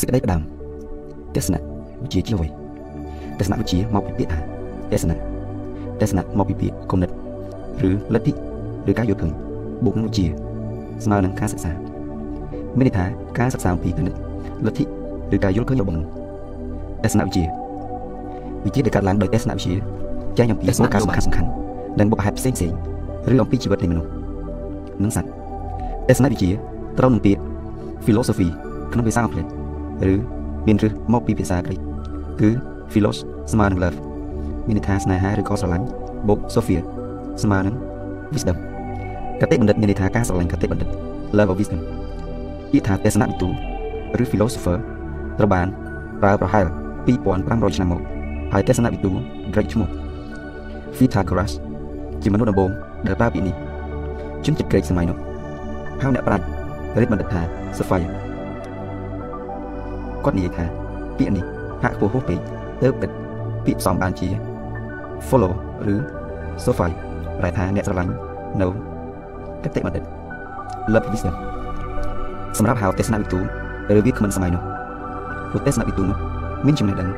សេចក្តីផ្ដាំទស្សនៈវិជ្ជាជាអ្វីទស្សនៈវិជ្ជាមកពីពាក្យថាទស្សនៈទស្សនៈមកពីពាក្យគំនិតឬលទ្ធិឬការយល់ឃើញបូកនឹងវិជ្ជាស្មើនឹងការសិក្សាមានន័យថាការសិក្សាអំពីគំនិតលទ្ធិឬការយល់ឃើញរបស់មនុស្សទស្សនៈវិជ្ជាវិជ្ជាដែលកើតឡើងដោយទស្សនៈវិជ្ជាចែងអំពីគោលការណ៍សំខាន់សំខាន់និងបុព្វហេតុផ្សេងផ្សេងឬអំពីជីវិតនៃមនុស្សនិងសត្វទស្សនៈវិជ្ជាត្រូវនឹងពាក្យ philosophy ក្នុងភាសាអង់គ្លេស ឬមានរឹសមកពីភាសាក្រិកគឺ philos ស្មើនឹង love មានន័យថាស្នេហាឬក៏ស្រឡាញ់បូក sophia ស្មើនឹង wisdom កតិបណ្ឌិតមានន័យថាការស្រឡាញ់កតិបណ្ឌិត love of wisdom ពាក្យថាទេសនវិទូឬ philosopher ត្រូវបានប្រើប្រហែល2500ឆ្នាំមកហើយទេសនវិទូ Greek ឈ្មោះ Pythagoras ជាមនុស្សដំបូងដែលប្រើពាក្យនេះជនជាតិក្រិកសម័យនោះហៅអ្នកប្រាជ្ញរៀបបណ្ឌិតថា Sophia គាត់និយាយថាពាក្យនេះហាក់ខ្ពស់ហួសពេកទើបគិតពាក្យផ្សំបានជា follow ឬ Sophia ប្រែថាអ្នកស្រឡាញ់នៅកតិបណ្ឌិត Love Wisdom សម្រាប់ហៅទេសនវិទូឬវាគ្មិនសម័យនោះព្រោះទេសនវិទូនោះមានចំណេះដឹង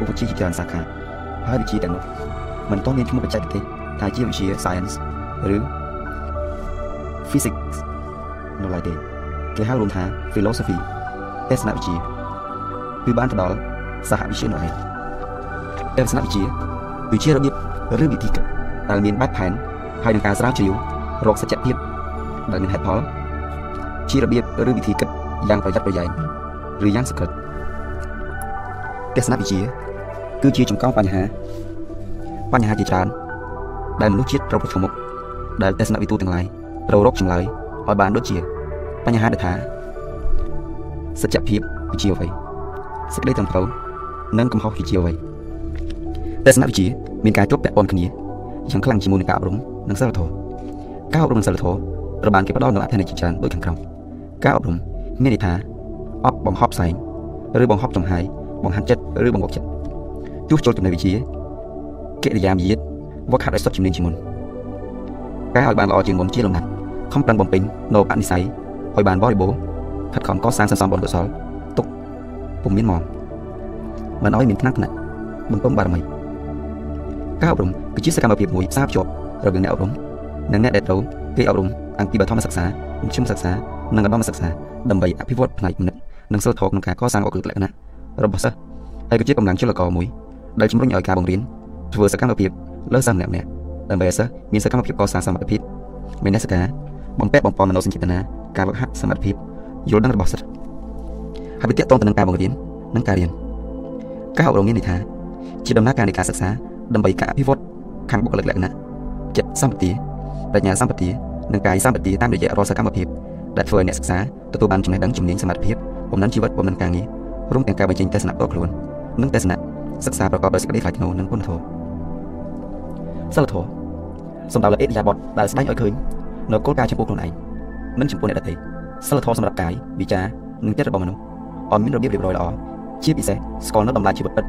ឧបជាជាច្រើនសាខាហើយវិជាទាំងនោះមិនទាន់មានឈ្មោះបច្ចេកទេសថាជាវិទ្យា science ឬ physics នៅឡើយទេគេហៅរួមថា philosophy ទេសនវិជ្ជា គឺបានទៅដល់សហវិជ្ជានោះឯងទេសនវិជ្ជាវិជ្ជារបៀបឬវិធីគិតដែលមានបែបផែនហើយនឹងការស្រាវជ្រាវរកសច្ចភាពដែលមានហេតុផលជារបៀបឬវិធីគិតយ៉ាងប្រយ័ត្នប្រយែងឬយ៉ាងសក្តិទេសនវិជ្ជាគឺជាចំកោងបញ្ហា បញ្ហាជាច្រើនដែលមនុស្សជាតិត្រូវប្រឈមមុខដែលទស្សនវិទូទាំងឡាយត្រូវរកចម្លើយឲ្យបានដូចជា បញ្ហាដែលថាសច្ចភាពវិជ្ជាអ្វី សេចក្តីត្រឹមត្រូវនិងកំហុសវិជ្ជាអ្វីទស្សនវិជ្ជាមានការជាប់ពាក់ព័ន្ធគ្នាយ៉ាងខ្លាំងជាមួយនឹងការអប់រំនិងសិលធម៌ការអប់រំនិងសិលធម៌ត្រូវបានគេផ្ដល់នូវអត្ថន័យជាច្រើនដូចខាងក្រោមការអប់រំមានន័យថាអប់បង្ហប់ផ្សែងឬបង្ហប់ចំហាយបង្ហាត់ចិត្តឬបង្កប់ចិត្តទោះចូលចំណេះវិជ្ជាកិរិយាមាយាទវឹកហាត់ឲ្យសុទ្ធជំនាញជាមុនការឲ្យបានល្អជាងមុនជាលំដាប់ខំប្រឹងបំពេញនៅអនិស័យឲ្យបានបរិបូរណ៍ខិតខំកសាងសន្សំបុណ្យកុសលទុក ពុំមានមកមិនឲ្យមានថ្នាក់ថ្នាក់បំពងបារមីការអប់រំគឺជាសកម្មភាពមួយផ្សារភ្ជាប់រវាងអ្នកអប់រំនិងអ្នកដែលត្រូវគេអប់រំអង្គពីបឋមសិក្សាមធ្យមសិក្សានិងឧត្តមសិក្សាដើម្បីអភិវឌ្ឍផ្នែកគំនិតនិងសិលធម៌ក្នុងការកសាងអក្សរលក្ខណៈរបស់សិស្សហើយក៏ជាកម្លាំងចលករមួយដែលជំរុញឲ្យការបង្រៀនធ្វើសកម្មភាពលើសិស្សម្នាក់ៗដើម្បីឲ្យសិស្សមានសកម្មភាពកសាងសមត្ថភាពមាននសិកាបំពាក់បំពន់មនោសញ្ចេតនាការវឹកហាត់សមត្ថភាពយល់ដឹងរបស់សិស្ស ហើយវាទាក់ទងទៅនឹងការបង្រៀននិងការរៀនការអប់រំមានន័យថាជាដំណើរការនៃការសិក្សាដើម្បីការអភិវឌ្ឍខាងបុគ្គលិកលក្ខណៈចិត្តសម្បទាបញ្ញាសម្បទានិងកាយសម្បទាតាមរយៈរាល់សកម្មភាពដែលធ្វើឲ្យអ្នកសិក្សាទទួលបានចំណេះដឹងជំនាញសមត្ថភាពបំណិនជីវិតបំណិនការងាររួមទាំងការបញ្ចេញទស្សនៈផ្ទាល់ខ្លួននិងទស្សនៈសិក្សាប្រកបដោយសេចក្តីថ្លៃថ្នូរនិងគុណធម៌សិលធម៌សំដៅលើអេតយាបតដែលស្ដែងឲ្យឃើញនៅគោលការណ៍ចំពោះខ្លួនឯងនិងចំពោះអ្នកដទៃសិលធម៌សម្រាប់កាយវិចារនិងចិត្តរបស់មនុស្ស ឲ្យមានរបៀបរៀបរយល្អជាពិសេសស្គាល់នៅតម្លៃជីវិតពិត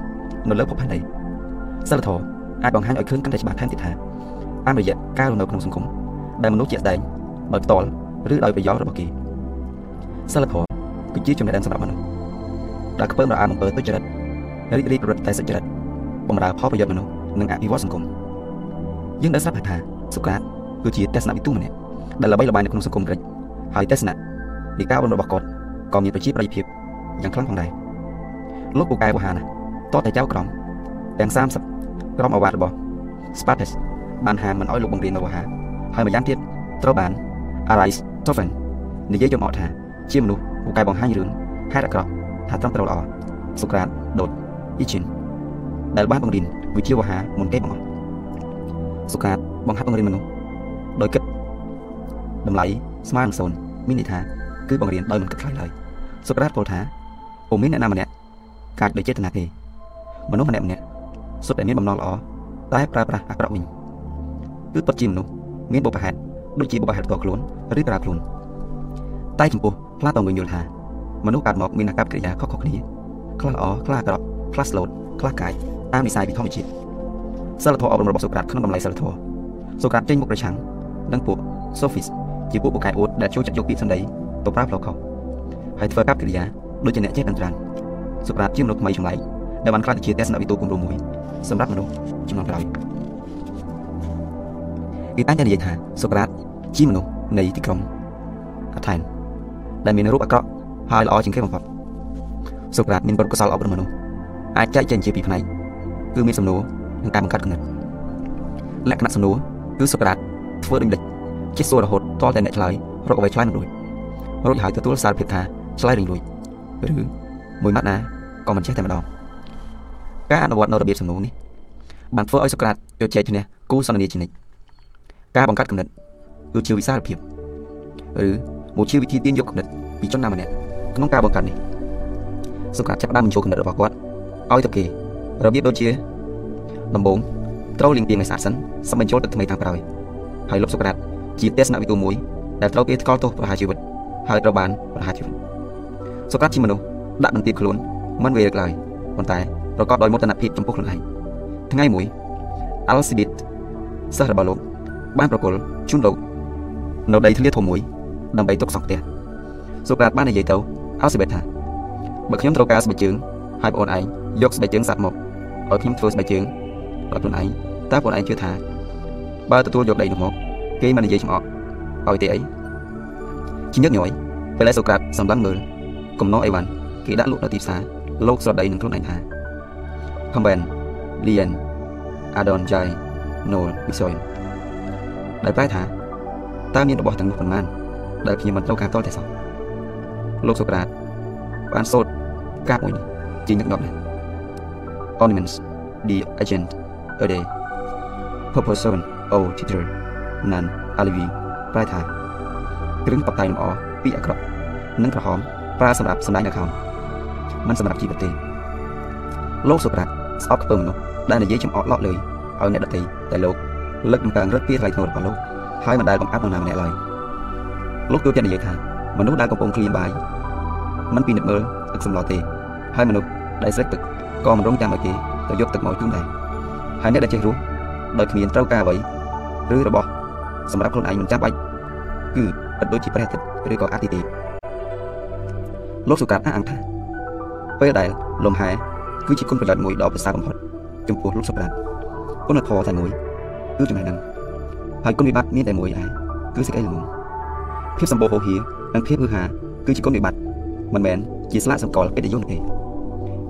នៅលើភពផែនដីសិលធម៌អាចបង្ហាញឲ្យឃើញកាន់តែច្បាស់ថែមទៀតថាតាមរយៈការរស់នៅក្នុងសង្គមដែលមនុស្សជាក់ស្ដែងដោយផ្ទាល់ឬដោយប្រយោលរបស់គេសិលធម៌គឺជាចំណេះដឹងសម្រាប់មនុស្សដែលខ្ពើមរអាអំពើទុច្ចរិតរីករាយប្រព្រឹត្តតែសុចរិតបំរើផលប្រយោជន៍មនុស្សនិងអភិវឌ្ឍសង្គមយើងដឹងស្រាប់ថាសុក្រាតគឺជាទស្សនវិទូម្នាក់ដែលល្បីល្បាញនៅក្នុងសង្គមក្រិចហើយទស្សនៈនៃការបណ្ដុះរបស់គាត់ក៏មានប្រជាប្រិយភាព យ៉ាងខ្លាំងផងដែរលោកពូកែវហាណាតតែចៅក្រមទាំង30ក្រុមអាវ៉ាត់របស់ Spartus បានហាមមិនឲ្យលោកបង្រៀននៅវហាហើយម្យ៉ាងទៀតត្រូវបាន Aristotle និយាយចំអកថាជាមនុស្សពូកែបង្ហាញរឿងហេតុអាក្រក់ថាត្រឹមត្រូវល្អសុក្រាតដូតអ៊ីជីនដែលបានបង្រៀនវិជ្ជាវហាមុនគេបង្អស់សុក្រាតបង្ហាត់បង្រៀនមនុស្សដោយគិតតម្លៃស្មើនឹងសូន្យមានន័យថាគឺបង្រៀនដោយមិនគិតខ្លាំងឡើយសុក្រាតពោលថា ពុំមានអ្នកណាម្នាក់កាចដោយចេតនាទេមនុស្សម្នាក់ម្នាក់សុទ្ធតែមានបំណងល្អតែប្រើប្រាស់អាក្រក់វិញគឺពិតជាមនុស្សមានបុព្វហេតុដូចជាបុព្វហេតុផ្ទាល់ខ្លួនឬប្រើខ្លួនតែចំពោះផ្លាតងវិញយល់ថាមនុស្សកើតមកមានអាកប្បកិរិយាខុសៗគ្នាខ្លះល្អខ្លះអាក្រក់ខ្លះស្លូតខ្លះកាយតាមនិស័យពីធម្មជាតិសិលធម៌អប់រំរបស់សូក្រាតក្នុងតម្លៃសិលធម៌សូក្រាតចេញមុខប្រឆាំងនឹងពួក Sophist ជាពួកពូកែអួតដែលចូលចិត្តយកពាក្យសម្ដីទៅប្រើផ្លូវខុសហើយធ្វើកັບកិរិយា ដូចជាអ្នកចេះដឹងត្រាន់សូក្រាតជាមនុស្សថ្មីចម្លែកដែលបានក្លាយទៅជាទស្សនវិទូគំរូមួយសម្រាប់មនុស្សជំនាន់ក្រោយគេតែងតែនិយាយថាសូក្រាតជាមនុស្សនៃទីក្រុងអាថែនដែលមានរូបអាក្រក់ហើយល្អជាងគេបំផុតសូក្រាតមានបុណ្យកុសលអប់រំមនុស្សអាចចែកចេញជាពីរផ្នែកគឺមានសំណួរនិងការបង្កើតគំនិតលក្ខណៈសំណួរគឺសូក្រាតធ្វើដូចដេចជាសួររហូតតតែអ្នកឆ្លើយរកអ្វីឆ្លើយមិនរួចរួចហើយទទួលសារភាពថាឆ្លើយរៀងរួច ឬមួយម៉ាត់ណាក៏មិនចេះតែម្ដងការអនុវត្តនៅរបៀបសំណួរនេះបានធ្វើឲ្យសូក្រាតជជែកឈ្នះគូសន្ទនាជានិច្ចការបង្កើតគំនិតគឺជាវិសាលភាពឬមួយជាវិធីទាញយកគំនិតពីជនណាម្នាក់ក្នុងការបង្កើតនេះសូក្រាតចាប់ផ្ដើមបញ្ចូលគំនិតរបស់គាត់ឲ្យទៅគេរបៀបដូចជាដំបូងត្រូវលាងពាងឲ្យស្អាតសិនសឹមបញ្ចូលទឹកថ្មីតាមក្រោយហើយលុបសូក្រាតជាទស្សនវិទូមួយដែលត្រូវគេថ្កល់ទោសប្រហារជីវិតហើយត្រូវបានប្រហារជីវិត សូក្រាតជាមនុស្សដាក់បន្ទាបខ្លួនមិនវេរឡើយប៉ុន្តែប្រកបដោយមោទនភាពចំពោះខ្លួនឯងថ្ងៃមួយអាល់ស៊ីប៊ីតសិស្សរបស់លោកបានប្រគល់ជូនលោកនៅដីធ្លាធំមួយដើម្បីទុកសង់ផ្ទះសូក្រាតបាននិយាយទៅអាល់ស៊ីប៊ីតថាបើខ្ញុំត្រូវការស្បែកជើងហើយបងឯងយកស្បែកជើងសាក់មកឲ្យខ្ញុំធ្វើស្បែកជើងដល់ខ្លួនឯងតើបងឯងជឿថាបើទទួលយកដីនោះមកគេមិននិយាយឆ្ងល់ឲ្យទេអីជាញឹកញយពេលសូក្រាតសម្លឹងមើល កំណងអីវ៉ាន់គេដាក់លក់នៅទីផ្សារលោកស្រដីនឹងខ្លួនឯងថា Comben Lien Adon Jai Nol Visoy ដែលប្រែថាតើមានរបស់ទាំងនោះប៉ុន្មាន ដែលខ្ញុំមិនត្រូវការតល់តែសោះលោកសូក្រាតបានសូត្រកាបមួយនេះជាញឹកញាប់ណាស់ Ornaments the agent a day purpose seven o teacher nan alivi ប្រែថាគ្រឿងបតែងលម្អពីអាក្រក់និងក្រហម ប្រើសម្រាប់សម្ដែងនៅខោមិនសម្រាប់ជីវិតទេលោកសូក្រាតស្អប់ខ្ពើមមនុស្សដែលនិយាយចំអកឡក់លើយឲ្យអ្នកដទៃតែលោកលើកតម្កើងរឹតពីថ្លៃថ្នូររបស់លោកហើយមិនដែលកំអាប់នរណាម្នាក់ឡើយលោកទូទាំងនិយាយថាមនុស្សដែលកំពុងឃ្លានបាយមិនពិនិត្យមើលទឹកសម្លទេហើយមនុស្សដែលស្រេកទឹកក៏មិនរងចាំឲ្យគេទៅយកទឹកមកជូនដែរហើយអ្នកដែលចេះរស់ដោយគ្មានត្រូវការអ្វីឬរបស់សម្រាប់ខ្លួនឯងមិនចាំបាច់គឺឥតដូចជាព្រះអាទិត្យឬក៏អាទិទេព លោកសុកាតអះអាងថាពេលដែលលំហែគឺជាគុណប្រយោជន៍មួយដ៏ប្រសើរបំផុតចំពោះលោកសុប្រាតគុណធម៌តែមួយគឺចំណេះដឹងហើយគុណវិបត្តិមានតែមួយឯងគឺសេចក្តីល្ងងភាពសម្បូរហូរហៀនិងភាពហឺហាគឺជាគុណវិបត្តិមិនមែនជាស្លាកសម្គាល់កិត្តិយសទេ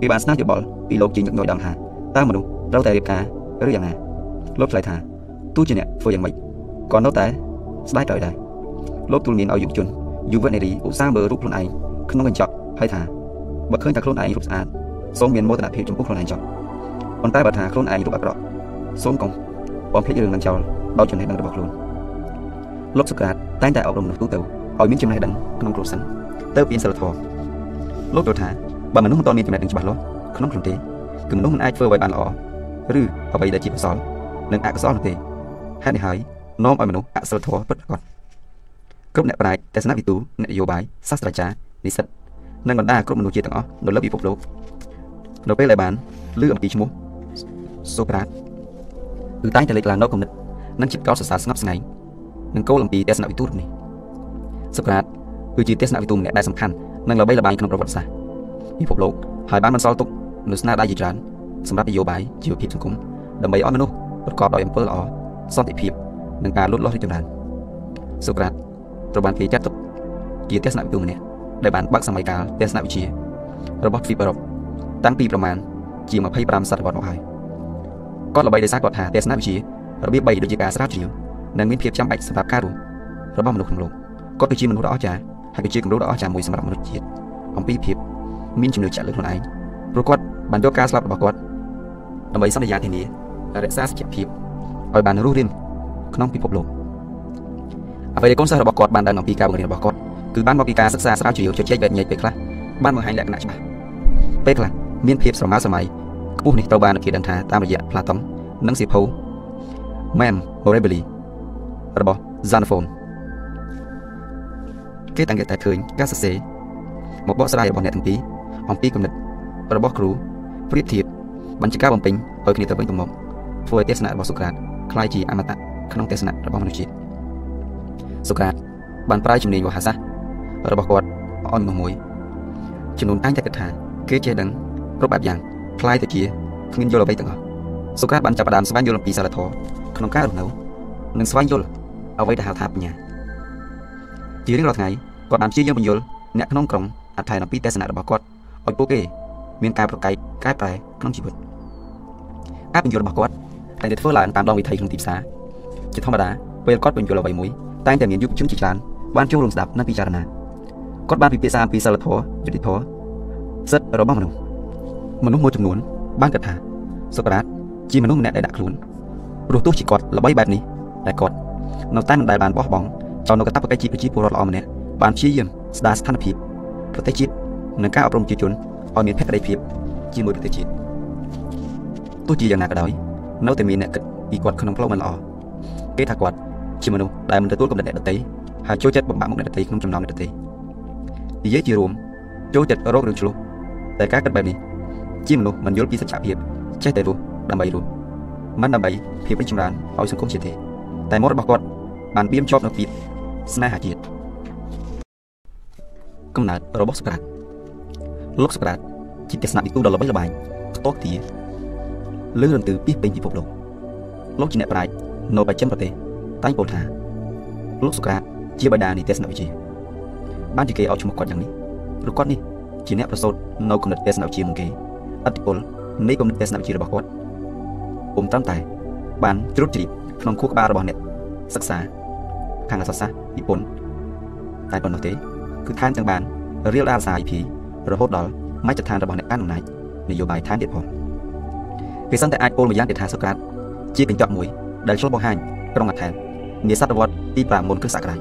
គេបានស្នើយោបល់ពីលោកជាញឹកញយដល់ថាតើមនុស្សត្រូវតែរៀបការឬយ៉ាងណាលោកឆ្លើយថាទោះជាអ្នកធ្វើយ៉ាងម៉េចក៏នៅតែស្ដាយត្រូវដែរលោកទូលមានឲ្យយុវជនយុវនារីឧស្សាហ៍មើលរូបខ្លួនឯង ក្នុងកញ្ចក់ហើយថាបើឃើញតែខ្លួនឯងរូបស្អាតសូមមានមោទនភាពចំពោះខ្លួនឯងចុះប៉ុន្តែបើថាខ្លួនឯងរូបអាក្រក់សូមកុំបំភ្លេចរឿងនឹងចោលដោយចំណេះដឹងរបស់ខ្លួនលោកសុក្រាតតែងតែអប់រំមនុស្សទូទៅឲ្យមានចំណេះដឹងក្នុងខ្លួនសិនទៅមានសិលធម៌លោកយល់ថាបើមនុស្សមិនតមានចំណេះដឹងច្បាស់លាស់ក្នុងខ្លួនទេគឺមនុស្សមិនអាចធ្វើអ្វីបានល្អឬអ្វីដែលជាកុសលនិងអកុសលនោះទេហេតុនេះហើយនាំឲ្យមនុស្សអសិលធម៌ពិតប្រាកដគ្រប់អ្នកប្រាជ្ញទស្សនវិទូអ្នកនយោបាយសាស្ត្រាចារ្យ និស្សិតនិងបណ្ដាគ្រប់មនុស្សជាតិទាំងអស់នៅលើពិភពលោកនៅពេលដែលបានឮអំពីឈ្មោះសូក្រាតគឺតែងតែលេចឡើងនៅគំនិតនិងចិត្តកោតសរសើរស្ងប់ស្ងាញ់និងគោលអំពីទស្សនវិទូនេះសូក្រាតគឺជាទស្សនវិទូម្នាក់ដែលសំខាន់និងល្បីល្បាញក្នុងប្រវត្តិសាស្ត្រពិភពលោកហើយបានបន្សល់ទុកនូវស្នាដៃជាច្រើនសម្រាប់នយោបាយជីវភាពសង្គមដើម្បីឲ្យមនុស្សប្រកបដោយអំពើល្អសន្តិភាពនិងការលូតលាស់រីកចម្រើនសូក្រាតត្រូវបានគេចាត់ទុកជាទស្សនវិទូម្នាក់ ដែលបានបើកសម័យកាលទស្សនវិជ្ជារបស់ទ្វីបអឺរ៉ុបតាំងពីប្រមាណជា25សតវត្សមកហើយគាត់ល្បីដោយសារគាត់ថាទស្សនវិជ្ជារបៀប3ដូចជាការស្រាវជ្រាវនិងមានភាពចាំបាច់សម្រាប់ការរស់របស់មនុស្សក្នុងលោកគាត់គឺជាមនុស្សដ៏អស្ចារ្យហើយគឺជាគំរូដ៏អស្ចារ្យមួយសម្រាប់មនុស្សជាតិអំពីភាពមានជំនឿចាក់លើខ្លួនឯងព្រោះគាត់បានយកការស្លាប់របស់គាត់ដើម្បីសន្យាធានារក្សាសច្ចភាពឲ្យបានរស់រានក្នុងពិភពលោកអ្វីដែលកូនសិស្សរបស់គាត់បានដឹងអំពីការបង្រៀនរបស់គាត់ គឺបានមកពីការសិក្សាស្រាវជ្រាវជជែកវែកញែកពេលខ្លះបានបង្ហាញលក្ខណៈច្បាស់ពេលខ្លះមានភាពស្រមើស្រមៃខ្ពស់នេះត្រូវបានគេដឹងថាតាមរយៈ Platon និងសៀវភៅ Memorabilia របស់ Xenophon គេតែងតែឃើញការសរសេរមកបកស្រាយរបស់អ្នកទាំងពីរអំពីគំនិតរបស់គ្រូប្រៀបធៀបបញ្ជាការបំពេញឲ្យគ្នាទៅវិញទៅមកធ្វើឲ្យទេសនារបស់សូក្រាតคล้ายជាអមតៈក្នុងទេសនារបស់មនុស្សជាតិសូក្រាតបានប្រើជំនាញវោហារសាស្ត្រ របស់គាត់អន់មួយចំនួនអញតែគិតថាគេចេះដឹងគ្រប់បែបយ៉ាងផ្លាយទៅជាគ្មានយល់អ្វីទាំងអស់សូក្រាតបានចាប់ផ្ដើមស្វែងយល់អំពីសារធម៌ក្នុងការរស់នៅនិងស្វែងយល់អ្វីដែលហៅថាបញ្ញាជារៀងរាល់ថ្ងៃគាត់បានព្យាយាមបញ្យល់អ្នកក្នុងក្រុមអត្ថនអំពីទស្សនៈរបស់គាត់ឲ្យពួកគេមានការប្រកែកកែប្រែក្នុងជីវិតការបញ្យល់របស់គាត់តែងតែធ្វើឡើងតាមដងវិធីក្នុងទីផ្សារជាធម្មតាពេលគាត់បញ្យល់អ្វីមួយតែងតែមានយុវជនជាច្រើនបានចូលរួមស្ដាប់និងពិចារណា គាត់បានពិភាក្សាអំពីសិលធម៌យុត្តិធម៌សិទ្ធិរបស់មនុស្សមនុស្សមួយចំនួនបានគិតថាសូក្រាតជាមនុស្សម្នាក់ដែលដាក់ខ្លួនព្រោះទោះជាគាត់ល្បីបែបនេះតែគាត់នៅតែមិនដែលបានបោះបង់ចោលនៅកាតព្វកិច្ចជាប្រជាពលរដ្ឋល្អម្នាក់បានព្យាយាមស្ដារស្ថានភាពប្រទេសជាតិនិងការអប់រំប្រជាជនឲ្យមានភក្ដីភាពជាមួយប្រទេសជាតិទោះជាយ៉ាងណាក៏ដោយនៅតែមានអ្នកគិតពីគាត់ក្នុងផ្លូវមិនល្អគេថាគាត់ជាមនុស្សដែលមិនទទួលកំណត់អ្នកដទៃហើយចូលចិត្តបំផាក់មុខអ្នកដទៃក្នុងចំណោមអ្នកដទៃ និយាយជារួមចូលចិត្តរករឿងឆ្លោះតែការគិតបែបនេះជាមនុស្សមិនយល់ពីសច្ចភាពចេះតែរស់ដើម្បីរស់មិនដើម្បីភាពរីកចម្រើនឲ្យសង្គមជាតិទេតែមុខរបស់គាត់បានបៀមជាប់នៅពីស្នេហាជាតិកំណើតរបស់សូក្រាតលោកសូក្រាតជាទស្សនវិទូដ៏ល្បីល្បាញផ្ទាល់ទីលឺរន្ទឺពីពេញពិភពលោកលោកជាអ្នកប្រាជ្ញនៅបច្ចិមប្រទេសតែងពោលថាលោកសូក្រាតជាបិតានៃទស្សនវិជ្ជា បានជាគេឲ្យឈ្មោះគាត់យ៉ាងនេះព្រោះគាត់នេះជាអ្នកប្រសូតនៅគំនិតទស្សនវិជ្ជាមួយគេអតិពលនៃគំនិតទស្សនវិជ្ជារបស់គាត់ពុំត្រឹមតែ បានជ្រុតជ្រាបក្នុងខួរក្បាលរបស់អ្នកសិក្សាខាងអក្សរសាស្ត្រនិពន្ធតែប៉ុណ្ណោះទេគឺថែមទាំងបានរៀលដារសារ IP រហូតដល់មជ្ឈដ្ឋានរបស់អ្នកកាន់អំណាចនយោបាយថែមទៀតផងគេសន្តែអាចពោលម្យ៉ាងទៀតថាសូក្រាតជាកញ្ចក់មួយដែលឆ្លុះបង្ហាញក្រុងអាថែននាសតវត្សទី5មុនគ្រិស្តសករាជ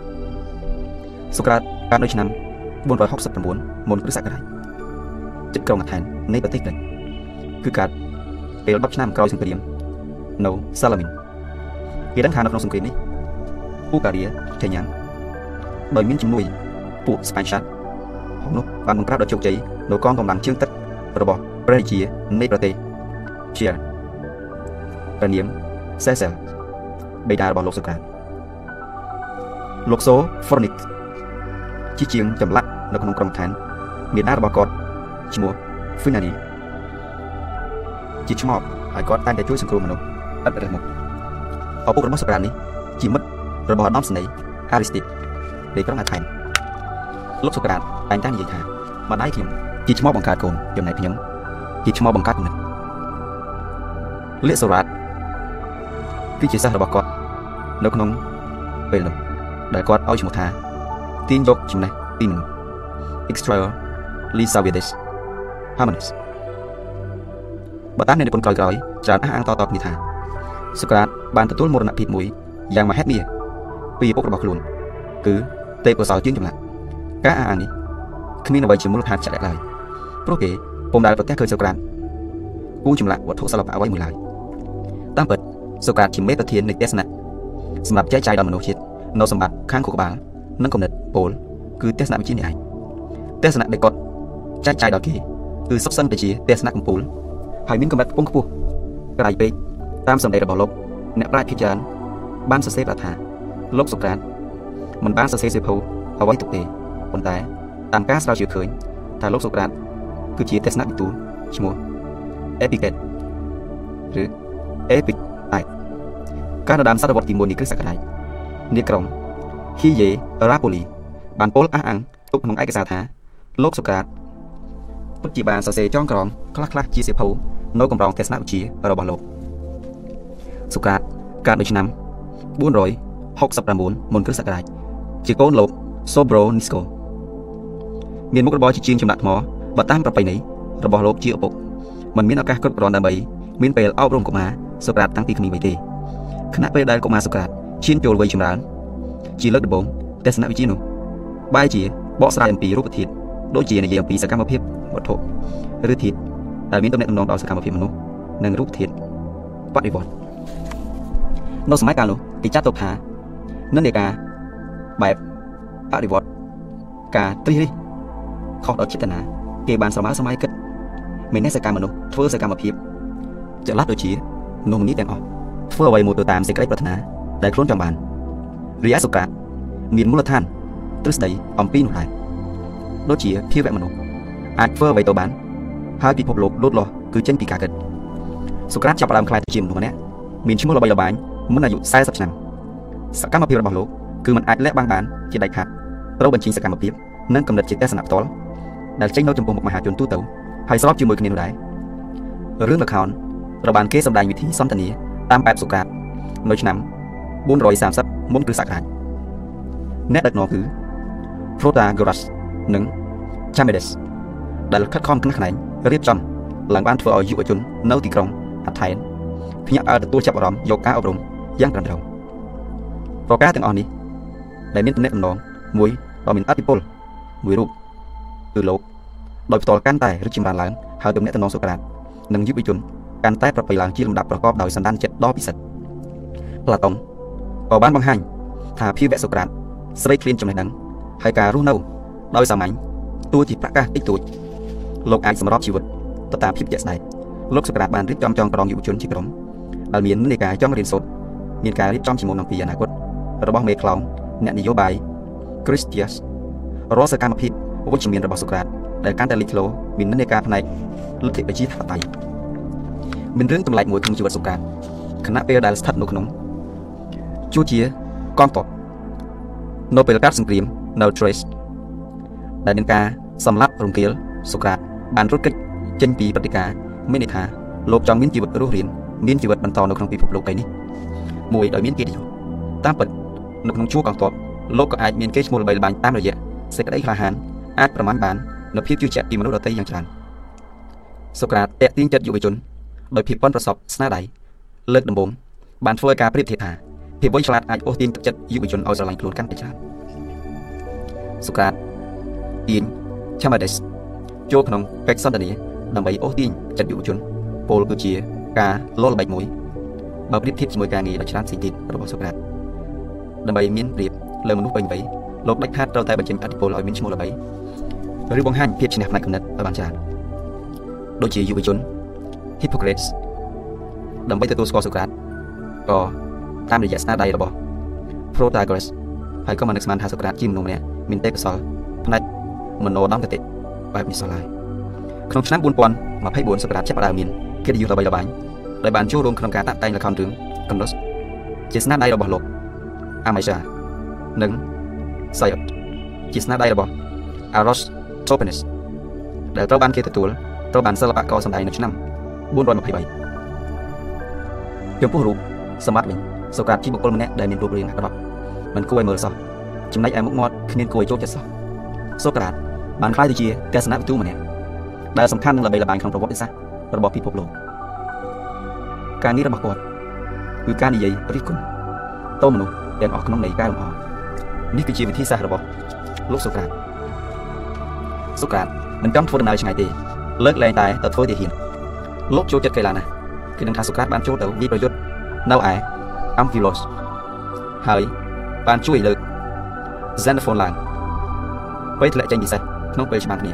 សូក្រាត កើតនៅឆ្នាំ469មុនគ្រិស្តសករាជជិតក្រុងអាថែននៃប្រទេសក្រិកគឺកើតពេល10ឆ្នាំក្រោយសង្គ្រាមនៅសាឡាមីនគេដឹងថានៅក្នុងសង្គ្រាមនេះប៊ូការីថេញ៉ាំងដោយមានជំនួយពួកស្ប៉ាញ់ឆាត់ហងនោះបានបង្ក្រាបដល់ជោគជ័យនៅកងកម្លាំងជើងទឹករបស់ព្រះរាជានៃប្រទេសជាព្រះនាមសេសែលបេតារបស់លោកសូក្រាតលោកសូហ្វ្រនិក ជាជាងចម្លាក់នៅក្នុងក្រុមឋានមេដារបស់គាត់ឈ្មោះ Finani ជាឆ្មបហើយគាត់តែងតែជួយសង្គ្រោះមនុស្សឥតរើសមុខឪពុករបស់សូក្រាតនេះជាមិត្តរបស់អាដាមស្នេហ៍ Aristide នៃក្រុងអាថែនលោកសូក្រាតតែងតែនិយាយថាម្ដាយខ្ញុំជាឆ្មបបង្កើតកូនចំណែកខ្ញុំជាឆ្មបបង្កើតគំនិតលិសូរ៉ាតគឺជាសិស្សរបស់គាត់នៅក្នុងពេលនោះដែលគាត់ឲ្យឈ្មោះថា ទាញយកចំណេះពីមនុស្ស extra Lisavides Harmonis បើតាមអ្នកនិពន្ធក្រោយៗច្រើនអះអាងតៗគ្នាថាសូក្រាតបានទទួលមរណភាពមួយយ៉ាងមហិមាពីឪពុករបស់ខ្លួនគឺទេពកោសលជាងចម្លាក់ការអះអាងនេះគ្មានអ្វីជាមូលដ្ឋានជាក់លាក់ឡើយព្រោះគេពុំដែលប្រទះឃើញសូក្រាតគូចម្លាក់វត្ថុសិល្បៈអ្វីមួយឡើយតាមពិតសូក្រាតជាមេប្រធាននៃទេសនៈសម្រាប់ចែកចាយដល់មនុស្សជាតិនៅសម្បត្តិខាងខួរក្បាល និងគំនិតពោលគឺទេសនៈវិជ្ជានេះឯងទេសនៈដែលគាត់ចែកចាយដល់គេគឺសុខសិនតែជាទេសនៈកម្ពូលហើយមានកម្រិតខ្ពង់ខ្ពស់ក្រៃពេកតាមសម្ដីរបស់លោកអ្នកប្រាជ្ញភិច្រើនបានសរសេរប្រាប់ថាលោកសូក្រាតមិនបានសរសេរសៀវភៅអ្វីទុកទេប៉ុន្តែតាមការស្រាវជ្រាវឃើញថាលោកសូក្រាតគឺជាទេសនៈវិទូលឈ្មោះ Epictet ឬ Epic ឯកកាលនៅដើមសតវត្សទី1នៃគ្រិស្តសករាជនាក្រុ ង Hiye Rapoli បានពោលអះអាងទុកក្នុងឯកសារថាលោកសូក្រាតពិតជាបានសរសេរចងក្រងខ្លះៗជាសៀវភៅនៅកម្រងទស្សនវិជ្ជារបស់លោកសូក្រាតកើតនៅឆ្នាំ469មុនគ្រិស្តសករាជជាកូនលោក Sobronisko មានមុខរបរជាជាងចម្លាក់ថ្មបើតាមប្រពៃណីរបស់លោកជាឪពុកមិនមានឱកាសគ្រប់គ្រាន់ដើម្បីមានពេលអប់រំកុមារសូក្រាតតាំងពីក្មេងវ័យទេខណៈពេលដែលកុមារសូក្រាតឈានចូលវ័យចម្រើន ជាលើកដំបូងទស្សនវិជ្ជានោះបែរជាបកស្រាយអំពីរូបធាតុដូចជានិយាយអំពីសកម្មភាពវត្ថុឬធាតុដែលមានទំនាក់ទំនងដល់សកម្មភាពមនុស្សនិងរូបធាតុបដិវត្តនៅសម័យកាលនោះគេចាត់ទុកថានិន្នាការបែបបដិវត្តការត្រិះរិះខុសដល់ចេតនាគេបានស្រមើសម័យគិតមានអ្នកសកម្មមនុស្សធ្វើសកម្មភាពចល័តដូចជានោះនេះទាំងអស់ធ្វើអ្វីមួយទៅតាមសេចក្តីប្រាថ្នាដែលខ្លួនចង់បាន រីឯសុកាមានមូលដ្ឋានទ្រឹស្ដីអំពីនោះដែរដូចជាភាវៈមនុស្សអាចធ្វើអ្វីទៅបានហើយពិភពលោកលូតលាស់គឺចេញពីការគិតសូក្រាតចាប់ផ្ដើមខ្លាយទៅជាមនុស្សម្នាក់មានឈ្មោះល្បីល្បាញមុនអាយុ40ឆ្នាំសកម្មភាពរបស់លោកគឺมันអាចលាក់បាំងបានជាដាច់ខាតត្រូវបញ្ចេញសកម្មភាពនិងកំណត់ជាទស្សនៈផ្ទាល់ដែលចេញនៅចំពោះមុខមហាជនទូទៅហើយស្របជាមួយគ្នានោះដែររឿងល្ខោនត្រូវបានគេសម្ដែងវិធីសន្ទនាតាមបែបសូក្រាតនៅឆ្នាំ 430មុនគ្រិស្តសករាជអ្នកដឹកនាំគឺ Protagoras និង Charmides ដែលខិតខំខ្នះខ្នែងរៀបចំឡើងបានធ្វើឲ្យយុវជននៅទីក្រុងអាថែនភ្ញាក់ផ្អើលទទួលចាប់អារម្មណ៍យកការអប់រំយ៉ាងត្រឹមត្រូវប្រការទាំងអស់នេះដែលមានទំនាក់ទំនងមួយដ៏មានអធិពលមួយរូបគឺលោកដោយផ្ទាល់កាន់តែរីកចម្រើនឡើងហើយទំនាក់ទំនងសូក្រាតនិងយុវជនកាន់តែប្រពៃឡើងជាលំដាប់ប្រកបដោយសន្តានចិត្តដ៏ពិសិដ្ឋផ្លាតុង ក៏បានបង្ហាញថាភាវៈសូក្រាតស្រីឃ្លានចំណេះដឹងហើយការរស់នៅដោយសាមញ្ញទោះជាប្រកាសតិចតួចលោកអាចសម្របជីវិតទៅតាមភាពជាក់ស្ដែងលោកសូក្រាតបានរៀបចំចងក្រងយុវជនជាក្រុមដែលមាននិកាយចង់រៀនសូត្រមានការរៀបចំជាមុនអំពីអនាគតរបស់មេខ្លោងអ្នកនយោបាយ Christias រាល់សកម្មភាពវិជ្ជមានរបស់សូក្រាតដែលកាន់តែលេចធ្លោមាននិន្នាការផ្នែកលទ្ធិប្រជាធិបតេយ្យមានរឿងចម្លែកមួយក្នុងជីវិតសូក្រាតខណៈពេលដែលស្ថិតនៅក្នុង ជួជាកងទ័ពនៅពេលកាត់សង្គ្រាមនៅ Thrace ដែលមានការសម្លាប់រង្គាលសូក្រាតបានរត់គេចចេញពីព្រឹត្តិការណ៍មានន័យថាលោកចង់មានជីវិតរស់រានមានជីវិតបន្តនៅក្នុងពិភពលោកនេះមួយដោយមានកិត្តិយសតាមពិតនៅក្នុងជួរកងទ័ពលោកក៏អាចមានកេរ្តិ៍ឈ្មោះល្បីល្បាញតាមរយៈសេចក្តីក្លាហានអាចប្រមាណបាននូវភាពជឿជាក់ពីមនុស្សដទៃយ៉ាងច្រើនសូក្រាតតាក់ទាញចិត្តយុវជនដោយភាពប៉ិនប្រសប់ស្នាដៃលើកដំបូងបានធ្វើឲ្យការប្រៀបធៀបថា ភាពវៃឆ្លាតអាចអូសទាញទឹកចិត្តយុវជនឲ្យស្រឡាញ់ខ្លួនកាន់តែច្រើនសូក្រាតទាញ Chamades ចូលក្នុងកិច្ចសន្ទនាដើម្បីអូសទាញចិត្តយុវជនពលគឺជាការលលល្បិចមួយបើប្រៀបធៀបជាមួយការងារដ៏ច្រើនផ្សេងទៀតរបស់សូក្រាតដើម្បីមានប្រៀបលើមនុស្សពេញវ័យលោកដាច់ខាតត្រូវតែបញ្ចេញអធិពលឲ្យមានឈ្មោះល្បីឬបង្ហាញភាពឈ្នះផ្នែកគំនិតឲ្យបានច្រើនដូចជាយុវជន Hippocrates ដើម្បីទទួលស្គាល់សូក្រាតក៏ តាមរយៈស្នាដៃរបស់ Protagoras ហើយក៏មិននឹកស្មានថាសូក្រាតជាមនុស្សម្នាក់មានទេពកោសល្យផ្នែកមโนដំគតិបែបនេះសោះឡើយក្នុងឆ្នាំ4024សូក្រាតចាប់ផ្ដើមមានកិត្តិយសល្បីល្បាញដោយបានចូលរួមក្នុងការតាក់តែងល្ខោនរឿង Condos ជាស្នាដៃរបស់លោក Amisha និង Sayot ជាស្នាដៃរបស់ Aros Topenis ដែលត្រូវបានគេទទួលត្រូវបានសិល្បករសម្ដែងនៅឆ្នាំ423ចំពោះរូបសម្បត្តិវិញ សូក្រាតជាបុគ្គលម្នាក់ដែលមានរូបរាងអាក្រក់មិនគួរឲ្យមើលសោះចំណែកឯមុខមាត់គ្មានគួរឲ្យចូលចិត្តសោះសូក្រាតបានក្លាយទៅជាទស្សនវិទូម្នាក់ដែលសំខាន់និងល្បីល្បាញក្នុងប្រវត្តិសាស្ត្ររបស់ពិភពលោកការងាររបស់គាត់គឺការនិយាយរិះគន់តោមនុស្សទាំងអស់ក្នុងន័យការលំអនេះគឺជាវិធីសាស្ត្ររបស់លោកសូក្រាតសូក្រាតមិនចង់ធ្វើដំណើរឆ្ងាយទេលើកលែងតែទៅធ្វើទាហានលោកចូលចិត្តកីឡាណាស់គឺនឹងថាសូក្រាតបានចូលទៅវិប្រយុទ្ធនៅឯ Amphilos ហើយបានជួយលើក Xenophon ឡើងពេលធ្លាក់ចេញពិសេសក្នុងពេលច្បាំងគ្នា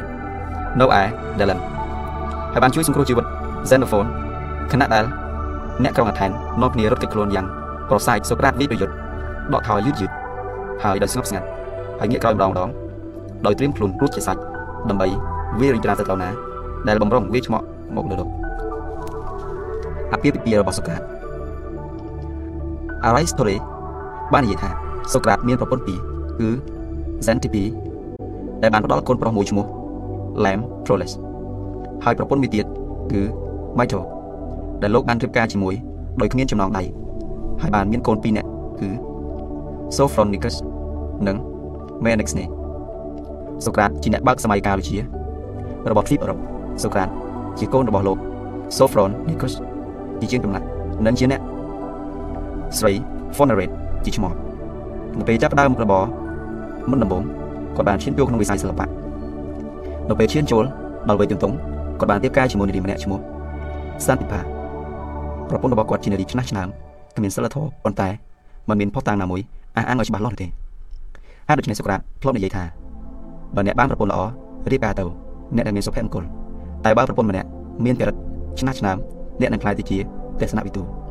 នៅឯ Delen ហើយបានជួយសង្គ្រោះជីវិត Xenophon ខណៈដែលអ្នកក្រុងអាថែននាំគ្នារត់គេចខ្លួនយ៉ាងប្រសាយសូក្រាតវិប្រយុទ្ធដកថយយឺតយឺតហើយដោយស្ងប់ស្ងាត់ហើយងាកក្រោយម្ដងម្ដងដោយត្រៀមខ្លួនរួចជាសាច់ដើម្បីវារីត្រាទៅដល់ណា ដែលបំរុងវាឆ្មក់មកលើលោកអាពាហ៍ពិពាហ៍របស់សូក្រាត Aristotle បាននិយាយថាសូក្រាតមានប្រពន្ធពីរគឺ Xanthippe ដែលបានផ្ដល់កូនប្រុសមួយឈ្មោះ Lamproles ហើយប្រពន្ធមួយទៀតគឺ Mito ដែលលោកបានរៀបការជាមួយដោយគ្មានចំណងដៃហើយបានមានកូនពីរនាក់គឺ Sophronicus និង Menexene សូក្រាតជាអ្នកបើកសម័យកាលវិទ្យារបស់ទ្វីបអឺរ៉ុបសូក្រាតជាកូនរបស់លោក Sophronicus ជាជាងចំណាក់និងជាអ្នក ស្រី Phonerate ជាឈ្មោះនៅពេលចាប់ផ្ដើមរបរមុនដំបូងគាត់បានឈានចូលក្នុងវិស័យសិល្បៈនៅពេលឈានចូលដល់វ័យទន្ទង់គាត់បានរៀបការជាមួយនារីម្នាក់ឈ្មោះ Santipa ប្រពន្ធរបស់គាត់ជានារីឆ្នះឆ្នើមគ្មានសិលធម៌ប៉ុន្តែมันមានផុសតាំងណាមួយអះអាងឲ្យច្បាស់លាស់ទេហើយដូច្នេះសូក្រាតធ្លាប់និយាយថាបើអ្នកបានប្រពន្ធល្អរៀបការទៅអ្នកនឹងមានសុភមង្គលតែបើប្រពន្ធម្នាក់មានចរិតឆ្នះឆ្នើមអ្នកនឹងខ្លាយទៅជាទស្សនវិទូ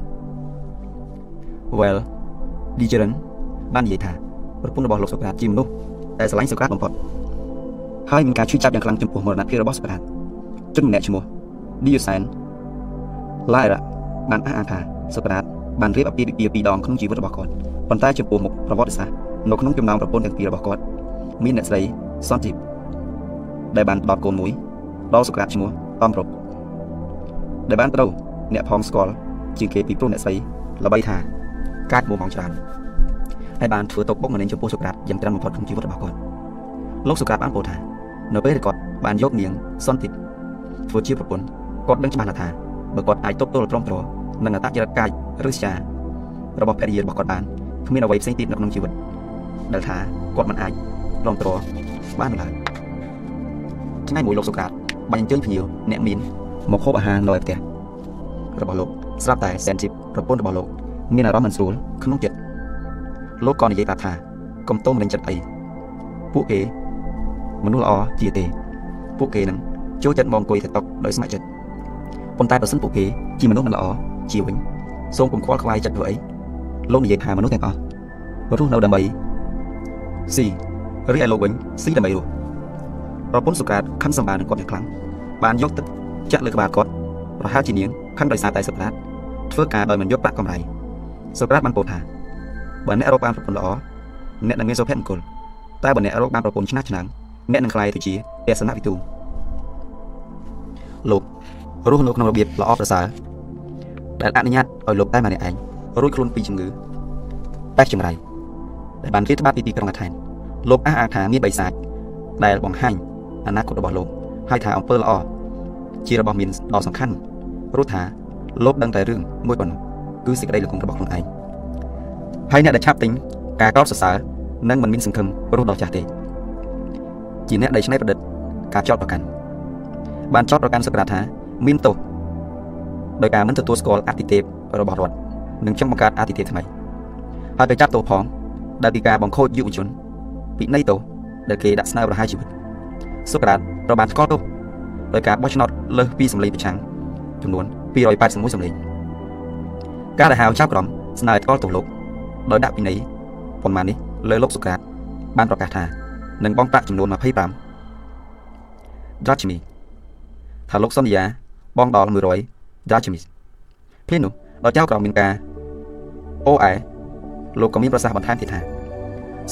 Well Digeron បាននិយាយថាប្រពន្ធរបស់លោកសូក្រាតជាមនុស្សដែលស្រឡាញ់សូក្រាតបំផុតហើយមានការឈឺចាប់យ៉ាងខ្លាំងចំពោះមរណភាពរបស់សូក្រាតជនម្នាក់ឈ្មោះ Diosan Lyra បានអះអាងថាសូក្រាតបានរៀបអាពាហ៍ពិពាហ៍ពីរដងក្នុងជីវិតរបស់គាត់ប៉ុន្តែចំពោះមុខប្រវត្តិសាស្ត្រនៅក្នុងចំណោមប្រពន្ធទាំងពីររបស់គាត់មានអ្នកស្រី Sonjip ដែលបានផ្ដល់កូនមួយដល់សូក្រាតឈ្មោះតំរុកដែលបានត្រូវអ្នកផងស្គាល់ជាងគេពីព្រោះអ្នកស្រីល្បីថា កាចមុំងច្រើនហើយបានធ្វើទុកបុកម្នេញចំពោះសូក្រាតយ៉ាងត្រឹមបំផុតក្នុងជីវិតរបស់គាត់លោកសូក្រាតបានពោលថានៅពេលដែលគាត់បានយកនាង Sonjip ធ្វើជាប្រពន្ធគាត់ដឹងច្បាស់ណាស់ថាបើគាត់អាចទប់ទល់ទ្រាំទ្រនឹងអត្តចរិតកាយឬស្យារបស់ភរិយារបស់គាត់បានគ្មានអ្វីផ្សេងទៀតនៅក្នុងជីវិតដែលថាគាត់មិនអាចទ្រាំទ្របានឡើយថ្ងៃមួយលោកសូក្រាតបានអញ្ជើញភ្ញៀវអ្នកមានមកហូបអាហារនៅឯផ្ទះរបស់លោកស្រាប់តែសែនជីបប្រពន្ធរបស់លោក មានអារម្មណ៍មិនស្រួលក្នុងចិត្តលោកក៏និយាយប្រាប់ថាកុំតោមនឹងចិត្តអីពួកគេមនុស្សល្អជាទេ ពួកគេនឹងចូលចិត្តមកអង្គុយទៅតុកដោយស្ម័គ្រចិត្តប៉ុន្តែបើសិនពួកគេជាមនុស្សមិនល្អជាវិញសូមកុំខ្វល់ខ្វាយចិត្តធ្វើអីលោកនិយាយថាមនុស្សទាំងអស់រស់នៅដើម្បីស៊ីរីឯលោកវិញស៊ីដើម្បីរស់ប្រពន្ធសុកាតខឹងសម្បានឹងគាត់យ៉ាងខ្លាំងបានយកទឹកចាក់លើក្បាលគាត់ប្រហែលជានាងខឹងដោយសារតែសុក្រាតធ្វើការដោយមិនយកប្រាក់កម្រៃ សុក្រាតបានពោលថាបើអ្នករកបានប្រពន្ធល្អអ្នកនឹងមានសុភមង្គលតែបើអ្នករកបានប្រពន្ធឆ្នះឆ្នាំងអ្នកនឹងក្លាយទៅជាទេសនវិទូលោករស់នៅក្នុងរបៀបល្អប្រសើរដែលអនុញ្ញាតឲ្យលោកតែម្នាក់ឯងរួចខ្លួនពីជំងឺតែចម្រៃដែលបានរៀបច្បាប់ពីទីក្រុងអាថែនលោកអះអាងថាមានបិសាចដែលបង្ហាញអនាគតរបស់លោកហើយថាអំពើល្អជារបស់មានដ៏សំខាន់ព្រោះថាលោកដឹងតែរឿងមួយប៉ុណ្ណោះ គឺសេចក្តីល្ងងរបស់ខ្លួនឯងហើយអ្នកដែលឆាប់ទិញការកោតសរសើរនឹងមិនមានសង្ឃឹមរស់ដល់ចាស់ទេជាអ្នកដែលច្នៃប្រឌិតការចោតប្រកាន់បានចោតប្រកាន់សក្តាថាមានទោសដោយការមិនទទួលស្គាល់អតិថិភាពរបស់រដ្ឋនិងចង់បង្កើតអតិថិភាពថ្មីហើយក៏ចាប់ទោសផងដែលពីការបង្ខូចយុវជនពីនៃទោសដែលគេដាក់ស្នើប្រហារជីវិតសុក្រាតត្រូវបានស្គាល់ទោសដោយការបោះឆ្នោតលើសពីសម្លេងប្រឆាំងចំនួន281សម្លេង ការដែលហៅចាប់ក្រុមស្នើឲ្យស្គាល់ទោសលោកដោយដាក់ពិន័យប៉ុន្មាននេះលើលោកសុក្រាតបានប្រកាសថានឹងបង់ប្រាក់ចំនួន25ដុល្លារថាលោកសន្យាបងដល់100 Dutchmis ពេលនោះដល់ចៅក្រមមានការអូអែលោកក៏មានប្រសាសន៍បន្ថែមទៀតថា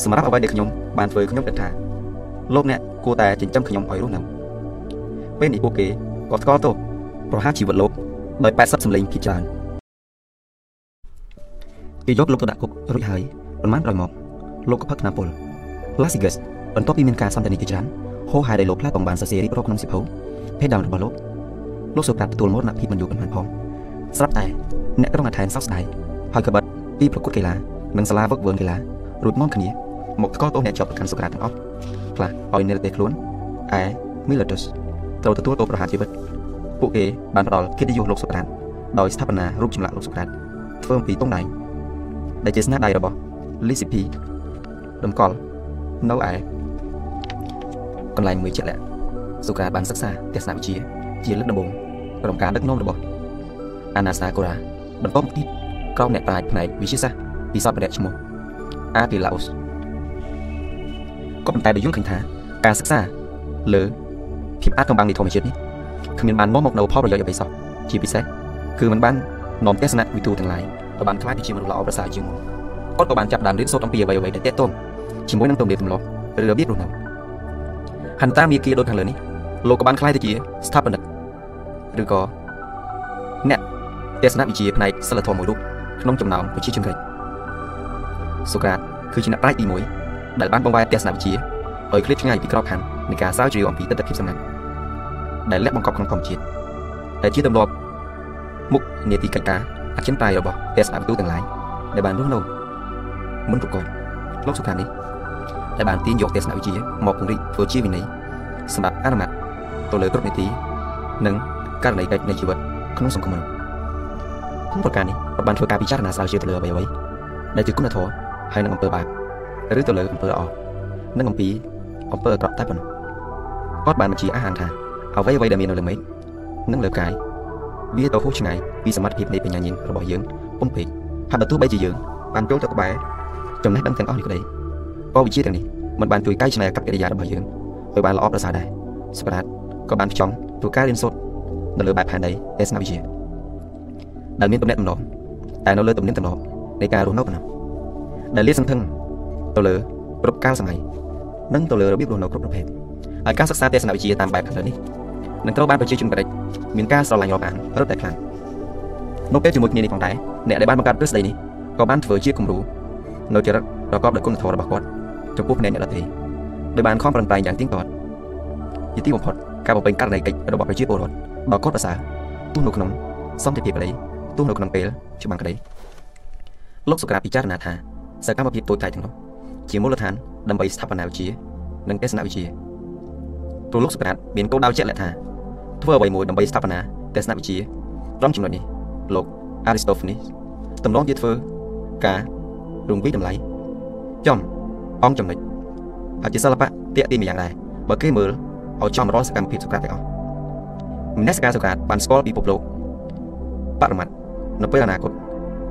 សម្រាប់អ្វីដែលខ្ញុំបានធ្វើខ្ញុំគិតថាលោកអ្នកគួរតែចិញ្ចឹមខ្ញុំឲ្យរស់នៅពេលនេះពួកគេក៏ស្គាល់ទោសប្រហារជីវិតលោកដោយ80សម្លេងភាគច្រើន គេយកលោកទៅដាក់គុករួចហើយប៉ុន្មានក្រោយមកលោកក៏ផឹកថ្នាំពុល Lasigus បន្ទាប់ពីមានការសន្ទនាជាច្រើនហោហែដែលលោកផ្លែបងបានសរសេររៀបរាប់ក្នុងសិភៅភេទដើមរបស់លោកលោកសូក្រាតទទួលមរណភាពមិនយូរប៉ុន្មានផងស្រាប់តែអ្នកក្រុងអាថែនសោកស្ដាយហើយក៏បាត់ពីប្រកួតកីឡានិងសាលាវឹកវើកីឡារួចនាំគ្នាមកស្គាល់ទោសអ្នកជាប់ប្រកាន់សូក្រាតទាំងអស់ខ្លះឲ្យនៅតែខ្លួនឯ Miletus ត្រូវទទួលទោសប្រហារជីវិតពួកគេបានផ្ដល់កិត្តិយសលោកសូក្រាតដោយស្ថាបនារូបចម្លាក់លោកសូក្រាតធ្វើអំពីទង់ដៃ ដែលជាស្នាដៃរបស់ Lysippe តម្កល់នៅឯកន្លែងមួយជាក់លាក់សូក្រាតបានសិក្សាទស្សនវិជ្ជាជាលើកដំបូងក្រុមការដឹកនាំរបស់អាណាសាកូរ៉ាបន្តមកទៀតក្រុមអ្នកប្រាជ្ញផ្នែកវិទ្យាសាស្ត្រពីសពម្នាក់ឈ្មោះអាពីឡាអូសក៏ប៉ុន្តែដែលយល់ឃើញថាការសិក្សាលើភាពអាចកំបាំងនៃធម្មជាតិនេះគ្មានបានមកមកនៅផលប្រយោជន៍អ្វីសោះជាពិសេសគឺมันបាននាំទស្សនៈវិទូទាំងឡាយ ឲ្យបានខ្លាយទៅជាមនុស្សល្អប្រសើរជាងមុនគាត់ក៏បានចាប់ដើមរៀនសូត្រអំពីអ្វីអ្វីដែលតេតតងជាមួយនឹងទំនៀមទម្លាប់ឬរបៀបរស់នៅហន្តាមាគ៌ាដូចខាងលើនេះលោកក៏បានខ្លាយទៅជាស្ថាបនិកឬក៏អ្នកទស្សនវិជ្ជាផ្នែកសិលធម៌មួយរូបក្នុងចំណោមប្រជាជនក្រិចសូក្រាតគឺជាអ្នកប្រាជ្ញទី1ដែលបានបង្វែរទស្សនវិជ្ជាឲ្យឃ្លាតឆ្ងាយពីក្របខ័ណ្ឌនៃការស្រាវជ្រាវអំពីទស្សនវិជ្ជាសម្ងាត់ដែលលាក់បង្កប់ក្នុងធម្មជាតិដែលជាទម្លាប់មុខនីតិកិច្ចការ អចិន្ត្រៃយ៍របស់ទស្សនវិទូទាំងឡាយដែលបានរស់នៅមុនប្រកបលោកសុខានេះដែលបានទាញយកទស្សនវិជ្ជាមកពង្រីកធ្វើជាវិន័យសម្រាប់អនុម័តទៅលើគ្រប់នីតិនិងករណីកិច្ចនៃជីវិតក្នុងសង្គមមនុស្សក្នុងប្រការនេះគាត់បានធ្វើការពិចារណាស្រាវជ្រាវទៅលើអ្វីៗដែលជាគុណធម៌ហើយនឹងអំពើបាបឬទៅលើអំពើល្អនិងអំពីអំពើអាក្រក់តែប៉ុណ្ណោះគាត់បានបញ្ជាអាហារថាអ្វីអ្វីដែលមាននៅលើមេឃនិងលើកាយ វាទៅហួសឆ្ងាយពីសមត្ថភាពនៃបញ្ញាញាណរបស់យើងពុំពេកហើយបើទោះបីជាយើងបានចូលទៅក្បែរចំណេះដឹងទាំងអស់នេះក្តីក៏វិជាទាំងនេះមិនបានជួយកែច្នៃអាកប្បកិរិយារបស់យើងឲ្យបានល្អប្រសើរដែរសម្រាប់ក៏បានផ្ចង់ធ្វើការរៀនសូត្រនៅលើបែបផែនដីទេសនាវិទ្យាដែលមានទំនាក់ទំនងតែនៅលើទំនៀមទម្លាប់នៃការរស់នៅប៉ុណ្ណោះដែលលាតសន្ធឹងទៅលើគ្រប់កាលសម័យនិងទៅលើរបៀបរស់នៅគ្រប់ប្រភេទហើយការសិក្សាទេសនវិជ្ជាតាមបែបខាងលើនេះ នឹងត្រូវបានប្រជាជនបរិចមានការស្រឡាញ់រាប់អានរឹតតែខ្លាំងនៅពេលជាមួយគ្នានេះផងដែរអ្នកដែលបានបង្កើតទ្រឹស្ដីនេះក៏បានធ្វើជាគំរូនៅចរិតប្រកបដោយគុណធម៌របស់គាត់ចំពោះភ្នែកអ្នកដទៃដោយបានខំប្រឹងប្រែងយ៉ាងទៀងទាត់ជាទីបំផុតការបំពេញករណីកិច្ចរបស់ប្រជាពលរដ្ឋដ៏កត់ប្រសើរទោះនៅក្នុងសន្តិភាពក្តីទោះនៅក្នុងពេលច្បាំងក្តីលោកសុក្រាតពិចារណាថាសកម្មភាពតូចតាចទាំងនោះជាមូលដ្ឋានដើម្បីស្ថាបនាវិជ្ជានិងទេសនវិជ្ជាព្រោះលោកសុក្រាតមានគោលដៅជាក់លាក់ថា ធ្វើអ្វីមួយដើម្បីស្ថាបនាទេសនវិជ្ជាត្រង់ចំណុចនេះលោក Aristophanes តម្រង់ជាធ្វើការរងវិតម្លៃចំអង្គចំណុចហើយជាសិល្បៈតាក់ទាញម្យ៉ាងដែរបើគេមើលឲ្យចំរាល់សកម្មភាពសុក្រាតទាំងអស់មនសិការសុក្រាតបានស្គាល់ពិភពលោកបរមត្តនៅពេលអនាគត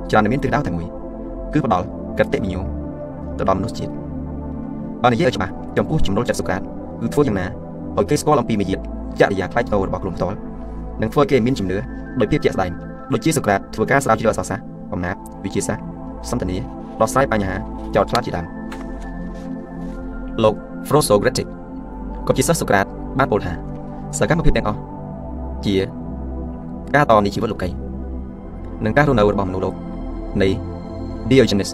ច្រើនតែមានទិសដៅតែមួយគឺផ្ដល់កតេវិញ្ញោទៅដល់មនុស្សជាតិបើនិយាយឲ្យច្បាស់ចំពោះចំណុចចិត្តសុក្រាតគឺធ្វើយ៉ាងណា ឲ្យគេស្គាល់អំពីមាយាទចរិយាផ្លែកតោរបស់ខ្លួនផ្ទាល់និងធ្វើឲ្យគេមានជំនឿដោយភាពជាក់ស្ដែងដូចជាសុក្រាតធ្វើការស្រាវជ្រាវអក្សរសាស្ត្រអំណាចវិទ្យាសាស្ត្រសន្តានាដោះស្រាយបញ្ហាចោតឆ្លាតជាដើមលោក Froso Gretic ក៏ជាសិស្សសុក្រាតបានពោលថាសកម្មភាពទាំងអស់ជាការតនីជីវិតលោកីនិងការរស់នៅរបស់មនុស្សលោកនៃ Diogenes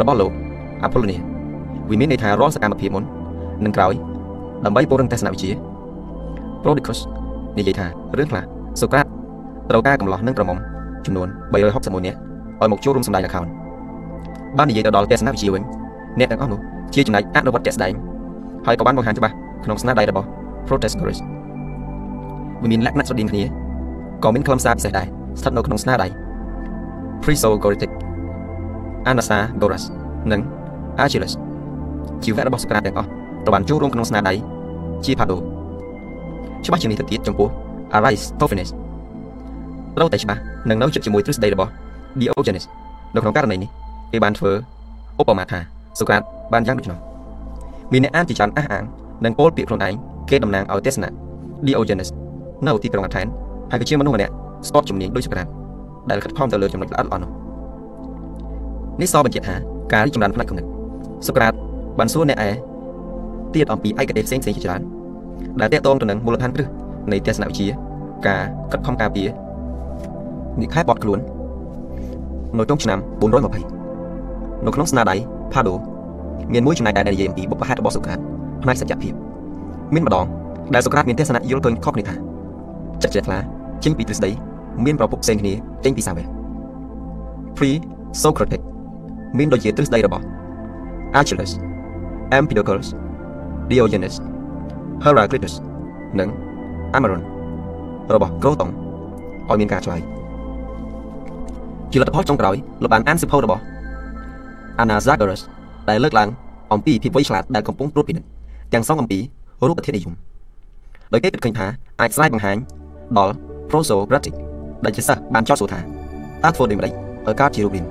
របស់លោក Apollonia វាមានន័យថារាល់សកម្មភាពមុននិងក្រោយ ដើម្បីពង្រឹងទស្សនវិជ្ជា Prodicus និយាយថារឿងខ្លះសូក្រាតត្រូវការកំឡោះនិងប្រមុំចំនួន361នាក់ឲ្យមកចូលរួមសម្ដែងល្ខោនបាននិយាយទៅដល់ទស្សនវិជ្ជាវិញអ្នកទាំងអស់នោះជាចំណែកអនុវត្តជាក់ស្ដែងហើយក៏បានបង្ហាញច្បាស់ក្នុងស្នាដៃរបស់ Protagoras វាមានលក្ខណៈស្រដៀងគ្នាក៏មានខ្លឹមសារពិសេសដែរស្ថិតនៅក្នុងស្នាដៃ Presogoritic Anaxagoras និង Achilles ជីវៈរបស់សូក្រាតទាំងអស់ ត្រូវបានចូលរួមក្នុងស្នាដៃជាផាដូច្បាស់ជាងនេះទៅទៀតចំពោះ Aristophanes ត្រូវតែច្បាស់នឹងនៅជិតជាមួយទ្រឹស្ដីរបស់ Diogenes នៅក្នុងករណីនេះគេបានធ្វើឧបមាថាសូក្រាតបានយ៉ាងដូច្នោះមានអ្នកអានជាច្រើនអះអាងនិងពោលពាក្យខ្លួនឯងគេតំណាងឲ្យទេសនា Diogenes នៅទីក្រុងអាថែនហើយក៏ជាមនុស្សម្នាក់ស្ទាត់ជំនាញដូចសូក្រាតដែលខិតខំទៅលើចំណុចល្អិតល្អន់នោះនេះសបញ្ជាក់ថាការរីកចម្រើនផ្នែកគំនិតសូក្រាតបានសួរអ្នកឯ ទៀតអំពីឯកទេសផ្សេងៗជាច្រើនដែលតាក់ទងទៅនឹងមូលដ្ឋានគ្រឹះនៃទស្សនវិជ្ជាការខិតខំការពារនិខែបត់ខ្លួននៅក្នុងឆ្នាំ420នៅក្នុងស្នាដៃផាដូមានមួយចំណែកដែលនិយាយអំពីបុព្វហេតុរបស់សូក្រាតផ្នែកសច្ចភាពមានម្ដងដែលសូក្រាតមានទស្សនៈយល់ឃើញខុសគ្នាថាចិត្តជ្រះថ្លាចេញពីទ្រឹស្ដីមានប្រភពផ្សេងគ្នាចេញពីសាវេ Pre Socratic មានដូចជាទ្រឹស្ដីរបស់ Achilles Empedocles Diogenes Heraclitus និង Amaron របស់ក្រូតុងឲ្យមានការឆ្លើយជាលទ្ធផលចុងក្រោយលោកបានអានសិភៅរបស់ Anaxagoras ដែលលើកឡើងអំពីភាពវៃឆ្លាតដែលកំពុងត្រួតពិនិត្យទាំងសងអំពីរូបធាតុនិយមដោយគេគិតឃើញថាអាចស្រាយបង្ហាញដល់ Prosocratic ដែលជាសិស្សបានចោទសួរថាតើធ្វើដូចម្តេចឲ្យកើតជារូបរាង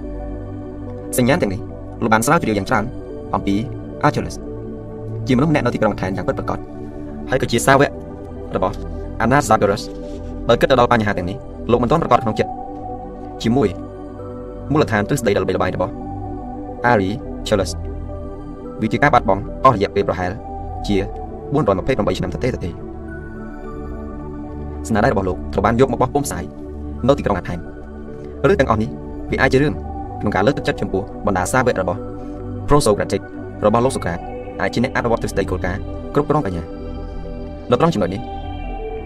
សញ្ញាទាំងនេះលោកបានស្រាវជ្រាវយ៉ាងច្រើនអំពី Achilles ជាមនុស្សម្នាក់នៅទីក្រុងអាថែនយ៉ាងពិតប្រាកដហើយក៏ជាសាវករបស់ Anaxagoras បើគិតទៅដល់បញ្ហាទាំងនេះលោកមិនទាន់ប្រកាសក្នុងចិត្តជាមួយមូលដ្ឋានទ្រឹស្ដីដ៏ល្បីល្បាញរបស់ Aristoteles វាជាការបាត់បង់អស់រយៈពេលប្រហែលជា428ឆ្នាំទៅទេទៅទេស្នាដៃរបស់លោកត្រូវបានយកមកបោះពុម្ពផ្សាយនៅទីក្រុងអាថែនឬទាំងអស់នេះវាអាចជារឿងក្នុងការលើកទឹកចិត្តចំពោះបណ្ដាសាវករបស់ Prosocratic របស់លោកសូក្រាត អាចជាអ្នកអនុវត្តទ្រឹស្ដីគោលការណ៍គ្រប់គ្រងបញ្ញានៅត្រង់ចំណុចនេះ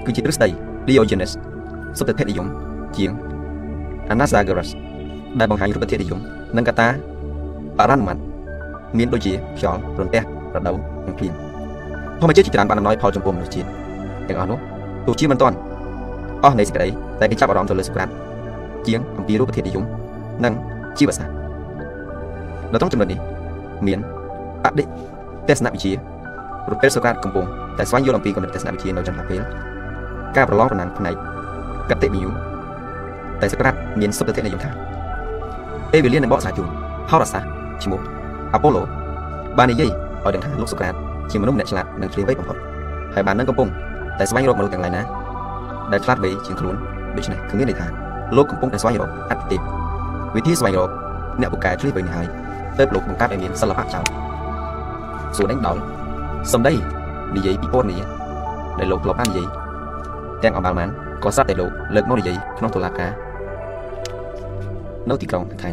គឺជាទ្រឹស្ដី Diogenes សុទ្ធតែនិយមជាង Anaxagoras ដែលបង្ហាញរូបធាតុនិយមនិងកតាបរណមត្តមានដូចជាខ្យល់រន្ទះរដូវនិងភ្លៀងធម្មជាតិជាច្រើនបានអំណោយផលចំពោះមនុស្សជាតិទាំងអស់នោះទោះជាមិនទាន់អស់នៃសេចក្តីតែគេចាប់អារម្មណ៍ទៅលើសុក្រាតជាងអំពីរូបធាតុនិយមនិងជីវសាស្ត្រនៅក្នុងចំណុចនេះមានបដិ ទេសនវិជ្ជាប្រពេលសុក្រាតកំពុងតែស្វែងយល់អំពីគំនិតទេសនវិជ្ជានៅចន្លោះពេលការប្រឡងប្រណាំងផ្នែកកតិវិយុតែសុក្រាតមានសុទ្ធតិនិយមថាពេលវេលានឹងបកស្រាយជូនហោរាសាស្ត្រឈ្មោះអាប៉ូឡូបាននិយាយឲ្យដឹងថាលោកសុក្រាតជាមនុស្សម្នាក់ឆ្លាតនិងឆ្លៀវវៃបំផុតហើយបាននឹងកំពុងតែស្វែងរកមនុស្សទាំងឡាយណាដែលឆ្លាតវៃជាងខ្លួនដូច្នេះគឺមានន័យថាលោកកំពុងតែស្វែងរកអត្តទេពវិធីស្វែងរកអ្នកពូកែឆ្លៀសវៃនេះហើយទើបលោកបង្កើតឲ្យមានសិល្បៈចោល សួរដេញដោលសំដីនិយាយពីពណ៌នេះដែលលោកធ្លាប់បាននិយាយទាំងអម្បាលម៉ានក៏ស្រាប់តែលោកលើកមកនិយាយក្នុងតុលាការនៅទីក្រុងថៃ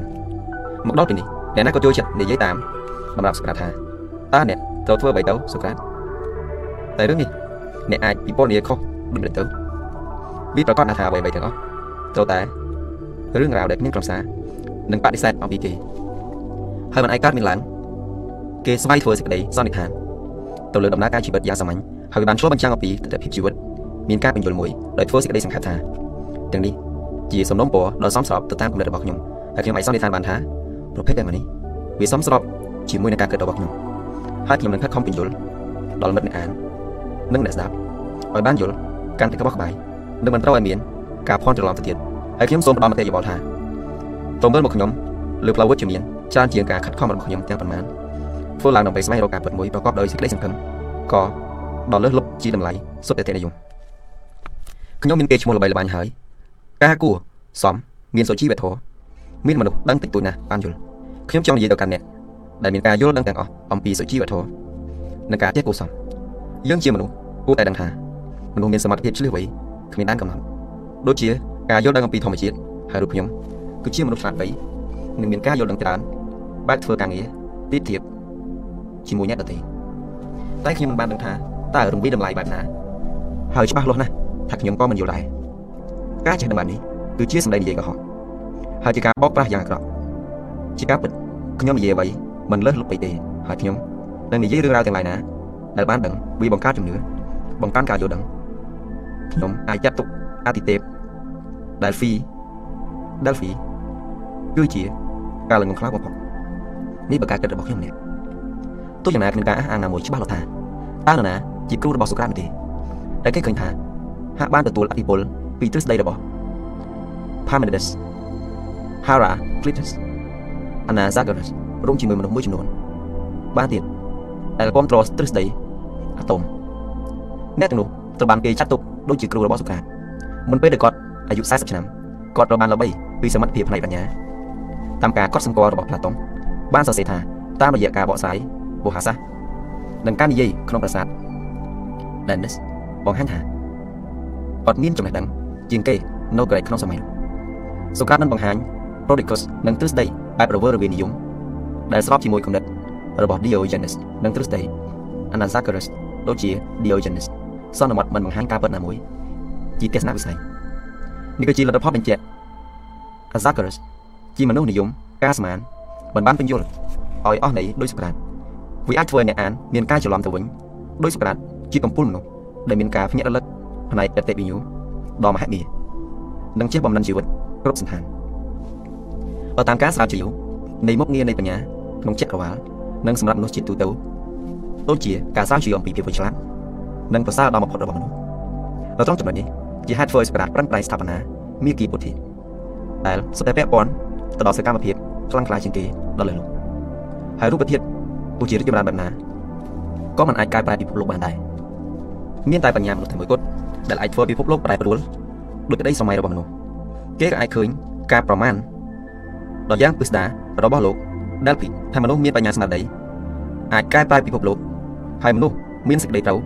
មកដល់ទីនេះអ្នកណាក៏ចូលចិត្តនិយាយតាមសម្រាប់សុក្រាតថាតើអ្នកត្រូវធ្វើអ្វីទៅសុក្រាតតែរឿងនេះអ្នកអាចពិពណ៌នាខុសដូចទៅវាប្រកាសថាអ្វីៗទាំងអស់ត្រូវតែរឿងរ៉ាវដែលគ្មានក្រុមសារនិងបដិសេធអំពីគេហើយមិនអាចកើតមានឡើង គេស្វែងធ្វើសេចក្តីសន្និដ្ឋានទៅលើដំណើរការជីវិតយ៉ាងសាមញ្ញហើយបានឆ្លុះបញ្ចាំងអំពីទស្សនវិជ្ជាជីវិតមានការបញ្យល់មួយដោយធ្វើសេចក្តីសង្ខេបថាទាំងនេះជាសំណុំពរដ៏សមស្របទៅតាមគំនិតរបស់ខ្ញុំហើយខ្ញុំអាចសន្និដ្ឋានបានថាប្រភេទដែលមកនេះវាសមស្របជាមួយនឹងការគិតរបស់ខ្ញុំហើយខ្ញុំនឹងខិតខំបញ្យល់ដល់មិត្តអ្នកអាននិងអ្នកស្ដាប់ឲ្យបានយល់កាន់តែក្បោះក្បាយនិងមិនត្រូវឲ្យមានការភ័ន្តច្រឡំទៅទៀតហើយខ្ញុំសូមផ្ដល់មតិយោបល់ថាតើមើលមកខ្ញុំលើផ្លូវវិជ្ជមានច្រើនជាងការខិតខំរបស់ខ្ញុំទាំងប៉ុន្មាន ធ្វើឡើងដើម្បីស្វែងរកការពិតមួយប្រកបដោយសេចក្តីសង្ឃឹមក៏ដល់លើសលប់ជាតម្លៃសុទ្ធតែនិយមខ្ញុំមានគេឈ្មោះល្បីល្បាញហើយការគួសមមានសុជីវធម៌មានមនុស្សដឹងតិចតួចណាស់បានយល់ខ្ញុំចង់និយាយទៅកាន់អ្នកដែលមានការយល់ដឹងទាំងអស់អំពីសុជីវធម៌និងការចេះគួសមយើងជាមនុស្សគួរតែដឹងថាមនុស្សមានសមត្ថភាពឆ្លៀសវៃគ្មានដែនកំណត់ដូចជាការយល់ដឹងអំពីធម្មជាតិហើយរូបខ្ញុំគឺជាមនុស្សឆ្លាតវៃនិងមានការយល់ដឹងច្រើនបែបធ្វើការងារទីទៀប ជាមួយអ្នកដទៃតែខ្ញុំមិនបានដឹងថាតើរំវីតម្លៃបែបណាហើយច្បាស់លាស់ណាស់ថាខ្ញុំក៏មិនយល់ដែរការចេះដឹងបែបនេះគឺជាសម្ដីនិយាយកុហកហើយជាការបោកប្រាស់យ៉ាងអាក្រក់ជាការពិតខ្ញុំនិយាយអ្វីមិនលើសលុបពេកទេហើយខ្ញុំនឹងនិយាយរឿងរ៉ាវទាំងឡាយណាដែលបានដឹងវាបង្កើតជំនឿបង្កើនការយល់ដឹងខ្ញុំអាចចាត់ទុកអាទិទេព Delphi Delphi គឺជាការល្ងងខ្លាំងបំផុតនេះបើការគិតរបស់ខ្ញុំនេះ ទោះយ៉ាងណាគ្មានការអះអាងណាមួយច្បាស់លាស់ថាតើនរណាជាគ្រូរបស់សូក្រាតទេតែគេឃើញថាហាក់បានទទួលអធិពលពីទ្រឹស្ដីរបស់ Parmenides Heraclitus Anaxagoras រួមជាមួយមនុស្សមួយចំនួនបានទៀតដែលគ្រប់គ្រងទ្រឹស្ដីអាតូមអ្នកទាំងនោះត្រូវបានគេចាត់ទុកដូចជាគ្រូរបស់សូក្រាតមុនពេលដែលគាត់អាយុ40ឆ្នាំគាត់ត្រូវបានល្បីពីសមត្ថភាពផ្នែកបញ្ញាតាមការកត់សម្គាល់របស់ផ្លាតុងបានសរសេរថាតាមរយៈការបកស្រាយ វោហាសាស្ត្រនិងការនិយាយក្នុងប្រាសាទ Dennis បង្ហាញថាគាត់មានចំណេះដឹងជាងគេនៅកន្លែងក្នុងសម័យនោះសូក្រាតបានបង្ហាញ Prodicus និងទ្រឹស្ដីបែបរវើរវាយនិយមដែលស្របជាមួយគំនិតរបស់ Diogenes និងទ្រឹស្ដី Anaxagoras ដូចជា Diogenes សន្មតមិនបង្ហាញការពិតណាមួយ ជាទស្សនវិស័យនេះគឺជាលទ្ធផលបញ្ជាក់ Anaxagoras ជាមនុស្សនិយមការស្មានមិនបានបញ្យល់ឲ្យអស់ន័យដោយសូក្រាត វាអាចធ្វើឲ្យអ្នកអានមានការច្រឡំទៅវិញដោយសូក្រាតជាកំពូលមនុស្សដែលមានការភ្ញាក់រលឹកផ្នែកអតិវិញ្ញដ៏មហិមានិងចេះបំណិនជីវិតគ្រប់សន្តានបើតាមការស្រាវជ្រាវនៃមុខងារនៃបញ្ញាក្នុងចក្រវាលនិងសម្រាប់មនុស្សជាតិទូទៅដូចជាការស្រាវជ្រាវអំពីភាពឆ្លាតនិងប្រសើរដល់បំផុតរបស់មនុស្សនៅត្រង់ចំណុចនេះជាហេតុធ្វើឲ្យសក្តារប្រឹងប្រែងស្ថាបនាមាគីពុទ្ធិដែលសុទ្ធតែពាក់ព័ន្ធទៅដល់សកម្មភាពខ្លាំងក្លាជាងគេដល់លើលោកហើយរូបធាតុ ទោះជារីកចម្រើនបែបណាក៏មិនអាចកែប្រែពិភពលោកបានដែរមានតែបញ្ញាមនុស្សតែមួយគត់ដែលអាចធ្វើពិភពលោកប្រែប្រួលដោយក្តីសម័យរបស់មនុស្សគេក៏អាចឃើញការប្រមាណដ៏យ៉ាងពិស្ដាររបស់លោក Delphi ថាមនុស្សមានបញ្ញាស្មារតីអាចកែប្រែពិភពលោកហើយមនុស្សមានសេចក្តីត្រូវ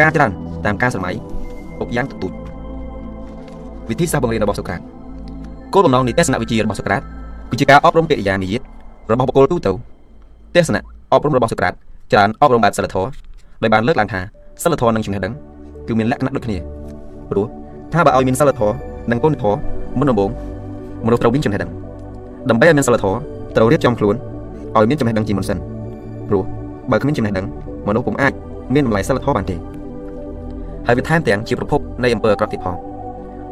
ការច្រើនតាមការសម័យពុកយ៉ាងទទូចវិធីសាស្ត្របង្រៀនរបស់សូក្រាតគោលបំណងនៃទស្សនវិជ្ជារបស់សូក្រាតគឺជាការអប់រំកិរិយានិយាយរបស់បុគ្គលទូទៅ ទស្សនៈអប់រំរបស់សូក្រាតច្រើនអប់រំបែបសិលធម៌ដោយបានលើកឡើងថាសិលធម៌និងចំណេះដឹងគឺមានលក្ខណៈដូចគ្នាព្រោះថាបើឲ្យមានសិលធម៌និងគុណធម៌មុនដំបូងមនុស្សត្រូវមានចំណេះដឹងដើម្បីឲ្យមានសិលធម៌ត្រូវរៀបចំខ្លួនឲ្យមានចំណេះដឹងជាមុនសិនព្រោះបើគ្មានចំណេះដឹងមនុស្សពុំអាចមានតម្លៃសិលធម៌បានទេហើយវាថែមទាំងជាប្រភពនៃអំពើអាក្រក់ទៀតផង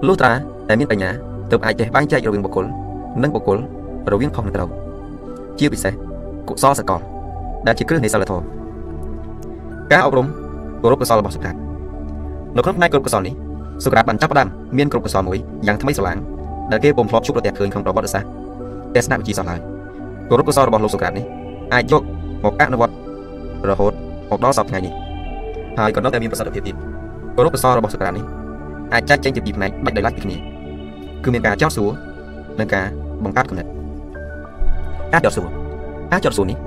លុះត្រាតែមានបញ្ញាទើបអាចចេះបែងចែករវាងបុគ្គលនិងបុគ្គលរវាងខុសនិងត្រូវជាពិសេស កុសលសកលដែលជាគ្រឹះនៃសិលធម៌ការអប់រំគោរពកុសលរបស់សុក្រាតនៅក្នុងផ្នែកគោរពកុសលនេះសុក្រាតបានចាប់ផ្ដើមមានគោរពកុសលមួយយ៉ាងថ្មីស្រឡាងដែលគេពុំធ្លាប់ជួបប្រទះឃើញក្នុងប្រវត្តិសាស្ត្រទស្សនវិជ្ជាសោះឡើយគោរពកុសលរបស់លោកសុក្រាតនេះអាចយកមកអនុវត្តរហូតមកដល់សពថ្ងៃនេះហើយក៏នៅតែមានប្រសិទ្ធភាពទៀតគោរពកសលរបស់សូក្រាតនេះអាចចែកចេញជាពីរផ្នែកដាច់ដោយឡែកពីគ្នាគឺមានការចោទសួរនិងការបង្កើតគំនិតការចោទសួរ ការចោទសួរនេះ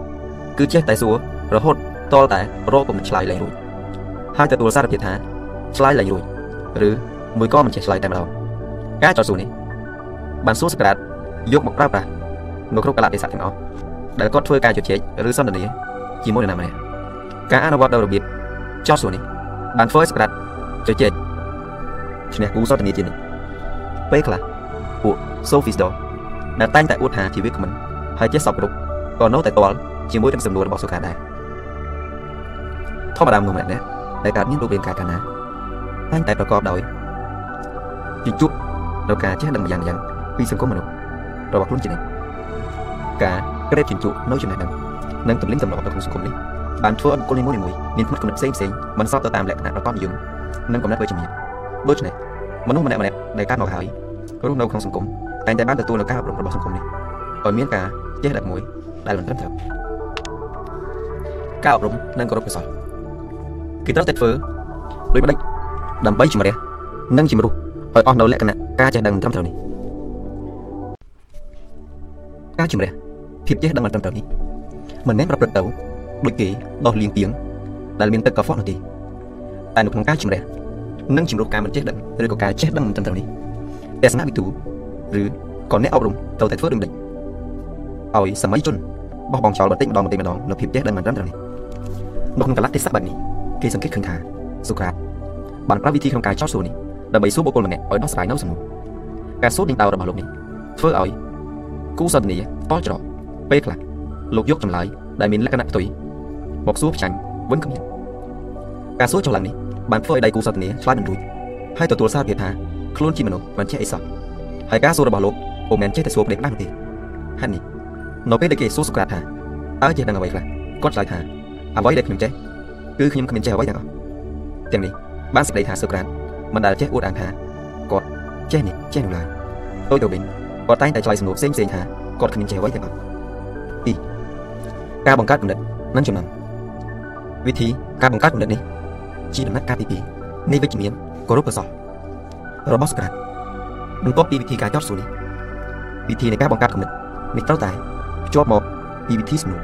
គឺចេះតែសួររហូតតលតែរកគំនិតឆ្លើយលែងរួចហើយទទួលសារភាពថាឆ្លើយលែងរួចឬមួយក៏មិនចេះឆ្លើយតែម្ដងការចោទសួរនេះបានសួរសូក្រាតយកមកប្រើប្រាស់នៅគ្រប់កលៈទេសៈទាំងអស់ដែលគាត់ធ្វើការជជែកឬសន្ទនាជាមួយនរណាម្នាក់ការអនុវត្តដោយរបៀបចោទសួរនេះបានធ្វើឲ្យសូក្រាតជជែកឈ្នះគូសន្ទនាជានិច្ចពេលខ្លះពួក Sophist ដែលតែងតែអួតថាជាវាគ្មិនហើយចេះសពគ្រប់ ក៏នៅតែតល់ជាមួយនឹងសំណួររបស់សូក្រាតដែរធម្មតាមនុស្សម្នាក់ដែលកើតមានរូបរាងកាយកាលណាតែងតែប្រកបដោយជាជួបនៅការចេះដឹងយ៉ាងយ៉ាងពីសង្គមមនុស្សរបស់ខ្លួនជានិច្ចការក្រេបជញ្ជក់នៅចំណេះដឹងនិងទម្លិញទម្លាប់នៅក្នុងសង្គមនេះបានធ្វើឲ្យបុគ្គលនីមួយៗមានផ្នត់គំនិតផ្សេងផ្សេងមិនស្របទៅតាមលក្ខណៈប្រកបនិយមនិងកំណត់វិជ្ជមានដូច្នេះមនុស្សម្នាក់ម្នាក់ដែលកើតមកហើយរស់នៅក្នុងសង្គមតែងតែបានទទួលនូវការអប់រំរបស់សង្គមនេះឲ្យមានការចេះដឹងមួយ ដែលមិនត្រឹមត្រូវការអប់រំនិងគោរពកុសលគឺត្រូវតែធ្វើដោយម្ដេចដើម្បីជំរះនិងជំរុះឲ្យអស់នៅលក្ខណៈការចេះដឹងត្រឹមត្រូវនេះការជំរះភាពចេះដឹងមិនត្រឹមត្រូវនេះមិនមែនប្រព្រឹត្តទៅដូចគេដោះលៀងទៀងដែលមានទឹកកខ្វក់នោះទេតែនៅក្នុងការជំរះនិងជំរុះការមិនចេះដឹងឬក៏ការចេះដឹងមិនត្រឹមត្រូវនេះទស្សនវិទូឬក៏អ្នកអប់រំត្រូវតែធ្វើដូចម្ដេច ឲ្យសម័យជនបោះបង់ចោលបន្តិចម្ដងបន្តិចម្ដងនៅភាពចេះដឹងមិនត្រឹមត្រូវនេះនៅក្នុងកលៈទេសៈបែបនេះគេសង្កេតឃើញថាសូក្រាតបានប្រើវិធីក្នុងការចោទសួរនេះដើម្បីសួរបុគ្គលម្នាក់ឲ្យដោះស្រាយនៅសំណួរការសួរដេញដោរបស់លោកនេះធ្វើឲ្យគូសន្ទនាតល់ច្រកពេលខ្លះលោកយកចម្លើយដែលមានលក្ខណៈផ្ទុយមកសួរផ្ចាញ់វិញគ្មានការសួរចុះឡើងនេះបានធ្វើឲ្យដៃគូសន្ទនាឆ្លើយមិនរួចហើយទទួលសារភាពថាខ្លួនជាមនុស្សមិនចេះអីសោះហើយការសួររបស់លោកពុំមែនចេះតែសួរផ្ដេកខ្លះទេហេតុនេះ នៅពេលដែលគេសួរសូក្រាតថាតើចេះដឹងអ្វីខ្លះគាត់ឆ្លើយថាអ្វីដែលខ្ញុំចេះគឺខ្ញុំគ្មានចេះអ្វីទាំងអស់ទាំងនេះបានសេចក្តីថាសូក្រាតមិនដែលចេះអួតអាងថាគាត់ចេះនេះចេះនោះឡើយដូចទៅវិញគាត់តែងតែឆ្លើយសំណួរផ្សេងផ្សេងថាគាត់គ្មានចេះអ្វីទាំងអស់ទីការបង្កើតគំនិតនិងចំណាំវិធីការបង្កើតគំនិតនេះជាដំណាក់កាលទី2នៃវិជ្ជមានគោរពកុសលរបស់សូក្រាតបន្ទាប់ពីវិធីការចោទសួរនេះវិធីនៃការបង្កើតគំនិតនេះត្រូវតែ ភ្ជាប់មកពីវិធីសំណួរ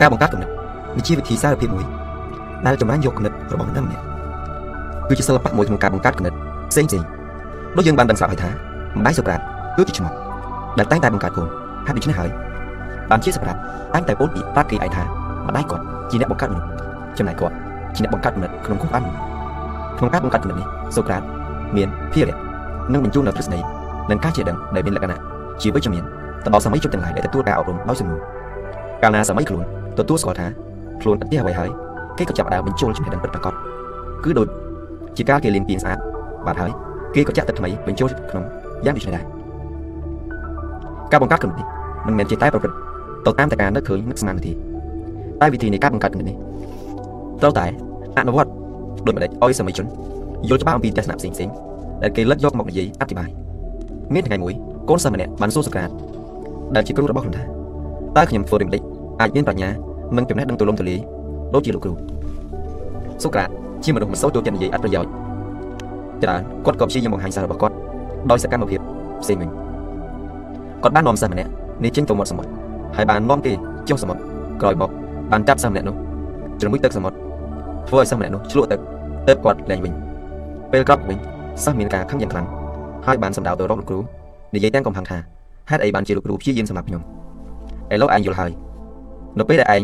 ការបង្កើតគំនិតនេះជាវិធីសារភាពមួយដែលចម្រាញ់យកគំនិតរបស់មនុស្សម្នាក់គឺជាសិល្បៈមួយក្នុងការបង្កើតគំនិតផ្សេងផ្សេងដូចយើងបានដឹងស្រាប់ហើយថាម្ដាយសូក្រាតគឺជាឈ្មោះដែលតែងតែបង្កើតកូនហើយដូច្នេះហើយបានជាសូក្រាតតែងតែពោលពីប្រាប់គេឯងថាម្ដាយគាត់ជាអ្នកបង្កើតមនុស្សចំណែកគាត់ជាអ្នកបង្កើតគំនិតក្នុងគុំបានក្នុងការបង្កើតគំនិតនេះសូក្រាតមានភារៈនិងបញ្ជូននូវទ្រឹស្ដីនិងការជាដឹងដែលមានលក្ខណៈជាវិជ្ជមាន ទៅដល់សម័យជុំទាំងឡាយដែលទទួលការអប់រំដោយសំណួរកាលណាសម័យខ្លួនទទួលស្គាល់ថាខ្លួនអត់ទេអ្វីហើយគេក៏ចាប់ដើមបញ្ចូលចំណេះដឹងពិតប្រាកដគឺដូចជាការគេលាងពីស្អាតបាទហើយគេក៏ចាក់ទឹកថ្មីបញ្ចូលក្នុងយ៉ាងដូចនេះដែរការបង្កើតគំនិតនេះមិនមែនជាតែប្រព្រឹត្តទៅតាមតែការនឹកឃើញនឹកស្មានទេតែវិធីនៃការបង្កើតគំនិតនេះត្រូវតែអនុវត្តដោយម្ដេចឲ្យសម័យជនយល់ច្បាស់អំពីទស្សនៈផ្សេងផ្សេងដែលគេលើកយកមកនិយាយអធិប្បាយមានថ្ងៃមួយកូនសិស្សម្នាក់បានសួរសក្រាត ដែលជាគ្រូរបស់ខ្លួនថាតើខ្ញុំធ្វើដូចម្ដេចអាចមានប្រាជ្ញានិងចំណេះដឹងទូលំទូលាយដូចជាលោកគ្រូសូក្រាតជាមនុស្សមិនសូវចូលចិត្តនិយាយអត់ប្រយោជន៍ច្រើនគាត់ក៏ព្យាយាមបង្ហាញសាររបស់គាត់ដោយសកម្មភាពផ្សេងវិញគាត់បាននាំសិស្សម្នាក់នេះចេញទៅមាត់សមុទ្រហើយបាននាំគេចុះសមុទ្រក្រោយមកបានចាប់សិស្សម្នាក់នោះជ្រមុជទឹកសមុទ្រធ្វើឲ្យសិស្សម្នាក់នោះឆ្លក់ទឹកទៅគាត់លែងវិញពេលក្រោយវិញសិស្សមានការខឹងយ៉ាងខ្លាំងហើយបានសម្ដៅទៅរកលោកគ្រូនិយាយទាំងកំហឹងថា ហេតុអីបានជាលោកគ្រូព្យាយាមសម្រាប់ខ្ញុំឥឡូវឯងយល់ហើយនៅពេលដែលឯង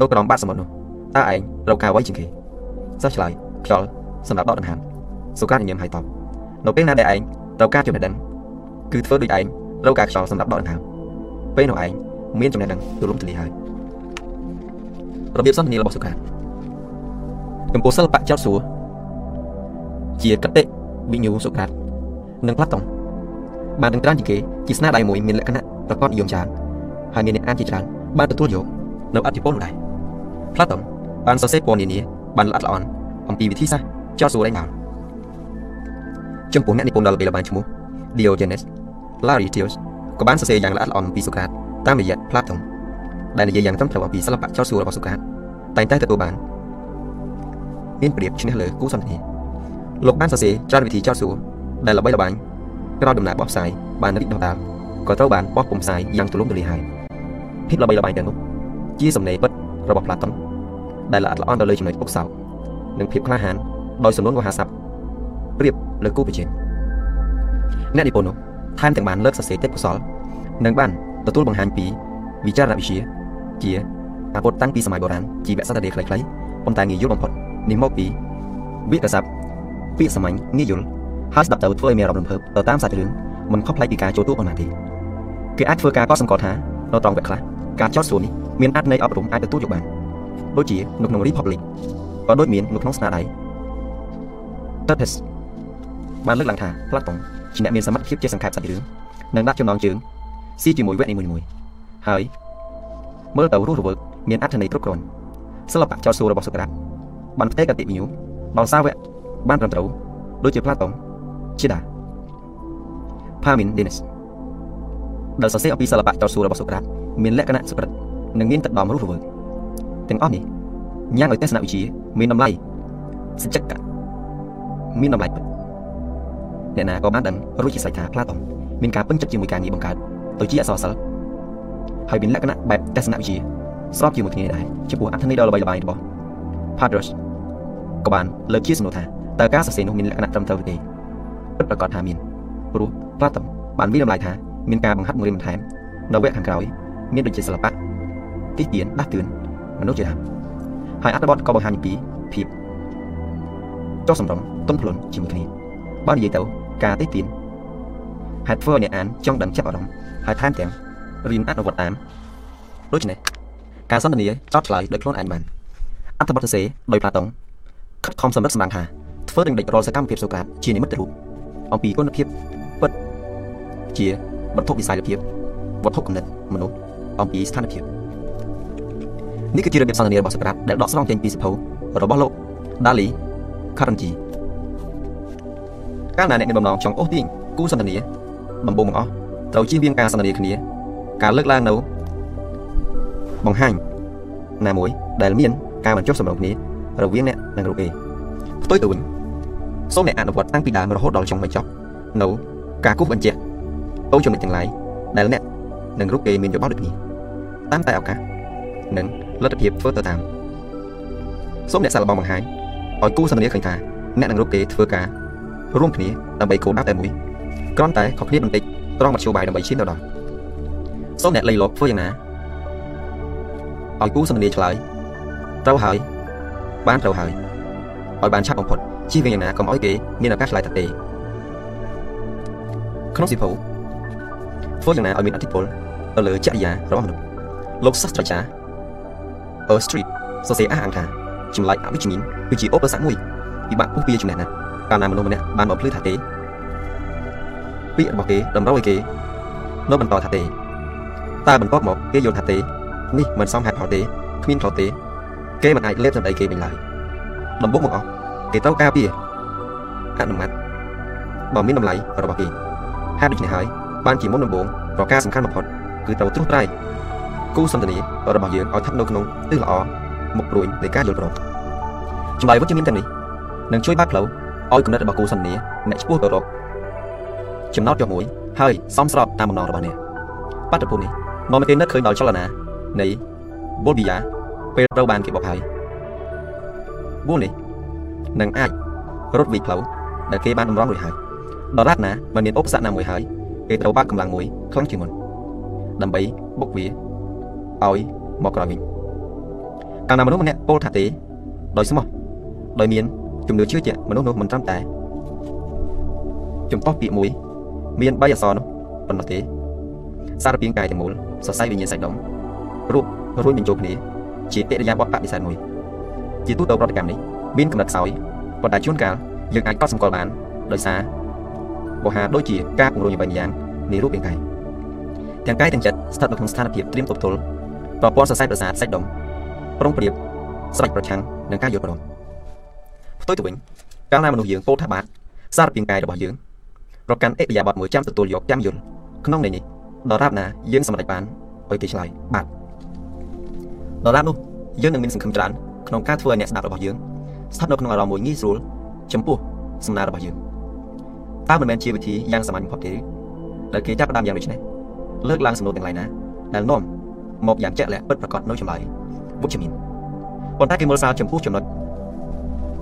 នៅក្រោមបាតសមុទ្រនោះតើឯងរកការអ្វីជាងគេសិស្សឆ្លើយខ្យល់សម្រាប់ដកដង្ហើមសុការញញឹមហើយតបនៅពេលណាដែលឯងត្រូវការចំណេះដឹងគឺធ្វើដូចឯងរកការខ្យល់សម្រាប់ដកដង្ហើមពេលនោះឯងមានចំណេះដឹងទូលំទូលាយហើយរបៀបសន្ទនារបស់សុការចំពោះសិល្បៈចោតសួរជាកតិវិញ្ញូសុក្រាតនិងផ្លាតុង បានដឹងច្រើនជាងគេជាស្នាដៃមួយមានលក្ខណៈប្រកបនិយមច្រើនហើយមានអ្នកអានជាច្រើនបានទទួលយកនៅអធិពលនោះដែរផ្លាតុងបានសរសេរពណ៌នានាបានល្អិតល្អន់អំពីវិធីសាស្ត្រចោទសួរឯងមកចំពោះអ្នកនិពន្ធដ៏ល្បីល្បាញឈ្មោះ Diogenes Laertius ក៏បានសរសេរយ៉ាងល្អិតល្អន់អំពីសូក្រាតតាមរយៈផ្លាតុងដែលនិយាយយ៉ាងត្រឹមត្រូវអំពីសិល្បៈចោទសួររបស់សូក្រាតតែងតែទទួលបានមានប្រៀបឈ្នះលើគូសន្ទនាលោកបានសរសេរច្រើនវិធីចោទសួរដែលល្បីល្បាញ ក្រោយដំណើរបោះផ្សាយបានរីកដុះដាលក៏ត្រូវបានបោះពុម្ពផ្សាយយ៉ាងទូលំទូលាយហើយភាពល្បីល្បាញទាំងនោះជាសំណេរពិតរបស់ផ្លាតុនដែលល្អិតល្អន់ទៅលើចំណុចពុកសោកនិងភាពក្លាហានដោយសំណួរវហាស័ព្ទប្រៀបលើគូប្រជែងអ្នកនិពន្ធនោះថែមទាំងបានលើកសរសេរទេពកោសលនិងបានទទួលបង្ហាញពីវិចារណវិទ្យាជាអាពុតតាំងពីសម័យបុរាណជីវសត្វរាខ្លីៗប៉ុន្តែងាយយល់បំផុតនេះមកពីវិកស័ព្ទពាក្យសាមញ្ញងាយយល់ ហើយស្ដាប់ទៅធ្វើឲ្យមានអារម្មណ៍រំភើបទៅតាមសាច់រឿងមិនខុសប្លែកពីការចូលទូប៉ុន្មានទេគេអាចធ្វើការកត់សម្គាល់ថានៅត្រង់វគ្គខ្លះការចោទសួរនេះមានអត្ថន័យអប់រំអាចទទួលយកបានដូចជានៅក្នុង Republic ក៏ដូចមាននៅក្នុងស្នាដៃ Tepes បានលើកឡើងថា Platon ជាអ្នកមានសមត្ថភាពជាសង្ខេបសាច់រឿងនិងដាក់ចំណងជើងស៊ីជាមួយវគ្គនីមួយៗហើយមើលទៅរស់រវើកមានអត្ថន័យគ្រប់គ្រាន់សិល្បៈចោទសួររបស់សូក្រាតបានផ្ទេរកតិវិញ្ញូដល់សាវកបានត្រឹមត្រូវដូចជាផ្លាតុង ជាដាផាមីនឌីនេសដែលសរសេរអំពីសិល្បៈចោទសួររបស់សូក្រាតមានលក្ខណៈសុក្រិតនិងមានទឹកដមរស់រវើកទាំងអស់នេះញ៉ាំងឲ្យទស្សនវិជ្ជាមានតម្លៃសច្ចកៈមានតម្លៃពិតអ្នកណាក៏បានដឹងរួចជាស្រេចថាផ្លាតុងមានការពឹងចិត្តជាមួយការងារបង្កើតទៅជាអក្សរសិល្ប៍ហើយមានលក្ខណៈបែបទស្សនវិជ្ជាស្របជាមួយគ្នាដែរចំពោះអត្ថន័យដ៏ល្បីល្បាញរបស់ Padros ក៏បានលើកជាសំណួរថាតើការសរសេរនោះមានលក្ខណៈត្រឹមត្រូវឬទេ ពិតប្រាកដថាមានព្រោះ Platon បានវិតម្លៃថាមានការបង្ហាត់មួយបន្ថែមនៅវគ្គខាងក្រោយមានដូចជាសិល្បៈទីទានដាស់តឿនមនុស្សជាដើមហើយអត្ថបទក៏បង្ហាញពីភាពចុះសម្រុងទុនភ្លុនជាមួយគ្នាបើនិយាយទៅការទីទានហេតុធ្វើឲ្យអ្នកអានចង់ដឹងចាប់អារម្មណ៍ហើយថែមទាំងរៀនអនុវត្តតាមដូច្នេះការសន្ទនាចោតឆ្លើយដោយខ្លួនឯងបានអត្ថបទសរសេរដោយផ្លាតុងខិតខំសម្រិតសម្រាំងថាធ្វើនឹងដេចរាល់សកម្មភាពសូក្រាតជានិមិត្តរូប អំពីគុណភាពពិតជាវត្ថុវិស័យភាពវត្ថុគំនិតមនុស្សអំពីស្ថានភាពនេះគឺជារបៀបសន្ទនារបស់សូក្រាតដែលដកស្រង់ចេញពីសភៅរបស់លោក Dali Carnegie កាលណាអ្នកមានបំណងចង់អូសទាញគូសន្ទនាដំបូងបង្អស់ត្រូវជៀសវាងការសន្ទនាគ្នា ការលើកឡើងនៅបង្ហាញណាមួយដែលមានការបញ្ចុះសម្រុងគ្នារវាងអ្នកនិងរូបគេផ្ទុយទៅវិញ សូមអ្នកអនុវត្តតាំងពីដើមរហូតដល់ចុងបញ្ចប់នៅការគូសបញ្ជាក់ទៅចំណុចទាំងឡាយដែលអ្នកនិងរូបគេមានយោបល់ដូចគ្នាតាមតែឱកាសនិងលទ្ធភាពធ្វើទៅតាមសូមអ្នកសាកល្បងបង្ហាញឲ្យគូសន្ទនាឃើញថាអ្នកនិងរូបគេធ្វើការរួមគ្នាដើម្បីគោលដៅតែមួយគ្រាន់តែខុសគ្នាបន្តិចត្រង់មធ្យោបាយដើម្បីឈានទៅដល់សូមអ្នកលៃលកធ្វើយ៉ាងណាឲ្យគូសន្ទនាឆ្លើយត្រូវហើយបានត្រូវហើយឲ្យបានឆាប់បំផុត ជៀសវាងយ៉ាងណាកុំឲ្យគេមានឱកាសឆ្លើយថាទេក្នុងសិភៅធ្វើយ៉ាងណាឲ្យមានអធិពលទៅលើចរិយារបស់មនុស្សលោកសាស្ត្រាចារ្យ A Street សរសេរអះអាងថាចម្លែកអវិជ្ជមានគឺជាឧបសគ្គមួយពិបាកពុះពៀចំណេះណាស់កាលណាមនុស្សម្នាក់បានមកភ្លឺថាទេពាក្យរបស់គេតម្រូវឲ្យគេនៅបន្តថាទេតើបន្ទាប់មកគេយល់ថាទេនេះមិនសមហេតុផលទេគ្មានផលទេ គេមិនអាចលេបសម្ដីគេវិញឡើយដំបូងមកអស់ គេត្រូវការពារអនុម័តបើមានតម្លៃរបស់គេហេតុដូច្នេះហើយបានជាមុនដំបូងប្រការសំខាន់បំផុតគឺត្រូវត្រួសត្រាយគូសន្ទនារបស់យើងឲ្យស្ថិតនៅក្នុងទិសល្អមុខព្រួយនៃការយល់ព្រមចម្លើយវិជ្ជមានទាំងនេះនឹងជួយបាក់ផ្លូវឲ្យគំនិតរបស់គូសន្ទនាអ្នកឈ្មោះទៅរកចំណោទចុះមួយហើយសមស្របតាមបំណងរបស់អ្នកបាតុភូតនេះនាំឲ្យគេនឹកឃើញដល់ចលនានៃបូលប៊ីយ៉ាពេលត្រូវបានគេបោកហើយបួននេះ នឹងអាចរត់វិផ្លូវដែលគេបានតម្រង់រួចហើយដល់រ៉ាត់ណាមិនមានឧបសគ្គណាមួយហើយគេត្រូវបាក់កម្លាំងមួយខ្លាំងជាងមុនដើម្បីបុកវាឲ្យមកក្រោយវិញកាលណាមនុស្សម្នាក់ពោលថាទេដោយស្មោះដោយមានជំនឿជឿជាក់មនុស្សនោះមិនត្រឹមតែចំពោះពាក្យមួយ មាន3អក្សរនោះប៉ុណ្ណោះទេ សារពាង្គកាយទាំងមូលសរសៃវិញ្ញាណសាច់ដុំរូបរួចបញ្ចូលគ្នាជាអរិយាបថបដិសេធមួយ ជាទូទៅប្រតិកម្មនេះ មានកម្រិតខ្សោយប៉ុន្តែជួនកាលយើងអាចកត់សម្គាល់បានដោយសារវោហាដូចជាការពង្រឹងយ៉ាងយ៉ាងនៃរូបរាងកាយទាំងកាយទាំងចិត្តស្ថិតនៅក្នុងស្ថានភាពត្រៀមទប់ទល់ប្រព័ន្ធសរសៃប្រសាទសាច់ដុំប្រុងប្រៀបស្រេចប្រឆាំងនឹងការយល់ព្រមផ្ទុយទៅវិញកាលណាមនុស្សយើងពោលថាបាទសារពាង្គកាយរបស់យើងប្រកាន់អិរិយាបថមួយចាំទទួលយកចាំយល់ក្នុងន័យនេះដរាបណាយើងសម្រេចបានឲ្យគេឆ្លើយបាទដរាបនោះយើងនឹងមានសង្ឃឹមច្រើនក្នុងការធ្វើឲ្យអ្នកស្ដាប់របស់យើង ស្ថិតនៅក្នុងអារម្មណ៍មួយងាយស្រួលចំពោះសំណើរបស់យើងតើមិនមែនជាវិធីយ៉ាងសាមញ្ញបំផុតទេដែលគេចាប់ផ្ដើមយ៉ាងដូចនេះលើកឡើងសំណួរទាំងឡាយណាដែលនាំមកយ៉ាងជាក់លាក់ពិតប្រាកដនៅចម្លើយវិជ្ជមានប៉ុន្តែគេមើលសារចំពោះចំណុច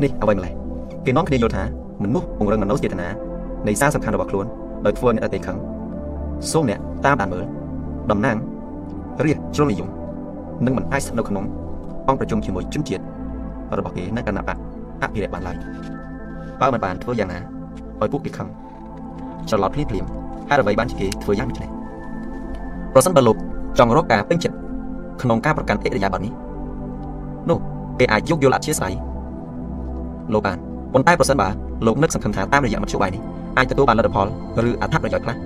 នេះអ្វីម្ល៉េះគេនាំគ្នាយល់ថាមនុស្សពង្រឹងមនោចេតនានៃសារសំខាន់របស់ខ្លួនដោយធ្វើអ្នកដទៃខឹងសូមអ្នកតាមដានមើលតំណាងរាជជ្រុលនិយមនឹងមិនអាចស្ថិតនៅក្នុងអង្គប្រជុំជាមួយជនជាតិ របស់គេនៅគណៈបកអភិរក្សបានឡើយបើមិនបានធ្វើយ៉ាងណាឲ្យពួកគេខឹងច្រឡោតភ្លាមភ្លាមហើយអ្វីបានជាគេធ្វើយ៉ាងដូចនេះប្រសិនបើលោកចង់រកការពេញចិត្តក្នុងការប្រកាន់អិរិយាបថនេះនោះគេអាចយកយល់អធិស្ឋានលោកបានប៉ុន្តែប្រសិនបើលោកនឹកសង្ឃឹមថាតាមរយៈមធ្យោបាយនេះអាចទទួលបានលទ្ធផលឬអត្ថប្រយោជន៍ខ្លះ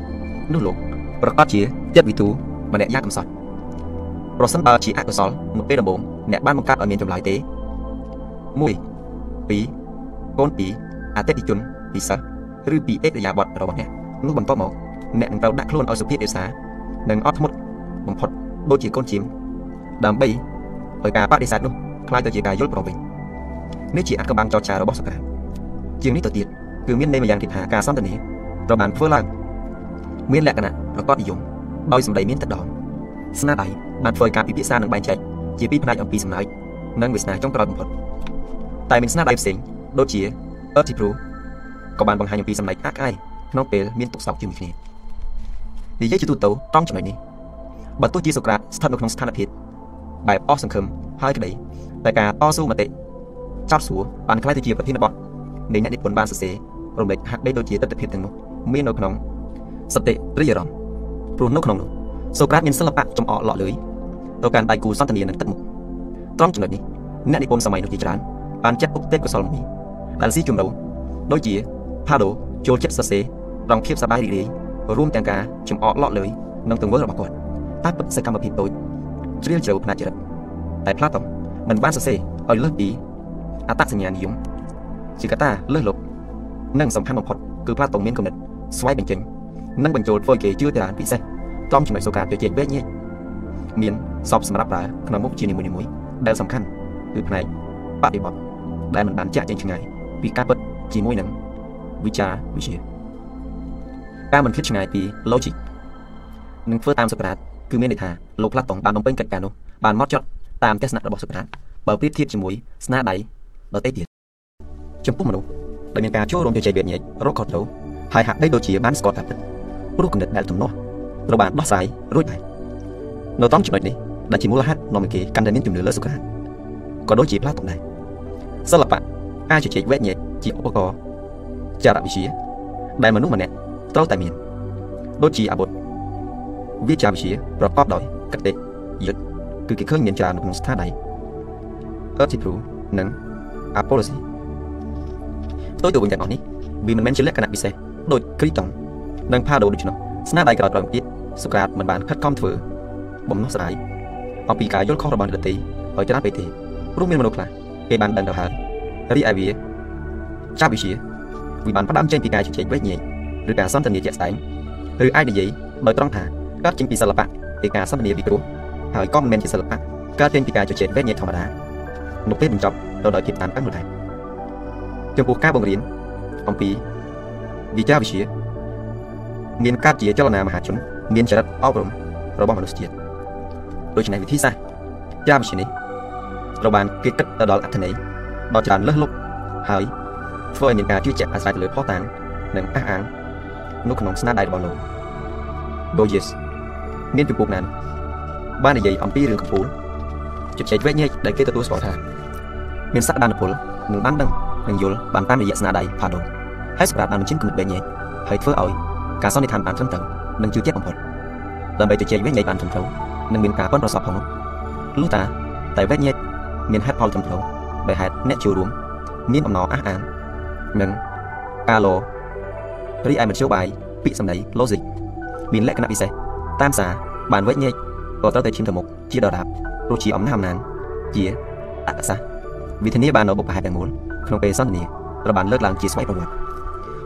នោះលោកប្រកាសជាចិត្តវិទូម្នាក់យ៉ាងកំសត់ប្រសិនបើជាអកុសលនៅពេលដំបូងអ្នកបានបង្កើតឲ្យមានចម្លើយទេ 1 2កូន2អតិថិជនពិសេសឬពីអេតយាបតរបស់អ្នកនោះបន្តមកអ្នកនឹងត្រូវដាក់ខ្លួនឲ្យសុភាពអេសានិងអត់ធ្មត់បំផុតដូចជាកូនឈាមដើម្បីឲ្យការបដិសេធនោះខ្លាយទៅជាការយល់ព្រមវិញនេះជាអត្តកម្បាំងចរចារបស់សកាជាងនេះទៅទៀតគឺមានន័យម្យ៉ាងទៀតថាការសន្ទនាត្រូវបានធ្វើឡើងមានលក្ខណៈប្រកបនិយមដោយសម្ដីមានទឹកដមស្នាដៃបានធ្វើការពិភាក្សានិងបែងចែកជាពីរផ្នែកអំពីសំណើចនិងវាសនាចុងក្រោយបំផុត តែមានស្នាដៃផ្សេងដូចជា Artipro ក៏បានបង្ហាញអំពីសម្ដែងអាក់អាយក្នុងពេលមានទុកសោកជាមួយគ្នានិយាយជាទូទៅត្រង់ចំណុចនេះបើទោះជាសូក្រាតស្ថិតនៅក្នុងស្ថានភាពបែបអស់សង្ឃឹមហើយក្តីតែការតស៊ូមតិចោតសួរបានក្លាយទៅជាប្រធានបទនៃអ្នកនិពន្ធបានសរសេររំលេចហាក់បីដូចជាទស្សនវិជ្ជាទាំងនោះមាននៅក្នុងសតិរិយអារម្មណ៍ព្រោះនៅក្នុងនោះសូក្រាតមានសិល្បៈចំអកលក់លឿយទៅកាន់ដៃគូសន្ទនានឹងទឹកមុខត្រង់ចំណុចនេះអ្នកនិពន្ធសម័យនោះជាច្រើន បានចាត់ទុកទេពកោសល្យនេះដែលស៊ីជម្រៅដូចជាផាដូចូលចិត្តសរសេររងភាពសប្បាយរីករាយរួមទាំងការចំអកលក់លឿយនិងទង្វើរបស់គាត់តែពិតសកម្មភាពតូចជ្រាលជ្រៅផ្នែកចរិតតែផ្លាតុងមិនបានសរសេរឲ្យលើសពីអត្តសញ្ញាណនិយមជាកត្តាលើសលប់និងសំខាន់បំផុតគឺផ្លាតុងមានគំនិតស្វ័យបញ្ចេញនិងបញ្ចូលធ្វើគេជឿតារាពិសេសចំចំណុចសូកាទៅជាវែកញែកមានសពសម្រាប់ប្រើក្នុងមុខជានីមួយៗដែលសំខាន់គឺផ្នែកបដិបត្តិ ដែលមិនបានចាក់ចេញឆ្ងាយពីការពិតជាមួយនឹងវិចារវិទ្យាការមិនគិតឆ្ងាយពី logic នឹងធ្វើតាមសូក្រាតគឺមានន័យថាលោកផ្លាតុងបានបំពេញកិច្ចការនោះបានមកចត់តាមទស្សនៈរបស់សូក្រាតបើប្រៀបធៀបជាមួយស្នាដៃដទៃទៀតចំពោះមនុស្សដែលមានការចូលរួមជជែកវាញែករកខុសត្រូវហើយហាក់បីដូចជាបានស្គាល់ការពិតព្រោះគំនិតដែលទំនាស់ត្រូវបានដោះស្រាយរួចហើយនៅតាមចំណុចនេះដែលជាមូលហេតុនាំឲ្យគេកាន់តែមានជំនឿលើសូក្រាតក៏ដូចជាផ្លាតុងដែរ សិល្បៈអាចជជែកវែកញែកជាឧបករណ៍ចារវិទ្យាដែលមនុស្សម្នាក់ត្រូវតែមានដូចជាអាវុធវិជ្ជាវិទ្យាប្រកបដោយកតិយុទ្ធគឺគេឃើញមានច្រើននៅក្នុងស្ថានភាព Artipro និង Apology ផ្ទុយទៅវិញទាំងអស់នេះវាមិនមែនជាលក្ខណៈពិសេសដូច Kriton និង Pado ដូច្នោះស្នាដៃក្រោយៗមកទៀតសូក្រាតមិនបានខិតខំធ្វើបំណោះស្រាយអំពីការយល់ខុសរបស់អ្នកដទៃឲ្យច្រើនពេកទេព្រោះមានមនុស្សខ្លះ គេបានដឹងទៅហើយរីឯវាចាប់វិជាវាបានផ្ដើមចេញពីការជជែកវែកញែកឬការសន្ទនាជាក់ស្ដែងឬអាចនិយាយដោយត្រង់ថាកើតចេញពីសិល្បៈពីការសន្ទនាពីព្រោះហើយក៏មិនមែនជាសិល្បៈកើតចេញពីការជជែកវែកញែកធម្មតានៅពេលបញ្ចប់ទៅដោយភាពតានតឹងនោះដែរចំពោះការបង្រៀនអំពីវិជ្ជាវិទ្យាមានការជាចលនាមហាជន មានចរិតអប់រំរបស់មនុស្សជាតិដូច្នេះវិធីសាស្ត្រជាវិទ្យានេះ ត្រូវបានគេគិតទៅដល់អត្ថន័យដ៏ច្រើនលើសលប់ហើយធ្វើឲ្យមានការជឿជាក់អាស្រ័យទៅលើផុសតាងនិងអះអាងនៅក្នុងស្នាដៃរបស់លោក Boyes មានពិភពណានបាននិយាយអំពីរឿងកំពូលជជែកវែកញែកដែលគេទទួលស្គាល់ថាមានសក្តានុពលនឹងបានដឹងនិងយល់បានតាមរយៈស្នាដៃផាដូហើយសម្រាប់បានបញ្ចេញគំនិតវែកញែកហើយធ្វើឲ្យការសន្និដ្ឋានបានត្រឹមត្រូវនិងជឿជាក់បំផុតដើម្បីជជែកវែកញែកបានត្រឹមត្រូវនិងមានការប៉ិនប្រសពផងនោះលុះតាតែវែកញែក មានហេតុផលត្រឹមត្រូវដោយហេតុអ្នកចូលរួម មានអំណរអះអាងនិងការលោរីឯមធ្យោបាយពាក្យសម្ដី logic មានលក្ខណៈពិសេសតាមសារបានវែកញែកក៏ត្រូវតែឈាមទៅមុខជាដរាបព្រោះជាអំណាចអំណានជាអក្សរវិធានាបាននៅបុព្វហេតុទាំងមូលក្នុងពេលសន្ទនាត្រូវបានលើកឡើងជាស្វ័យប្រវត្តិ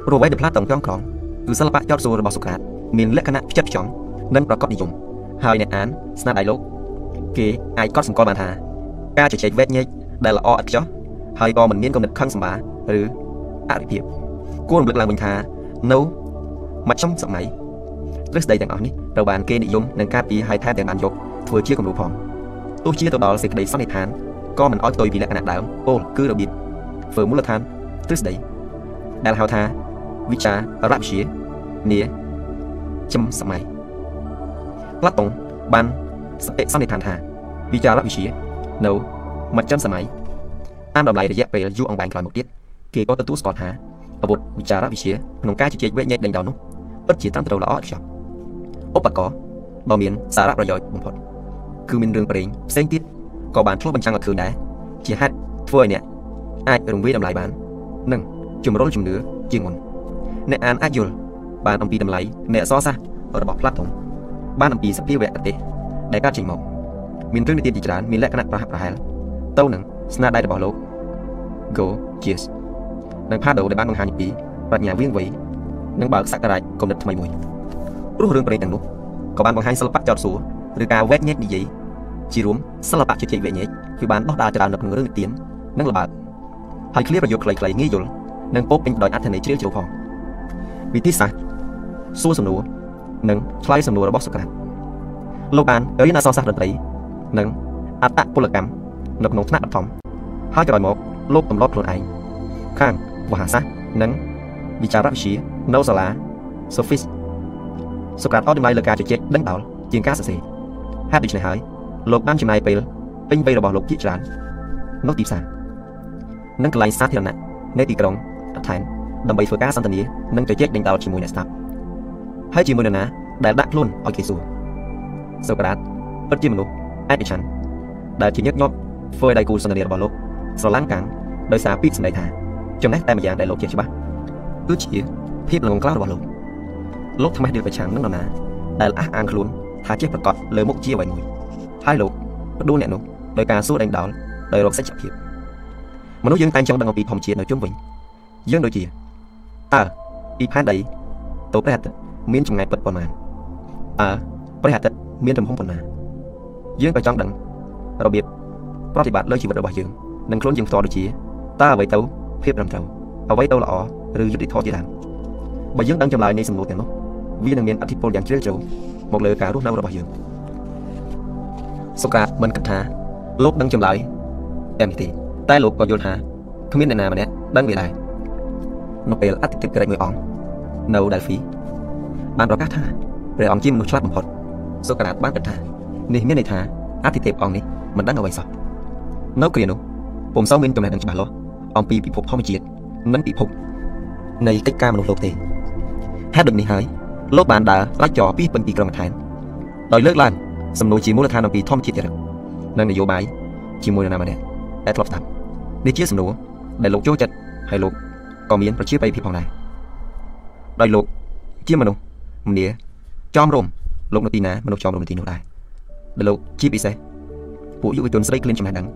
ព្រោះអ្វីដែលផ្លាតតងទាំងក្រងគឺសិល្បៈចោតសួររបស់សូក្រាតមានលក្ខណៈផ្ចិតផ្ចង់និងប្រកបនិយមហើយអ្នកអានស្នាដៃលោកគេអាចកត់សម្គាល់បានថា ការជជែកវែកញែកដែលល្អឥតខ្ចោះហើយក៏មិនមានគំនិតខឹងសម្បាឬអរិភាពគួររំលឹកឡើងវិញថានៅមជ្ឈមសម័យទ្រឹស្ដីទាំងអស់នេះត្រូវបានគេនិយមនិងការពារហើយថែមទាំងបានយកធ្វើជាគំរូផងទោះជាទៅដល់សេចក្តីសន្និដ្ឋានក៏មិនអោយផ្ទុយពីលក្ខណៈដើមពោលគឺរបៀបធ្វើមូលដ្ឋានទ្រឹស្ដីដែលហៅថាវិចាររវិទ្យានាចំសម័យផ្លាតុងបានសន្និដ្ឋានថាវិចារវិទ្យា នៅមជ្ឈមសម័យតាមតម្លៃរយៈពេលយូរអង្វែងក្រោយមកទៀតគេក៏ទទួលស្គាល់ថាអាវុធវិចារវិទ្យាក្នុងការជជែកវែកញែកដេញដោលនោះពិតជាត្រឹមត្រូវល្អឥតខ្ចោះឧបករណ៍ដ៏មានសារៈប្រយោជន៍បំផុតគឺមានរឿងប្រេងផ្សេងទៀតក៏បានឆ្លុះបញ្ចាំងឲ្យឃើញដែរជាហេតុធ្វើឲ្យអ្នកអាចរង្វាយតម្លៃបាននិងជំរុញជំនឿជាងមុនអ្នកអានអាចយល់បានអំពីតម្លៃនៃអក្សរសាស្ត្ររបស់ផ្លាតុងបានអំពីសភាវៈប្រទេសដែលកើតចេញមក មានរឿងនិទានជាច្រើនមានលក្ខណៈប្រហាក់ប្រហែលទៅនឹងស្នាដៃរបស់លោក Go Cheers និងផាដូដែលបានបង្ហាញពីប្រាជ្ញាវៀងវៃនិងបើកសក្តារគំនិតថ្មីមួយព្រោះរឿងប្រេងទាំងនោះក៏បានបង្ហាញសិល្បៈចោតសួរឬការវែកញែកនិយាយជារួមសិល្បៈជជែកវែកញែកគឺបានដោះដាលច្រើននៅក្នុងរឿងនិទាននិងល្បើកហើយឃ្លាប្រយោគខ្លីៗងាយយល់និងពោពេញដោយអត្ថន័យជ្រាលជ្រៅផងវិធីសាស្ត្រសួរសំណួរនិងឆ្លើយសំណួររបស់សូក្រាតលោកបានរៀនអក្សរសាស្ត្រតន្ត្រី និងអត្តពលកម្មនៅក្នុងថ្នាក់បឋមហើយក្រោយមកលោកទម្លាប់ខ្លួនឯងខាងវហាសាស្ត្រនិងវិចារវិទ្យានៅសាលា Sophis សូក្រាតអត់តម្លៃលើការជជែកដឹងដោលជាងការសរសេរហេតុដូច្នេះហើយលោកបានចំណាយពេលពេញវ័យរបស់លោកជាច្រើននៅទីផ្សារនិងកន្លែងសាធារណៈនៅទីក្រុងអថែនដើម្បីធ្វើការសន្ទនានិងជជែកដេញដោលជាមួយអ្នកស្ដាប់ហើយជាមួយនរណាដែលដាក់ខ្លួនឲ្យគេសួរសូក្រាតពិតជាមនុស្ស ឯកច្ឆ័ន្ទដែលជាញឹកញាប់ធ្វើឲ្យដៃគូសន្ទនារបស់លោកស្រឡាំងកាំងដោយសារពីសម្ដីថាចំណេះតែម្យ៉ាងដែលលោកជាច្បាស់គឺជាភាពល្ងងខ្លៅរបស់លោកលោកថ្មេះដៀលប្រឆាំងនឹងនរណាដែលអះអាងខ្លួនថាចេះប្រកាសលើមុខជាអ្វីមួយហើយលោកផ្ដួលអ្នកនោះដោយការសួរដេញដោលដោយរកសច្ចភាពមនុស្សយើងតែងចង់ដឹងអំពីធម្មជាតិនៅជុំវិញយើងដូចជាតើពីផែនដីទៅព្រះអាទិត្យមានចម្ងាយពិតប៉ុន្មានតើព្រះអាទិត្យមានទំហំប៉ុន្មាន យើងក៏ចង់ដឹងរបៀបប្រតិបត្តិលើជីវិតរបស់យើងនិងខ្លួនយើងផ្ទាល់ដូចជាតើអ្វីទៅភាពត្រឹមត្រូវអ្វីទៅល្អឬយុត្តិធម៌ជាដើមបើយើងដឹងចម្លើយនៃសំណួរទាំងនោះវានឹងមានអធិពលយ៉ាងជ្រាលជ្រៅមកលើការរស់នៅរបស់យើងសូក្រាតមិនគិតថាលោកដឹងចម្លើយតែនេះទេតែលោកក៏យល់ថាគ្មានអ្នកណាម្នាក់ដឹងវាដែរនៅពេលអតិថិក្រិចមួយអង្គនៅ Delphi បានប្រកាសថាព្រះអង្គជាមនុស្សឆ្លាតបំផុតសូក្រាតបានគិតថា នេះមានន័យថាអតិថិអង្គនេះមិនដឹងអ្វីសោះនៅគ្រានោះពុំសូវមានចំណេះដឹងច្បាស់លាស់អំពីពិភពធម្មជាតិនិងពិភពនៃកិច្ចការមនុស្សលោកទេហេតុដូច្នេះហើយលោកបានដើរផ្លាច់ចោពីពេញពីក្រុងអថែនដោយលើកឡើងសំណួរជាមូលដ្ឋានអំពីធម្មជាតិចរិតនិងនយោបាយជាមួយនរណាម្នាក់ដែលធ្លាប់ស្ដាប់នេះជាសំណួរដែលលោកចូលចិត្តហើយលោកក៏មានប្រជាប្រិយភាពផងដែរដោយលោកជាមនុស្សម្នាចំរំលោកនៅទីណាមនុស្សចំរំនៅទីនោះដែរ ដែលលោកជាពិសេសពួកយុវជនស្រីក្លៀនចំណេះដឹង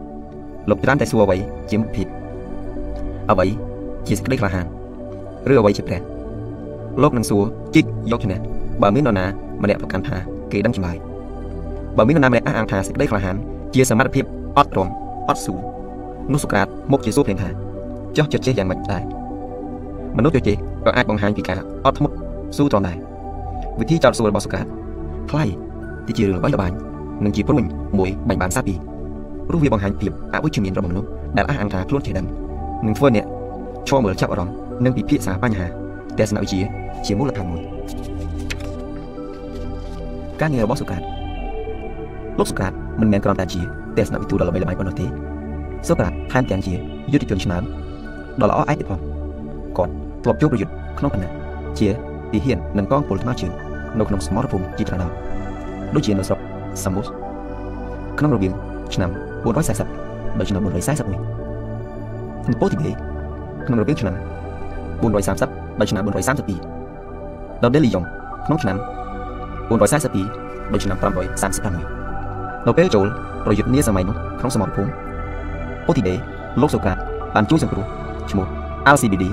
លោកច្រើនតែសួរអ្វីជាមុខភាពអ្វីជាសេចក្តីក្លាហានឬអ្វីជាព្រះលោកនឹងសួរជីកយកឈ្នះបើមាននរណាម្នាក់ប្រកាន់ថាគេដឹងចម្លើយបើមាននរណាម្នាក់អះអាងថាសេចក្តីក្លាហានជាសមត្ថភាពអត់ទ្រាំអត់ស៊ូនោះសូក្រាតមុខជាសួរភ្លាមថាចោះចិត្តចេះយ៉ាងម៉េចដែរមនុស្សចេះក៏អាចបង្ហាញពីការអត់ធ្មត់ស៊ូទ្រាំដែរវិធីចោទសួររបស់សូក្រាតខ្លៃទីជារឿងល្បីល្បាញ និងជាព្រំមួយបាញ់បានសាពីព្រោះវាបង្ហាញភាពអវិជ្ជមានរបស់មនុស្សដែលអះអាងថាខ្លួនចេះដឹងនឹងធ្វើអ្នកឈរមើលចាប់អារម្មណ៍និងពិភាក្សាបញ្ហាទស្សនវិជ្ជាជាមូលដ្ឋានមួយការងាររបស់សូក្រាតលោកសូក្រាតមិនមែនគ្រាន់តែជាទស្សនវិទូដ៏ល្បីល្បាញប៉ុណ្ណោះទេសូក្រាតថែមទាំងជាយុទ្ធជនឆ្នើមដ៏ល្អឯកទៀតផងគាត់ធ្លាប់ជួបប្រយុទ្ធក្នុងគណៈជាទីហ៊ាននិងកងពលថ្មើរជើងនៅក្នុងសមរភូមិជាច្រើនដងដូចជានៅស្រុក សាមូសក្នុងរវាងឆ្នាំ440ដល់ឆ្នាំ441នៅពោទីបេក្នុងរវាងឆ្នាំ430ដល់ឆ្នាំ432ដល់ដេលីយ៉ុងក្នុងឆ្នាំ442ដល់ឆ្នាំ536នៅពេលចូលប្រយុទ្ធនាសម័យនោះក្នុងសមរភូមិអូទីដេលោកសូក្រាតបានជួយសង្គ្រោះឈ្មោះ LCBD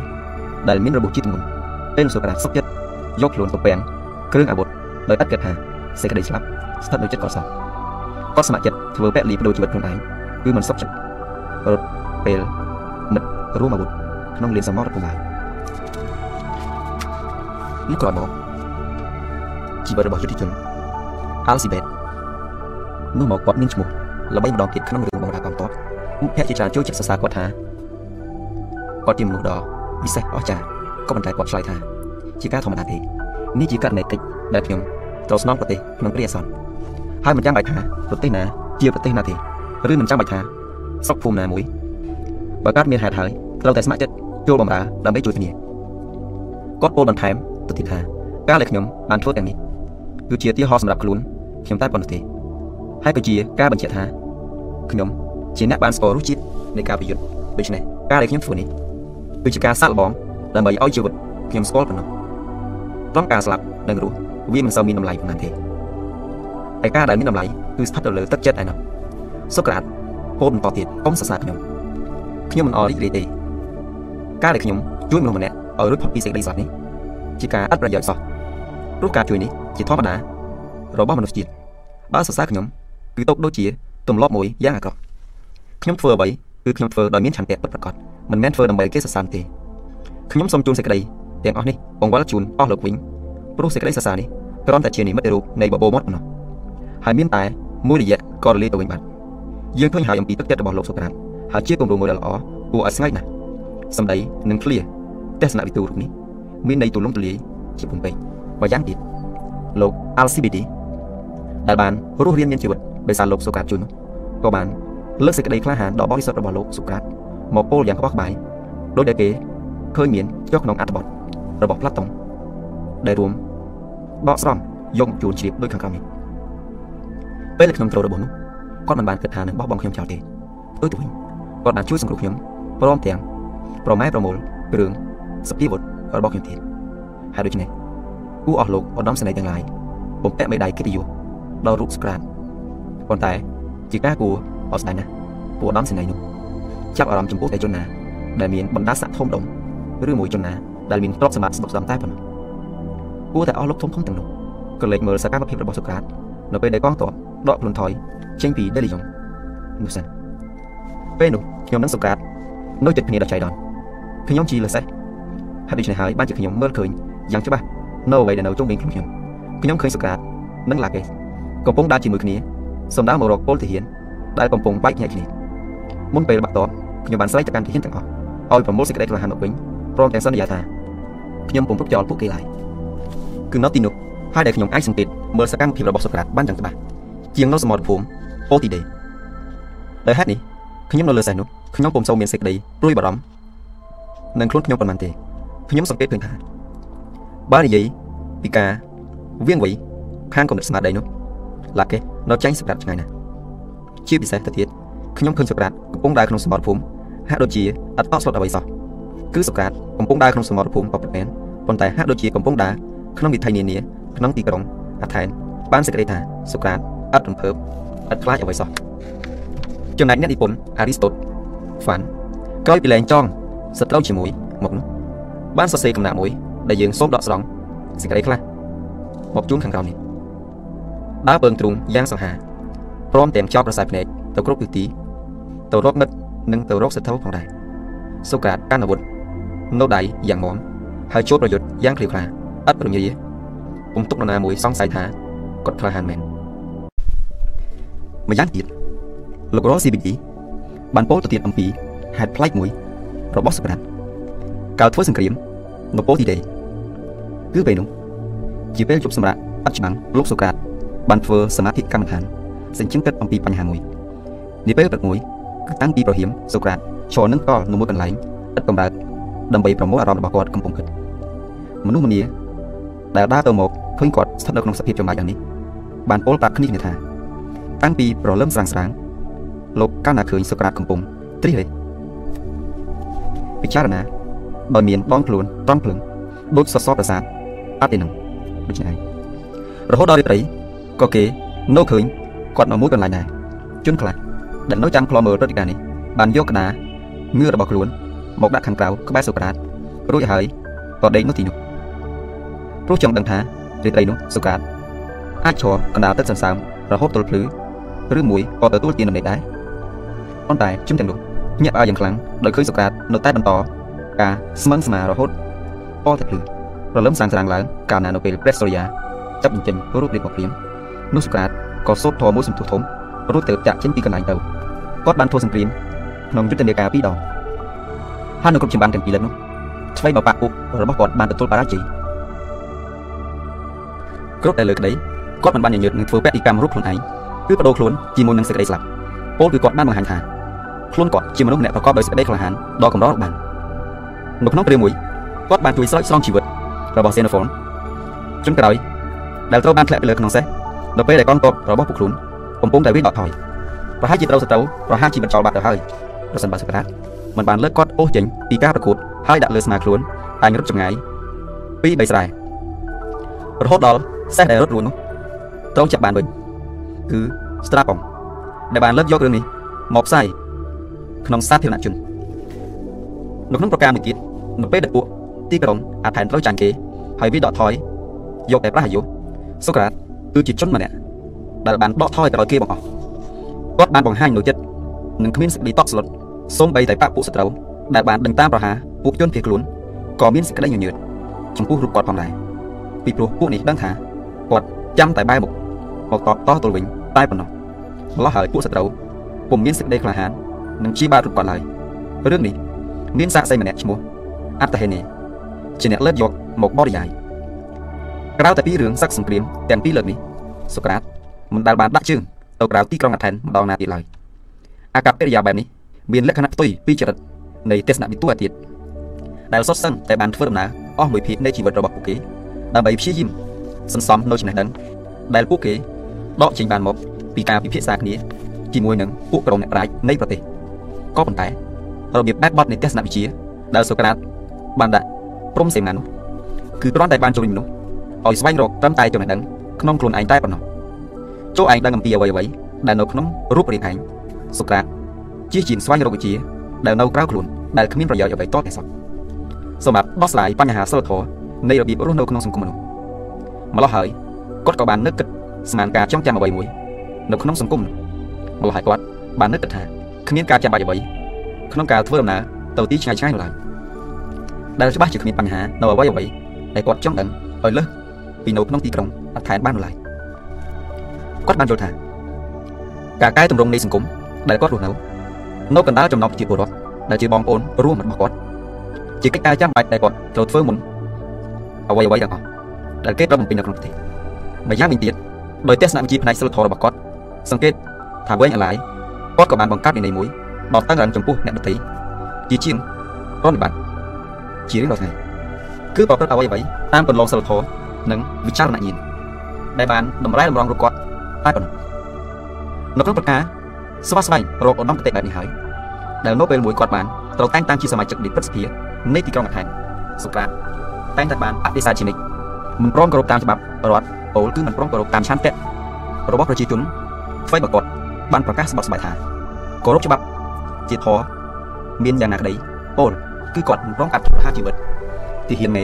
ដែលមានរបបជាតិធ្ងន់ពេលសូក្រាតសុខចិត្តយកខ្លួនទៅពាំងគ្រឿងអាវុធដោយឥតគិតថាសេចក្តីស្លាប់ ស្ថិតនៅចិត្តគាត់សោះគាត់ស្ម័គ្រចិត្តធ្វើពលីបដូរជីវិតខ្លួនឯងគឺមិនសុខចិត្តរត់ពេលរួមអាវុធក្នុងលានសមរភូមិឡើយលុះក្រោយមកជីវិតរបស់យុទ្ធជនអាល់ស៊ីបេតនោះមកគាត់មានឈ្មោះល្បីម្ដងទៀតក្នុងរឿងបងរាកំតបមុខភ័ក្តិជាច្រើនចូលចិត្តសរសើរគាត់ថាគាត់ជាមនុស្សដ៏ពិសេសអស្ចារ្យក៏ប៉ុន្តែគាត់ឆ្លើយថា ជាការធម្មតាទេនេះជាករណីកិច្ចដែលខ្ញុំត្រូវស្នងប្រទេសក្នុងគ្រាអាសន្ន ហើយមិនចាំបាច់ថាប្រទេសណាជាប្រទេសណាទេឬមិនចាំបាច់ថាស្រុកភូមិណាមួយបើកើតមានហេតុហើយត្រូវតែស្ម័គ្រចិត្តចូលបម្រើដើម្បីជួយគ្នាគាត់ពោលបន្ថែមទៅទៀតថាការដែលខ្ញុំបានធ្វើទាំងនេះគឺជាទីហោសម្រាប់ខ្លួនខ្ញុំតែប៉ុណ្ណោះទេហើយក៏ជាការបញ្ជាក់ថាខ្ញុំជាអ្នកបានស្គាល់រសជាតិនៃការប្រយុទ្ធដូច្នេះការដែលខ្ញុំធ្វើនេះគឺជាការសាក់លបងដើម្បីឲ្យជីវិតខ្ញុំស្គាល់ប៉ុណ្ណោះត្រង់ការស្លាប់និងរស់វាមិនសូវមានតម្លៃប៉ុន្មានទេ ឯការដែលមានតម្លៃគឺស្ថិតទៅលើទឹកចិត្តឯណោះសូក្រាតពោលបន្តទៀតកុំសរសើរខ្ញុំខ្ញុំមិនអរីករាយទេការដែលខ្ញុំជួយមនុស្សម្នាក់ឲ្យរួចផុតពីសេចក្តីសោកនេះជាការឥតប្រយោជន៍សោះព្រោះការជួយនេះជាធម្មតារបស់មនុស្សជាតិបើសរសើរខ្ញុំគឺទុកដូចជាទម្លាប់មួយយ៉ាងអាក្រក់ខ្ញុំធ្វើអ្វីគឺខ្ញុំធ្វើដោយមានឆន្ទៈពិតប្រាកដមិនមែនធ្វើដើម្បីគេសរសើរទេខ្ញុំសូមជូនសេចក្តីទាំងអស់នេះបង្វិលជូនអស់លោកវិញព្រោះសេចក្តីសរសើរនេះគ្រាន់តែជានិមិត្តរូបនៃបបោមាត់ប៉ុណ្ណោះ ហើយមានតែមួយរយៈក៏រលាយទៅវិញបាត់យើងឃើញហើយអំពីទឹកចិត្តរបស់លោកសូក្រាតហើយជាគំរូមួយដ៏ល្អគួរឲ្យស្ងើចណាស់សម្ដីនិងឃ្លាទស្សនវិទូរូបនេះមានន័យទូលំទូលាយជាពំពេញបើយ៉ាងទៀតលោក Al-CBD ដែលបានរស់រានមានជីវិតដោយសារលោកសូក្រាតជួយនោះក៏បានលើកសេចក្តីក្លាហានដ៏បរិសុទ្ធរបស់លោកសូក្រាតមកពោលយ៉ាងក្បោះក្បាយដោយដែលគេឃើញមានចុះក្នុងអត្ថបទរបស់ផ្លាតុងដែលរួមបកស្រង់យកជួនជ្រាបដូចខាងក្រោមនេះ ពេលខ្ញុំត្រូវរបស់នោះគាត់មិនបានគិតថានឹងបោះបង់ខ្ញុំចោលទេអឺទៅវិញគាត់បានជួយសង្គ្រោះខ្ញុំព្រមទាំងប្រម៉ែប្រមូលគ្រឿងសព្វាវុធរបស់ខ្ញុំទៀតហើយដូច្នេះគូអស់លោកឧត្តមសេនីយ៍ទាំងឡាយបំពាក់មេដាយកិត្តិយសដល់រូបស្ក្រាតប៉ុន្តែជាការគួរអស្ចារ្យណាស់ពួកឧត្តមសេនីយ៍នោះចាប់អារម្មណ៍ចំពោះតែជនណាដែលមានបណ្ដាសាក់ធំដុំឬមួយជនណាដែលមានទ្រព្យសម្បត្តិស្ដុកស្ដំតែប៉ុណ្ណោះគួរតែអស់លោកធំធំទាំងនោះក៏លេចមើលសកម្មភាពរបស់សូក្រាត នៅពេលដែលកងទ័ពដកខ្លួនថយចេញពីដេលីយ៉ុងនោះសិនពេលនោះខ្ញុំនិងសូក្រាតនៅចិត្តគ្នាដល់ចៃដន្យខ្ញុំជាលើសេះហើយដូច្នេះហើយបានជាខ្ញុំមើលឃើញយ៉ាងច្បាស់នៅអ្វីដែលនៅជុំវិញខ្លួនខ្ញុំខ្ញុំឃើញសូក្រាតនិងឡាកេសកំពុងដើរជាមួយគ្នាសំដៅមករកពលទាហានដែលកំពុងបែកញែកគ្នាមុនពេលបាក់តបខ្ញុំបានស្រែកទៅកាន់ទាហានទាំងអស់ឲ្យប្រមូលសេចក្តីក្លាហានមកវិញព្រមទាំងសន្យាថាខ្ញុំពុំពុកចោលពួកគេឡើយគឺនៅទីនោះ ហើយដែលខ្ញុំអាចសង្កេតមើលសកម្មភាពរបស់សូក្រាតបានយ៉ាងច្បាស់ជាងនៅសមរភូមិអូទីដេដោយហេតុនេះខ្ញុំនៅលើសេះនោះខ្ញុំពុំសូវមានសេចក្តីព្រួយបារម្ភនឹងខ្លួនខ្ញុំប៉ុន្មានទេខ្ញុំសង្កេតឃើញថាបើនិយាយពីការវៀងវៃខាងកំណត់ស្មារតីនោះឡាកេនៅចាញ់សក្តាត់ឆ្ងាយណាស់ជាពិសេសទៅទៀតខ្ញុំឃើញសក្តាត់កំពុងដើរក្នុងសមរភូមិហាក់ដូចជាអត់អត់ស្លុតអ្វីសោះគឺសក្តាត់កំពុងដើរក្នុងសមរភូមិបប្រពែនប៉ុន្តែហាក់ដូចជាកំពុងដើរ ក្នុងវិថីនានាក្នុងទីក្រុងអាថែនបានសេចក្តីថាសូក្រាតឥតរំភើបឥតខ្លាចអ្វីសោះចំណែកអ្នកនិពន្ធអារីស្តូតហ្វាន់ក្រោយពីលែងចង់សត្រូវជាមួយមកនោះបានសរសេរកំណាក់មួយដែលយើងសូមដកស្រង់សេចក្តីខ្លះមកជូនខាងក្រោមនេះដើរពើងទ្រូងយ៉ាងសង្ហាព្រមទាំងចោលប្រស័យភ្នែកទៅគ្រប់ទិសទីទៅរកមិត្តនិងទៅរកសត្រូវផងដែរសូក្រាតកាន់អាវុធនៅដៃយ៉ាងមាំហើយចូលប្រយុទ្ធយ៉ាងឃ្លាវខ្លា ឥតប្រញាពុំទុកនរណាមួយសង្ស័យថាគាត់ក្លាហានមែនម្យ៉ាងទៀតលោករ៉ូ CBD បានពោលទៅទៀតអំពីហេតុប្លែកមួយរបស់សក្តានកាលធ្វើសង្គ្រាមនៅពោទីដេគឺពេលនោះជាពេលជប់សម្រាប់អត់ច្បាំងលោកសូក្រាតបានធ្វើសមាធិកម្មដ្ឋានសេចក្ដីគិតអំពីបញ្ហាមួយនាពេលព្រឹកមួយគឺតាំងពីប្រហៀមសូក្រាតឈរនឹងកលនៅមួយកន្លែងឥតកំរើកដើម្បីប្រមូលអារម្មណ៍របស់គាត់កំពុងគិតមនុស្សម្នា ដែលដើរទៅមកឃើញគាត់ស្ថិតនៅក្នុងសភាពចំណាយយ៉ាងនេះបានពោលប្រាប់គ្នាគ្នាថាតាំងពីប្រលឹមស្រាងស្រាងលោកកាលណាឃើញសូក្រាតកំពុងត្រិះរិះពិចារណាបើមានបងខ្លួនត្រង់ភ្លឹងដូចសសរប្រាសាទអត់ទេនឹងដូច្នេះរហូតដល់រាត្រីក៏គេនៅឃើញគាត់នៅមួយកន្លែងដែរជនខ្លះដែលនៅចាំខ្លមើលព្រឹត្តិការណ៍នេះបានយកក្តារងឿរបស់ខ្លួនមកដាក់ខាងក្រៅក្បែរសូក្រាតរួចហើយក៏ដេកនៅទីនោះ ព្រោះចង់ដឹងថារាត្រីនោះសូក្រាតអាចឈរកណ្ដាលទឹកសន្សើមរហូតទល់ភ្លឺឬមួយក៏ទទួលទានដំណេកដែរប៉ុន្តែជុំទាំងនោះញាក់ផ្អើលយ៉ាងខ្លាំងដោយឃើញសូក្រាតនៅតែបន្តការស្មឹងស្មារហូតអល់តែភ្លឺរលឹមសាងស្រាងឡើងកាលណានៅពេលព្រះសូរិយាចាប់បញ្ចេញរូបរាងមកព្រាមនោះសូក្រាតក៏សូត្រធម៌មួយសំទុះធំរួចទៅចាក់ចេញពីកន្លែងទៅគាត់បានធ្វើសង្គ្រាមក្នុងយុទ្ធនាការពីរដងហើយនៅគ្រប់ចម្បាំងទាំងពីរលើកនោះឆ្វេងបបាក់ពួករបស់គាត់បានទទួលបរាជ័យ គ្រប់តែលើក្តីគាត់មិនបានញញើតនឹងធ្វើបេតិកម្មរូបខ្លួនឯងគឺបដូរខ្លួនជាមួយនឹងសេចក្តីស្លាប់ពលគឺគាត់បានបង្ហាញថាខ្លួនគាត់ជាមនុស្សម្នាក់ប្រកបដោយសេចក្តីក្លាហានដ៏កម្របាននៅក្នុងព្រះមួយគាត់បានជួយស្រោចស្រង់ជីវិតរបស់ Xenophon ជនក្រោយដែលត្រូវបានធ្លាក់ទៅលើក្នុងសេះដល់ពេលដែលកងទ័ពរបស់ពួកខ្លួនកំពុងតែวิ่งដកថយប្រហែលជាត្រូវសត្រូវប្រហារជីវិតចោលបាត់ទៅហើយប្រសិនបើសុក្រាតមិនបានលើកគាត់អូសចេញពីការប្រកួតហើយដាក់លើស្មាខ្លួនអាចរត់ចម្ងាយពី3ស្រែ រហូតដល់សេះដែលរត់រួចនោះត្រូវចាប់បានវិញគឺស្ត្រាប៉ុងដែលបានលើកយករឿងនេះមកផ្សាយក្នុងសាធារណជននៅក្នុងប្រការមួយទៀតនៅពេលដែលពួកទីក្រុងអាថែនត្រូវចាញ់គេហើយវាដកថយយកតែប្រះអាយុសូក្រាតគឺជាជនម្នាក់ដែលបានដកថយក្រោយគេបងអស់គាត់បានបង្ហាញនូវចិត្តនិងគ្មានសេចក្តីតក់ស្លុតសូម្បីតែបពពួកសត្រូវដែលបានដេញតាមប្រហារពួកជនភៀសខ្លួនក៏មានសេចក្តីញញើតចំពោះរូបគាត់ផងដែរ ពីព្រោះពួកនេះដឹងថាគាត់ចាំតែបែរមុខមកតបតទល់វិញតែប៉ុណ្ណោះម្ល៉េះហើយពួកសត្រូវពុំមានសេចក្តីក្លាហាននិងជាបាតរូបគាត់ឡើយរឿងនេះមានសាក្សីម្នាក់ឈ្មោះអត្តហេនេជាអ្នកលើកយកមកបរិយាយក្រៅតែពីរឿងសឹកសង្គ្រាមទាំងពីរលើកនេះសូក្រាតមិនដែលបានដាក់ជើងទៅក្រៅទីក្រុងអាថែនម្ដងណាទៀតឡើយអាកប្បកិរិយាបែបនេះមានលក្ខណៈផ្ទុយពីចរិតនៃទេសនវិទូអាទៀតដែលសុទ្ធសឹងតែបានធ្វើដំណើរអស់មួយភាគនៃជីវិតរបស់ពួកគេ ដើម្បីព្យាយាមសន្សំនូវចំណេះដឹងដែលពួកគេដកចេញបានមកពីការពិភាក្សាគ្នាជាមួយនឹងពួកក្រុមអ្នកប្រាជ្ញនៃប្រទេសក៏ប៉ុន្តែរបៀបបែបបទនៃទស្សនវិជ្ជាដែលសូក្រាតបានដាក់ព្រមសេនានោះគឺគ្រាន់តែបានជួយមនុស្សឲ្យស្វែងរកត្រឹមតែចំណេះដឹងក្នុងខ្លួនឯងតែប៉ុណ្ណោះចូលឯងដឹងអំពីអ្វីអ្វីដែលនៅក្នុងរូបរាងឯងសូក្រាតជាជាស្វែងរកវិជ្ជាដែលនៅក្រៅខ្លួនដែលគ្មានប្រយោជន៍អ្វីតតែសោះសម្រាប់ដោះស្រាយបញ្ហាសិលធម៌ នៃរបៀបរស់នៅក្នុងសង្គមមនុស្សម្ល៉េះហើយគាត់ក៏បាននឹកគិតស្មានការចងចាំអ្វីមួយនៅក្នុងសង្គមម្ល៉េះហើយគាត់បាននឹកគិតថាគ្មានការចាំបាច់អ្វីក្នុងការធ្វើដំណើរទៅទីឆ្ងាយឆ្ងាយនោះឡើយដែលច្បាស់ជាគ្មានបញ្ហានៅអ្វីអ្វីដែលគាត់ចង់ដឹងឲ្យលើសពីនៅក្នុងទីក្រុងអត់ថែនបាននោះឡើយគាត់បានយល់ថាការកែតម្រង់នៃសង្គមដែលគាត់រស់នៅនៅកណ្ដាលចំណោមប្រជាពលរដ្ឋដែលជាបងប្អូនរួមរបស់គាត់ជាកិច្ចការចាំបាច់ដែលគាត់ត្រូវធ្វើមុន អ្វីអ្វីទាំងអស់ដែលគេប្របំពេញនៅក្នុងប្រទេសម្យ៉ាងវិញទៀតដោយទស្សនវិជ្ជាផ្នែកសិលធម៌របស់គាត់សង្កេតថាវិញអាឡាយគាត់ក៏បានបង្កើតវិន័យមួយដល់តាំងរងចំពោះអ្នកដទៃជាជាងប្រតិបត្តិជារៀងរាល់ថ្ងៃគឺប្រព្រឹត្តអ្វីអ្វីតាមគន្លងសិលធម៌និងវិចារណញ្ញាណដែលបានតម្រែតម្រង់រូបគាត់តែប៉ុណ្ណោះនៅក្នុងប្រការស្វាស្វែងរកឧត្តមគតិបែបនេះហើយដែលនៅពេលមួយគាត់បានត្រូវតែងតាំងជាសមាជិកនៃព្រឹទ្ធសភានៃទីក្រុងអាថែនសូក្រាត តែងតែបានបដិសេធជានិច្ចមិនព្រមគោរពតាមច្បាប់រដ្ឋពលគឺមិនព្រមគោរពតាមឆន្ទៈរបស់ប្រជាជនអ្វីបើគាត់បានប្រកាសស្បត់ស្បាយថាគោរពច្បាប់ជាធម៌មានយ៉ាងណាក្តីពលគឺគាត់មិនព្រមកាត់ប្រហារជីវិតទីហ៊ានមេ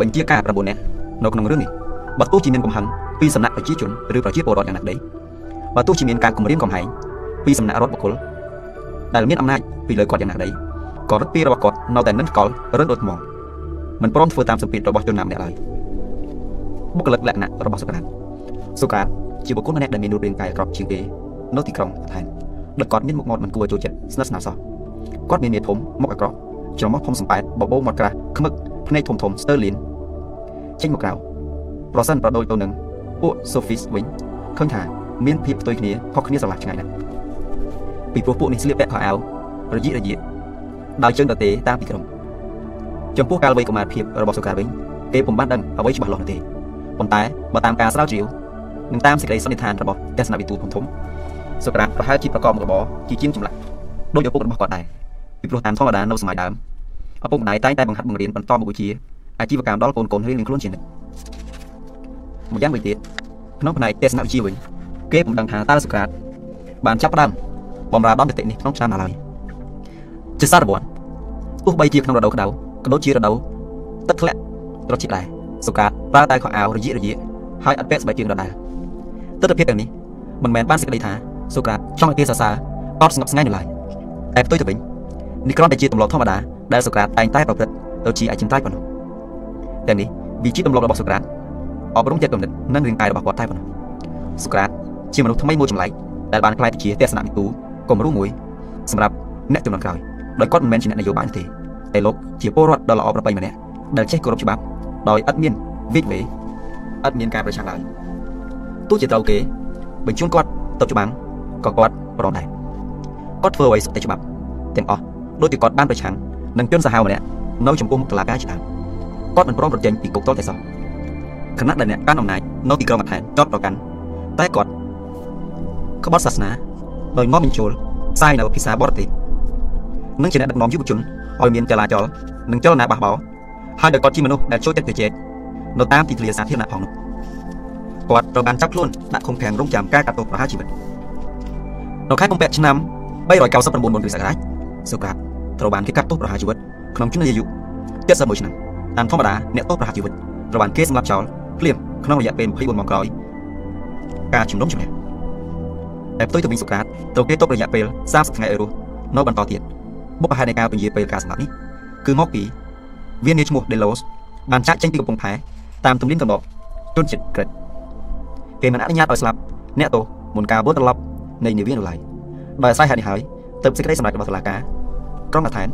បញ្ជាការ9នាក់នៅក្នុងរឿងនេះបើទោះជាមានកំហឹងពីសំណាក់ប្រជាជនឬប្រជាពលរដ្ឋយ៉ាងណាក្តីបើទោះជាមានការគំរាមកំហែងពីសំណាក់រដ្ឋបុគ្គលដែលមានអំណាចពីលើគាត់យ៉ាងណាក្តីក៏រដ្ឋពីរបស់គាត់នៅតែនឹងកលរឹងដូចថ្ម មិនព្រមធ្វើតាមសម្ពាធរបស់ជនណាម្នាក់ឡើយបុគ្គលិកលក្ខណៈរបស់សូក្រាតសូក្រាតជាបុគ្គលម្នាក់ដែលមានរូបរាងកាយក្របជាងគេនៅទីក្រុងអាថែនដោយគាត់មានមុខមាត់មិនគួរចូលចិត្តស្និទ្ធស្នាលសោះគាត់មានមាធំមុខអាក្រក់ច្រមុះធំសំប៉ែតបបោមាត់ក្រាស់ខ្មឹកភ្នែកធំធំស្ទើលៀនចេញមកក្រៅប្រសិនប្រដូចទៅនឹងពួក Sophis វិញឃើញថាមានភាពផ្ទុយគ្នាខុសគ្នាស្រឡះឆ្ងាយណាស់ពីព្រោះពួកនេះស្លៀកពាក់ខោអាវរយៈរយៈដោយជើងតទេតាមទីក្រុង ចំពោះកាលវ័យកុមារភាពរបស់សុកាវិញគេពុំបានដឹងអ្វីច្បាស់លាស់នោះទេប៉ុន្តែបើតាមការស្រាវជ្រាវនិងតាមសេចក្តីសន្និដ្ឋានរបស់ទស្សនវិទូធំធំសុក្រាតប្រហែលជាប្រកបមុខរបរជាជាងចម្លាក់ដោយឪពុករបស់គាត់ដែរពីព្រោះតាមធម្មតានៅសម័យដើមឪពុកម្ដាយតែងតែបង្ហាត់បង្រៀនបន្តមុខវិជ្ជាអាជីវកម្មដល់កូនកូនរៀនខ្លួនជានិច្ចម្យ៉ាងវិញទៀតក្នុងផ្នែកទស្សនវិជ្ជាវិញគេពុំដឹងថាតើសុក្រាតបានចាប់ផ្ដើមបំរើដំណតិនេះក្នុងឆ្នាំណាឡើយជាសារព័ន្ធទោះបីជាក្នុងរដូវក្តៅ ក៏ដូចជារដូវទឹកធ្លាក់ត្រជាដែរសុកាតប្រើតែខោអាវរយៈរយៈហើយអត់ពាក់ស្បែកជើងដដែលទស្សនវិជ្ជាទាំងនេះមិនមែនបានសេចក្តីថាសុកាតចង់ឲ្យគេសរសើរតតស្ងប់ស្ងាត់នោះឡើយតែផ្ទុយទៅវិញនេះគ្រាន់តែជាទម្លាប់ធម្មតាដែលសូក្រាតតែងតែប្រព្រឹត្តទៅជាអចិន្ត្រៃយ៍ប៉ុណ្ណោះទាំងនេះវាជាទម្លាប់របស់សូក្រាតអប់រំចិត្តគំនិតនិងរាងកាយរបស់គាត់តែប៉ុណ្ណោះសូក្រាតជាមនុស្សថ្មីមួយចម្លែកដែលបានក្លាយទៅជាទស្សនវិទូគំរូមួយសម្រាប់អ្នកជំនាន់ក្រោយដោយគាត់មិនមែនជាអ្នកនយោបាយទេ តែលោកជាពលរដ្ឋដ៏ល្អប្រពៃម្នាក់ដែលចេះគោរពច្បាប់ដោយឥតមានវិវេឥតមានការប្រឆាំងឡើយទោះជាត្រូវគេបញ្ជូនគាត់ទៅច្បាំងក៏គាត់ប្រមដែរគាត់ធ្វើអ្វីសុទ្ធតែច្បាប់ទាំងអស់ដោយទីគាត់បានប្រឆាំងនឹងជនសាហាវម្នាក់នៅចំពោះមុខតុលាការជាដើមគាត់មិនព្រមប្រជែងពីគុកតលតែសោះខណៈដែលអ្នកកាន់អំណាចនៅទីក្រុងអថែនចោតប្រកាន់តែគាត់ក្បត់សាសនាដោយមកបញ្ចូលផ្សាយនៅភាសាបរទេសនិងជាអ្នកដឹកនាំយុវជន ឲ្យមានចលាចលនិងចលនាបះបោរហើយដោយគាត់ជាមនុស្សដែលចូលចិត្តជជែកនៅតាមទីធ្លាសាធារណៈផងនោះគាត់ត្រូវបានចាប់ខ្លួនដាក់ឃុំឃាំងរងចាំការកាត់ទោសប្រហារជីវិតនៅខែកុម្ភៈឆ្នាំ399មុនគ្រិស្តសករាជសូក្រាតត្រូវបានគេកាត់ទោសប្រហារជីវិតក្នុងជំនាយុ71ឆ្នាំតាមធម្មតាអ្នកទោសប្រហារជីវិតត្រូវបានគេសម្លាប់ចោលភ្លាមក្នុងរយៈពេល24ម៉ោងក្រោយការជំនុំជម្នះតែផ្ទុយទៅវិញសូក្រាតត្រូវគេទុករយៈពេល30ថ្ងៃឲ្យរស់នៅបន្តទៀត បុព្វហេតុនៃការពន្យាពេលការសម្លាប់នេះគឺមកពីវានាឈ្មោះ Delos បានចាក់ចេញពីកំពង់ផែតាមទំនៀមទម្លាប់ជនជាតិក្រិតគេមិនអនុញ្ញាតឲ្យស្លាប់អ្នកទោសមុនការវិលត្រឡប់នៃនាវានោះឡើយដោយអាស្រ័យហេតុនេះហើយទើបសេចក្តីសម្រេចរបស់តុលាការក្រុងអាថែន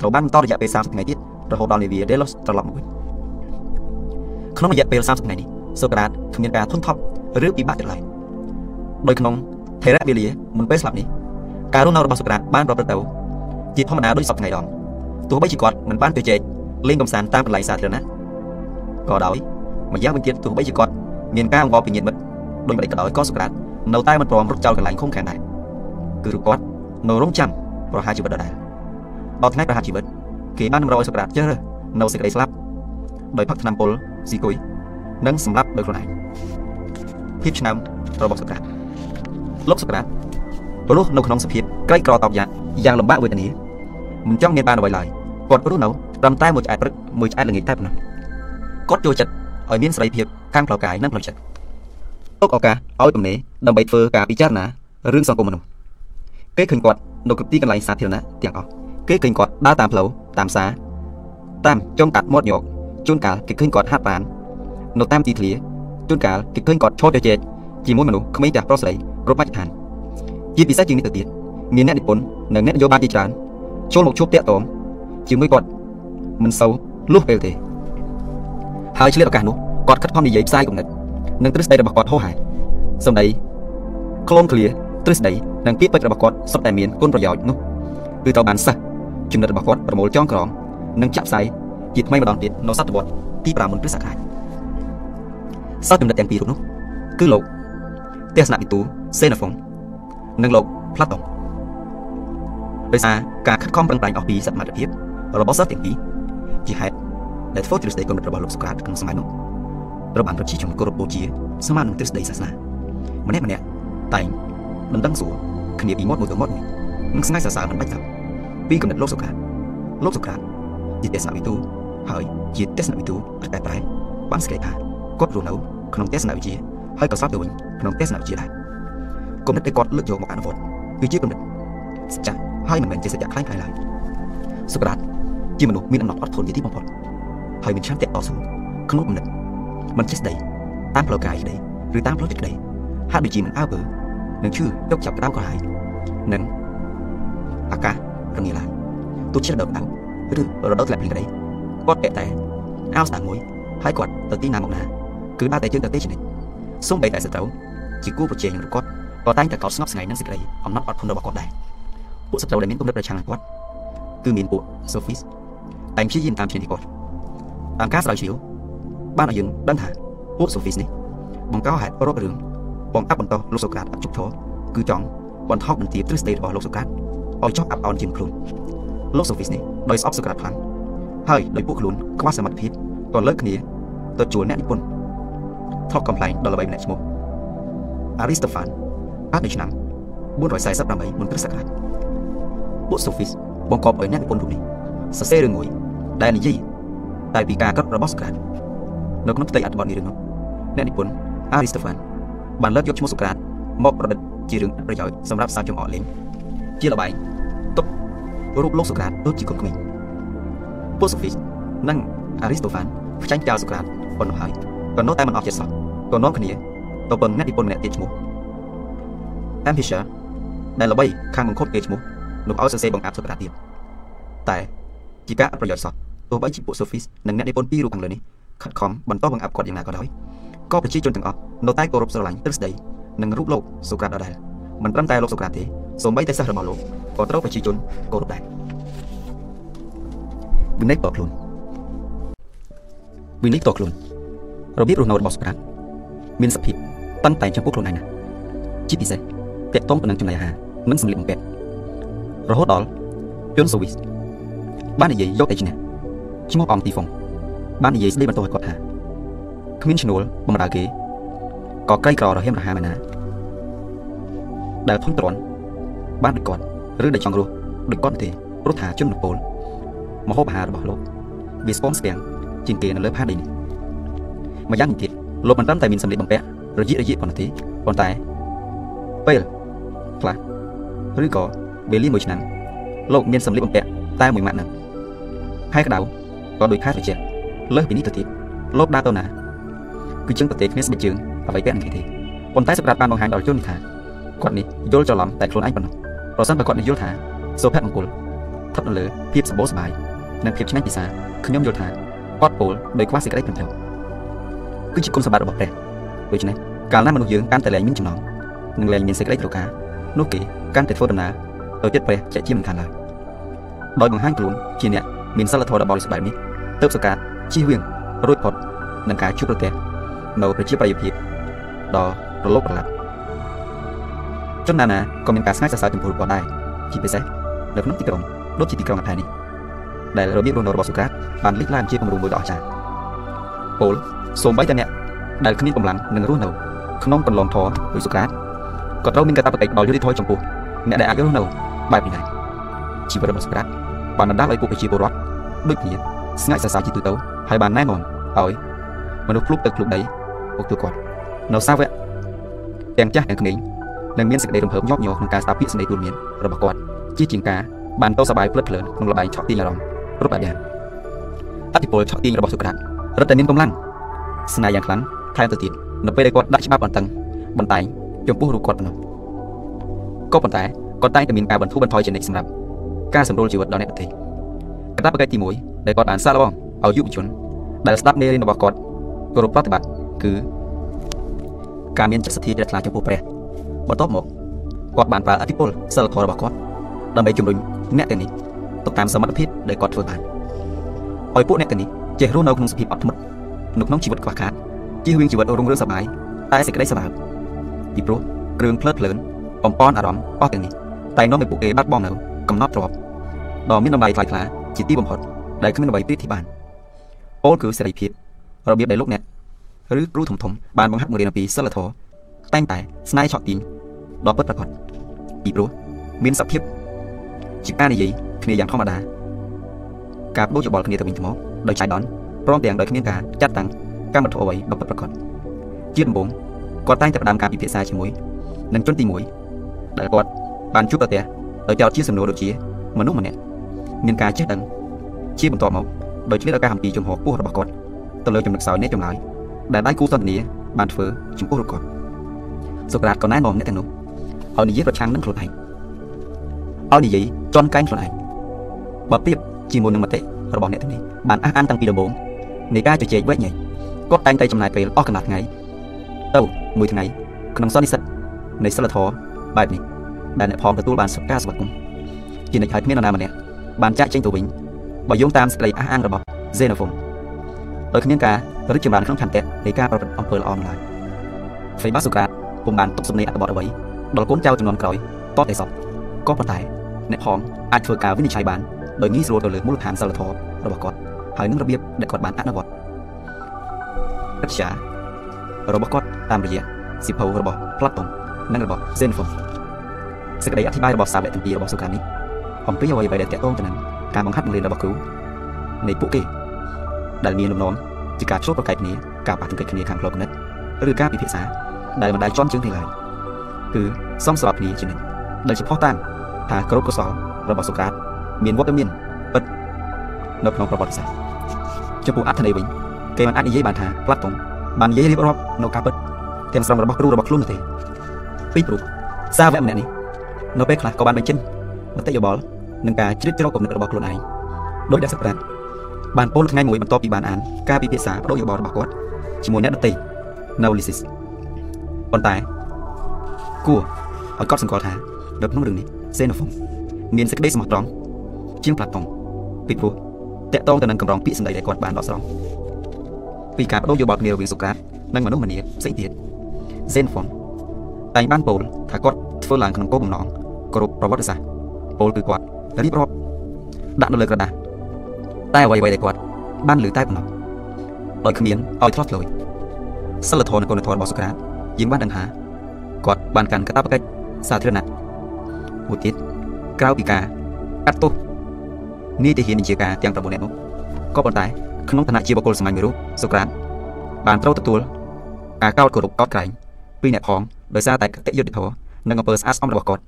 ត្រូវបានបន្តរយៈពេល30ថ្ងៃទៀតរហូតដល់នាវា Delos ត្រឡប់មកវិញក្នុងរយៈពេល30ថ្ងៃនេះសូក្រាតគ្មានការធន់ថប់ឬពិបាកទៀតឡើយដោយក្នុងថេរៈវេលាមុនពេលស្លាប់នេះការរស់នៅរបស់សូក្រាតបានប្រព្រឹត្តទៅ ជាធម្មតាដូចសពថ្ងៃដងទោះបីជាគាត់មិនបានទៅជែកលេងកំសាន្តតាមកន្លែងសាធារណៈក៏ដោយម្យ៉ាងវិញទៀតទោះបីជាគាត់មានការអង្វរពីញាតិមិត្តដូចម្ដេចក៏ដោយក៏សូក្រាតនៅតែមិនព្រមរត់ចោលកន្លែងឃុំឃាំងដែរគឺរូបគាត់នៅរងចាំប្រហារជីវិតដដែលដល់ថ្ងៃប្រហារជីវិតគេបានតម្រូវឲ្យសូក្រាតជ្រើសរើសនៅសេចក្តីស្លាប់ដោយផឹកថ្នាំពុលស៊ីគុយនិងសម្លាប់ដោយខ្លួនឯងភាពឆ្នាំរបស់សូក្រាតលោកសូក្រាតរស់នៅក្នុងសភាពក្រីក្រតបយ៉ាង យ៉ាងលំបាកវេទនាមិនចង់មានបានអ្វីឡើយគាត់រស់នៅត្រឹមតែមួយឆ្អែតព្រឹកមួយឆ្អែតល្ងាចតែប៉ុណ្ណោះគាត់ចូលចិត្តឲ្យមានសេរីភាពខាងផ្លូវកាយនិងផ្លូវចិត្តទុកឱកាសឲ្យទំនេរដើម្បីធ្វើការពិចារណារឿងសង្គមមនុស្សគេឃើញគាត់នៅគ្រប់ទីកន្លែងសាធារណៈទាំងអស់គេឃើញគាត់ដើរតាមផ្លូវតាមផ្សារតាមចុងកាត់មាត់ញោកជួនកាលគេឃើញគាត់ហាត់បាននៅតាមទីធ្លាជួនកាលគេឃើញគាត់ឈរជជែកជាមួយមនុស្សក្មេងទាំងប្រុសស្រីគ្រប់មជ្ឈដ្ឋានជាពិសេសជាងនេះទៅទៀត មានអ្នកនិពន្ធនិងអ្នកនយោបាយជាច្រើនចូលមកជួបតាក់ទងជាមួយគាត់មិនសូវលុះពេលទេហើយឆ្លៀតឱកាសនោះគាត់ខិតខំនិយាយផ្សាយគំនិតនិងទ្រឹស្ដីរបស់គាត់ហោហាសម្ដីក្លូនឃ្លាទ្រឹស្ដីនិងពាក្យពេចន៍របស់គាត់សុទ្ធតែមានគុណប្រយោជន៍នោះគឺត្រូវបានសិស្សចំណិតរបស់គាត់ប្រមូលចងក្រងនិងចាក់ផ្សាយជាថ្មីម្ដងទៀតនៅសតវត្សទី5មុនគ្រិស្តសករាជសិស្សចំណិតទាំងពីររូបនោះគឺលោកទេសនវិទូសេណាហ្វុងនិងលោកផ្លាតុង ដោយសារការខិតខំប្រឹងប្រែងអស់ពីសមត្ថភាពរបស់សិស្សទាំងពីរជាហេតុដែលធ្វើទ្រឹស្ដីគំនិតរបស់លោកសូក្រាតក្នុងសម័យនោះត្រូវបានប្រជាជនគោរពបូជាស្មើនឹងទ្រឹស្ដីសាសនាម្នាក់ម្នាក់តែងមិនដឹងសួរគ្នាពីមាត់មួយទៅមាត់មួយនឹងស្ងាយសរសើរមិនបាច់ទៅពីគំនិតលោកសូក្រាតលោកសូក្រាតជាទេសនវិទូហើយជាទេសនវិទូប្រកែប្រែបានស្គាល់ថាគាត់រស់នៅក្នុងទេសនវិជ្ជាហើយក៏សោតទៅវិញក្នុងទេសនវិជ្ជាដែរគំនិតដែលគាត់លើកយកមកអនុវត្តគឺជាគំនិតសច្ចៈ ហើយមិនមែនជាសច្ចៈខ្លាំងៗឡើយសូក្រាតជាមនុស្សមានអំណត់អត់ធន់ជាទីបំផុតហើយមានឆន្ទៈតស៊ូក្នុងគំនិតមិនចេះស្ដីតាមផ្លូវកាយក្ដីឬតាមផ្លូវចិត្តក្ដីហាក់ដូចជាមិនអើពើនឹងឈឺទុកចាប់ក្តៅក៏ហើយនិងអាកាសរងាឡើយទោះជារដូវក្តៅឬរដូវធ្លាក់ភ្លៀងក្ដីគាត់ពាក់តែអាវស្តើងមួយហើយគាត់ទៅទីណាមកណាគឺដើរតែជើងទៅទេជនិតសូម្បីតែសត្រូវជាគូប្រជែងរបស់គាត់ក៏តែងតែកោតស្ងប់ស្ងាត់នឹងសេចក្តីអំណត់អត់ធន់របស់គាត់ដែរ ពួកសត្រូវដែលមានគំនិតប្រឆាំងនឹងគាត់គឺមានពួក Sophis តែព្យាយាមតាមឈ្នានីគាត់តាមការស្រាវជ្រាវបានឲ្យយើងដឹងថាពួក Sophis នេះបង្កហេតុរករឿងបងអាប់បន្តលោកសូក្រាតអត់ជុកធរគឺចង់បន្ថោកបន្ទាបទ្រឹស្ដីរបស់លោកសូក្រាតឲ្យចោះអាប់អន់ជាងខ្លួនលោក Sophis នេះដោយស្អប់សូក្រាតខ្លាំងហើយដោយពួកខ្លួនខ្វះសមត្ថភាពក៏លើកគ្នាទៅជួលអ្នកនិពន្ធថកកំ pl ែងដល់ល្បីម្នាក់ឈ្មោះ Aristophanes បាននៅឆ្នាំ448មុនគ្រិស្តសករាជ ពួក Sophis បង្កប់ឲ្យអ្នកនិពន្ធរូបនេះសរសេររឿងមួយដែលនិយាយតែពីការកត់របស់សូក្រាតនៅក្នុងផ្ទៃអត្ថបទនេះរឿងនោះអ្នកនិពន្ធ Aristophanes បានលើកយកឈ្មោះសូក្រាតមកប្រឌិតជារឿងប្រយោជន៍សម្រាប់សាជាអកលេងជាលបែងទុករូបលោកសូក្រាតដូចជាកូនក្មេងពួកសូហ្វីសនិងអារីស្តូហ្វានផ្ចាញ់ចោលសូក្រាតប៉ុណ្ណោះហើយក៏នៅតែមិនអស់ចិត្តសោះក៏នាំគ្នាទៅពឹងអ្នកនិពន្ធម្នាក់ទៀតឈ្មោះ Amphisia ដែលល្បីខាងបង្ខត់គេឈ្មោះ នោះឲ្យសរសេរបង្អាប់សូក្រាតទៀតតែជាការអត់ប្រយោជន៍សោះទោះបីជាពួក Sophist និងអ្នកនិពន្ធពីររូបខាងលើនេះខិតខំបន្តបង្អាប់គាត់យ៉ាងណាក៏ដោយក៏ប្រជាជនទាំងអស់នៅតែគោរពស្រឡាញ់ទ្រឹស្ដីនិងរូបលោកសូក្រាតដដែលមិនត្រឹមតែលោកសូក្រាតទេសូម្បីតែសិស្សរបស់លោកក៏ត្រូវប្រជាជនគោរពដែរវិន័យតខ្លួនវិន័យតខ្លួនរបៀបរស់នៅរបស់សូក្រាតមានសភាពតាំងតែចំពោះខ្លួនឯងណាជាពិសេសតាក់ទងទៅនឹងចំណីអាហារនិងសម្លៀកបំពាក់ រហូតដល់ជនសូវីសបាននិយាយយកតែឈ្នះឈ្មោះអង្គទីហ្វុងបាននិយាយស្ដីបន្តឲ្យគាត់ថាគ្មានឈ្នួលបំរើគេក៏ក្រីក្ររហៀមរហាមែនណាដែលធុញទ្រាន់បានដូចគាត់ឬដែលចង់រស់ដូចគាត់ទេព្រោះថាជននពលមហូបអាហាររបស់លោកវាស្ពងស្ពាំងជាងគេនៅលើផាដីនេះម្យ៉ាងទៀតលោកមិនត្រឹមតែមានសម្លៀកបំពាក់រយៈរយៈប៉ុណ្ណោះទេប៉ុន្តែពេលខ្លះឬក៏ វេលាមួយឆ្នាំលោកមានសម្លៀកបំពាក់តែមួយម៉ាត់ហ្នឹងហើយក្តៅក៏ដូចខែត្រជាក់លើសពីនេះទៅទៀតលោកដើរទៅណាគឺជឹងប្រទេសគ្នាស្បែកជើងអ្វីពាក់នឹងគេទេប៉ុន្តែសម្រាប់បានបង្ហាញដល់ជនថាគាត់នេះយល់ច្រឡំតែខ្លួនឯងប៉ុណ្ណោះប្រសិនបើគាត់និយាយថាសុភមង្គលថប់នៅលើភាពសម្បូរសប្បាយនិងភាពឆ្ងាញ់ពិសាខ្ញុំយល់ថាគាត់ពោលដោយខ្វះសេចក្តីត្រឹមត្រូវគឺជាគុណសម្បត្តិរបស់ព្រះដូច្នេះកាលណាមនុស្សយើងកាន់តែលែងមានចំណងនិងលែងមានសេចក្តីត្រូវការនោះគេកាន់តែធ្វើដំណើរ ទៅចិត្តព្រះជាជាមិនខានឡើយដោយបង្ហាញខ្លួនជាអ្នកមានសិលធម៌ដ៏បរិសុទ្ធបែបនេះទើបសកាតជៀសវាងរួចផុតនឹងការជួបប្រទះនៅប្រជាប្រិយភាពដ៏រលកប្រឡាក់ជនណានាក៏មានការស្ងើចសរសើរចំពោះរបស់ដែរជាពិសេសនៅក្នុងទីក្រុងដូចជាទីក្រុងអថែនេះដែលរបៀបរស់នៅរបស់សូក្រាតបានលេចឡើងជាគំរូមួយដ៏អស្ចារ្យពលសូម្បីតែអ្នកដែលគ្មានកម្លាំងនឹងរស់នៅក្នុងកន្លងធរដោយសូក្រាតក៏ត្រូវមានកាតព្វកិច្ចដល់យុត្តិធម៌ចំពោះអ្នកដែលអាចរស់នៅ បែបនេះដែរជីវិតរបស់សូក្រាតបានបណ្ដាលឲ្យពួកប្រជាពលរដ្ឋដូចគ្នាស្ងាច់សរសើរជាទូទៅហើយបានណែនាំឲ្យមនុស្សភ្លុកទឹកភ្លុកដីពុកទូគាត់នៅសាវៈទាំងចាស់ទាំងក្មេងនឹងមានសេចក្តីរំភើបញាប់ញ័រក្នុងការស្ដាប់ពាក្យសម្ដីទូលមានរបស់គាត់ជាជាងការបានទៅសបាយភ្លឹតភ្លើនក្នុងលបែងឆក់ទាញអារម្មណ៍គ្រប់បែបយ៉ាងអតិពលឆក់ទាញរបស់សុក្រាតរត់តែមានកម្លាំងស្នេហ៍យ៉ាងខ្លាំងថែមទៅទៀតនៅពេលដែលគាត់ដាក់ច្បាប់បន្តឹងបន្តែងចំពោះរូបគាត់ប៉ុណ្ណោះក៏ប៉ុន្តែ គាត់តែងតែមានការបន្ធូរបន្ថយជានិច្ចសម្រាប់ការសម្រួលជីវិតដល់អ្នកដទៃកតាបកិច្ចទី1ដែលគាត់បានសាកល្បងឲ្យយុវជនដែលស្ដាប់មេរៀនរបស់គាត់គោរពប្រតិបត្តិគឺការមានចិត្តសទ្ធាជ្រះថ្លាចំពោះព្រះបន្ទាប់មកគាត់បានប្រើអធិពលសិលធម៌របស់គាត់ដើម្បីជំរុញអ្នកទាំងនេះទៅតាមសមត្ថភាពដែលគាត់ធ្វើបានឲ្យពួកអ្នកទាំងនេះចេះរស់នៅក្នុងសភាពអត់ធ្មត់នៅក្នុងជីវិតខ្វះខាតជៀសវាងជីវិតរុងរឿងសប្បាយតែសេចក្តីសម្បើមពីព្រោះគ្រឿងភ្លើតភ្លើនបំពន់អារម្មណ៍អស់ទាំងនេះ តែនាំឲ្យពួកគេបាត់បង់នៅកំណត់ទ្របដ៏មានតម្លៃថ្លៃថ្លាជាទីបំផុតដែលគ្មានអ្វីប្រៀបធៀបបានពោលគឺសេរីភាពរបៀបដែលលោកអ្នកឬគ្រូធំធំបានបង្ហាត់បង្រៀនអំពីសិលធម៌តែងតែស្នេហ៍ឆក់ទីងដ៏ពិតប្រាកដពីព្រោះមានសភាពជាការនិយាយគ្នាយ៉ាងធម្មតាការបដូរយោបល់គ្នាទៅវិញទៅមកដោយចៃដន្យព្រមទាំងដោយគ្មានការចាត់តាំងកម្មវត្ថុអ្វីដ៏ពិតប្រាកដជាដំបូងគាត់តែងតែផ្ដើមការពិភាក្សាជាមួយនឹងជនទី1ដែលគាត់ បានជួបប្រទះដោយចោទជាសំណួរដូចជាមនុស្សម្នាក់មានការចេះដឹងជាបន្តមកដោយឆ្លៀតឱកាសអំពីជំហរពោះរបស់គាត់ទៅលើចំណុចខ្សោយនៃចម្លើយដែលដៃគូសន្ទនាបានធ្វើចំពោះរូបគាត់សូក្រាតក៏ណែនាំអ្នកទាំងនោះឲ្យនិយាយប្រឆាំងនឹងខ្លួនឯងឲ្យនិយាយជន់កែងខ្លួនឯងបើប្រៀបជាមួយនឹងមតិរបស់អ្នកទាំងនេះបានអះអាងតាំងពីដំបូងនៃការជជែកវែកញែកគាត់តែងតែចំណាយពេលអស់កន្លះថ្ងៃទៅមួយថ្ងៃក្នុងសន្និសិទនៃសិលធម៌បែបនេះ ដែលអ្នកផងទទួលបានសុខការស្វាគមន៍ជានិច្ចហើយគ្មាននរណាម្នាក់បានចាក់ចេញទៅវិញបើយោងតាមសេចក្តីអះអាងរបស់ Xenophon ដោយគ្មានការរីកចម្រើនក្នុងឆន្ទៈនៃការប្រព្រឹត្តអំពើល្អឡើយហ្វេបាសូក្រាតពុំបានទុកសំណេរអត្ថបទអ្វីដល់កូនចៅចំនួនក្រោយតតែសោះក៏ប៉ុន្តែអ្នកផងអាចធ្វើការវិនិច្ឆ័យបានដោយងាយស្រួលទៅលើមូលដ្ឋានសិលធម៌របស់គាត់ហើយនឹងរបៀបដែលគាត់បានអនុវត្តបច្ចារបស់គាត់តាមរយៈសិភៅរបស់ Platon និងរបស់ Xenophon សេចក្តីអធិប្បាយរបស់សាវកទាំងពីររបស់សូក្រាតនេះអំពីអ្វីៗដែលតកតងទៅនឹងការបង្ហាត់បង្រៀនរបស់គ្រូនៃពួកគេដែលមានលំនាំជាការឆ្លុះប្រកែកគ្នាការប៉ះទង្គិចគ្នាខាងផ្លូវគំនិតឬការពិភាក្សាដែលមិនដែលជន់ជើងនេះឡើយគឺសមស្របគ្នាជានិច្ចដែលជាផុសតាងថាគោរពកុសលរបស់សូក្រាតមានវត្តមានពិតនៅក្នុងប្រវត្តិសាស្ត្រចំពោះអត្ថន័យវិញគេមិនអាចនិយាយបានថាផ្លាត់តុងបាននិយាយរៀបរាប់នៅការពិតទាំងស្រុងរបស់គ្រូរបស់ខ្លួននោះទេពីព្រោះសាវកម្នាក់នេះ នៅពេលខ្លះក៏បានបញ្ចេញមតិយោបល់និងការជ្រៀតជ្រែកគំនិតរបស់ខ្លួនឯងដោយដែលសក្តាបានពោលថ្ងៃមួយបន្ទាប់ពីបានអានការពិភាក្សាបដូរយោបល់របស់គាត់ជាមួយអ្នកដទៃនៅ Lysis ប៉ុន្តែគួរឲ្យកត់សម្គាល់ថានៅក្នុងរឿងនេះ Xenophon មានសេចក្តីស្មោះត្រង់ជាង Platon ពីព្រោះតកតងទៅនឹងកម្រងពាក្យសម្ដីដែលគាត់បានដកស្រង់ពីការបដូរយោបល់គ្នារវាងសូក្រាតនិងមនុស្សម្នាផ្សេងទៀត Xenophon តែងបានពោលថាគាត់ធ្វើឡើងក្នុងគោលបំណង គោរពប្រវត្តិសាស្ត្រពោលគឺគាត់រៀបរាប់ដាក់នៅលើក្រដាសតែអ្វីៗដែលគាត់បានលើតែប៉ុណ្ណោះដោយគ្មានឲ្យធ្លាប់ធ្លោយសិលធម៌និងគុណធម៌របស់សូក្រាតយើងបានដឹងថាគាត់បានកាន់កាតព្វកិច្ចសាធារណៈមួយទៀតក្រៅពីការកាត់ទោសនីតិហាននិជាការទាំង9នាក់នោះក៏ប៉ុន្តែក្នុងឋានៈជាបុគ្គលសាមញ្ញមួយរូបសូក្រាតបានត្រូវទទួលការកោតគោរពកោតក្រែងពីអ្នកផងដោយសារតែកតិយុត្តិធម៌និងអំពើស្អាតស្អំរបស់គាត់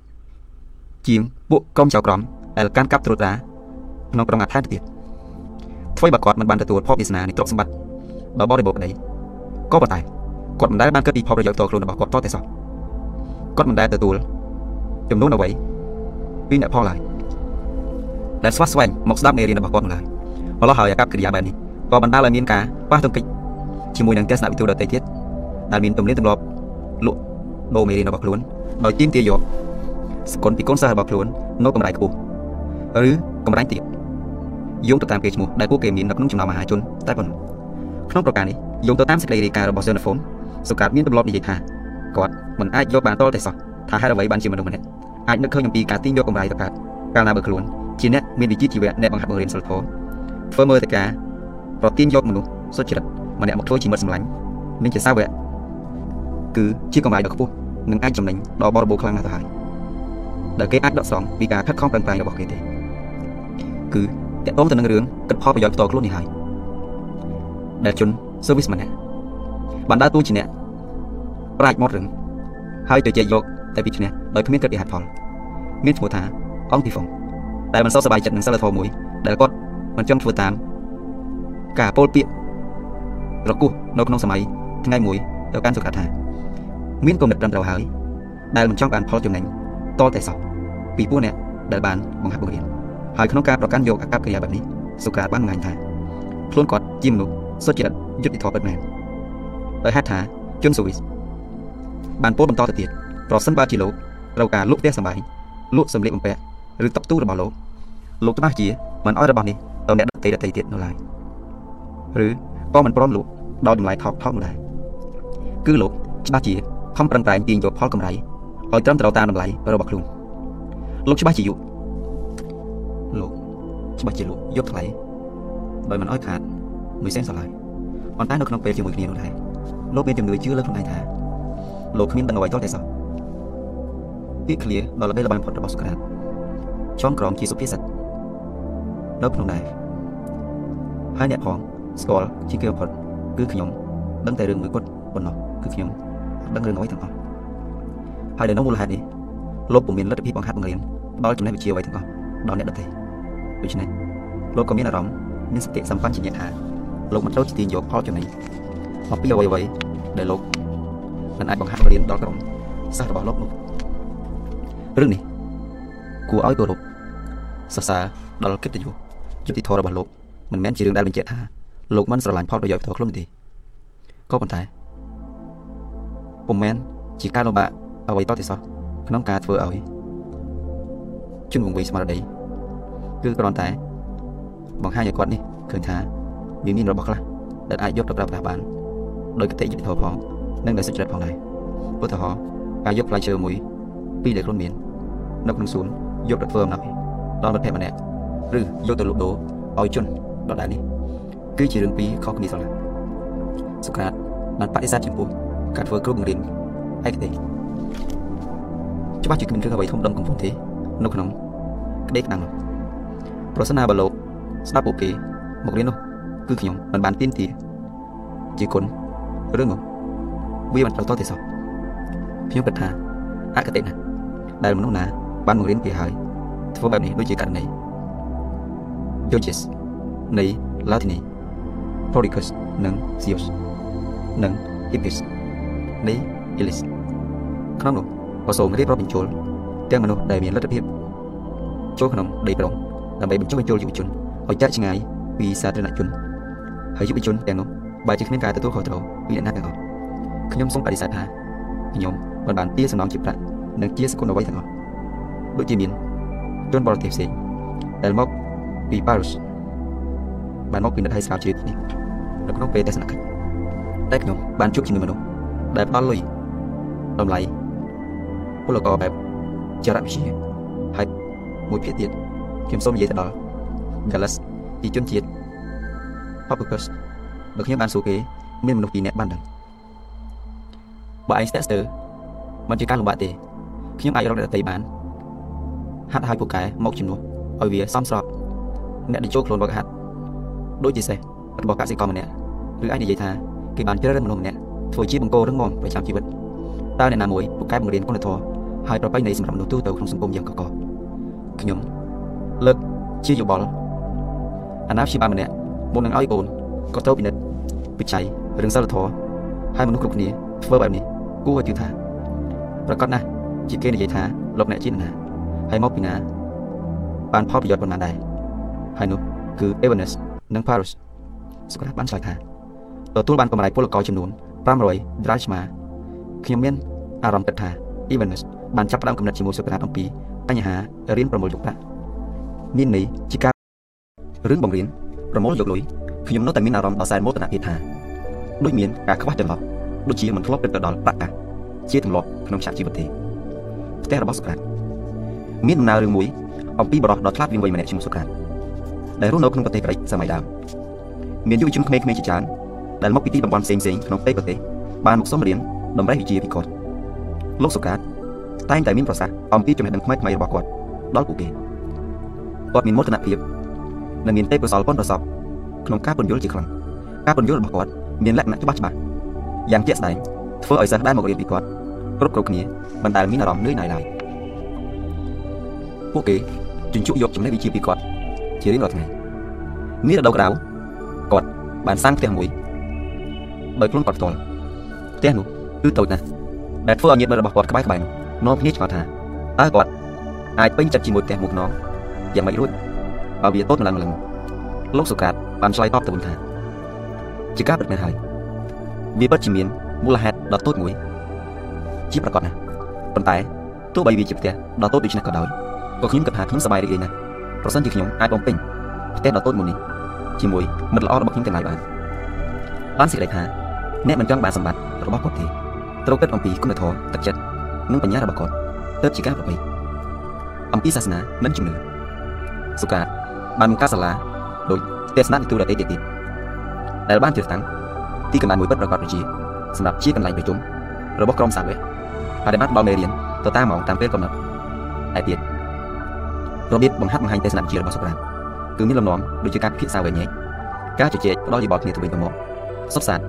ជាងពួកកុំចៅក្រមដែលកាន់កាប់ត្រួតត្រាក្នុងក្រុងអាថានទៅទៀតអ្វីបើគាត់មិនបានទទួលផលវាសនានៃទ្រព្យសម្បត្តិដ៏បរិបូរណ៍ក្តីក៏ប៉ុន្តែគាត់មិនដែលបានគិតពីផលប្រយោជន៍ផ្ទាល់ខ្លួនរបស់គាត់តតែសោះគាត់មិនដែលទទួលចំនួនអ្វីពីអ្នកផលឡើយដែលស្វាស្វែងមកស្ដាប់មេរៀនរបស់គាត់នោះឡើយម្ល៉េះហើយអាកប្បកិរិយាបែបនេះក៏បណ្ដាលឲ្យមានការប៉ះទង្គិចជាមួយនឹងទស្សនវិទូដទៃទៀតដែលមានទំនៀមទម្លាប់លក់ដូរមេរៀនរបស់ខ្លួនដោយទៀមទាយក សកុនពីកូនសិស្សរបស់ខ្លួននៅកម្រៃខ្ពស់ឬកម្រៃទៀតយោងទៅតាមគេឈ្មោះដែលពួកគេមាននៅក្នុងចំណោមមហាជនតែប៉ុណ្ណោះក្នុងប្រការនេះយោងទៅតាមសេចក្តីរាយការណ៍របស់ Xenophon សូក្រាតមានទម្លាប់និយាយថាគាត់មិនអាចយកបានតលតែសោះថាហេតុអ្វីបានជាមនុស្សម្នាក់អាចនឹកឃើញអំពីការទាញយកកម្រៃទៅកើតកាលណាបើខ្លួនជាអ្នកមានវិជ្ជាជីវៈអ្នកបង្ហាត់បង្រៀនសិលធម៌ធ្វើមើលតែការប្រទានយកមនុស្សសុចរិតម្នាក់មកធ្វើជាមិត្តសម្លាញ់និងជាសាវកគឺជាកម្រៃដ៏ខ្ពស់និងអាចចំណេញដល់បរិបូរខ្លាំងណាស់ទៅហើយ ដែលគេអាចដកស្រង់ពីការខិតខំប្រឹងប្រែងរបស់គេទេគឺតកតងទៅនឹងរឿងគិតផលប្រយោជន៍ផ្ទាល់ខ្លួននេះហើយដែលជន service ម្នាក់បានដើរតួជាអ្នកប្រាជ្ញមករឹងហើយទៅជែកយកតែពីឈ្នះដោយគ្មានគិតពីហេតុផលមានឈ្មោះថាអង្គទីហ្វុងដែលមិនសូវសប្បាយចិត្តនឹងសិលធម៌មួយដែលគាត់មិនចង់ធ្វើតាមការពោលពាក្យរគុះនៅក្នុងសម័យថ្ងៃមួយទៅកាន់សុខាថាមានគំនិតត្រឹមត្រូវហើយដែលមិនចង់បានផលចំណេញ តតែសោះពីពួកអ្នកដែលបានបង្ហាត់បង្រៀនហើយក្នុងការប្រកាន់យកអាកប្បកិរិយាបែបនេះសុក្រាតបានបង្ហាញថាខ្លួនគាត់ជាមនុស្សសុចរិតយុត្តិធម៌ពិតមែនដោយហេតុថាជនសូវីសបានពោលបន្តទៅទៀតប្រសិនបើជាលោកត្រូវការលក់ផ្ទះសម្បែងលក់សម្លៀកបំពាក់ឬតុបទូរបស់លោកលោកច្បាស់ជាមិនអោយរបស់នេះទៅអ្នកដទៃដទៃទៀតនៅឡើយឬក៏មិនព្រមលក់ដោយតម្លៃថោកថោកនោះដែរគឺលោកច្បាស់ជាខំប្រឹងប្រែងទាញយកផលកម្រៃ ឲ្យត្រឹមត្រូវតាមតម្លៃរបស់ខ្លួនលោកច្បាស់ជាយុលោកច្បាស់ជាលោកយកថ្លៃដោយមិនអោយខាតមួយសែនសឡើយប៉ុន្តែនៅក្នុងពេលជាមួយគ្នានោះដែរលោកមានជំនឿជឿលើខ្លួនឯងថាលោកគ្មានដឹងអ្វីទាល់តែសោះពាក្យឃ្លាដ៏ល្បីល្បាញបំផុតរបស់សូក្រាតចងក្រងជាសុភាសិតនៅក្នុងដែរហើយអ្នកផងស្គាល់ជាគេបំផុតគឺខ្ញុំដឹងតែរឿងមួយគត់ប៉ុណ្ណោះគឺខ្ញុំដឹងរឿងអ្វីទាំងអស់ ហើយនៅក្នុងមូលហេតុនេះលោកពុំមានលទ្ធភាពបង្ហាត់បង្រៀនដល់ចំណេះវិជ្ជាអ្វីទាំងអស់ដល់អ្នកដទៃដូច្នេះលោកក៏មានអារម្មណ៍មានសតិសម្បត្តិជាញាថាលោកមិនត្រូវទាញយកផលចំណេញអំពីអ្វីអ្វីដែលលោកមិនអាចបង្ហាត់បង្រៀនដល់ក្រុមសិស្សរបស់លោកនោះរឿងនេះគួរឲ្យគោរពសរសើរដល់កិត្តិយសយុតិធម៌របស់លោកមិនមែនជារឿងដែលបញ្ជាក់ថាលោកមិនស្រឡាញ់ផលប្រយោជន៍ផ្ទាល់ខ្លួនទេក៏ប៉ុន្តែពុំមែនជាការលំបាក អ្វីតទេសោះក្នុងការធ្វើឲ្យជនវង្វេងស្មារតីគឺគ្រាន់តែ បង្ហាញឲ្យគាត់នេះឃើញថាវាមានរបស់ខ្លះដែលអាចយកទៅប្រើប្រាស់បានដោយកតិយុត្តិធម៌ផងនិងដោយសុចរិតផងដែរឧទាហរណ៍ការយកផ្លែឈើមួយពីរដែលខ្លួនមាននៅក្នុងសួនយកទៅធ្វើអំណោយដល់មិត្តភក្តិម្នាក់ឬយកទៅលក់ដូរឲ្យជនដដែលនេះគឺជារឿងពីរខុសគ្នាស្រឡះសូក្រាតបានបដិសេធចំពោះការធ្វើគ្រូបង្រៀនឯកទេស ច្បាស់ជាគ្មានរឿងអ្វីធំដុំកំពង់ទេនៅក្នុងក្តីក្តាំងនោះប្រសិនណាបើលោកស្ដាប់ពួកគេមករៀននោះគឺខ្ញុំមិនបានទៀនទាជាគុណរឿងនោះវាមិនត្រូវតទេសោះខ្ញុំគិតថាអកតេណាស់ដែលមនុស្សណា បានបង្រៀនគេហើយធ្វើបែបនេះដូចជាករណី Georges នៃ Latini Prodicus និង Zeus និង Hippias នៃ Elis ក្នុងនោះ ក៏សូមរៀបរាប់បញ្ចូលទាំងមនុស្សដែលមានលទ្ធភាពចូលក្នុងដីក្រុងដើម្បីបញ្ចុះបញ្ចូលយុវជនឲ្យចាក់ឆ្ងាយពីសាធារណជនហើយយុវជនទាំងនោះបើជាគ្មានការទទួលខុសត្រូវពីអ្នកណាទាំងអស់ខ្ញុំសូមបដិសេធថាខ្ញុំមិនបានទារសំណងជាប្រាក់និងជាសគុណអ្វីទាំងអស់ដូចជាមានជនបរទេសផ្សេងដែលមកពីប៉ារីសបានមកពីនិតឲ្យស្រាវជ្រាវទីនេះនៅក្នុងពេលទស្សនកិច្ចតែខ្ញុំបានជួបជាមួយមនុស្សដែលផ្ដល់លុយតម្លៃ ពលករបែបចរៈវិទ្យាហើយមួយភាគទៀតខ្ញុំសូមនិយាយទៅដល់ Gallus ទីជនជាតិ Papucus បើខ្ញុំបានសួរគេមានមនុស្សពីរនាក់បានដឹងបើឯងស្ទាក់ស្ទើរមិនជាការលំបាកទេខ្ញុំអាចរកអ្នកដទៃបានហាត់ឲ្យពូកែមកជំនួសឲ្យវាសមស្របអ្នកដែលចូលខ្លួនវឹកហាត់ដូចជាសេះរបស់កសិករម្នាក់ឬអាចនិយាយថាគេបានជ្រើសរើសមនុស្សម្នាក់ធ្វើជាបង្គោលរឹងមាំប្រចាំជីវិត តើអ្នកណាមួយពូកែបង្រៀនគុណធម៌ហើយប្រពៃណីសម្រាប់មនុស្សទូទៅក្នុងសង្គមយ៉ាងកកខ្ញុំលើកជាយោបល់អាណាព្យាបាលម្នាក់មុននឹងឲ្យកូនក៏ទៅពិនិត្យវិច័យរឿងសិលធម៌ហើយមនុស្សគ្រប់គ្នាធ្វើបែបនេះគួរឲ្យជឿថាប្រកាសណាស់ជាគេនិយាយថាលោកអ្នកជាណាហើយមកពីណាបានផលប្រយោជន៍ប៉ុន្មានដែរហើយនោះគឺ Evanes និង Paris សុក្រាតបានឆ្លើយថាទទួលបានកម្រៃពលករចំនួន500 drachma ខ្ញុំមានអារម្មណ៍គិតថា Evanes បានចាប់ផ្ដើមកំណត់ជាមួយសុក្រាតអំពីបញ្ហារៀនប្រមូលយកប្រាក់មានន័យជាការរឿងបង្រៀនប្រមូលយកលុយខ្ញុំនៅតែមានអារម្មណ៍ដល់សែនមោទនភាពថាដូចមានការខ្វះចន្លោះដូចជាមិនធ្លាប់គិតទៅដល់ប្រាក់កាសជាទម្លាប់ក្នុងឆាកជីវិតទេផ្ទះរបស់សុក្រាតមានដំណើររឿងមួយអំពីបរិសុទ្ធដ៏ឆ្លាតវៃវៃម្នាក់ឈ្មោះសុក្រាតដែលរស់នៅក្នុងប្រទេសក្រិកសម័យដើមមានយុវជនក្មេងៗជាច្រើនដែលមកពីទីតំបន់ផ្សេងៗក្នុងផ្ទៃប្រទេសបានមកសុំរៀន តម្រេះវិជ្ជាពីគាត់លោកសុក្រាតតែងតែមានប្រសាសន៍អំពីចំណេះដឹងថ្មីៗរបស់គាត់ដល់ពួកគេគាត់មានមោទនភាពនិងមានទេពកោសល្យប៉ុនប្រសពក្នុងការពន្យល់ជាខ្លាំងការពន្យល់របស់គាត់មានលក្ខណៈច្បាស់ច្បាស់យ៉ាងជាក់ស្ដែងធ្វើឲ្យសិស្សដែលមករៀនពីគាត់គ្រប់គ្រប់គ្នាមិនដែលមានអារម្មណ៍នឿយណាយឡើយពួកគេជញ្ជក់យកចំណេះវិជ្ជាពីគាត់ជារៀងរាល់ថ្ងៃនារដូវក្តៅគាត់បានសាងផ្ទះមួយដោយខ្លួនគាត់ផ្ទាល់ផ្ទះនោះ គឺតូចណាស់ដែលធ្វើឲ្យញាតិមិត្តរបស់គាត់ក្បែរក្បែរនោះនាំគ្នាឆ្ងល់ថាតើគាត់អាចពេញចិត្តជាមួយផ្ទះមួយខ្នងយ៉ាងម៉េចរួចបើវាតូចម្លឹងម្លឹងលោកសុកាតបានឆ្លើយតបទៅវិញថាជាការពិតមែនហើយវាពិតជាមានមូលហេតុដ៏តូចមួយ ជាប្រកបណាស់ប៉ុន្តែទោះបីវាជាផ្ទះដ៏តូចដូច្នេះក៏ដោយក៏ខ្ញុំគិតថាខ្ញុំសប្បាយរីករាយណាស់ប្រសិនជាខ្ញុំអាចបំពេញផ្ទះដ៏តូចមួយនេះជាមួយមិត្តល្អរបស់ខ្ញុំទាំងឡាយបានបានសេចក្តីថាអ្នកមិនចង់បានសម្បត្តិរបស់គាត់ទេ ត្រូវគិតអំពីគុណធម៌ទឹកចិត្តនិងបញ្ញារបស់គាត់ទើបជាការប្រពៃអំពីសាសនានិងជំនឿសុកាបានបង្កើតសាលាដោយទេសនានិទូរដទៃទៀតទៀតដែលបានជ្រើសតាំងទីកន្លែងមួយពិតប្រកបប្រជាសម្រាប់ជាកន្លែងប្រជុំរបស់ក្រុមសាវកហើយដែលបានដល់មេរៀនទៅតាមម៉ោងតាមពេលកំណត់ហើយទៀតរបៀបបង្ហាត់បង្ហាញទេសនវិជ្ជារបស់សុក្រាតគឺមានលំនាំដូចជាការពិភាក្សាវែងញែកការជជែកផ្ដល់យោបល់គ្នាទៅវិញទៅមកសុខសាន្ត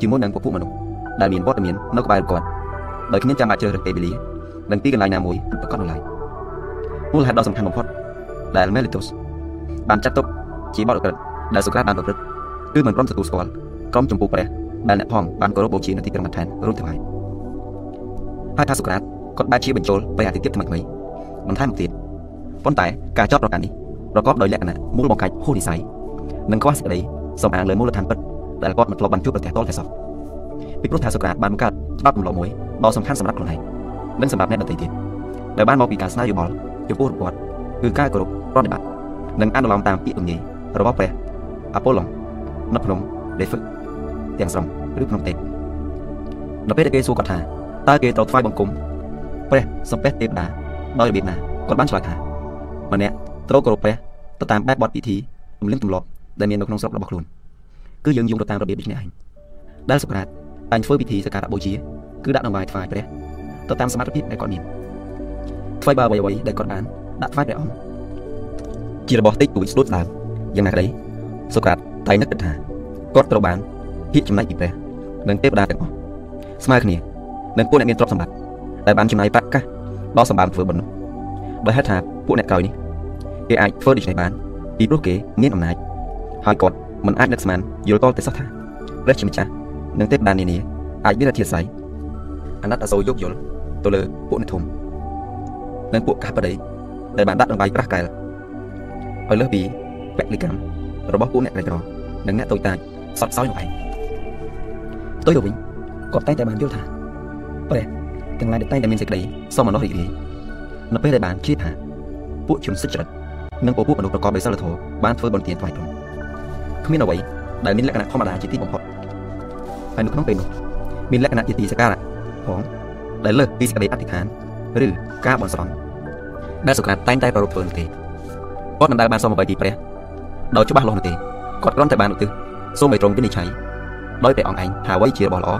ជាមួយនឹងពពួកមនុស្ស ដែលមានវត្តមាននៅក្បែរគាត់ដោយគ្មានចាំបាច់ជ្រើសរើសពេលវេលានិងទីកន្លែងណាមួយប្រកបនោះឡើយមូលហេតុដ៏សំខាន់បំផុតដែល Melitus បានចាត់ទុកជាបទឧក្រិដ្ឋដែលសុក្រាតបានប្រព្រឹត្តគឺមិនព្រមទទួលស្គាល់ក្រុមចម្ពោះព្រះដែលអ្នកផងបានគោរពបូជានៅទីក្រុងអាថែនរួមទាំងហើយហើយថាសុក្រាតគាត់បែរជាបញ្ចូលព្រះអាទិត្យថ្មីថ្មីបន្ថែមមកទៀតប៉ុន្តែការចោទប្រកាន់នេះប្រកបដោយលក្ខណៈមូលបង្កាច់ហួសនិស័យនិងខ្វះសេចក្តីសំអាងលើមូលដ្ឋានពិតដែលគាត់មិនធ្លាប់បានជួបប្រទះតលតែសោះ ពីព្រោះថាសូក្រាតបានបង្កើតច្បាប់ទម្លាប់មួយដ៏សំខាន់សម្រាប់ខ្លួនឯងនិងសម្រាប់អ្នកដទៃទៀតដែលបានមកពីការស្នើយោបល់ចំពោះរបស់គឺការគោរពប្រតិបត្តិនិងអនុលោមតាមពាក្យទំនាយរបស់ព្រះអាប៉ូឡុងនៅភ្នំដេហ្វឹកទាំងស្រុងឬភ្នំទេពដល់ពេលដែលគេសួរគាត់ថាតើគេត្រូវថ្វាយបង្គំព្រះសំពះទេវតាដោយរបៀបណាគាត់បានឆ្លើយថាម្នាក់ត្រូវគោរពព្រះទៅតាមបែបបទពិធីទំនៀមទម្លាប់ដែលមាននៅក្នុងស្រុករបស់ខ្លួនគឺយើងយងទៅតាមរបៀបដូចនេះឯងដែលសូក្រាត តែធ្វើពិធីសក្ការៈបូជាគឺដាក់នៅ ngoài ថ្វាយព្រះទៅតាមសមត្ថភាពដែលគាត់មានថ្វាយបើអ្វីៗដែលគាត់បានដាក់ថ្វាយព្រះអង្គជារបស់តិចទួចស្ដួតដើមយ៉ាងណាក្តីសូក្រាតតែនឹកគិតថាគាត់ត្រូវបានភាកចំណែកពីព្រះនិងទេវតាទាំងអស់ស្មើគ្នានឹងពួកអ្នកមានទ្រព្យសម្បត្តិដែលបានចំណាយប្រាក់កាសដល់សម្បានធ្វើបុណ្យនោះបើហេតុថាពួកអ្នកក្រោយនេះគេអាចធ្វើដូច្នេះបានពីព្រោះគេមានអំណាចហើយគាត់មិនអាចនឹកស្មានយល់តល់ទៅសោះថាព្រះជាម្ចាស់ និងទេពតានានាអាចមានអធិស្ឋានអាណត្តិអសូរយោគយល់ទៅលើពួកអ្នកធំនិងពួកកាសបដីដែលបានដាក់ដង្វាយប្រាស់កែលឲ្យលើសពីពលិកម្មរបស់ពួកអ្នកក្រីក្រនិងអ្នកតូចតាចសត់សោយនោះឯងផ្ទុយទៅវិញគាត់តែងតែបានយល់ថាព្រះទាំងឡាយតែងតែមានសេចក្តីសមមនុស្សរីករាយនៅពេលដែលបានជឿថាពួកជំសិចច្រិតនិងពួកមនុស្សប្រកបដោយសិលធម៌បានធ្វើបុណ្យទានថ្វាយព្រំគ្មានអ្វីដែលមានលក្ខណៈធម្មតាជាទីបំផុត ហើយនៅក្នុងពេលនោះមានលក្ខណៈជាទីសក្ការៈផងដែលលើសពីសេចក្តីអធិដ្ឋានឬការបន់ស្រន់ដែលសូក្រាតតែងតែប្ររពធ្វើនោះទេគាត់មិនដែលបានសូមអ្វីពីព្រះដោយច្បាស់លាស់នោះទេគាត់គ្រាន់តែបានឧទ្ទិសសូមឲ្យទ្រង់វិនិច្ឆ័យដោយព្រះអង្គឯងថាអ្វីជារបស់ល្អ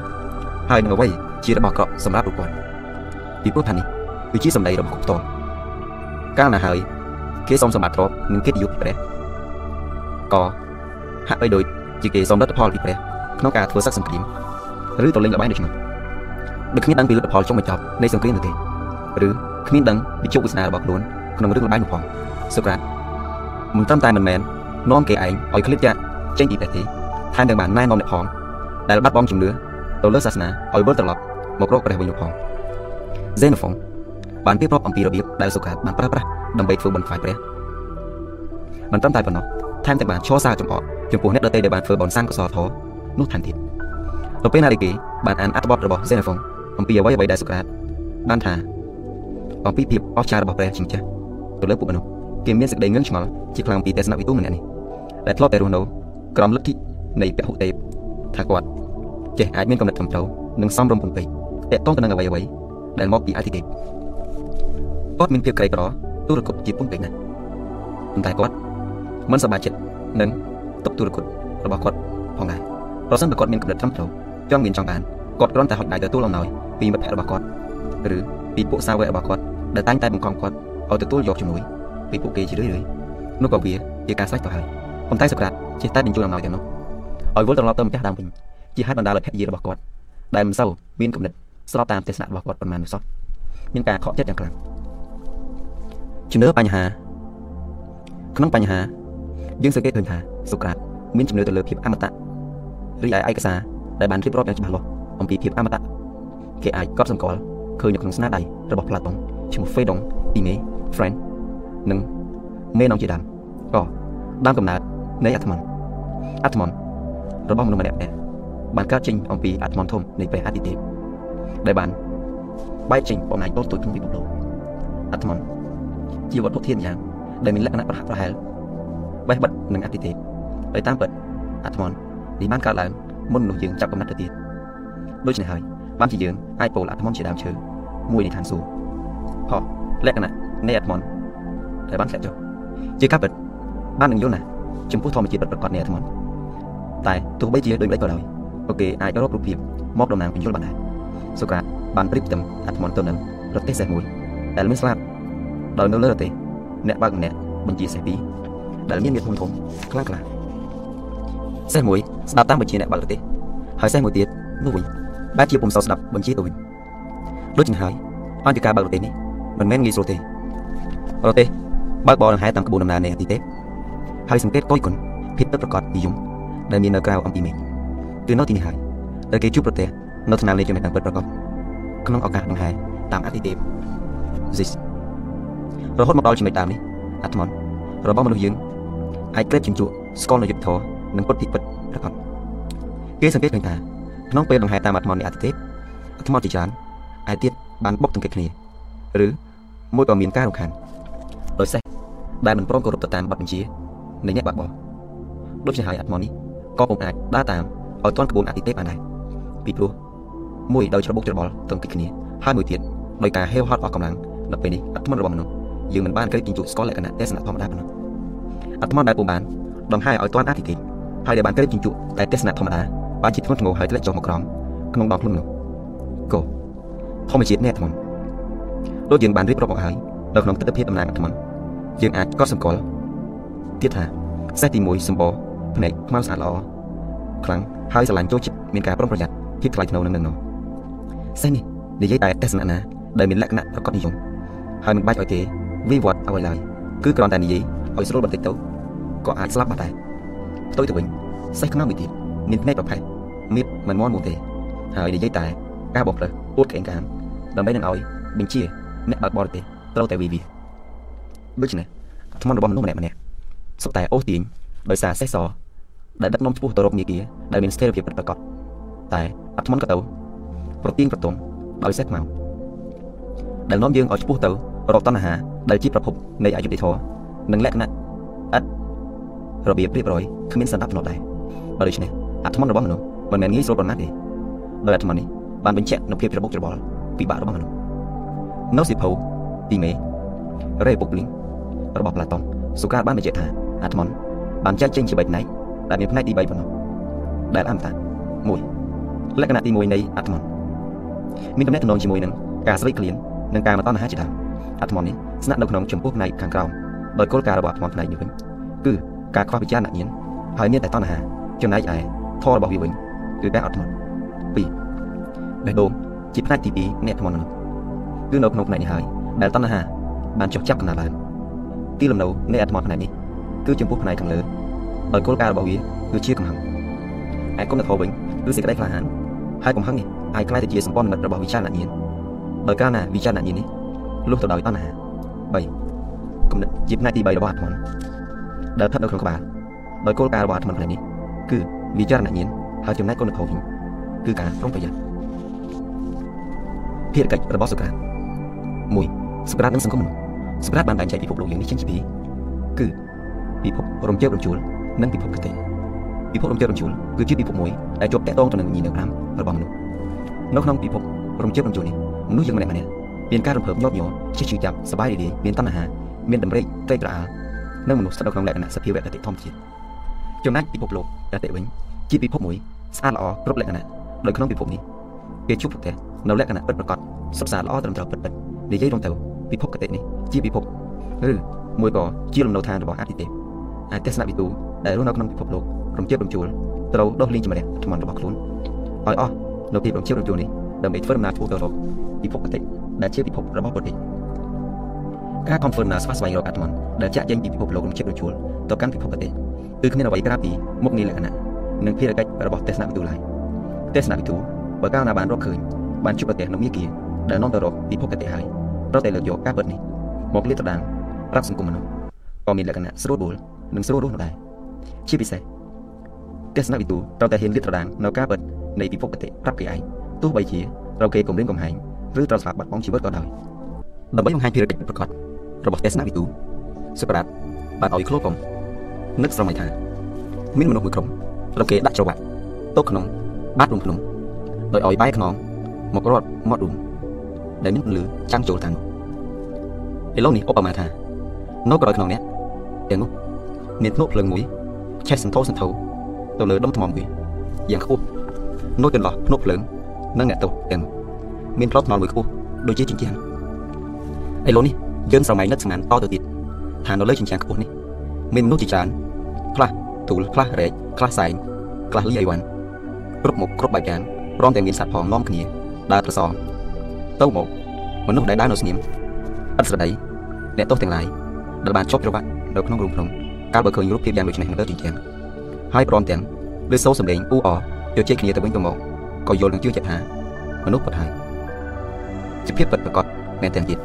ហើយនឹងអ្វីជារបស់អាក្រក់សម្រាប់រូបគាត់ពីព្រោះថានេះគឺជាសម្ដីរបស់គាត់ផ្ទាល់កាលណាហើយគេសូមសម្បត្តិទ្រព្យនិងកិត្តិយសពីព្រះក៏ហាក់បីដូចជាគេសូមលទ្ធផលពីព្រះ ក្នុងការធ្វើសឹកសង្គ្រាមឬទៅលេងល្បែងដូចនោះដូចគ្មានដឹងពីលទ្ធផលចុងបញ្ចប់នៃសង្គ្រាមនោះទេឬគ្មានដឹងពីជោគវាសនារបស់ខ្លួនក្នុងរឿងល្បែងនោះផងសូក្រាតមិនត្រឹមតែមិនមែននាំគេឯងឲ្យឃ្លាតចាកចេញពីព្រះទេថែមទាំងបានណែនាំអ្នកផងដែលបាត់បង់ជំនឿទៅលើសាសនាឲ្យវិលត្រឡប់មករកព្រះវិញនោះផង Xenophon បានរៀបរាប់អំពីរបៀបដែលសូក្រាតបានប្រើប្រាស់ដើម្បីធ្វើបន្ថយព្រះមិនត្រឹមតែប៉ុណ្ណោះថែមទាំងបានឈរសារចំអកចំពោះអ្នកដទៃដែលបានធ្វើបនសាងកុសលធម៌ នោះថែមទៀតទៅពេលណាដែលគេបានអានអត្ថបទរបស់ Xenophon អំពីអ្វីអ្វីដែលសូក្រាតបានថាអំពីភាពអស្ចារ្យរបស់ព្រះជាម្ចាស់ទៅលើពួកមនុស្សគេមានសេចក្តីងឿងឆ្ងល់ជាខ្លាំងពីទស្សនវិទូម្នាក់នេះដែលធ្លាប់តែរស់នៅក្រោមលទ្ធិនៃពហុទេពថាគាត់ចេះអាចមានកំណត់ត្រឹមត្រូវនិងសមរម្យពំពេកតកតងទៅនឹងអ្វីអ្វីដែលមកពីអធិទេពគាត់មានភាពក្រីក្រទូរគតជាពំពេកណាស់ប៉ុន្តែគាត់មិនសប្បាយចិត្តនឹងទុកទូរគតរបស់គាត់ផងដែរ ប្រសិនបើគាត់មានកំណត់ត្រឹមត្រូវចង់មានចង់បានគាត់គ្រាន់តែហុចដៃទទួលអំណោយពីមិត្តភក្តិរបស់គាត់ឬពីពួកសាវករបស់គាត់ដែលតែងតែបង្ខំគាត់ឲ្យទទួលយកជំនួយពីពួកគេជារឿយៗនោះក៏វាជាការស្រេចទៅហើយប៉ុន្តែសូក្រាតចេះតែបញ្ជូនអំណោយទាំងនោះឲ្យវិលត្រឡប់ទៅម្ចាស់ដើមវិញជាហេតុបណ្ដាលឲ្យភរិយារបស់គាត់ដែលមិនសូវមានគំនិតស្របតាមទស្សនៈរបស់គាត់ប៉ុន្មាននោះសោះមានការខកចិត្តយ៉ាងខ្លាំងជំនឿបញ្ហាក្នុងបញ្ហាយើងសង្កេតឃើញថាសូក្រាតមានជំនឿទៅលើភាពអមតៈ រីឯឯកសារដែលបានរៀបរាប់យ៉ាងច្បាស់លាស់អំពីភាពអមតៈគេអាចកត់សម្គាល់ឃើញនៅក្នុងស្នាដៃរបស់ផ្លាតុងឈ្មោះ Phaedon, Time, Friend និងមេនងជាដើមក៏ដើមកំណើតនៃអាត្មនអាត្មនរបស់មនុស្សម្នាក់ៗបានកើតចេញអំពីអាត្មនធំនៃព្រះអាទិទេពដែលបានបែកចេញបំណាញ់តូចតូចក្នុងពិភពលោកអាត្មនជាវត្ថុធាតុយ៉ាងដែលមានលក្ខណៈប្រហាក់ប្រហែលបេះបិទនឹងអាទិទេពហើយតាមពិតអាត្មន នេះបានកើតឡើងមុនមនុស្សយើងចាប់កំណត់ទៅទៀតដូច្នេះហើយបានជាយើងអាចពោលអាត្មនជាដើមឈើមួយនៃឋានសួគ៌ហោះលក្ខណៈនៃអាត្មនដែលបានធ្លាក់ចុះជាការពិតបាននឹងយល់ណាស់ចំពោះធម្មជាតិពិតប្រាកដនៃអាត្មនតែទោះបីជាដូចម្ដេចក៏ដោយពួកគេអាចរករូបភាពមកតំណាងបញ្យល់បានដែរសូក្រាតបានប្រៀបផ្ទឹមអាត្មនទៅនឹងប្រទេសសេះមួយដែលមានស្លាបដោយនៅលើប្រទេសអ្នកបើកម្នាក់បញ្ជាសេះពីរដែលមានមាឌធំធំខ្លាំងខ្លា សេះមួយស្ដាប់តាមបញ្ជាអ្នកបើកប្រទេសហើយសេះមួយទៀតនោះវិញបែរជាពុំសូវស្ដាប់បញ្ជាទៅវិញដូច្នេះហើយអន្តរការបើកប្រទេសនេះមិនមែនងាយស្រួលទេប្រទេសបើកបរដង្ហែតាមក្បួនដំណើរនៃអតិទេពហើយសង្កេតកុយគុណភាពពិតប្រាកដនិយមដែលមាននៅក្រៅអំពីមេឃគឺនៅទីនេះហើយដែលគេជួបប្រទេសនៅថ្នាក់លេខចំណេះដឹងពិតប្រាកដក្នុងឱកាសដង្ហែតាមអតិទេព Zis រហូតមកដល់ចំណុចដើមនេះអាត្មនរបស់មនុស្សយើងអាចក្លែបជញ្ជក់ស្គាល់នៅយុទ្ធធរ និងពុតទីពិតប្រាកដគេសង្កេតឃើញថាក្នុងពេលដង្ហែតាមអាត្មននៃអតិទេពអាត្មនជាច្រើនឯទៀតបានបុកទង្គិតគ្នាឬមួយក៏មានការរំខានដោយសេះដែលមិនព្រមគោរពទៅតាមបទបញ្ជានៃអ្នកបាក់បោដូច្នេះហើយអាត្មនេះក៏ពុំអាចដើរតាមឲ្យទាន់ក្បួនអតិទេពបានដែរពីព្រោះមួយដោយច្របូកច្របល់ទង្គិតគ្នាហើយមួយទៀតដោយការហេវហត់អស់កម្លាំងនៅពេលនេះអាត្មរបស់មនុស្សយើងមិនបានក្រេបជញ្ជក់ស្គាល់លក្ខណៈទេសនៈធម្មតាប៉ុណ្ណោះអាត្មដែលពុំបានដង្ហែឲ្យទាន់អតិទេព ហើយដែលបានក្រេបជញ្ជក់តែទេសនៈធម្មតាបានជាធ្ងន់ធ្ងរហើយធ្លាក់ចុះមកក្រោមក្នុងដងខ្លួននោះកោធម្មជាតិនៃអាត្មដូចយើងបានរៀបរាប់មកហើយនៅក្នុងទស្សនវិជ្ជាតំណាងអាត្មយើងអាចកត់សម្គាល់ទៀតថាសេះទី1សម្បរភ្នែកខ្មៅស្អាតល្អខ្លាំងហើយស្រឡាញ់ចូលចិត្តមានការប្រុងប្រយ័ត្នភាពថ្លៃថ្នូរនឹងនឹងសេះនេះនិយាយតែទស្សនៈណាដែលមានលក្ខណៈប្រកបនិយមហើយមិនបាច់ឲ្យគេវិវត្តអ្វីឡើយគឺគ្រាន់តែនិយាយឲ្យស្រួលបន្តិចទៅក៏អាចស្លាប់បានដែរ ផ្ទុយទៅវិញសេះខ្នងមួយទៀតមានភ្នែកប្រផេះមៀតមិនមន់មួយទេហើយនិយាយតែការបំផ្លើសអួតក្អេងកានដើម្បីនឹងឲ្យបញ្ជាអ្នកបើកបរទេសត្រូវតែវិវិដូច្នេះថ្មរបស់មនុស្សម្នាក់ម្នាក់សុទ្ធតែអូសទាញដោយសារសេះសដែលដឹកនាំឆ្ពោះទៅរកមាគ៌ាដែលមានស្ថិរភាពពិតប្រាកដតែអត់ថ្មក៏ទៅប្រទៀងប្រទង់ដោយសេះខ្មៅដែលនាំយើងឲ្យឆ្ពោះទៅរកតណ្ហាដែលជាប្រភពនៃអយុធធម៌និងលក្ខណៈឥត របៀបរៀបរយគ្មានសន្តិភាពដែរដូច្នេះអាត្មនរបស់មនុស្សមិនមែនងាយស្រួលប៉ុណ្ណាទេដោយអាត្មននេះបានបញ្ជាក់នូវភាពច្របូកច្របល់ពិបាករបស់មនុស្សនៅសិភៅទីមេរេពុកលីងរបស់ប្លាតុងសុការបានបញ្ជាក់ថាអាត្មនបានចែកចេញជា3ផ្នែកដែលមានផ្នែកទី3ប៉ុណ្ណោះដែលអមតៈ1លក្ខណៈទី1នៃអាត្មនមានតំណែងតំណងជាមួយនឹងការស្រេកឃ្លាននិងការមកតណ្ហាជាដើមអាត្មននេះស្នាក់នៅក្នុងចំពោះផ្នែកខាងក្រោមដោយគោលការណ៍របស់អាត្មនផ្នែកនេះវិញគឺ ការខ្វះវិចារណញ្ញាណហើយមានតែតណ្ហាចំណែកឯធម៌របស់វាវិញគឺការអត់ធ្មត់2បេះដូងជាផ្នែកទី2នៃអាត្មននោះគឺនៅក្នុងផ្នែកនេះហើយដែលតណ្ហាបានចុះចាប់កណ្ដាលឡើងទីលំនៅនៃអាត្មនផ្នែកនេះគឺចំពោះផ្នែកខាងលើដោយគោលការណ៍របស់វាគឺជាកំហឹងឯគុណធម៌វិញគឺសេចក្តីក្លាហានហើយកំហឹងនេះអាចក្លាយទៅជាសម្ព័ន្ធមិត្តរបស់វិចារណញ្ញាណដោយការណាវិចារណញ្ញាណនេះលុះទៅដោយតណ្ហា3គំនិតជាផ្នែកទី3របស់អាត្មន ដែលស្ថិតនៅក្នុងក្បាលដោយគោលការណ៍របស់អាត្មនផ្នែកនេះគឺវិចារណញ្ញាណហើយចំណែកគុណធម៌វិញគឺការប្រុងប្រយ័ត្នភារកិច្ចរបស់សុក្រាត1សុក្រាតនិងសង្គមមនុស្សសុក្រាតបានបែងចែកពិភពលោកយ៉ាងនេះចេញជាពីរគឺពិភពរំជើបរំជួលនិងពិភពកតេពិភពរំជើបរំជួលគឺជាពិភពមួយដែលជាប់តាក់ទងទៅនឹងវិញ្ញាណ5របស់មនុស្សនៅក្នុងពិភពរំជើបរំជួលនេះមនុស្សយើងម្នាក់ម្នាក់មានការរំភើបញាប់ញ័រជិះជឿចាប់សบายរីករាយមានតណ្ហាមានតម្រេកត្រេកត្រអាល និងមនុស្សស្ថិតនៅក្នុងលក្ខណៈសភាវៈកតិធម្មជាតិចំណែកពិភពលោកកតិវិញជាពិភពមួយស្អាតល្អគ្រប់លក្ខណៈដោយក្នុងពិភពនេះគេជួបប្រទះនៅលក្ខណៈពិតប្រាកដសុខសាន្តល្អត្រឹមត្រូវពិតពិតនិយាយរំទៅពិភពកតិនេះជាពិភពឬមួយក៏ជាលំនៅឋានរបស់អតិទេពអាចទស្សនវិទូដែលរស់នៅក្នុងពិភពលោករំជើបរំជួលត្រូវដោះលែងជំនះថ្មរបស់ខ្លួនឲ្យអស់នៅភាពរំជើបរំជួលនេះដើម្បីធ្វើដំណើរឆ្ពោះទៅរកពិភពកតិដែលជាពិភពរបស់ប្រទេស ការ confirm ណាស្វះស្វែងរកអាត្មនដែលចាក់ចេញពីពិភពលោករំជើបរំជួលទៅកាន់ពិភពប្រទេសគឺគ្មានអ្វីក្រៅពីមុខងារលក្ខណៈនិងភារកិច្ចរបស់ទេសនវិទូឡើយទេសនវិទូបើកាលណាបានរកឃើញបានជួបប្រទេសនៅមាគ៌ាដែលនាំទៅរកពិភពកតិហើយប្រតែលើកយកការពិតនេះមកលាតត្រដាងប្រាប់សង្គមមនុស្សក៏មានលក្ខណៈស្រួលបួលនិងស្រួលរស់នោះដែរជាពិសេសទេសនវិទូត្រូវតែហ៊ានលាតត្រដាងនៅការពិតនៃពិភពកតិប្រាប់គេឯងទោះបីជាត្រូវគេគំរាមកំហែងឬត្រូវស្លាប់បាត់បង់ជីវិតក៏ដោយដើម្បីបង្ហាញភារកិច្ចប្រកប របស់ទេសនវិទូសុក្រាតបានឲ្យឃ្លោកកំនឹកស្រមៃថាមានមនុស្សមួយក្រុមត្រូវគេដាក់ច្រវាក់ទៅក្នុងបាតរំភ្នំដោយឲ្យបែកខ្នងមករត់មាត់រួមដែលមានពន្លឺចាំងចូលតាមឥឡូវនេះឧបមាថានៅក្រោយខ្នងនេះទាំងនោះមានធ្នូភ្លើងមួយឆេះសន្ធោសន្ធោទៅលើដុំថ្មមួយយ៉ាងខ្ពស់នៅចន្លោះភ្នក់ភ្លើងនិងអ្នកទោសទាំងមានផ្លូវថ្នល់មួយខ្ពស់ដូចជាជញ្ជាំងឥឡូវនេះ យើងស្រមៃនឹកស្មានតទៅទៀតថានៅលើជញ្ជាំងខ្ពស់នេះមានមនុស្សជាច្រើនខ្លះទូលខ្លះរែកខ្លះសែងខ្លះលីអីវ៉ាន់គ្រប់មុខគ្រប់បែបយ៉ាងព្រមទាំងមានសត្វផងនាំគ្នាដើរប្រសងទៅមកមនុស្សដែលដើរនៅស្ងៀមឥតស្រដីអ្នកទោសទាំងឡាយដែលបានជាប់ច្រវាក់នៅក្នុងរូងភ្នំកាលបើឃើញរូបភាពយ៉ាងដូចនេះនៅលើជញ្ជាំងហើយព្រមទាំងលើសូរសម្លេងអ៊ូអរយកជែកគ្នាទៅវិញទៅមកក៏យល់នឹងជឿចិត្តថាមនុស្សពិតហើយជាភាពពិតប្រាកដមែនទាំងទៀត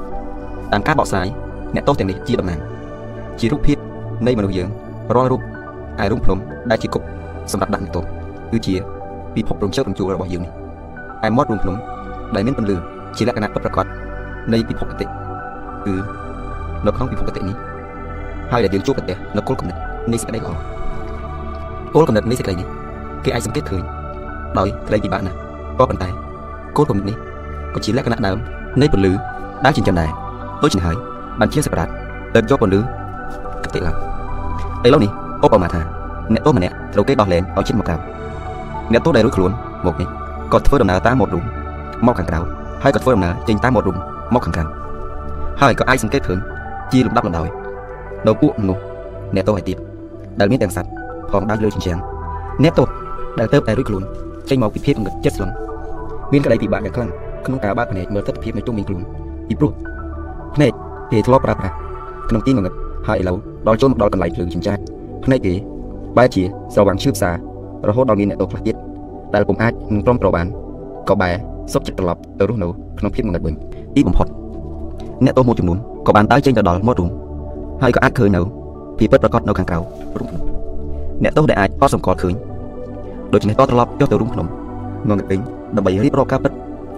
តាមការបកស្រាយអ្នកទោសទាំងនេះជាតំណាងជារូបភាពនៃមនុស្សយើងរាល់រូបឯរូបភ្នំដែលជាគុកសម្រាប់ដាក់អ្នកទោសគឺជាពិភពរំជើបរំជួលរបស់យើងនេះឯមាត់រូបភ្នំដែលមានពន្លឺជាលក្ខណៈពិតប្រាកដនៃពិភពកតិគឺនៅក្នុងពិភពកតិនេះហើយដែលយើងជួបប្រទះនៅគោលគំនិតនៃសេចក្តីល្អគោលគំនិតនៃសេចក្តីនេះគេអាចសង្កេតឃើញដោយក្តីពិបាកណាស់ក៏ប៉ុន្តែគោលគំនិតនេះក៏ជាលក្ខណៈដើមនៃពលឺដែលចិញ្ចឹមដែរ ដូច្នេះហើយបានជាសក្តាលើកយកពលឺកតិឡើងឥឡូវនេះឧបមាថាអ្នកទោសម្នាក់ត្រូវគេដោះលែងឲ្យជិតមកក្រៅអ្នកទោសដែលរួចខ្លួនមកនេះក៏ធ្វើដំណើរតាមមាត់រូងមកខាងក្រៅហើយក៏ធ្វើដំណើរចេញតាមមាត់រូងមកខាងក្រៅហើយក៏អាចសង្កេតឃើញជាលំដាប់លំដោយនៅពួកមនុស្សអ្នកទោសឯទៀតដែលមានទាំងសัตว์ផងដើរលើជញ្ជាំងអ្នកទោសដែលទៅតែរួចខ្លួនចេញមកពីភាពងឹតចិត្តស្លងមានក្តីពិបាកយ៉ាងខ្លាំងក្នុងការបើកភ្នែកមើលទស្សនវិជ្ជានៅជុំវិញខ្លួនពីព្រោះ ភ្នែកគេធ្លាប់ប្រើប្រាស់ក្នុងទីងងឹតហើយឥឡូវដល់ចូលមកដល់កន្លែងភ្លើងចិញ្ចាចភ្នែកគេបែរជាស្រវាំងឈឺផ្សារហូតដល់មានអ្នកទោសខ្លះទៀតដែលពុំអាចនឹងព្រមប្របានក៏បែរសុខចិត្តត្រឡប់ទៅរស់នៅក្នុងភាពងងឹតវិញទីបំផុតអ្នកទោសមួយចំនួនក៏បានដើរចេញទៅដល់មាត់រូងហើយក៏អាចឃើញនៅពីពិតប្រកបនៅខាងក្រៅរូងភ្នំអ្នកទោសដែលអាចកត់សម្គាល់ឃើញដូច្នេះក៏ត្រឡប់ចុះទៅរូងភ្នំងងឹតវិញដើម្បីរៀបរាប់ការពិត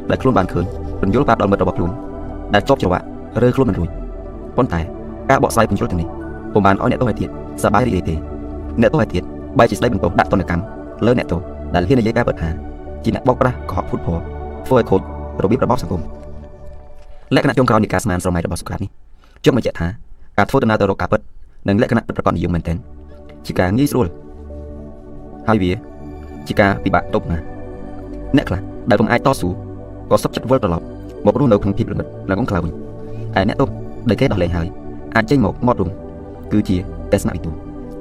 ដែលខ្លួនបានឃើញពន្យល់ប្រាប់ដល់មិត្តរបស់ខ្លួនដែលជាប់ច្រវាក់ រើខ្លួនមិនរួចប៉ុន្តែការបកស្រាយពន្យល់ទាំងនេះពុំបានឲ្យអ្នកទោសឯទៀតសប្បាយរីករាយទេអ្នកទោសឯទៀតបែរជាស្ដីបន្ទោសដាក់ទណ្ឌកម្មលើអ្នកទោសដែលហ៊ាននិយាយការពិតថាជាអ្នកបោកប្រាស់កុហកភូតភរធ្វើឲ្យខូចរបៀបរបបសង្គមលក្ខណៈចុងក្រោយនៃការស្មានស្រមៃរបស់សុក្រាតនេះជុំបញ្ជាក់ថាការធ្វើដំណើរទៅរកការពិតនិងលក្ខណៈពិតប្រាកដនិយមមែនទែនជាការងាយស្រួលហើយវាជាការពិបាកទប់ណាអ្នកខ្លះដែលពុំអាចតស៊ូក៏សុខចិត្តវិលត្រឡប់មករស់នៅក្នុងភាពល្មិតនិងអង្ក្លាវវិញ ឯអ្នកទប់ដែលគេដោះលែងហើយអាចចេញមកមាត់រំគឺជាទស្សនវិទូ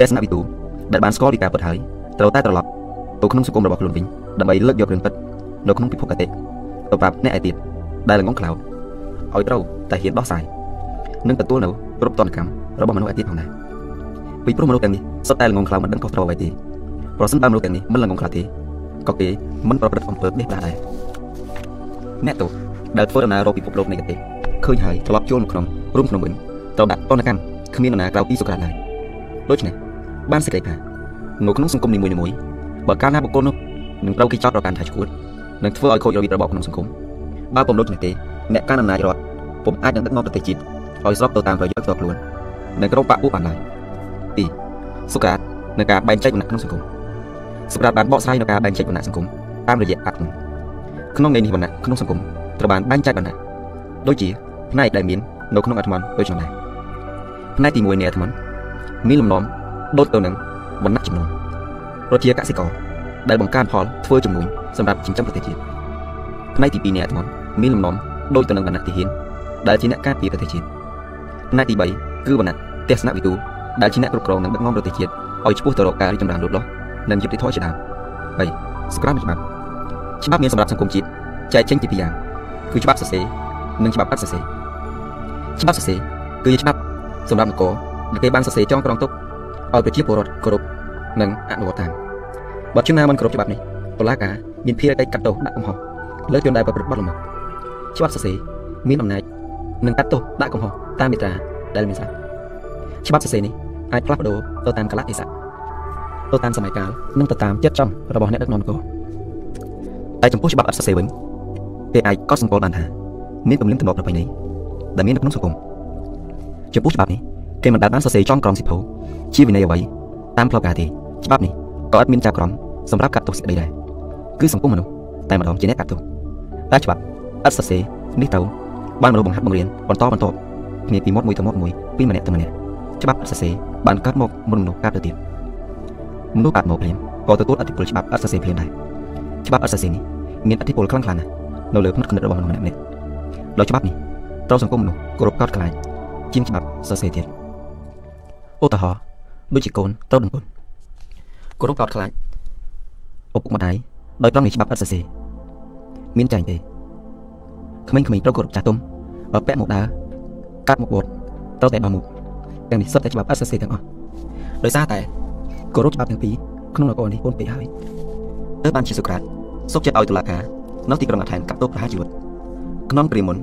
ទស្សនវិទូដែលបានស្គាល់ពីការពិតហើយត្រូវតែត្រឡប់ទៅក្នុងសង្គមរបស់ខ្លួនវិញដើម្បីលើកយករឿងពិតនៅក្នុងពិភពអតិទៅប្រាប់អ្នកឯទៀតដែលល្ងងខ្លៅឲ្យត្រូវតែហ៊ានដោះស្រាយនិងទទួលនៅគ្រប់តនកម្មរបស់មនុស្សឯទៀតផងដែរពីព្រោះមនុស្សទាំងនេះសុទ្ធតែល្ងងខ្លៅមិនដឹងខុសត្រូវអ្វីទេប្រសិនបើមនុស្សទាំងនេះមិនល្ងងខ្លៅទេក៏គេមិនប្រព្រឹត្តអំពើនេះដែរអ្នកទោសដែលធ្វើដំណើររកពិភពលោកនៃកទេ ឃើញហើយត្រឡប់ចូលមកក្នុងរូមក្នុងវិញត្រូវដាក់តនកម្មគ្មាននរណាក្រៅពីសុក្រាតឡើយដូច្នេះបានសេចក្តីថានៅក្នុងសង្គមនីមួយៗបើកាលណាបុគ្គលនោះនឹងត្រូវគេចោទប្រកាន់ថាឈួតនឹងធ្វើឲ្យខូចរបៀបរបបក្នុងសង្គមបើពុំដូច្នេះទេអ្នកកាន់អំណាចរដ្ឋពុំអាចនឹងដឹកនាំប្រទេសជាតិឲ្យស្របទៅតាមប្រយោជន៍ផ្ទាល់ខ្លួននិងក្រុមបកពួកបានឡើយទីសុក្រាតនៅការបែងចែកវណ្ណៈក្នុងសង្គមសុក្រាតបានបកស្រាយនៅការបែងចែកវណ្ណៈសង្គមតាមរយៈអត្តក្នុងន័យនេះវណ្ណៈក្នុងសង្គមត្រូវបានបែងចែកវណ្ណៈដូចជា ផ្នែកដែលមាននៅក្នុងអត្ថមន្តដូចនេះដែរផ្នែកទី1នៃអត្ថមន្តមានលំនាំដូចទៅនឹងវណ្ណៈចំនួនប្រជាកសិករដែលបង្កើនផលធ្វើជំនួញសម្រាប់ចិញ្ចឹមប្រទេសជាតិផ្នែកទី2នៃអត្ថមន្តមានលំនាំដូចទៅនឹងវណ្ណៈទីហ៊ានដែលជាអ្នកការពារប្រទេសជាតិផ្នែកទី3គឺវណ្ណៈទស្សនវិទូដែលជាអ្នកគ្រប់គ្រងនិងដឹកនាំប្រទេសជាតិឲ្យឆ្ពោះទៅរកការរីកចម្រើនលូតលាស់និងយុត្តិធម៌ជាដើម3សក្តានុច្បាប់ច្បាប់មានសម្រាប់សង្គមជាតិចែកចេញជាពីរយ៉ាងគឺច្បាប់សរសេរនិងច្បាប់អត់សរសេរ ច្បាប់សរសេរគឺជាច្បាប់សម្រាប់នគរដែលគេបានសរសេរចងក្រងទុកឲ្យប្រជាពលរដ្ឋគោរពនិងអនុវត្តតាមបើជនណាមិនគោរពច្បាប់នេះតុលាការមានភារកិច្ចកាត់ទោសដាក់កំហុសលើជនដែលប្រព្រឹត្តបទល្មើសច្បាប់សរសេរមានអំណាចនឹងកាត់ទោសដាក់កំហុសតាមមាត្រាដែលមានស្រាប់ច្បាប់សរសេរនេះអាចផ្លាស់ប្ដូរទៅតាមកលៈទេសៈទៅតាមសម័យកាលនិងទៅតាមចិត្តចំរបស់អ្នកដឹកនាំនគរតែចំពោះច្បាប់អត់សរសេរវិញគេអាចកត់សម្គាល់បានថាមានទំនៀមទម្លាប់ប្រពៃណី ដែលមាននៅក្នុងសង្គមចំពោះច្បាប់នេះគេមិនដែលបានសរសេរចងក្រងសិភៅជាវិន័យអ្វីតាមផ្លូវការទេច្បាប់នេះក៏អត់មានចាប់ក្រមសម្រាប់កាត់ទោសសេចក្តីដែរគឺសង្គមមនុស្សតែម្ដងជាអ្នកកាត់ទោសតែច្បាប់អត់សរសេរនេះទៅបានមនុស្សបង្ហាត់បង្រៀនបន្តបន្តគ្នាពីមាត់មួយទៅមាត់មួយពីម្នាក់ទៅម្នាក់ច្បាប់អត់សរសេរបានកាត់មកមុនមនុស្សកាត់ទៅទៀតមនុស្សកាត់មកភ្លាមក៏ទទួលអធិពលច្បាប់អត់សរសេរភ្លាមដែរច្បាប់អត់សរសេរនេះមានអធិពលខ្លាំងខ្លាំងណាស់នៅលើផ្នែកគណិតរបស់មនុស្សម្នាក់ៗដោយច្បាប់នេះ ត្រូវសង្គមមនុស្សគោរពកោតខ្លាចជាងច្បាប់សរសេរទៀតឧទាហរណ៍ដូចជាកូនត្រូវដឹងគុណគោរពកោតខ្លាចឪពុកម្ដាយដោយត្រង់នៃច្បាប់អត់សរសេរមានចាញ់ទេក្មេងៗត្រូវគោរពចាស់ទុំបើពាក់មកដើរកាត់មកវត្តត្រូវតែបើមុខទាំងនេះសុទ្ធតែច្បាប់អត់សរសេរទាំងអស់ដោយសារតែគោរពច្បាប់ទាំងពីរក្នុងនគរនេះពូនពេកហើយទើបបានជាសុក្រាតសុកចិត្តឲ្យតុលាការនៅទីក្រុងអាថែនកាត់ទោសប្រហារជីវិតក្នុងព្រាមុន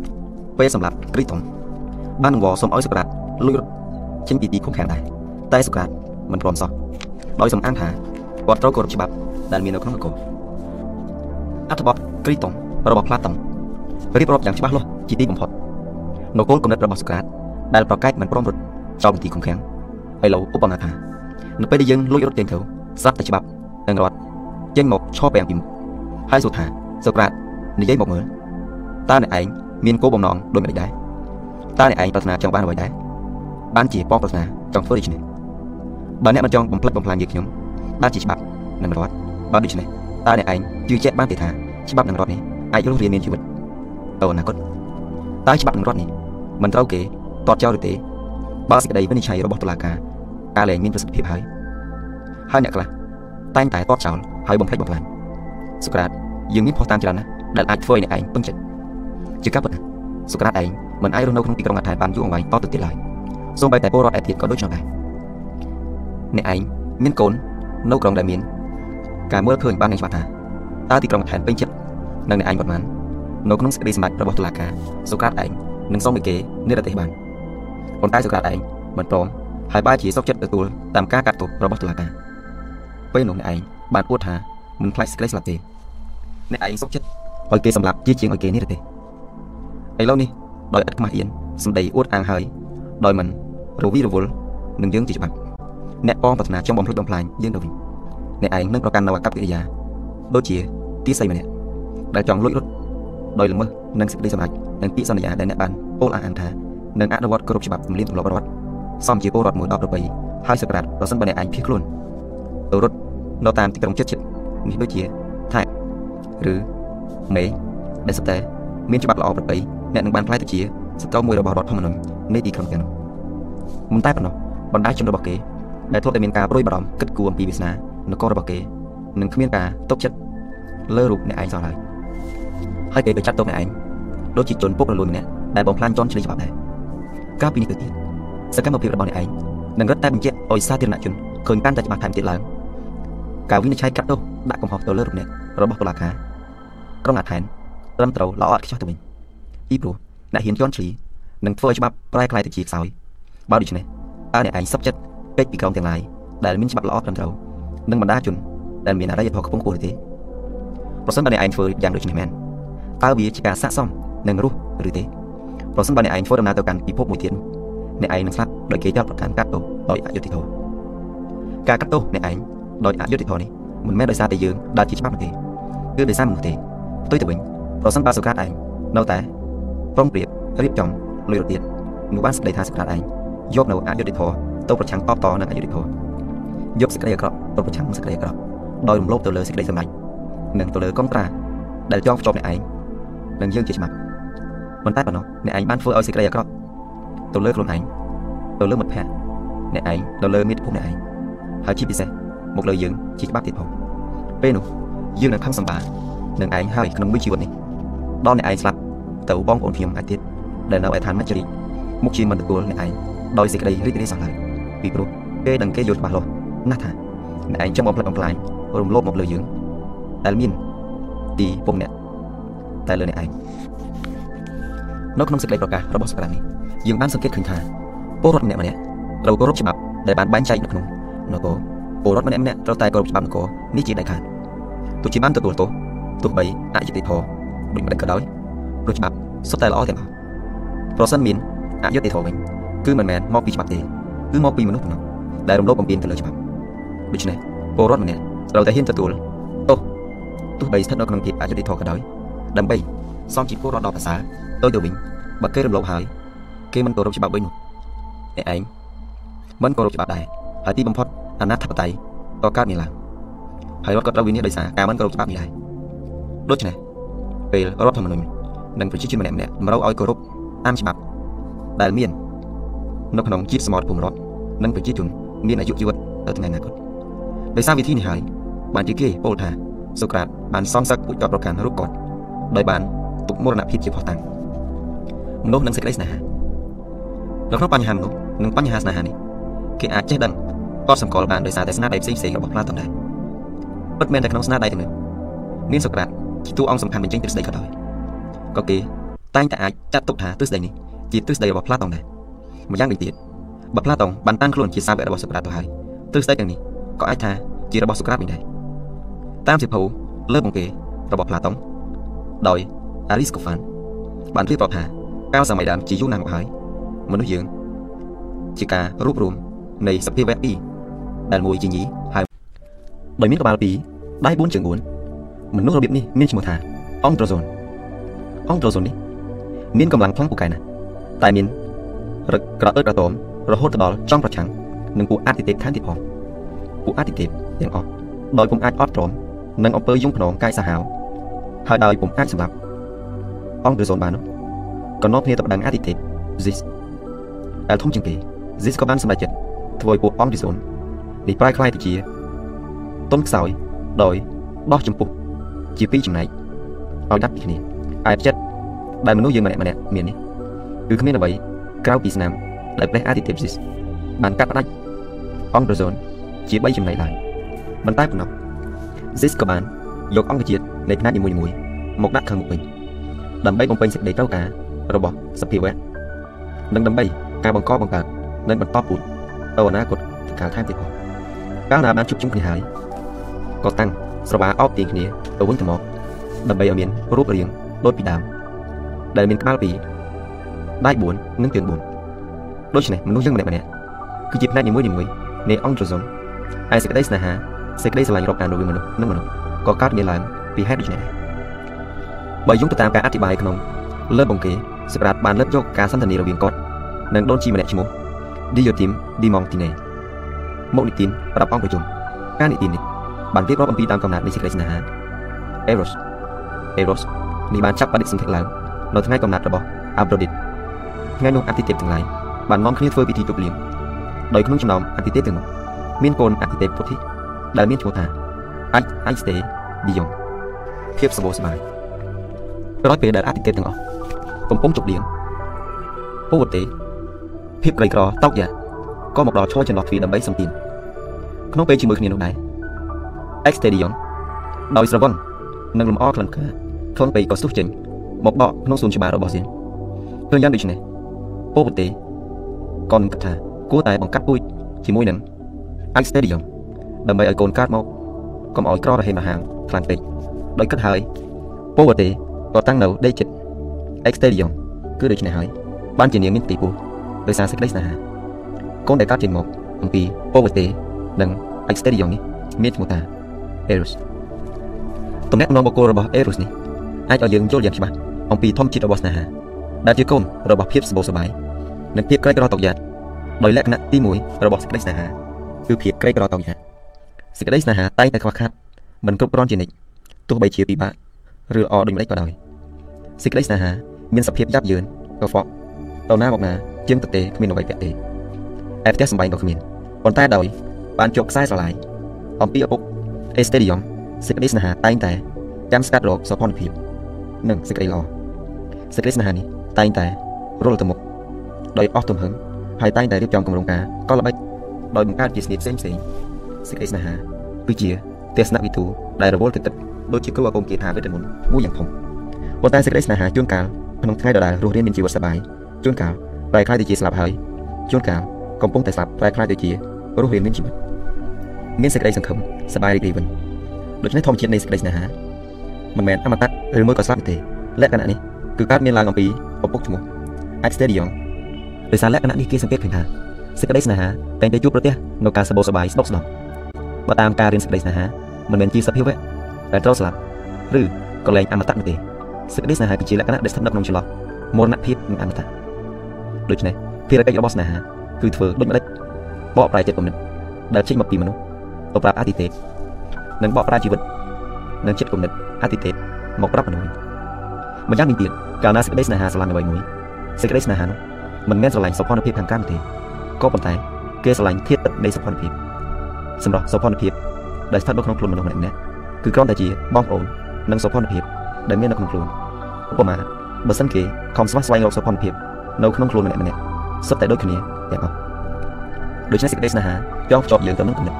ពេលសម្រាប់គ្រីតុងបានអង្វរសុំឲ្យសុក្រាតលួចរត់ចេញពីទីឃុំឃាំងដែរតែសុក្រាតមិនព្រមសោះដោយសំអាងថាគាត់ត្រូវគោរពច្បាប់ដែលមាននៅក្នុងនគរអត្ថបទគ្រីតុងរបស់ផ្លាតុងរៀបរាប់យ៉ាងច្បាស់លាស់ជាទីបំផុតនគរគំនិតរបស់សុក្រាតដែលប្រកែកមិនព្រមរត់ចោលពីទីឃុំឃាំងហើយលោកឧបមាថានៅពេលដែលយើងលួចរត់ចេញទៅស្រាប់តែច្បាប់និងរដ្ឋចេញមកឈរពាំងពីមុខហើយសួរថាសូក្រាតនិយាយមកមើលតើអ្នកឯង មានគោលបំណងដូចម្តេចដែរតើអ្នកឯងប្រាថ្នាចង់បានអ្វីដែរបានជាបងប្រាថ្នាចង់ធ្វើដូច្នេះបើអ្នកមិនចង់បំផ្លិចបំផ្លាញយើងខ្ញុំបានជាច្បាប់និងរដ្ឋបើដូច្នេះតើអ្នកឯងជឿជាក់បានទេថាច្បាប់និងរដ្ឋនេះអាចរស់រានមានជីវិតទៅអនាគតតើច្បាប់និងរដ្ឋនេះមិនត្រូវគេតតចោលឬទេបើសេចក្តីវិនិច្ឆ័យរបស់តុលាការការលែងមានប្រសិទ្ធភាពហើយហើយអ្នកខ្លះតែងតែតតចោលហើយបំផ្លិចបំផ្លាញសុក្រាតយើងមានភស្តុតាងច្រើនណាស់ដែលអាចធ្វើឲ្យអ្នកឯងពឹងចិត្ត ជាការពិតណាសុក្រាតឯងមិនអាចរស់នៅក្នុងទីក្រុងអាថែបានយូរអង្វែងតទៅទៀតឡើយសូម្បីតែពលរដ្ឋឯទៀតក៏ដូចនោះដែរអ្នកឯងមានកូននៅក្រុងដែលមានការមើលឃើញបានយ៉ាងច្បាស់ថាតើទីក្រុងថែនពេញចិត្តនឹងអ្នកឯងប៉ុន្មាននៅក្នុងសេចក្តីសម្រេចរបស់តុលាការសូក្រាតឯងនឹងសុំឲ្យគេនិរទេសបានប៉ុន្តែសូក្រាតឯងមិនព្រមហើយបែរជាសុកចិត្តទទួលតាមការកាត់ទោសរបស់តុលាការពេលនោះអ្នកឯងបានអួតថាមិនខ្លាចសេចក្តីស្លាប់ទេអ្នកឯងសុកចិត្តឲ្យគេសម្លាប់ជាជាងឲ្យគេនិរទេស ឥឡូវនេះដោយឥតខ្មាស់អៀនសម្ដីអួតអាងហើយដោយមិនរវីរវល់នឹងយើងជាច្បាប់អ្នកបងប្រាថ្នាចង់បំផ្លិចបំផ្លាញយើងទៅវិញអ្នកឯងនឹងប្រកាន់នៅអកប្បកិរិយាដូចជាទីស័យម្នាក់ដែលចង់លួចរត់ដោយល្មើសនឹងសេចក្តីសម្រេចនិងពាក្យសន្យាដែលអ្នកបានពោលអះអាងថានឹងអនុវត្តគ្រប់ច្បាប់ទំនៀមទម្លាប់រដ្ឋសមជាពលរដ្ឋមួយដល់ប្របីហើយសក្តារប្រសិនបើអ្នកឯងភៀសខ្លួនទៅរត់នៅតាមទីក្រុងចិត្តចិត្តនេះដូចជាថែឬមេដែលស្ទើមានច្បាប់ល្អប្របី អ្នកនឹងបានផ្លាយទៅជាសត្រូវមួយរបស់រដ្ឋធម្មនុញ្ញនៃទីក្រុងទាំងនោះមិនតែប៉ុណ្ណោះបណ្ដាជនរបស់គេដែលធ្លាប់តែមានការប្រួយបារម្ភគិតគូរអំពីវាសនានគររបស់គេនឹងគ្មានការຕົកចិត្តលើរូបអ្នកឯងសោះឡើយហើយគេក៏ចាត់ទុកអ្នកឯងដូចជាជនពុករលួយម្នាក់ដែលបំផ្លាញជន់ឆ្លៀងច្បាប់ដែរកាលពីនេះទៅទៀតសកម្មភាពរបស់អ្នកឯងនឹងរត់តែបញ្ជាក់ឲ្យសាធារណជនឃើញកាន់តែច្បាស់ថែមទៀតឡើងការវិនិច្ឆ័យកាត់ទោសដាក់កំហុសទៅលើរូបអ្នករបស់តុលាការក្រុងអាថែនត្រឹមត្រូវល្អអត់ខ្ចោះទៅវិញ ពីព្រោះអ្នកហ៊ានជន់ឆ្លីនឹងធ្វើឲ្យច្បាប់ប្រែក្លាយទៅជាខ្សោយបើដូច្នេះតើអ្នកឯងសុខចិត្តពេកពីក្រុងទាំងឡាយដែលមានច្បាប់ល្អត្រឹមត្រូវនិងបណ្ដាជនដែលមានអរិយធម៌ខ្ពង់ខ្ពស់ទេប្រសិនបើអ្នកឯងធ្វើយ៉ាងដូចនេះមែនតើវាជាការស័ក្តិសមនឹងរស់ឬទេប្រសិនបើអ្នកឯងធ្វើដំណើរទៅកាន់ពិភពមួយទៀតអ្នកឯងនឹងស្លាប់ដោយគេចាប់ប្រកាន់កាត់ទោសដោយអយុត្តិធម៌ការកាត់ទោសអ្នកឯងដោយអយុត្តិធម៌នេះមិនមែនដោយសារតែយើងដើរជាច្បាប់នោះទេគឺដោយសារមនុស្សទេផ្ទុយទៅវិញប្រសិនបើសូក្រាតឯងនៅតែ ប្រុងប្រៀបរៀបចំលុយរត់ទៀតនោះបានសេចក្តីថាសូក្រាតឯងយកនៅអយុត្តិធម៌ទៅប្រឆាំងតបតនឹងអយុត្តិធម៌យកសេចក្តីអាក្រក់ទៅប្រឆាំងសេចក្តីអាក្រក់ដោយរំលោភទៅលើសេចក្តីសម្រេចនិងទៅលើកុងត្រាដែលចងភ្ជាប់អ្នកឯងនិងយើងជាច្បាប់ប៉ុន្តែប៉ុណ្ណោះអ្នកឯងបានធ្វើឲ្យសេចក្តីអាក្រក់ទៅលើខ្លួនឯងទៅលើមិត្តភ័ក្តិអ្នកឯងទៅលើមិត្តភូមិអ្នកឯងហើយជាពិសេសមកលើយើងជាច្បាប់ទៀតផងពេលនោះយើងនឹងខឹងសម្បានឹងឯងហើយក្នុងមួយជីវិតនេះដល់អ្នកឯងស្លាប់ ទៅបងប្អូនខ្ញុំអាចទៀតដែលនៅឯឋានមច្ចរីមុខជាមិនទទួលអ្នកឯងដោយសេចក្តីរីករាយសោះឡើយពីព្រោះគេនឹងគេយល់ច្បាស់លាស់ណាស់ថាអ្នកឯងចង់បំផ្លិចបំផ្លាញរំលោភមកលើយើងដែលមានទីពុំអ្នកតែលើអ្នកឯងនៅក្នុងសេចក្តីប្រកាសរបស់សក្តានេះយើងបានសង្កេតឃើញថាពលរដ្ឋម្នាក់ម្នាក់ត្រូវគោរពច្បាប់ដែលបានបែងចែកនៅក្នុងនគរពលរដ្ឋម្នាក់ម្នាក់ត្រូវតែគោរពច្បាប់នគរនេះជាដាច់ខាតទោះជាបានទទួលទោសទោះបីអយុត្តិធម៌ដូចម្ដេចក៏ដោយ ព្រោះច្បាប់សុទ្ធតែល្អទាំងអស់ប្រសិនមានអយុត្តិធម៌វិញគឺមិនមែនមកពីច្បាប់ទេគឺមកពីមនុស្សប៉ុណ្ណោះដែលរំលោភបំពានទៅលើច្បាប់ដូច្នេះពលរដ្ឋម្នាក់ត្រូវតែហ៊ានទទួលទោសទោះបីស្ថិតនៅក្នុងភាពអយុត្តិធម៌ក៏ដោយដើម្បីសមជាពលរដ្ឋដ៏ប្រសើរទៅទៅវិញបើគេរំលោភហើយគេមិនគោរពច្បាប់វិញនោះអ្នកឯងមិនគោរពច្បាប់ដែរហើយទីបំផុតអាណត្តិធិបតេយ្យក៏កើតមានឡើងហើយរដ្ឋក៏ត្រូវវិនិច្ឆ័យដោយសារការមិនគោរពច្បាប់នេះដែរដូច្នេះពេលរដ្ឋធម្មនុញ្ញ និងប្រជាជនម្នាក់ម្នាក់តម្រូវឲ្យគោរពតាមច្បាប់ដែលមាននៅក្នុងជាតិសមរភូមិរដ្ឋនិងប្រជាជនមានអាយុជីវិតទៅថ្ងៃអនាគតដោយសារវិធីនេះហើយបានជាគេពោលថាសូក្រាតបានសងសឹកពួកចោតប្រកាន់រូបគាត់ដោយបានទុកមរណភាពជាផុសតាំងមនុស្សនឹងសេចក្តីស្នេហានៅក្នុងបញ្ហាមនុស្សនិងបញ្ហាស្នេហានេះគេអាចចេះដឹងកត់សម្គាល់បានដោយសារតែស្នាដៃផ្សេងៗរបស់ផ្លាតនដែរពិតមែនតែក្នុងស្នាដៃទាំងនេះមានសូក្រាតជាតួអង្គសំខាន់បញ្ចេញទ្រឹស្ដីក៏ដោយ ក៏គេតែងតែអាចចាត់ទុកថាទ្រឹស្ដីនេះជាទ្រឹស្ដីរបស់ផ្លាតុងដែរម្យ៉ាងវិញទៀតបើផ្លាតុងបានតាំងខ្លួនជាសាវករបស់សូក្រាតទៅហើយទ្រឹស្ដីទាំងនេះក៏អាចថាជារបស់សូក្រាតវិញដែរតាមសិភៅលើបង្គេរបស់ផ្លាតុងដោយ Aristophane បានរៀបរាប់ថាកាលសម័យដើមជាយូរណាស់មកហើយមនុស្សយើងជាការរួបរวมនៃសភាវៈពីរដែលមួយជាញីហើយដោយមានក្បាល2ដៃ4ជើង4មនុស្សរបៀបនេះមានឈ្មោះថាអង់ដ្រូសូន អង់ដ្រូសូននេះមានកម្លាំងខ្លាំងពូកែណាស់តែមានរឹកក្រអឺតអាតូមរហូតទៅដល់ចង់ប្រឆាំងនឹងពួកអតិទេពខាងទៀតផងពួកអតិទេពទាំងអស់ដោយពុំអាចអត់ទ្រាំនឹងអំពើយងភ្នងកាយសាហាវហើយដោយពុំអាចសម្លាប់អង្គឬសូនបាននោះក៏នាំគ្នាទៅប្តឹងអតិទេព Zis ដែលធំជាងគេ Zis ក៏បានសម្រេចចិត្តធ្វើឲ្យពួកអង្គឬសូននេះប្រែក្លាយទៅជាទុនខ្សោយដោយដោះចម្ពុះជាពីរចំណែកឲ្យដាច់ពីគ្នា ឯចិត្តដែលមនុស្សយើងម្នាក់ម្នាក់មាននេះគឺគ្មានអ្វីក្រៅពីស្នាមដែលព្រះអាទិទេព Zis បានកាត់ផ្ដាច់អង្គឬសូនជា3ចំណែកឡើយមិនតែប៉ុណ្ណោះ Zis ក៏បានយកអង្គជាតិនៃផ្នែកនីមួយៗមកដាក់ខាងមុខវិញដើម្បីបំពេញសេចក្តីត្រូវការរបស់សភាវៈនិងដើម្បីការបង្កបង្កើតនិងបន្តពូជទៅអនាគតកាលថែមទៀតផងកាលណាបានជួបជុំគ្នាហើយក៏តាំងស្រវាអោបទាញគ្នាទៅវិញទៅមកដើម្បីឲ្យមានរូបរាង ដូចពីដើមដែលមានក្បាល2ដៃ4និងជើង4ដូច្នេះមនុស្សយើងម្នាក់ម្នាក់គឺជាផ្នែកនីមួយៗនៃអង្គត្រសុំហើយសេចក្តីស្នេហាសេចក្តីស្រឡាញ់រាប់អានរវាងមនុស្សនិងមនុស្សក៏កើតមានឡើងពីហេតុដូច្នេះដែរបើយោងទៅតាមការអធិប្បាយក្នុងលើបង្គេសក្តាបានលើកយកការសន្ទនារវាងគាត់និងដូនជីម្នាក់ឈ្មោះ Diotim Dimontiné មកនិទានប្រាប់អង្គប្រជុំការនិទាននេះបានរៀបរាប់អំពីតាមកំណត់នៃសេចក្តីស្នេហា Eros Eros នេះបានចាប់បដិសន្ធិឡើងនៅថ្ងៃកំណត់របស់ Aphrodite ថ្ងៃនោះអតិទេពទាំងឡាយបាននាំគ្នាធ្វើពិធីជប់លៀងដោយក្នុងចំណោមអតិទេពទាំងនោះមានកូនអតិទេពពុទ្ធិដែលមានឈ្មោះថាអាចអាចស្តេឌីយ៉ុងភាពសម្បូរសប្បាយក្រោយពេលដែលអតិទេពទាំងអស់កំពុងជប់លៀងពូវទេភាពក្រីក្រតោកយ៉ាក៏មកដល់ឈរចន្លោះទ្វារដើម្បីសំទានក្នុងពេលជាមួយគ្នានោះដែរ Extedion ដោយស្រវឹងនិងលំអក្លិនកា ធនពេកក៏ស្ទុះចេញមកដកក្នុងសួនច្បាររបស់សៀនឃើញយ៉ាងដូចនេះពូវទេក៏នឹងគិតថាគួរតែបង្កាត់ពូជជាមួយនឹង Extedion ដើម្បីឲ្យកូនកើតមកកុំឲ្យក្ររហេមហាងខ្លាំងពេកដោយគិតហើយពូវទេក៏តាំងនៅដេកចិត្ត Extedion គឺដូច្នេះហើយបានជានាងមានទីពោះដោយសារសេចក្តីស្នេហាកូនដែលកើតចេញមកអំពីពូវទេនិង Extedion នេះមានឈ្មោះថា Eros តំណែងរបស់បុគ្គលរបស់ Eros នេះ អាចឲ្យយើងយល់យ៉ាងច្បាស់អំពីធម្មជាតិរបស់ស្នេហាដែលជាកូនរបស់ភាពសម្បូរសប្បាយនិងភាពក្រីក្រតោកយ៉ាតដោយលក្ខណៈទី1របស់សេចក្តីស្នេហាគឺភាពក្រីក្រតោកយ៉ាតសេចក្តីស្នេហាតែងតែខ្វះខាតមិនគ្រប់គ្រាន់ជានិច្ចទោះបីជាពិបាកឬល្អដូចម្តេចក៏ដោយសេចក្តីស្នេហាមានសភាពយ៉ាប់យឺនកខ្វក់តណាមកណាជាងទទេគ្មានអ្វីពាក់ទេឯផ្ទះសំបែងក៏គ្មានប៉ុន្តែដោយបានជាប់ខ្សែស្រឡាយអំពីឪពុកអេស្តេឌីយ៉ុងសេចក្តីស្នេហាតែងតែចាំស្កាត់រកសោភ័ណភាព និងសេចក្តីល្អសេចក្តីស្នេហានេះតែងតែរុលទៅមុខដោយអស់ទំហឹងហើយតែងតែរៀបចំគម្រោងការកលល្បិចដោយបង្កើតជាស្នីតផ្សេងផ្សេងសេចក្តីស្នេហាគឺជាទស្សនវិទូដែលរវល់ទៅទឹកដូចជាគ្រូអាគមគាថាវេទមន្តមួយយ៉ាងធំប៉ុន្តែសេចក្តីស្នេហាជួនកាលក្នុងថ្ងៃដដែលរស់រានមានជីវិតសប្បាយជួនកាលប្រែក្លាយទៅជាស្លាប់ហើយជួនកាលកំពុងតែស្លាប់ប្រែក្លាយទៅជារស់រានមានជីវិតមានសេចក្តីសង្ឃឹមសប្បាយរីករាយវិញដូច្នេះធម្មជាតិនៃសេចក្តីស្នេហា មិនមែនអមតៈឬមួយក៏ស្លាប់ទេលក្ខណៈនេះគឺកើតមានឡើងអំពីឪពុកឈ្មោះ Exterion ដោយសារលក្ខណៈនេះគេសង្កេតឃើញថាសេចក្តីស្នេហាតែងតែជួបប្រទះនៅការសបោសប្បាយស្ដុកស្ដម្ភបើតាមការរៀនសេចក្តីស្នេហាមិនមែនជាសភាវៈដែលត្រូវស្លាប់ឬក៏លែងអមតៈនោះទេសេចក្តីស្នេហាគឺជាលក្ខណៈដែលស្ថិតនៅក្នុងចន្លោះមរណភាពនិងអមតៈដូច្នេះភារកិច្ចរបស់ស្នេហាគឺធ្វើដូចម្ដេចបកប្រែចិត្តគំនិតដែលចេញមកពីមនុស្សទៅប្រាប់អតិថិនិងបកប្រែជីវិត និងចិត្តគំនិតអតិថិមកប្រាប់មនុស្សម្យ៉ាងនេះទៀតកាលណាសេចក្តីស្នេហាស្រឡាញ់អ្វីមួយសេចក្តីស្នេហានោះមិនមែនស្រឡាញ់សោភ័ណភាពខាងកម្មទេក៏ប៉ុន្តែគេស្រឡាញ់ធាតុនៃសោភ័ណភាពសម្រាប់សោភ័ណភាពដែលស្ថិតនៅក្នុងខ្លួនមនុស្សម្នាក់ៗគឺគ្រាន់តែជាបងប្អូននិងសោភ័ណភាពដែលមាននៅក្នុងខ្លួនឧបមាបើសិនគេខំស្វះស្វែងរកសោភ័ណភាពនៅក្នុងខ្លួនម្នាក់ម្នាក់សុទ្ធតែដូចគ្នាទាំងអស់ដូច្នេះសេចក្តីស្នេហាចងភ្ជាប់យើងទៅនឹងគំនិត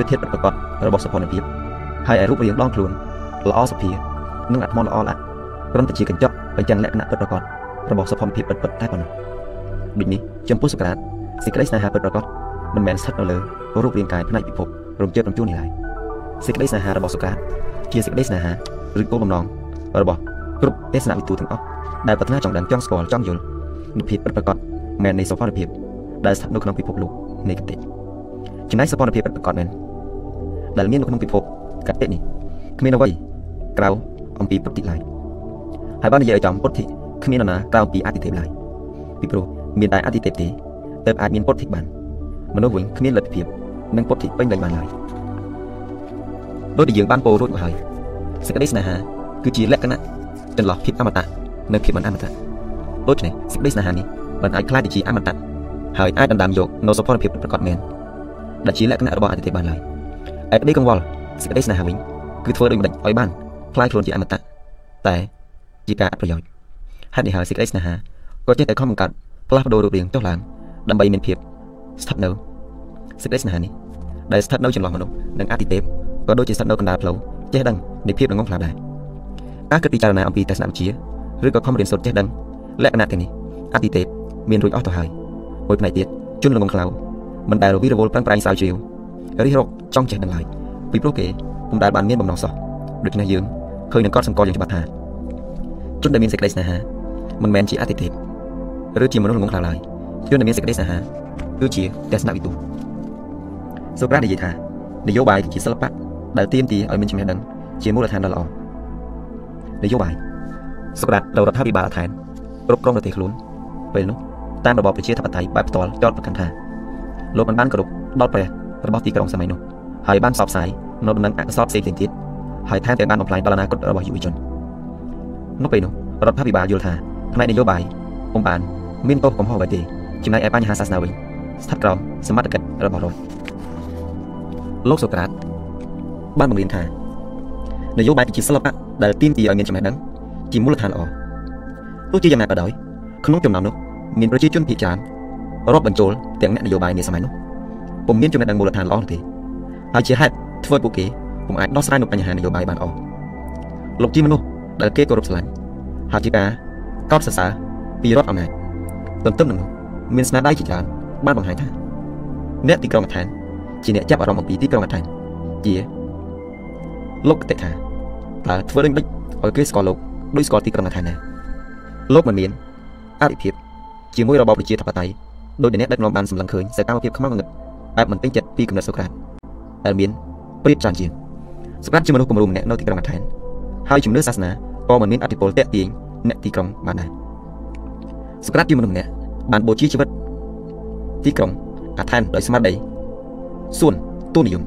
ឬធាតុប្រកបរបស់សោភ័ណភាព ហើយឯរូបរាងដងខ្លួនល្អសភានិងអាត្មល្អល្អគ្រាន់តែជាកញ្ចក់បញ្ចាំងលក្ខណៈពិតប្រាកដរបស់សោភ័ណភាពពិតៗតែប៉ុណ្ណោះដូចនេះចំពោះសក្តាសេចក្តីស្នេហាពិតប្រាកដមិនមែនស្ថិតនៅលើរូបរាងកាយផ្នែកពិភពរំជើបរំជួននេះឡើយសេចក្តីស្នេហារបស់សូក្រាតជាសេចក្តីស្នេហាឬគោលបំណងរបស់គ្រប់ទេសនវិទូទាំងអស់ដែលប្រាថ្នាចង់ដឹងចង់ស្គាល់ចង់យល់នូវភាពពិតប្រាកដមែននៃសោភ័ណភាពដែលស្ថិតនៅក្នុងពិភពលោកនៃកតិចំណែកសោភ័ណភាពពិតប្រាកដមែនដែលមាននៅក្នុងពិភព កតិនេះគ្មានអ្វីក្រៅអំពីពុទ្ធិឡើយហើយបាននិយាយឲ្យចំពុទ្ធិគ្មាននរណាក្រៅពីអតិទេពឡើយពីព្រោះមានតែអតិទេពទេទើបអាចមានពុទ្ធិបានមនុស្សវិញគ្មានលទ្ធភាពនឹងពុទ្ធិពេញលេញបានឡើយដូចដែលយើងបានពោលរួចមកហើយសេចក្តីស្នេហាគឺជាលក្ខណៈចន្លោះភាពអមតៈនិងភាពមិនអមតៈដូច្នេះសេចក្តីស្នេហានេះមិនអាចខ្លាចទៅជាអមតៈហើយអាចដណ្ដើមយកនូវសុភមភាពប្រកបមែនដែលជាលក្ខណៈរបស់អតិថិបានឡើយឯក្តីកង្វល់ សេចក្តីស្នេហាវិញគឺធ្វើដូចម្ដេចឲ្យបានខ្លាយខ្លួនជាអមតៈតែជាការអត់ប្រយោជន៍ហេតុនេះហើយសេចក្តីស្នេហាក៏ចេះតែខំបង្កើតផ្លាស់ប្ដូររូបរាងចុះឡើងដើម្បីមានភាពស្ថិតនៅសេចក្តីស្នេហានេះដែលស្ថិតនៅចន្លោះមនុស្សនិងអតិទេពក៏ដូចជាស្ថិតនៅកណ្ដាលផ្លូវចេះដឹងនៃភាពល្ងងខ្លះដែរការគិតពិចារណាអំពីទស្សនវិជ្ជាឬក៏ខំរៀនសូត្រចេះដឹងលក្ខណៈទាំងនេះអតិទេពមានរួចអស់ទៅហើយមួយផ្នែកទៀតជនល្ងងខ្លៅមិនដែលរវីរវល់ប្រឹងប្រែងស្រាវជ្រាវរិះរកចង់ចេះដឹងឡើយ ពីព្រោះគេពុំដែលបានមានបំណងសោះដូច្នេះយើងឃើញនឹងកត់សម្គាល់យ៉ាងច្បាស់ថាជនដែលមានសេចក្តីស្នេហាមិនមែនជាអតិទេពឬជាមនុស្សល្ងងខ្លៅឡើយជនដែលមានសេចក្តីស្នេហាគឺជាទស្សនវិទូសូក្រាតនិយាយថានយោបាយជាសិល្បៈដែលទាមទារឲ្យមានចំណេះដឹងជាមូលដ្ឋានដ៏ល្អនយោបាយសូក្រាតដល់រដ្ឋាភិបាលថែនគ្រប់គ្រងប្រទេសខ្លួនពេលនោះតាមរបបប្រជាធិបតេយ្យបែបផ្ទាល់ចោតប្រកាន់ថាលោកមិនបានគោរពដល់ព្រះរបស់ទីក្រុងសម័យនោះហើយបានផ្សព្វផ្សាយ នៅដំណឹងអក្សរផ្សេងៗទៀតហើយថែមទាំងបានបំផ្លាញដល់អនាគតរបស់យុវជននៅពេលនោះរដ្ឋាភិបាលយល់ថាផ្នែកនយោបាយពុំបានមានទោសកំហុសអ្វីទេចំណែកឯបញ្ហាសាសនាវិញស្ថិតក្រោមសមត្ថកិច្ចរបស់រដ្ឋលោកសូក្រាតបានបង្រៀនថានយោបាយជាសិល្បៈដែលទាមទារឲ្យមានចំណេះដឹងជាមូលដ្ឋានល្អទោះជាយ៉ាងណាក៏ដោយក្នុងចំណោមនោះមានប្រជាជនភាគច្រើនរាប់បញ្ចូលទាំងអ្នកនយោបាយនាសម័យនោះពុំមានចំណេះដឹងមូលដ្ឋានល្អនោះទេហើយជាហេតុ ធ្វើពួកគេពុំអាចដោះស្រាយនូវបញ្ហានយោបាយបានអស់លោកជាមនុស្សដែលគេគោរពស្រឡាញ់ហើយជាការកោតសរសើរពីរដ្ឋអំណាចទន្ទឹមនឹងនោះមានស្នាដៃជាច្រើនបានបង្ហាញថាអ្នកទីក្រុងអថែនជាអ្នកចាប់អារម្មណ៍អំពីទីក្រុងអថែនជាលោកតេថាតើធ្វើដូចម្ដេចឲ្យគេស្គាល់លោកដោយស្គាល់ទីក្រុងអថែនដែរលោកមិនមានអរិភាពជាមួយរបបប្រជាធិបតេយ្យដោយដែលអ្នកដឹកនាំបានសម្លឹងឃើញសកម្មភាពខ្មៅងឹតបែបមិនពេញចិត្តពីគំនិតសូក្រាតដែលមាន ប្រៀបច្រើនជាងសូក្រាតជាមនុស្សគំរូម្នាក់នៅទីក្រុងអថែនហើយជំនឿសាសនាក៏មិនមានអធិពលតាក់ទាញអ្នកទីក្រុងបានដែរសូក្រាតជាមនុស្សម្នាក់បានបូជាជីវិតទីក្រុងអថែនដោយស្មារតីសួនទូនិយម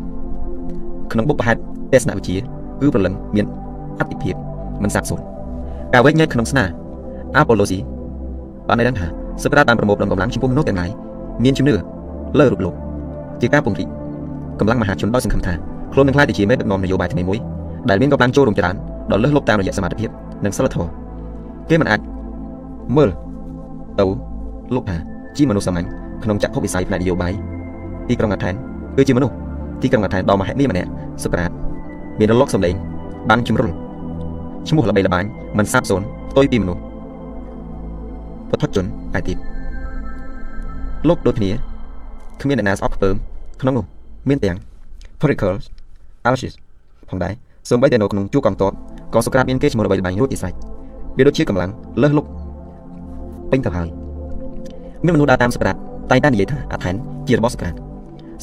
ក្នុងបុព្វហេតុទស្សនវិជ្ជាគឺប្រលឹងមានអតិភិបមិនសាបសូន្យការវែកញែកក្នុងស្នាអាប៉ូឡូស៊ីបានឲ្យដឹងថាសក្តាបានប្រមូលដំកម្លាំងចំពោះមនុស្សទាំងឡាយមានជំនឿលើរូបលោកជាការពង្រីកកម្លាំងមហាជនដោយសង្ឃឹមថា ខ្លួននឹងក្លាយទៅជាមេដឹកនាំនយោបាយថ្មីមួយដែលមានកម្លាំងចូលរួមច្រើនដល់លើសលប់តាមរយៈសមត្ថភាពនិងសិលធម៌គេមិនអាចមើលទៅលោកថាជាមនុស្សសាមញ្ញក្នុងចក្ខុវិស័យផ្នែកនយោបាយទីក្រុងអាថែនគឺជាមនុស្សទីក្រុងអាថែនដ៏មហិមាម្នាក់សុក្រាតមានរលកសម្លេងបានជំរុលឈ្មោះល្បីល្បាញមិនសាបសូន្យផ្ទុយពីមនុស្សពុទ្ធជនឯទៀតលោកដូចគ្នាគ្មានអ្នកណាស្អប់ខ្ពើមក្នុងនោះមានទាំង Pericles Alcius ផងដែរសូម្បីតែនៅក្នុងជួរកងទ័ពក៏សូក្រាតមានគេឈ្មោះល្បីល្បាញរួចជាស្រេចវាដូចជាកម្លាំងលើសលុកពេញទៅហើយមានមនុស្សដើរតាមសូក្រាតតែងតែនិយាយថាអាថែនជារបស់សូក្រាត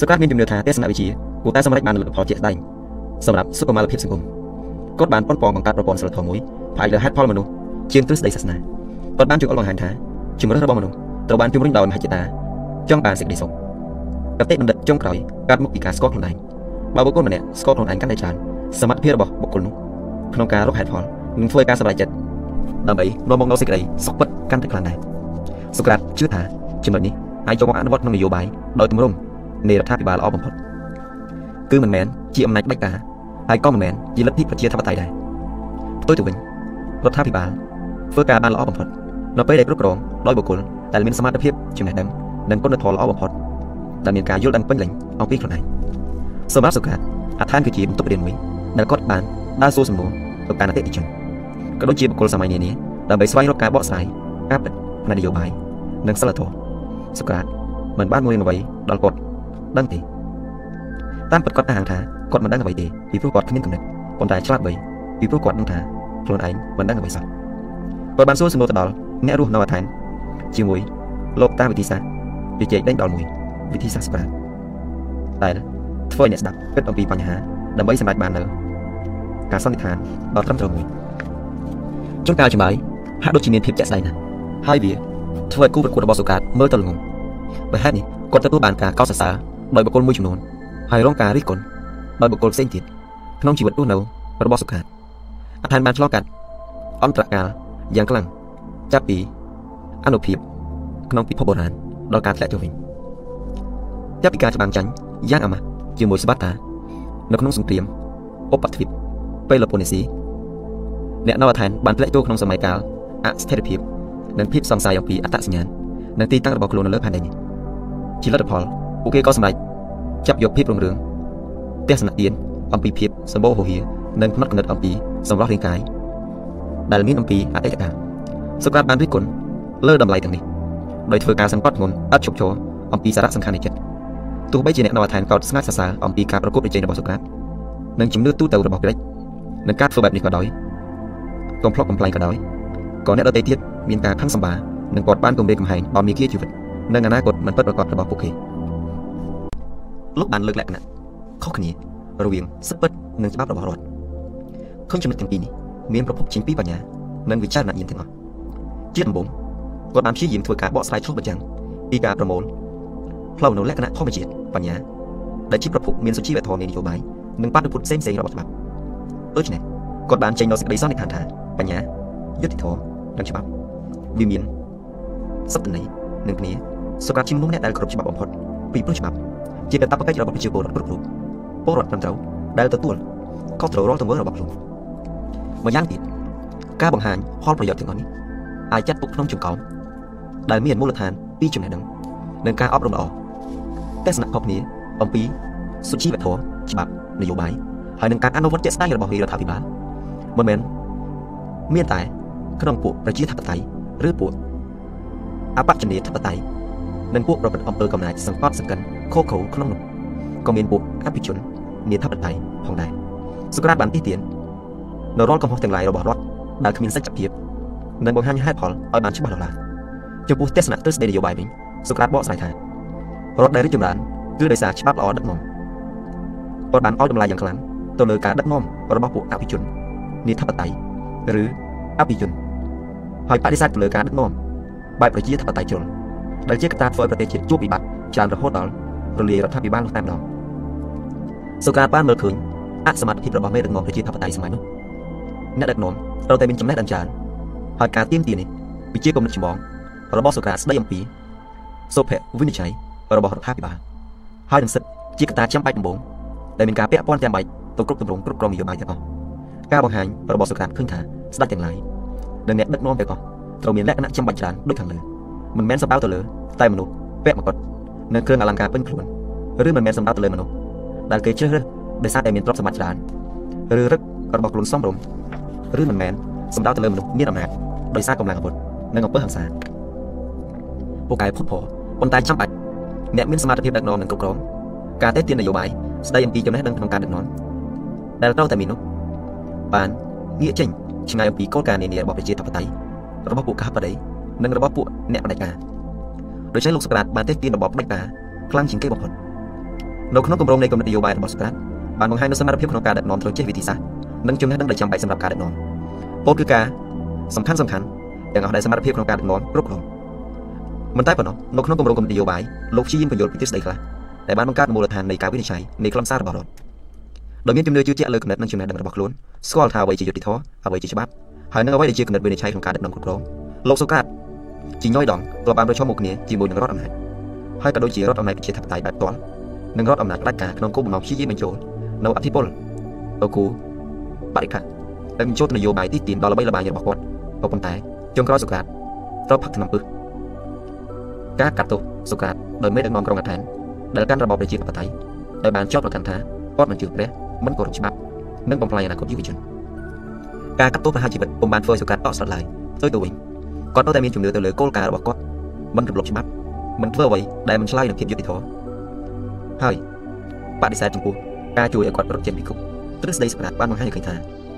សូក្រាតមានជំនឿថាទស្សនវិជ្ជាគួរតែសម្រេចបានលទ្ធផលជាក់ស្ដែងសម្រាប់សុខុមាលភាពសង្គមគាត់បានប៉ុនប៉ងបង្កើតប្រព័ន្ធសិលធម៌មួយផ្អែកលើហេតុផលមនុស្សជាងទ្រឹស្ដីសាសនាគាត់បានជួយអល់បង្ហាញថាជំរឿនរបស់មនុស្សត្រូវបានជំរុញដោយមហិច្ឆតាចង់បានសេចក្តីសុខកតិបណ្ឌិតចុងក្រោយកាត់មកពីការស្គាល់ខ្លួនឯង បើបុគ្គលម្នាក់ស្គាល់ខ្លួនឯងកាន់តែច្រើនសមត្ថភាពរបស់បុគ្គលនោះក្នុងការរកហេតុផលនិងធ្វើការសម្រេចចិត្តដើម្បីនាំមកនូវសេចក្តីសុខពិតកាន់តែខ្លាំងដែរសូក្រាតជឿថាចំណុចនេះអាចចូលមកអនុវត្តក្នុងនយោបាយដោយទម្រង់នៃរដ្ឋាភិបាលល្អបំផុតគឺមិនមែនជាអំណាចផ្ដាច់ការហើយក៏មិនមែនជាលទ្ធិប្រជាធិបតេយ្យដែរផ្ទុយទៅវិញរដ្ឋាភិបាលធ្វើការបានល្អបំផុតនៅពេលដែលគ្រប់គ្រងដោយបុគ្គលដែលមានសមត្ថភាពចំណេះដឹងនិងគុណធម៌ល្អបំផុតដែលមានការយល់ដឹងពេញលេញអំពីខ្លួនឯង សម្រាប់សុខាអដ្ឋានគឺជាបន្ទប់រៀនមួយដែលគាត់បានដើរសួរសំណួរទៅកាន់អតិថិជនក៏ដូចជាបុគ្គលសម័យនានាដើម្បីស្វែងរកការបកស្រាយការពិតផ្នែកនយោបាយនិងសិលធម៌សុខាមិនបានមួយអ្វីដល់គាត់ដឹងទេតាមពិតគាត់អះអាងថាគាត់មិនដឹងអ្វីទេពីព្រោះគាត់គ្មានគំនិតប៉ុន្តែឆ្លាតបីពីព្រោះគាត់ដឹងថាខ្លួនឯងមិនដឹងអ្វីសោះគាត់បានសួរសំណួរទៅដល់អ្នករស់នៅអាថែនជាមួយលោកតាមវិធីសាស្ត្រជជែកដេញដល់មួយវិធីសាស្ត្រស្ប្រាតដែល ធ្វើឲ្យអ្នកស្ដាប់គិតអំពីបញ្ហាដើម្បីសម្រេចបាននៅការសន្និដ្ឋានដ៏ត្រឹមត្រូវមួយជួនកាលចម្លើយហាក់ដូចជាមានភាពជាក់ស្ដែងណាស់ហើយវាធ្វើឲ្យគូប្រកួតរបស់សូកាតមើលទៅល្ងងបើហេតុនេះគាត់ទទួលបានការកោតសរសើរដោយបុគ្គលមួយចំនួនហើយរងការរិះគន់ដោយបុគ្គលផ្សេងទៀតក្នុងជីវិតរស់នៅរបស់សុខាតអថានបានឆ្លងកាត់អន្តរកាលយ៉ាងខ្លាំងចាប់ពីអនុភាពក្នុងពិភពបុរាណដល់ការធ្លាក់ចុះវិញចាប់ពីការច្បាំងចាញ់យ៉ាងអាម៉ាស់ ជាមួយស្បាតានៅក្នុងសង្គ្រាមឧបទ្វីបពេលឡូប៉ូនេស៊ីអ្នកនៅអថែនបានធ្លាក់ចូលក្នុងសម័យកាលអស្ថិរភាពនិងភាពសង្ស័យអំពីអត្តសញ្ញាណនិងទីតាំងរបស់ខ្លួននៅលើផែនដីនេះជាលទ្ធផលពួកគេក៏សម្រេចចាប់យកភាពរុងរឿងទស្សនៈទានអំពីភាពសម្បូរហូរហៀនិងផ្នត់គំនិតអំពីសម្រស់រាងកាយដែលមានអំពីអតីតកាលសូក្រាតបានរិះគន់លើតម្លៃទាំងនេះដោយធ្វើការសង្កត់ធ្ងន់ឥតឈប់ឈរអំពីសារៈសំខាន់នៃចិត្ត ទោះបីជាអ្នកនៅអាថែនកោតស្ងាត់សរសើរអំពីការប្រកួតប្រជែងរបស់សូក្រាតនិងជំនឿទូទៅរបស់ក្រិចនឹងការធ្វើបែបនេះក៏ដោយកំភ្លុកកំ pl ែងក៏ដោយក៏អ្នកដទៃទៀតមានការខឹងសម្បានិងគាត់បានគំរាមកំហែងដល់មីគាជីវិតនិងអនាគតមិនពិតប្រាកដរបស់ពួកគេលោកបានលើកលក្ខណៈខុសគ្នារវាងសិទ្ធិពិតនិងច្បាប់របស់រដ្ឋឃើញចំណុចទាំងពីរនេះមានប្រភពចេញពីបញ្ញានិងវិចារណញ្ញាណទាំងអស់ជាដំបូងគាត់បានព្យាយាមធ្វើការបកស្រាយឆ្លុះបញ្ចាំងពីការប្រមូល ផ្លូវនៅលក្ខណៈធម្មជាតិបញ្ញាដែលជាប្រភពមានសុជីវធម៌នៃនយោបាយនិងបាតុភូតផ្សេងៗរបស់ច្បាប់ដូច្នេះគាត់បានចេញនូវសេចក្តីសន្និដ្ឋានថាបញ្ញាយុត្តិធម៌និងច្បាប់វាមានសត្វន័យនឹងគ្នាសម្រាប់ជំនុំអ្នកដែលគ្រប់ច្បាប់បំផុតពីព្រោះច្បាប់ជាកាតព្វកិច្ចរបស់ប្រជាពលរដ្ឋគ្រប់រូបពលរដ្ឋត្រឹមត្រូវដែលទទួលខុសត្រូវរាល់ទង្វើរបស់ខ្លួនម្យ៉ាងទៀតការបង្ហាញផលប្រយោជន៍ទាំងអស់នេះអាចចាត់ទុកក្នុងចំកោមដែលមានមូលដ្ឋានពីចំណេះដឹងនិងការអប់រំល្អ ទស្សនៈខុសគ្នាអំពីសុជីវធម៌ច្បាប់នយោបាយហើយនឹងការអនុវត្តជាក់ស្ដែងរបស់រដ្ឋាភិបាលមិនមែនមានតែ ក្នុងពួកប្រជាធិបតេយ្យឬពួកអបជនីធិបតេយ្យនិងពួកប្រព្រឹត្តអំពើកំណាចសង្កត់សង្កិនខូខូក្នុងនោះក៏មានពួកអភិជននីធិបតេយ្យផងដែរសុក្រាតបានទីទាននៅរាល់កំហុសទាំងឡាយរបស់រដ្ឋដែលគ្មានសច្ចភាពនិងបង្ហាញហេតុផលឲ្យបានច្បាស់លាស់ចំពោះទស្សនៈទស្សនៈនយោបាយវិញសុក្រាតបកស្រាយថា រដ្ឋដែលរីកចម្រើនគឺដោយសារច្បាប់ល្អដឹកនាំគាត់បានឲ្យតម្លៃយ៉ាងខ្លាំងទៅលើការដឹកនាំរបស់ពួកអភិជននីធិបតេយ្យឬអភិជនហើយបដិសេធទៅលើការដឹកនាំបែបប្រជាធិបតេយ្យជនដែលជាកត្តាធ្វើឲ្យប្រទេសជាតិជួបវិបត្តិច្រើនរហូតដល់រលាយរដ្ឋាភិបាលនោះតែម្ដងសូក្រាតបានមើលឃើញអសមត្ថភាពរបស់មេដឹកនាំប្រជាធិបតេយ្យសម័យនោះអ្នកដឹកនាំត្រូវតែមានចំណេះដឹងច្រើនហើយការទៀមទានេះវិជាគំនិតចម្បងរបស់សូក្រាតស្ដីអំពីសុភវិនិច្ឆ័យ របស់រដ្ឋាភិបាលហើយនឹងសិទ្ធជាកត្តាចាំបាច់ដំបូងដែលមានការពាក់ព័ន្ធចាំបាច់ទៅគ្រប់ទម្រង់គ្រប់គ្រងនយោបាយទាំងអស់ការបង្ហាញរបស់សូក្រាតឃើញថាស្ដេចទាំងឡាយនិងអ្នកដឹកនាំទាំងអស់ត្រូវមានលក្ខណៈចាំបាច់ច្រើនដូចខាងលើមិនមែនសំដៅទៅលើតែមនុស្សពាក់មកុដនិងគ្រឿងអលង្ការពេញខ្លួនឬមិនមែនសំដៅទៅលើមនុស្សដែលគេជ្រើសរើសដោយសារតែមានទ្រព្យសម្បត្តិច្រើនឬរឹករបស់ខ្លួនសមរម្យឬមិនមែនសំដៅទៅលើមនុស្សមានអំណាចដោយសារកម្លាំងអាវុធនិងអំពើហិង្សាពួកគេភុតភរប៉ុន្តែចាំបាច់ អ្នកមានសមត្ថភាពដឹកនាំនិងគ្រប់គ្រងការតេទៀននយោបាយស្ដីអំពីចំណេះដឹងក្នុងការដឹកនាំដែលត្រូវតែមាននោះបានងាកចេញឆ្ងាយអំពីគោលការណ៍នានារបស់ប្រជាធិបតេយ្យរបស់ពួកកាបដីនិងរបស់ពួកអ្នកបដិការដូច្នេះលោកសក្រាតបានទេទានរបបផ្ដាច់ការខ្លាំងជាងគេបំផុតនៅក្នុងគម្រោងនៃគំនិតនយោបាយរបស់សក្រាតបានបង្ហាញនូវសមត្ថភាពក្នុងការដឹកនាំត្រូវចេះវិធីសាស្ត្រនិងចំណេះដឹងដែលចាំបាច់សម្រាប់ការដឹកនាំពោលគឺការសំខាន់សំខាន់ទាំងអស់ដែលសមត្ថភាពក្នុងការដឹកនាំគ្រប់គ្រង មិនតែប៉ុណ្ណោះនៅក្នុងគម្រោងគំនិតនយោបាយលោកព្យាយាមបញ្យល់ពីទស្សនៈខ្លះដែលបានបង្កើតមូលដ្ឋាននៃការវិនិច្ឆ័យនៃខ្លឹមសាររបស់រដ្ឋដោយមានជំនឿជឿជាក់លើគំនិតនិងចំណេះដឹងរបស់ខ្លួនស្គាល់ថាអ្វីជាយុត្តិធម៌អ្វីជាច្បាប់ហើយនឹងអ្វីដែលជាគំនិតវិនិច្ឆ័យក្នុងការដឹកនាំគ្រប់គ្រងលោកសូក្រាតជីញយដងក៏បានប្រឈមមុខគ្នាជាមួយនឹងរដ្ឋអំណាចហើយក៏ដូចជារដ្ឋអំណាចប្រជាធិបតេយ្យបែបផ្ទាល់និងរដ្ឋអំណាចផ្ដាច់ការក្នុងគោលបំណងព្យាយាមបញ្ចូលនៅអធិពលទៅគូបរិក្ខានិងបញ្ចូលនយោបាយទីទានដល់ល្បីល្បាញរបស់គាត់ក៏ប៉ុន្តែចុងក្រោយសូក្រាតត្រូវផឹកឆ្នាំពឹស ការកាត់ទោសសូក្រាតដោយមេដឹកនាំក្រុងអាថែនដែលកាន់របបប្រជាធិបតេយ្យដោយបានចោទប្រកាន់ថាគាត់មិនជឿព្រះមិនគោរពច្បាប់និងបំផ្លាញអនាគតយុវជនការកាត់ទោសប្រហារជីវិតពុំបានធ្វើឲ្យសូក្រាតតក់ស្លុតឡើយផ្ទុយទៅវិញគាត់នៅតែមានជំនឿទៅលើគោលការណ៍របស់គាត់មិនរំលោភច្បាប់មិនធ្វើអ្វីដែលមិនឆ្លើយនឹងភាពយុត្តិធម៌ហើយបដិសេធចំពោះការជួយឲ្យគាត់ប្រត់ចេញពីគុកទ្រឹស្ដីសម្រាប់បានបង្ហាញឃើញថា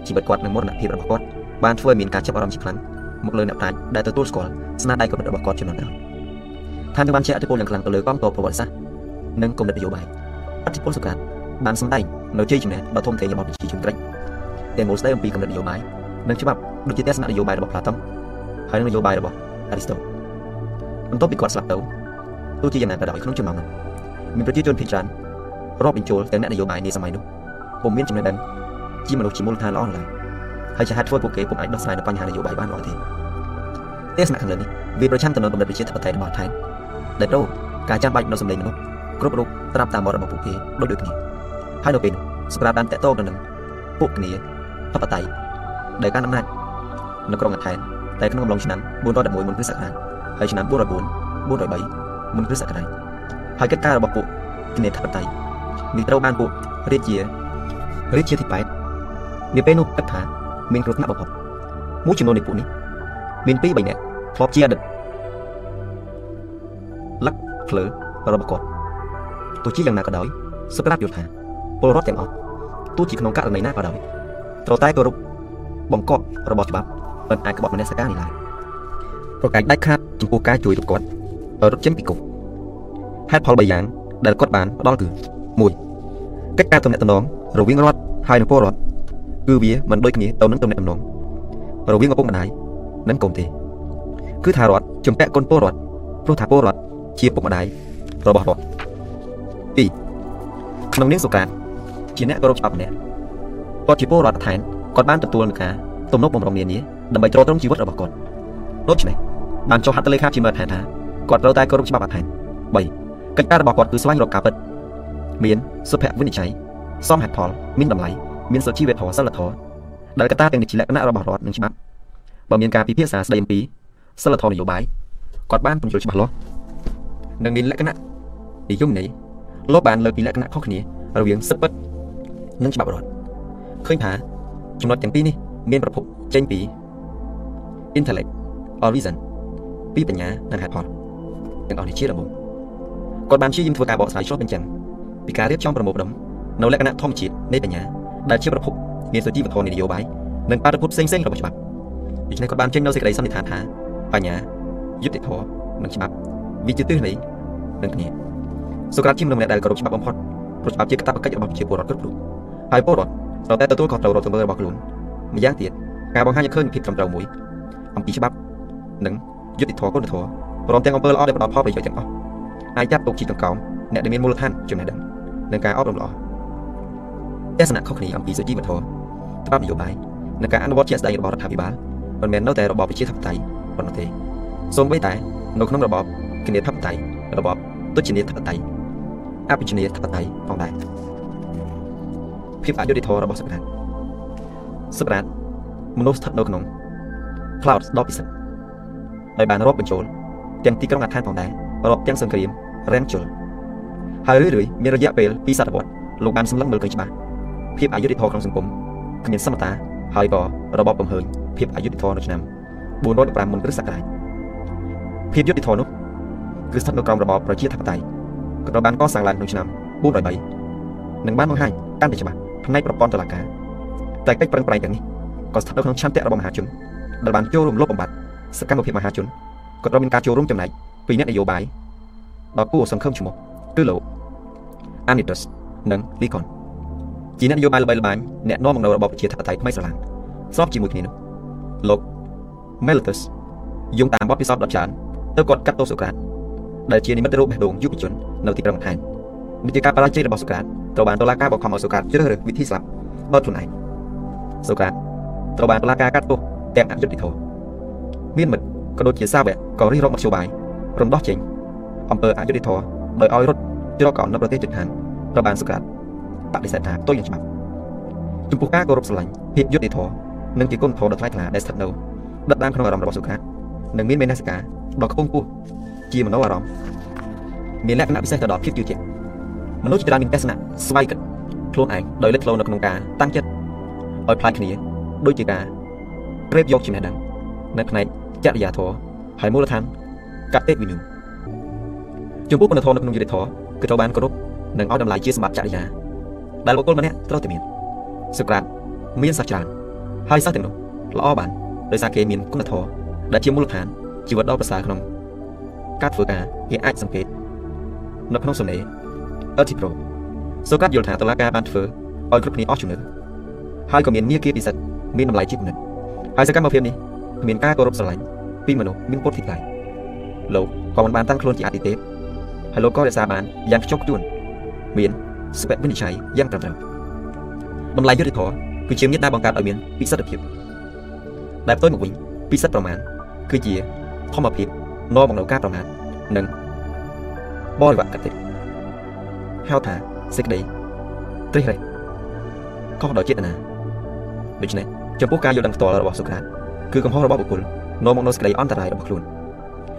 ជីវិតគាត់និងមរណភាពរបស់គាត់បានធ្វើឲ្យមានការចាប់អារម្មណ៍ជាខ្លាំងមកលើអ្នកប្រាជ្ញដែលទទួលស្គាល់ស្នាដៃកំណត់របស់គាត់ចំនួនក្រោយ ថានឹងបានជះឥទ្ធិពលយ៉ាងខ្លាំងទៅលើកងទ័ពប្រវត្តិសាស្ត្រនិងគំនិតនយោបាយឥទ្ធិពលសុខាបានសម្ដែងនៅជ័យជំនះដ៏ធំធេងរបស់ប្រជាជនក្រិចទាំងមូលស្ដីអំពីគំនិតនយោបាយនិងច្បាប់ដូចជាទស្សនៈនយោបាយរបស់ផ្លាតុងហើយនឹងនយោបាយរបស់អារីស្តូបន្ទាប់ពីគាត់ស្លាប់ទៅទោះជាយ៉ាងណាក៏ដោយក្នុងចំណោមនោះមានប្រជាជនភាគច្រើនរាប់បញ្ចូលទាំងអ្នកនយោបាយនាសម័យនោះពុំមានចំណេះដឹងជាមនុស្សជាមូលដ្ឋានល្អឡើយហើយជាហេតុធ្វើពួកគេពុំអាចដោះស្រាយនៅបញ្ហានយោបាយបានល្អទេទេសនៈខាងលើនេះវាប្រឆាំងទៅនឹងគំនិតប្រជាធិបតេយ្យរបស់ថៃ ដែលត្រូវការចាំបាច់នៅសម្លេងមនុស្សគ្រប់រូបត្រាប់តាមបទរបស់ពួកគេដូចដូចគ្នាហើយនៅពេលនោះសម្រាប់បានតកតងទៅនឹងពួកគ្នាធិបតេយ្យដែលកាន់អំណាចនៅក្រុងអាថែនតែក្នុងអំឡុងឆ្នាំ411មុនគ្រិស្តសករាជហើយឆ្នាំ404 403មុនគ្រិស្តសករាជហើយកិច្ចការរបស់ពួកគណេធិបតីនេះត្រូវបានពួករាជារាជាទី8នាពេលនោះគិតថាមានគ្រោះថ្នាក់បំផុតមួយចំនួននៃពួកនេះមាន2 3នាក់ធ្លាប់ជាអតីត លឹកភ្លើរបស់គាត់ទោះជាយ៉ាងណាក៏ដោយសុក្រាតយល់ថាពលរដ្ឋទាំងអស់ទោះជាក្នុងករណីណាក៏ដោយត្រូវតែគោរពបង្គាប់របស់ច្បាប់មិនអាចក្បត់មនសិការនេះឡើយប្រកែកដាច់ខាតចំពោះការជួយពួកគាត់ឲ្យរត់ចេញពីគុកហេតុផល3យ៉ាងដែលគាត់បានផ្ដល់គឺ1កិច្ចការទំនាក់ទំនងរវាងរដ្ឋហើយនិងពលរដ្ឋគឺវាមិនដូចគ្នាទៅនឹងទំនាក់ទំនងរវាងឪពុកម្ដាយនិងកូនទេ គឺថារដ្ឋជំពាក់គុណពលរដ្ឋព្រោះថាពលរដ្ឋ ជាពុកម្ដាយរបស់រដ្ឋ2ក្នុងនាងសុកាតជាអ្នកគោរពច្បាប់ម្នាក់គាត់ជាពលរដ្ឋថែនគាត់បានទទួលនឹងការទំនុកបំរុងនានាដើម្បីទ្រទ្រង់ជីវិតរបស់គាត់ដូច្នេះបានចុះហត្ថលេខាជាមើលថែថាគាត់ត្រូវតែគោរពច្បាប់អត់ថែន3កិច្ចការរបស់គាត់គឺស្វែងរកការពិតមានសុភវិនិច្ឆ័យសមហេតុផលមានតម្លៃមានសុជីវធម៌សិលធម៌ដែលកត្តាទាំងនេះជាលក្ខណៈរបស់រដ្ឋនិងច្បាប់បើមានការពិភាក្សាស្ដីអំពីសិលធម៌នយោបាយគាត់បានពន្យល់ច្បាស់លាស់ និងមានលក្ខណៈនិយមន័យលោកបានលើកពីលក្ខណៈខុសគ្នារវាងសិទ្ធិពិតនិងច្បាប់រដ្ឋឃើញថាចំណុចទាំងពីរនេះមានប្រភពចេញពី intellect or reason ពីបញ្ញានិងហេតុផលទាំងអស់នេះជាដំបូងគាត់បានព្យាយាមធ្វើការបកស្រាយឆ្លុះបញ្ចាំងពីការរៀបចំប្រមូលផ្ដុំនៅលក្ខណៈធម្មជាតិនៃបញ្ញាដែលជាប្រភពមានសុជីវធម៌នយោបាយនិងបាតុភូតផ្សេងៗរបស់ច្បាប់ដូច្នេះគាត់បានចេញនូវសេចក្តីសន្និដ្ឋានថាបញ្ញាយុត្តិធម៌និងច្បាប់ វាជាទិសនៃនឹងគ្នាសូក្រាតជាមនុស្សម្នាក់ដែលគោរពច្បាប់បំផុតព្រោះច្បាប់ជាកាតព្វកិច្ចរបស់ប្រជាពលរដ្ឋគ្រប់រូបហើយពលរដ្ឋត្រូវតែទទួលខុសត្រូវរដ្ឋសម្បត្តិរបស់ខ្លួនម្យ៉ាងទៀតការបង្ហាញឲ្យឃើញភាពត្រឹមត្រូវមួយអំពីច្បាប់និងយុត្តិធម៌គុណធម៌ព្រមទាំងអំពើល្អដែលផ្ដល់ផលប្រយោជន៍ទាំងអស់អាចចាត់ទុកជាកង្កោមអ្នកដែលមានមូលដ្ឋានចំណេះដឹងនិងការអប់រំល្អទស្សនៈខុសគ្នាអំពីសុជីវធម៌ច្បាប់នយោបាយនិងការអនុវត្តជាក់ស្ដែងរបស់រដ្ឋាភិបាលមិនមែននៅតែរបបប្រជាធិបតេយ្យប៉ុណ្ណោះទេសូម្បីតែនៅក្នុងរបប គណនេធិបតេយ្យរបបទុច្ចនីធិបតេយ្យអភិជននីធិបតេយ្យផងដែរភាពអយុត្តិធម៌របស់សក្តាសក្តាមនុស្សស្ថិតនៅក្នុង cloud ដ៏ពិសិដ្ឋដោយបានរាប់បញ្ចូលទាំងទីក្រុងអាថានផងដែររាប់ទាំងសង្គ្រាមរ៉ែនជុលហើយរឿយៗមានរយៈពេល2សតវត្សលោកបានសម្លឹងមើលឃើញច្បាស់ភាពអយុត្តិធម៌ក្នុងសង្គមគ្មានសមតាហើយក៏របបបំហើញភាពអយុត្តិធម៌នៅឆ្នាំ415មុនគ្រិស្តសករាជភាពយុត្តិធម៌នោះ គឺស្ថិតនៅក្រោមរបបប្រជាធិបតេយ្យក៏ត្រូវបានកសាងឡើងក្នុងឆ្នាំ403និងបានបង្ហាញកាន់តែច្បាស់ផ្នែកប្រព័ន្ធតុលាការតែកិច្ចប្រឹងប្រែងទាំងនេះក៏ស្ថិតនៅក្នុងឆន្ទៈរបស់មហាជនដែលបានចូលរួមលុបបំបាត់សកម្មភាពមហាជនក៏ត្រូវមានការចូលរួមចំណែកពីអ្នកនយោបាយដ៏គួរសង្ឃឹមឈ្មោះគឺលោក Anitus និង Likon ជាអ្នកនយោបាយល្បីល្បាញអ្នកនាំមកនៅរបបប្រជាធិបតេយ្យថ្មីស្រឡាំងស្របជាមួយគ្នានោះលោក Meletus យងតាមបទពិសោធន៍ដ៏ច្រើនទៅគាត់កាត់ទោសសូក្រាត ដែលជានិមិត្តរូបបេះដូងយុវជននៅទីក្រុងអាថែននេះជាការបរាជ័យរបស់សូក្រាតត្រូវបានតុលាការបខំឲ្យសូក្រាតជ្រើសរើសវិធីស្លាប់ដោយខ្លួនឯងសូក្រាតត្រូវបានតុលាការកាត់ទោសទាំងអយុត្តិធម៌មានមិត្តក៏ដូចជាសាវកក៏រិះរកមធ្យោបាយរំដោះចេញអំពើអយុត្តិធម៌ដោយឲ្យរត់ជ្រកកោននៅប្រទេសជិតខាងត្រូវបានសូក្រាតបដិសេធថាផ្ទុយនឹងច្បាប់ចំពោះការគោរពស្រឡាញ់ភាពយុត្តិធម៌និងជាគុណធម៌ដ៏ថ្លៃថ្លាដែលស្ថិតនៅដិតដាមក្នុងអារម្មណ៍របស់សូក្រាតនិងមានមេនសិកាដ៏ខ្ពង់ខ្ពស់ ជាមនោអារម្មណ៍មានលក្ខណៈពិសេសទៅដល់ភាពជឿជាក់មនុស្សជាច្រើនមានទស្សនៈស្វ័យគិតខ្លួនឯងដោយលេចធ្លោនៅក្នុងការតាំងចិត្តឲ្យផ្លាច់គ្នាដូចជាការក្រេបយកចំណេះដឹងនៅផ្នែកចរិយាធម៌ហើយមូលដ្ឋានកតេវិនុចំពោះគុណធម៌នៅក្នុងយុត្តិធម៌គឺត្រូវបានគោរពនិងឲ្យតម្លៃជាសម្បត្តិចរិយាដែលបុគ្គលម្នាក់ត្រូវតែមានសុក្រាតមានសាសច្រើនហើយសាសទាំងនោះល្អបានដោយសារគេមានគុណធម៌ដែលជាមូលដ្ឋានជីវិតដ៏ប្រសើរក្នុង ការធ្វើការគេអាចសង្កេតនៅក្នុងសំណេរ Artipro សូកាត់យល់ថាតឡាការបានធ្វើឲ្យគ្រប់គ្នាអស់ជំនឿហើយក៏មានមាគ៌ាពិសិដ្ឋមានតម្លៃជាគំនិតហើយសកម្មភាពនេះមានការគោរពស្រឡាញ់ពីមនុស្សមានពុតទីថ្លៃលោកក៏មិនបានតាំងខ្លួនជាអតិទេពហើយលោកក៏រក្សាបានយ៉ាងខ្ជាប់ខ្ជួនមានសុភវិនិច្ឆ័យយ៉ាងត្រឹមត្រូវតម្លៃយុត្តិធម៌គឺជាមេត្តាបង្កើតឲ្យមានពិសិដ្ឋភាពដែលផ្ទុយមកវិញពិសិដ្ឋប្រមាណគឺជាធម្មភាព នាំមកនូវការប្រមាថនិងបរិវត្តកតិហៅថាសេចក្តីត្រេះរេះខុសដោយចេតនាដូច្នេះចំពោះការយល់ដឹងផ្ទាល់របស់សូក្រាតគឺកំហុសរបស់បុគ្គលនាំមកនូវសេចក្តីអន្តរាយរបស់ខ្លួន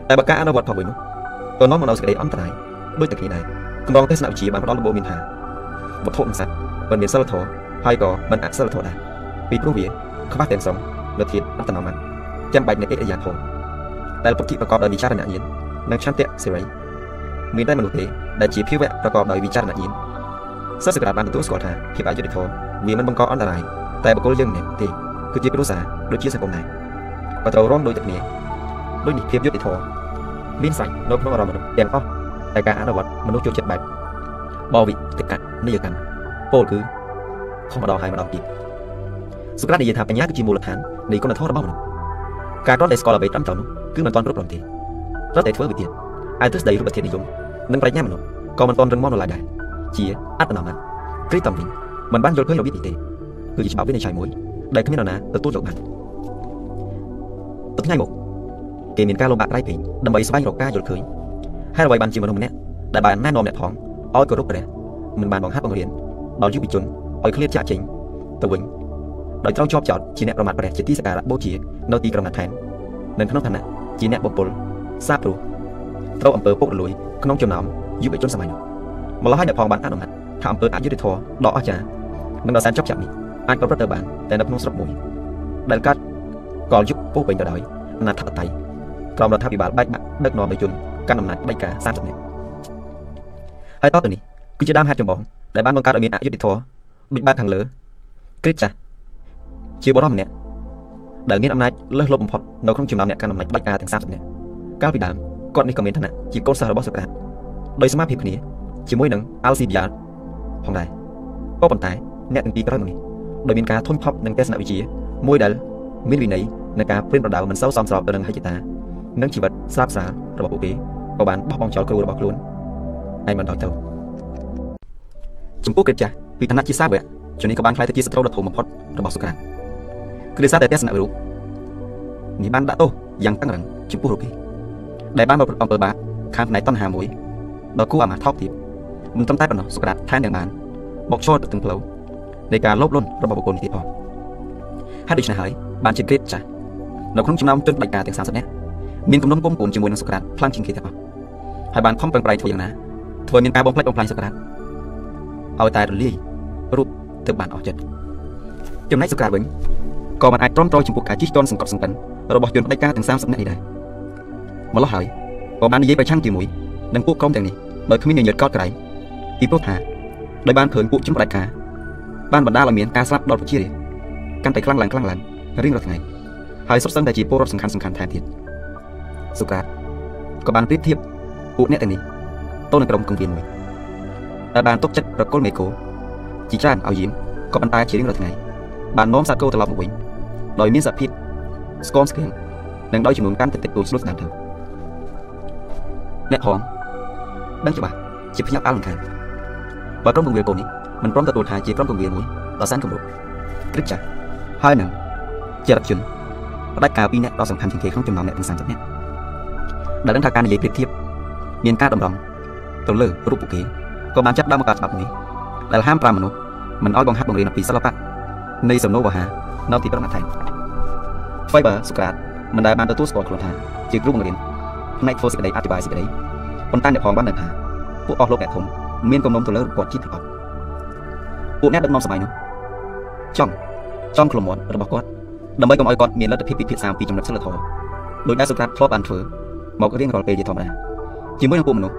តែបើការអនុវត្តផងវិញនោះក៏នាំមកនូវសេចក្តីអន្តរាយដូចតែគ្នាដែរកម្រងទេសនវិជ្ជាបានផ្ដល់លំបូរមានថាវត្ថុនិងសត្វមិនមានសិលធម៌ហើយក៏មិនអសិលធម៌ដែរពីព្រោះវាខ្វះទាំងសងនៅធាតុអត្តនោម័តចាំបាច់នៃអិរិយាធម៌ ដែលពុទ្ធិប្រកបដោយវិចារណញ្ញាណនិងឆន្ទៈសេរីមានតែមនុស្សទេដែលជាភាវៈប្រកបដោយវិចារណញ្ញាណសិស្សសក្តាបានទទួលស្គាល់ថាភាពអយុត្តិធម៌វាមិនបង្កអន្តរាយតែបុគ្គលយើងនេះទេគឺជាគ្រួសារដូចជាសង្គមដែរក៏ត្រូវរងដូចតែគ្នាដូចនេះភាពយុត្តិធម៌មានស្រេចនៅក្នុងអារម្មណ៍មនុស្សទាំងអស់តែការអនុវត្តមនុស្សចូលចិត្តបែបបវិតកនិយកម្មពោលគឺខុសម្ដងហើយម្ដងទៀតសុក្រាតនិយាយថាបញ្ញាគឺជាមូលដ្ឋាននៃគុណធម៌របស់មនុស្ស ការគ្រាន់តែស្គាល់អ្វីត្រឹមត្រូវនោះគឺមិនទាន់គ្រប់គ្រាន់ទេត្រូវតែធ្វើវាទៀតហើយទស្សនៈរូបធាតុនិយមនិងប្រាជ្ញាមនុស្សក៏មិនទាន់រឹងមាំនៅឡើយដែរជាអត្តនោម័តគ្រីតំវិញមិនបានយល់ឃើញរបៀបនេះទេគឺជាច្បាប់វិនិច្ឆ័យមួយដែលគ្មាននរណាទទួលយកបានទៅថ្ងៃមកគេមានការលំបាកក្រៃពេកដើម្បីស្វែងរកការយល់ឃើញហើយអ្វីបានជាមនុស្សម្នាក់ដែលបានណែនាំអ្នកផងឲ្យគោរពព្រះមិនបានបង្ហាត់បង្រៀនដល់យុវជនឲ្យឃ្លាតចាក់ចេញទៅវិញ ដោយត្រូវជាប់ចោតជាអ្នកប្រមាថព្រះជាទីសក្ការៈបូជានៅទីក្រុងណាថែននិងក្នុងឋានៈជាអ្នកបំពល់សាព្រោះត្រូវអំពើពុករលួយក្នុងចំណោមយុវជនសម័យនោះម្ល៉េះហើយអ្នកផងបានអនុម័តថាអំពើអយុត្តិធម៌ដ៏អស្ចារ្យនិងដ៏សែនចុកចាប់នេះអាចប្រព្រឹត្តទៅបានតែនៅក្នុងស្រុកមួយដែលកាត់កលយុគពោពេញទៅដោយអនាធិបតេយ្យក្រមរដ្ឋាភិបាលបែកបាក់ដឹកនាំដោយជនកាន់អំណាចបដិការ30នាក់ហើយតទៅនេះគឺជាដើមហេតុចម្បងដែលបានបង្កើតឲ្យមានអយុត្តិធម៌ដូចបែបខាងលើគ្រីស្ចាស់ ជាបរិបទម្នាក់ដែលមានអំណាចលើសលប់បំផុតនៅក្នុងចំណោមអ្នកកាន់អំណាចបដិការទាំង30នាក់កាលពីដើមគាត់នេះក៏មានឋានៈជាកូនសិស្សរបស់សូក្រាតដោយសមាភិបគ្នាជាមួយនឹងអាល់ស៊ីប៊ីយ៉ាផងដែរក៏ប៉ុន្តែអ្នកទាំងពីរក្រោយមកនេះដោយមានការធុញថប់នឹងទស្សនវិជ្ជាមួយដែលមានវិន័យនៃការព្រៀនប្រដៅមិនសូវសមស្របទៅនឹងហិច្ចតានិងជីវិតស្លាប់ស្រាលរបស់ពួកគេក៏បានបោះបង់ចោលគ្រូរបស់ខ្លួនឯងបន្តទៅចំពោះកិច្ចចាស់ពីឋានៈជាសាវកជំនេះក៏បានខ្លាយទៅជាសត្រូវដ៏ធំបំផុតរបស់សូក្រាត គឺដោយសារតែទស្សនៈរូបនេះបានដាក់ទោសយ៉ាងតឹងរឹងចំពោះរូបគេដែលបានមកប្រព្រឹត្តអំពើបាបខាងផ្នែកតណ្ហាមួយដ៏គួរអាម៉ាស់ថោកទៀតមិនត្រឹមតែប៉ុណ្ណោះសូក្រាតថែមទាំងបានបកឈរទៅទាំងផ្លូវនៃការលោភលន់របស់បុគ្គលនេះទៀតផងហើយដូច្នេះហើយបានជាក្រៀតចាស់នៅក្នុងចំណោមជនបដិការទាំង30នាក់មានគំនុំគុំគួនជាមួយនឹងសូក្រាតខ្លាំងជាងគេទាំងអស់ហើយបានខំប្រឹងប្រែងធ្វើយ៉ាងណាធ្វើមានការបំផ្លិចបំផ្លាញសូក្រាតឲ្យតែរលាយរូបទើបបានអស់ចិត្តចំណែកសូក្រាតវិញ ក៏មិនអាចទ្រាំទ្រចំពោះការជិះជាន់សង្កត់សង្កិនរបស់ជនបដិការទាំង30នាក់នេះដែរម្ល៉េះហើយក៏បាននិយាយប្រឆាំងជាមួយនឹងពួកក្រុមទាំងនេះដោយគ្មានញញើតកោតក្រែងពីព្រោះថាដោយបានឃើញពួកជនបដិការបានបណ្ដាលឲ្យមានការស្លាប់ដល់ប្រជារាស្ត្រកាន់តែខ្លាំងឡើងខ្លាំងឡើងរៀងរាល់ថ្ងៃហើយសុទ្ធសឹងតែជាពលរដ្ឋសំខាន់សំខាន់ថែមទៀតសុក្រាតក៏បានប្រៀបធៀបពួកអ្នកទាំងនេះទៅនឹងក្រុមគង្វានមួយដែលបានទុកចិត្តប្រគល់មេកូជាច្រើនឲ្យយាមក៏ប៉ុន្តែជារៀងរាល់ថ្ងៃបាននាំសាគោត្រឡប់មកវិញ ដោយមានសភាពស្គមស្គៀងនិងដោយចំនួនកាន់តែតិចតួចស្លុតស្ដាប់ទៅអ្នកហងដឹងច្បាស់ជាភ្ញាក់អលង្ការបើក្រុមគង្វាលកូននេះមិនព្រមទទួលថាជាក្រុមគង្វាលមួយដ៏សានគម្រប់គ្រឹះចាស់ហើយនឹងជារដ្ឋជនផ្ដាច់ការពីអ្នកដ៏សំខាន់ជាងគេក្នុងចំណោមអ្នកទាំង30នាក់ដែលដឹងថាការនិយាយប្រៀបធៀបមានការតម្រង់ទៅលើរូបពួកគេក៏បានចាត់ដើមមកការច្បាប់នេះដែលហាម5មនុស្សមិនឲ្យបង្ហាត់បង្រៀនអំពីសិល្បៈនៃសំណួរវហា នៅទីក្រុងអថែនអ្វីបើសុក្រាតមិនដែលបានទទួលស្គាល់ខ្លួនថាជាគ្រូបង្រៀនផ្នែកធ្វើសេចក្តីអធិប្បាយសេចក្តីប៉ុន្តែអ្នកផងបានដឹងថាពួកអស់លោកអ្នកធំមានកំណុំទៅលើគាត់ជាតិទាំងអស់ពួកអ្នកដឹកនាំសម័យនោះចង់ចង់ក្លំមាត់របស់គាត់ដើម្បីកុំឲ្យគាត់មានលទ្ធភាពពិភាក្សាពីចំណុចសិលធម៌ដោយដែលសុក្រាតធ្លាប់បានធ្វើមករៀងរាល់ពេលជាធម្មតាជាមួយនឹងពួកមនុស្ស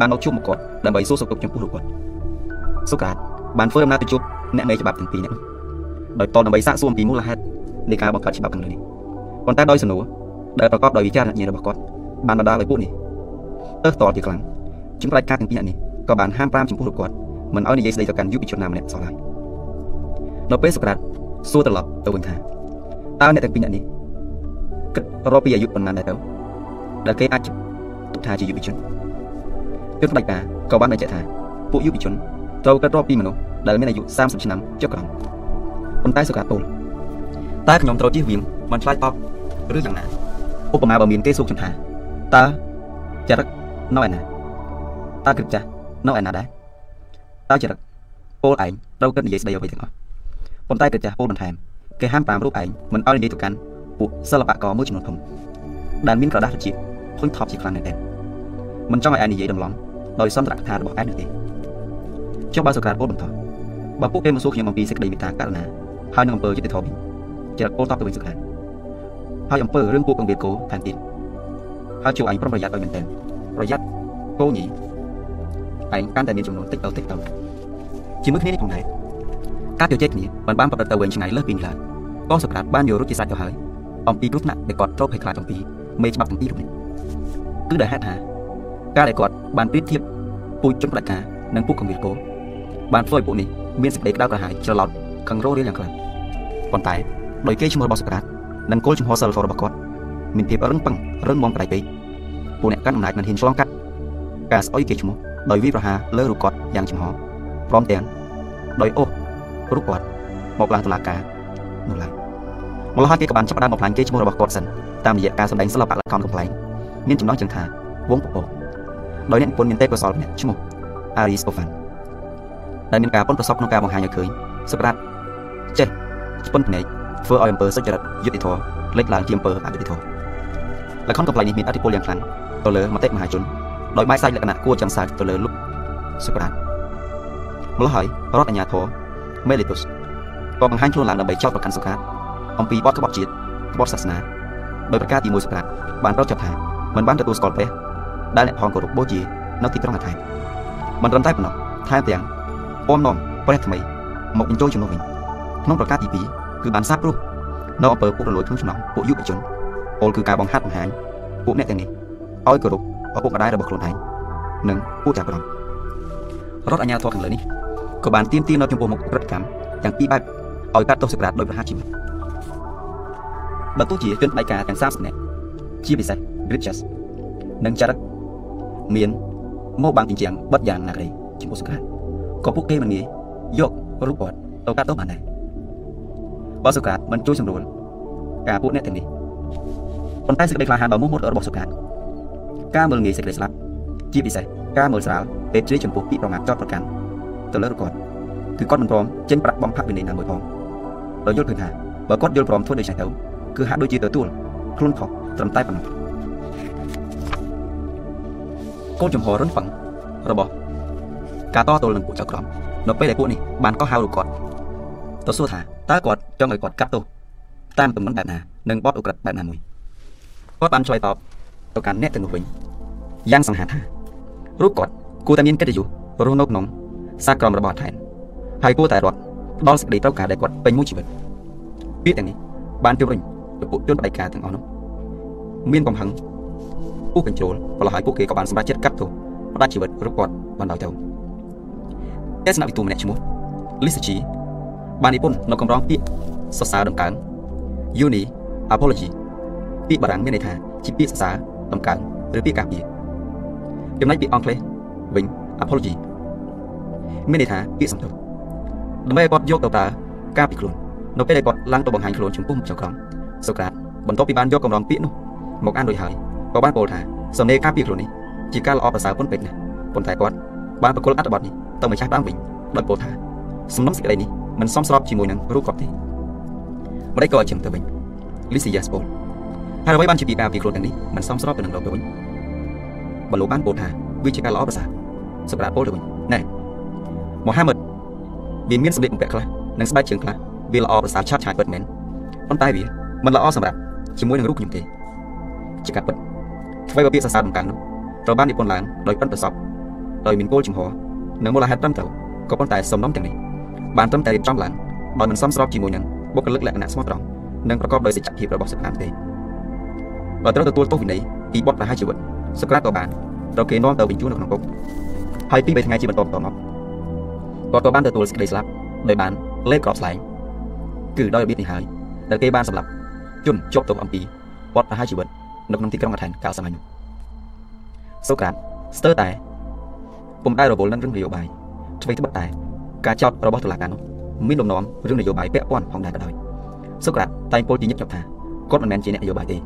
បានមកជួបមកគាត់ដើម្បីសួរសុខទុក្ខចំពោះលោកគាត់សុក្រាតបានធ្វើដំណើរទៅជួបអ្នកមេច្បាប់ទាំងពីរនាក់ ដោយតដើម្បីសាកសួរអំពីមូលហេតុនៃការបង្កើតច្បាប់ខាងលើនេះប៉ុន្តែដោយសំណួរដែលប្រកបដោយវិចារណញ្ញាណរបស់គាត់បានបណ្ដាលឲ្យពួកនេះអើតតជាខ្លាំងជំរាច់ការទាំងពីរនេះក៏បានហាម5ចំពោះលោកគាត់មិនឲ្យនិយាយស្ដីទៅកាន់យុវជនណាម្នាក់សោះឡើយដល់ពេលសូក្រាតសួរត្រឡប់ទៅវិញថាតើអ្នកទាំងពីរនាក់នេះគិតរកពីអាយុប៉ុន្មានដែរទៅដែលគេអាចទុកថាជាយុវជនជនផ្ដាច់ការក៏បានបញ្ជាក់ថាពួកយុវជនត្រូវគិតរកពីមនុស្សដែលមានអាយុ30ឆ្នាំចុះក្រោម ប៉ុន្តែសូក្រាតពោលតើខ្ញុំត្រូវជៀសវាងមិនឆ្លើយតបឬយ៉ាងណាឧបមាបើមានគេសួរខ្ញុំថាតើចរិតនៅឯណាតើគិតចាស់នៅឯណាដែរតើចរិតពលឯងត្រូវគិតនិយាយស្ដីអ្វីទាំងអស់ប៉ុន្តែគិតចាស់ពលបន្ថែមគេហាម5រូបឯងមិនឲ្យនិយាយទៅកាន់ពួកសិល្បករមួយចំនួនធំដែលមានក្រដាស់ជាធុញថប់ជាខ្លាំងណាស់ដែរមិនចង់ឲ្យឯងនិយាយដំឡងដោយសន្ទរកថារបស់ឯងនោះទេចុះបើសូក្រាតពលបន្តបើពួកគេមកសួរខ្ញុំអំពីសេចក្តីមេត្តាករុណា ហើយនឹងអំពើយុត្តិធម៌វិញជាពោលតបទៅវិញសុខាហើយអំពើរឿងពួកបង្រៀនកោថែមទៀតហើយជួអញប្រុងប្រយ័ត្នឲ្យមែនទែនប្រយ័ត្នកោញីឯងកាន់តែមានចំនួនតិចទៅតិចទៅជាមួយគ្នានេះផងដែរការជជែកគ្នាមិនបានប្រព្រឹត្តទៅវិញឆ្ងាយលើសពីនេះឡើយក៏សូក្រាតបានយល់រួចជាសាច់ទៅហើយអំពីគ្រោះថ្នាក់ដែលគាត់ត្រូវភ័យខ្លាចអំពីមេច្បាប់ទាំងពីររូបនេះគឺដែលហេតុថាការដែលគាត់បានប្រៀបធៀបពូជជនផ្ដាច់ការនិងពួកកំវីលគោបានធ្វើឲ្យពួកនេះមានសេចក្តីក្តៅក្រហាយច្រឡោត ខឹងរោរៀលយ៉ាងខ្លាំងប៉ុន្តែដោយគេឈ្មោះរបស់សូក្រាតនិងគោលជំហរសិលធម៌របស់គាត់មានភាពរឹងប៉ឹងរឹងមាំក្តៅពេកពួកអ្នកកាន់អំណាចមិនហ៊ានឆ្លងកាត់ការស្អុយគេឈ្មោះដោយវិប្រហាលើរូបគាត់យ៉ាងចំហព្រមទាំងដោយអូសរូបគាត់មកឡើងតុលាការនោះឡើយម្ល៉េះហើយគេក៏បានចាប់ផ្ដើមបំផ្លាញគេឈ្មោះរបស់គាត់សិនតាមរយៈការសម្ដែងសិល្បៈល្ខោនកំ pl ែងមានចំណងជើងថាវងពពកដោយអ្នកនិពន្ធមានទេពកោសល្យម្នាក់ឈ្មោះ Aris Pofan ដែលមានការប៉ុនប្រសពក្នុងការបង្ហាញឲ្យឃើញសក្តាត ចេះស្ពន់ភ្នែកធ្វើឲ្យអំពើសុចរិតយុត្តិធម៌លេចឡើងជាអំពើអយុត្តិធម៌ល្ខោនកំ pl ែងនេះមានអធិពលយ៉ាងខ្លាំងទៅលើមតិមហាជនដោយបាយសាច់លក្ខណៈគួរចាំសាច់ទៅលើលោកសក្តាតម្ល៉េះហើយរដ្ឋអាជ្ញាធរ Melitus ក៏បង្ហាញខ្លួនឡើងដើម្បីចោទប្រកាន់សុខាតអំពីបទក្បត់ជាតិក្បត់សាសនាដោយប្រកាសទី1សុខាតបានប្រោសចាប់ថាមិនបានទទួលស្គាល់ព្រះដែលអ្នកផងគោរពបូជានៅទីក្រុងអាថែនមិនត្រឹមតែប៉ុណ្ណោះថែមទាំងពំនាំព្រះថ្មីមកបញ្ចូលជំនួសវិញ ក្នុងប្រកាសទី2គឺបានសាបព្រោះនៅអំពើពុករលួយក្នុងចំណោមពួកយុវជនពលគឺការបង្ហាត់បង្ហាញពួកអ្នកទាំងនេះឲ្យគោរពឪពុកម្ដាយរបស់ខ្លួនឯងនិងពួកចាស់ប្រំរដ្ឋអាជ្ញាធរខាងលើនេះក៏បានទៀមទានៅចំពោះមុខប្រតិកម្មទាំងពីរបែបឲ្យកាត់ទោសសក្តាដោយប្រហារជីវិតបើទោះជាជនផ្ដាច់ការទាំង30នាក់ជាពិសេស Bridges និងចារឹកមានមកបាំងជញ្ជាំងបិទយ៉ាងណាក្តីចំពោះសក្តាក៏ពួកគេមិនងាយយករូបគាត់ទៅកាត់ទោសបានដែរ បើសក្តាមិនជួយសម្រួលការពួកអ្នកទាំងនេះប៉ុន្តែសេចក្តីក្លាហានដ៏មោះមុតរបស់សក្តាការមើលងាយសេចក្តីស្លាប់ជាពិសេសការមើលស្រាលពេលជ្រាយចំពោះពីប្រមាថចោតប្រកាន់ទៅលើគាត់គឺគាត់មិនព្រមចេញប្រាក់បំផាក់វិន័យណាមួយផងដោយយល់ឃើញថាបើគាត់យល់ព្រមធ្វើដូច្នេះទៅគឺហាក់ដូចជាទទួលខ្លួនខុសត្រឹមតែប៉ុណ្ណោះកូនចំហររឹងប៉ឹងរបស់ការតទល់នឹងពួកចៅក្រមនៅពេលដែលពួកនេះបានកោះហៅរូបគាត់ទៅសួរថា តើគាត់ចង់ឲ្យគាត់កាត់ទោសតាមទំនំបែបណានិងបទឧក្រិដ្ឋបែបណាមួយគាត់បានឆ្លើយតបទៅកាន់អ្នកទាំងនោះវិញយ៉ាងសង្ហាថារូបគាត់គួរតែមានកិត្តិយសរស់នៅក្នុងសាក្រមរបស់ថែនហើយគួរតែរត់ផ្ដល់សេចក្តីត្រូវការដែលគាត់ពេញមួយជីវិតពាក្យទាំងនេះបានជំរុញទៅពួកជនបដិការទាំងអស់នោះមានកំហឹងពុះកញ្ជ្រោលប្រឡោះឲ្យពួកគេក៏បានសម្រេចចិត្តកាត់ទោសផ្ដាច់ជីវិតរូបគាត់បានដោយទៅទេសនាវិទូម្នាក់ឈ្មោះ Lisa G បាននិពន្ធនៅកម្រងពាក្យសរសើរដំកើង Uni Apology ពាក្យបារាំងមានន័យថាជាពាក្យសរសើរដំកើងឬពាក្យការពារចំណែកពាក្យអង់គ្លេសវិញ apology មានន័យថាពាក្យសំទោសដើម្បីឲ្យគាត់យកទៅតើការពីខ្លួននៅពេលដែលគាត់ឡើងទៅបង្ហាញខ្លួនចំពោះមុខចៅក្រមសូក្រាតបន្ទាប់ពីបានយកកម្រងពាក្យនោះមកអានរួចហើយក៏បានពោលថាសំណេរការពីខ្លួននេះជាការល្អប្រសើរប៉ុនពេកណាស់ប៉ុន្តែគាត់បានប្រគល់អត្ថបទនេះទៅម្ចាស់ដើមវិញដោយពោលថាសំណុំសេចក្តីនេះ មិនសមស្របជាមួយនឹងរូបគាត់ទេម្ដេចក៏ឲ្យជឹងទៅវិញលីស៊ីយ៉ាស្ពោលហើយអ្វីបានជាពីការពីខ្លួនទាំងនេះមិនសមស្របទៅនឹងលោកទៅវិញបើលោកបានពោលថាវាជាការល្អប្រសើរសម្រាប់ពោលទៅវិញណែមូហាម៉ាត់វាមានសម្លៀកបំពាក់ខ្លះនិងស្បែកជើងខ្លះវាល្អប្រសើរឆាប់ឆាយពិតមែនប៉ុន្តែវាមិនល្អសម្រាប់ជាមួយនឹងរូបខ្ញុំទេជាការពិតអ្វីបើពាក្យសរសើរដំកើងនោះត្រូវបាននិពន្ធឡើងដោយប៉ិនប្រសពដោយមានគោលចំហនិងមូលហេតុត្រឹមត្រូវក៏ប៉ុន្តែសំណុំទាំងនេះ បានត្រឹមតែរៀបចំឡើងដោយមិនសមស្របជាមួយនឹងបុគ្គលិកលក្ខណៈស្មោះត្រង់និងប្រកបដោយសច្ចភាពរបស់សុខានទេបើត្រូវទទួលទោសវិន័យពីបទប្រហារជីវិតសុក្រាតក៏បានត្រូវគេនាំទៅបញ្ជូននៅក្នុងគុកហើយពីរបីថ្ងៃជាបន្តបន្ទាប់មកគាត់ក៏បានទទួលសេចក្តីស្លាប់ដោយបានលេបក្របស្លែងគឺដោយរបៀបនេះហើយដែលគេបានសម្លាប់ជនជាប់ទោសអំពីបទប្រហារជីវិតនៅក្នុងទីក្រុងអាថែនកាលសម័យនោះសូក្រាតស្ទើរតែពុំដែលរវល់នឹងរឿងនយោបាយអ្វីត្បិតតែ ការចោទរបស់តុលាការនោះមានលំនាំរឿងនយោបាយពាក់ព័ន្ធផងដែរក៏ដោយសូក្រាតតែងពោលជាញឹកញាប់ថាគាត់មិនមែនជាអ្នកនយោបាយទេ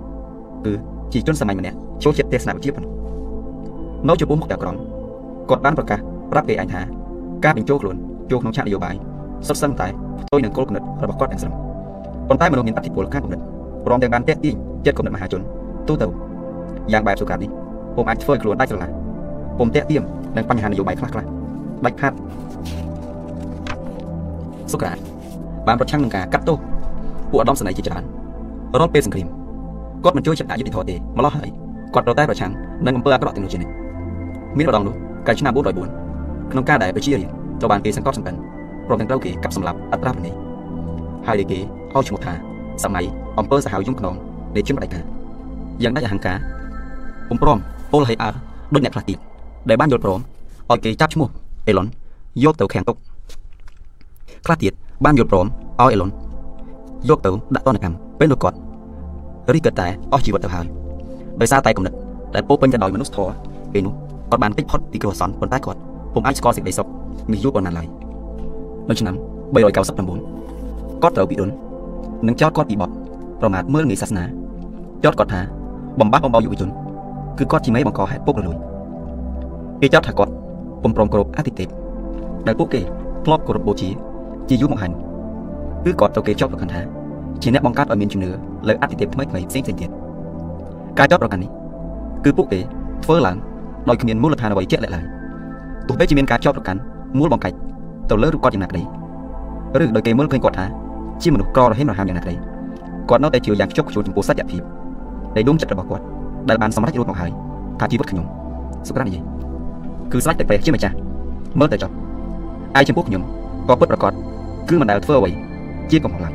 គឺជាជនសាមញ្ញម្នាក់ចូលចិត្តទេសនាវិជ្ជាប៉ុណ្ណោះនៅចំពោះមុខតាក្រមគាត់បានប្រកាសប្រាប់គេឯងថាការបញ្ចូលខ្លួនចូលក្នុងឆាកនយោបាយសុទ្ធសឹងតែផ្ទុយនឹងគោលគំនិតរបស់គាត់ទាំងស្រុងប៉ុន្តែមនុស្សមានអធិពលខាងគំនិតព្រមទាំងបានតេទៀងចិត្តគំនិតមហាជនទូទៅយ៉ាងបែបសុខានេះពុំអាចធ្វើឲ្យខ្លួនដាច់ស្រឡះពុំតេទៀមនឹងបញ្ហានយោបាយខ្លះខ្លះដាច់ខាត់ សូក្រាតបានប្រឆាំងនឹងការកាត់ទោសពួកឧត្តមសេនីយ៍ជាច្រើនរាល់ពេលសង្គ្រាមគាត់មិនជួយចាត់អយុធធម៌ទេម្លោះហើយគាត់ត្រូវតែប្រឆាំងនឹងអំពើអាក្រក់ទាំងនោះជានិច្ចមានម្ដងនោះកាលឆ្នាំ404ក្នុងការដែលប្រជារាស្ត្រត្រូវបានគេសង្កត់សង្កិនព្រមទាំងត្រូវគេកាប់សម្លាប់អត្រាប្រណីហើយដែលគេឲ្យឈ្មោះថាសម័យអំពើសាហាវយំខ្នងនៃជនបដិការយ៉ាងដាច់អហង្ការពុំព្រមពលឲ្យអើដូចអ្នកខ្លះទៀតដែលបានយល់ព្រមឲ្យគេចាប់ឈ្មោះអេឡុនយកទៅខាំងទុក ខ្លះទៀតបានយល់ព្រមឲ្យអេឡុនយកទៅដាក់ទណ្ឌកម្មពេលនោះគាត់រីកតែអស់ជីវិតទៅហើយដោយសារតែគំនិតដែលពោពេញទៅដោយមនុស្សធម៌ពេលនោះគាត់បានគេចផុតពីគ្រោះអាសន្នប៉ុន្តែគាត់ពុំអាចស្គាល់សេចក្តីសុខនេះយូរប៉ុណ្ណាឡើយនៅឆ្នាំ399គាត់ត្រូវពិរុននិងចោទគាត់ពីបទប្រមាថមើលងាយសាសនាចោទគាត់ថាបំបះបំបោយុវជនគឺគាត់ជាមេបង្កហេតុពុករលួយគេចោទថាគាត់ពុំព្រមគោរពអតិទេពដែលពួកគេធ្លាប់គោរពបូជា ជាយូរមកហើយគឺគាត់ត្រូវគេចោទប្រកាន់ថាជាអ្នកបង្កើតឲ្យមានជំនឿលើអតិទេពថ្មីៗផ្សេងៗទៀតការចោទប្រកាន់នេះគឺពួកគេធ្វើឡើងដោយគ្មានមូលដ្ឋានអ្វីជាក់លាក់ឡើយទោះបីជាមានការចោទប្រកាន់មូលបង្កាច់ទៅលើរូបគាត់យ៉ាងណាក្តីឬដោយគេមើលឃើញគាត់ថាជាមនុស្សក្ររហេមរហាមយ៉ាងណាក្តីគាត់នៅតែជឿយ៉ាងខ្ជាប់ខ្ជួនចំពោះសច្ចភាពនៃដួងចិត្តរបស់គាត់ដែលបានសម្រេចរួចមកហើយថាជីវិតខ្ញុំសុក្រានិយាយគឺស្ដេចតែព្រះជាម្ចាស់មើលតែចប់ឯចំពោះខ្ញុំក៏ពិតប្រកប គឺមិនដែលធ្វើអ្វីជាកំហុសឡើយ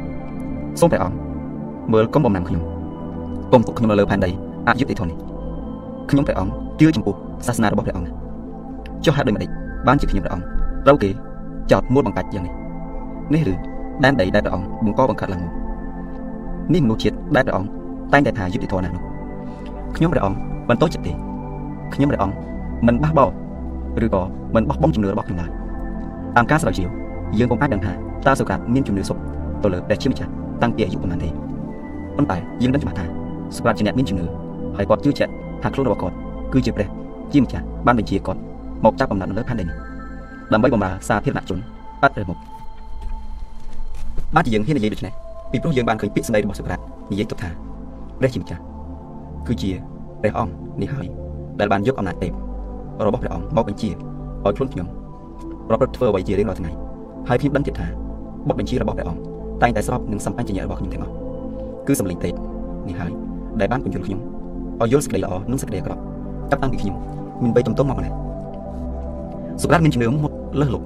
សូមព្រះអង្គមើលកុំបំណាំខ្ញុំកុំទុកខ្ញុំនៅលើផែនដីអយុត្តិធម៌នេះខ្ញុំព្រះអង្គជឿចំពោះសាសនារបស់ព្រះអង្គណាចុះហេតុដូចម្ដេចបានជាខ្ញុំព្រះអង្គត្រូវគេចោតមួលបង្កាច់យ៉ាងនេះនេះឬដែនដីដែលព្រះអង្គបង្កបង្កើតឡើងមកនេះមនុស្សជាតិដែលព្រះអង្គតែងតែថាយុត្តិធម៌ណាស់នោះខ្ញុំព្រះអង្គមិនតូចចិត្តទេខ្ញុំព្រះអង្គមិនបះបោឬក៏មិនបោះបង់ជំនឿរបស់ខ្ញុំឡើយតាមការស្រាវជ្រាវយើងពុំអាចដឹងថា តើសុកាតមានជំនឿសុខទៅលើព្រះជាម្ចាស់តាំងពីអាយុប៉ុន្មានទេប៉ុន្តែយើងដឹងច្បាស់ថាសុកាតជាអ្នកមានជំនឿហើយគាត់ជឿជាក់ថាខ្លួនរបស់គាត់គឺជាព្រះជាម្ចាស់បានបញ្ជាគាត់មកចាប់កំណត់នៅលើផែនដីនេះដើម្បីបម្រើសាធារណជនបាត់ទៅមុខបានជាយើងហ៊ាននិយាយដូច្នេះពីព្រោះយើងបានឃើញពាក្យសម្ដីរបស់សុក្រាតនិយាយទុកថាព្រះជាម្ចាស់គឺជាព្រះអង្គនេះហើយដែលបានយកអំណាចទេពរបស់ព្រះអង្គមកបញ្ជាឲ្យខ្លួនខ្ញុំប្រព្រឹត្តធ្វើអ្វីជារៀងរាល់ថ្ងៃហើយខ្ញុំដឹងទៀតថា បុកបញ្ជារបស់ព្រះអង្គតែងតែស្របនឹងសម្បញ្ញញ្ញរបស់ខ្ញុំទាំងអស់គឺសម្លេងទេពនេះហើយដែលបានពន្យល់ខ្ញុំឲ្យយល់សេចក្តីល្អនិងសេចក្តីអាក្រក់ចាប់តាំងពីខ្ញុំមានបីទំទុំមកម្លេះសុក្រាតមានជំនឿមុតលើសលប់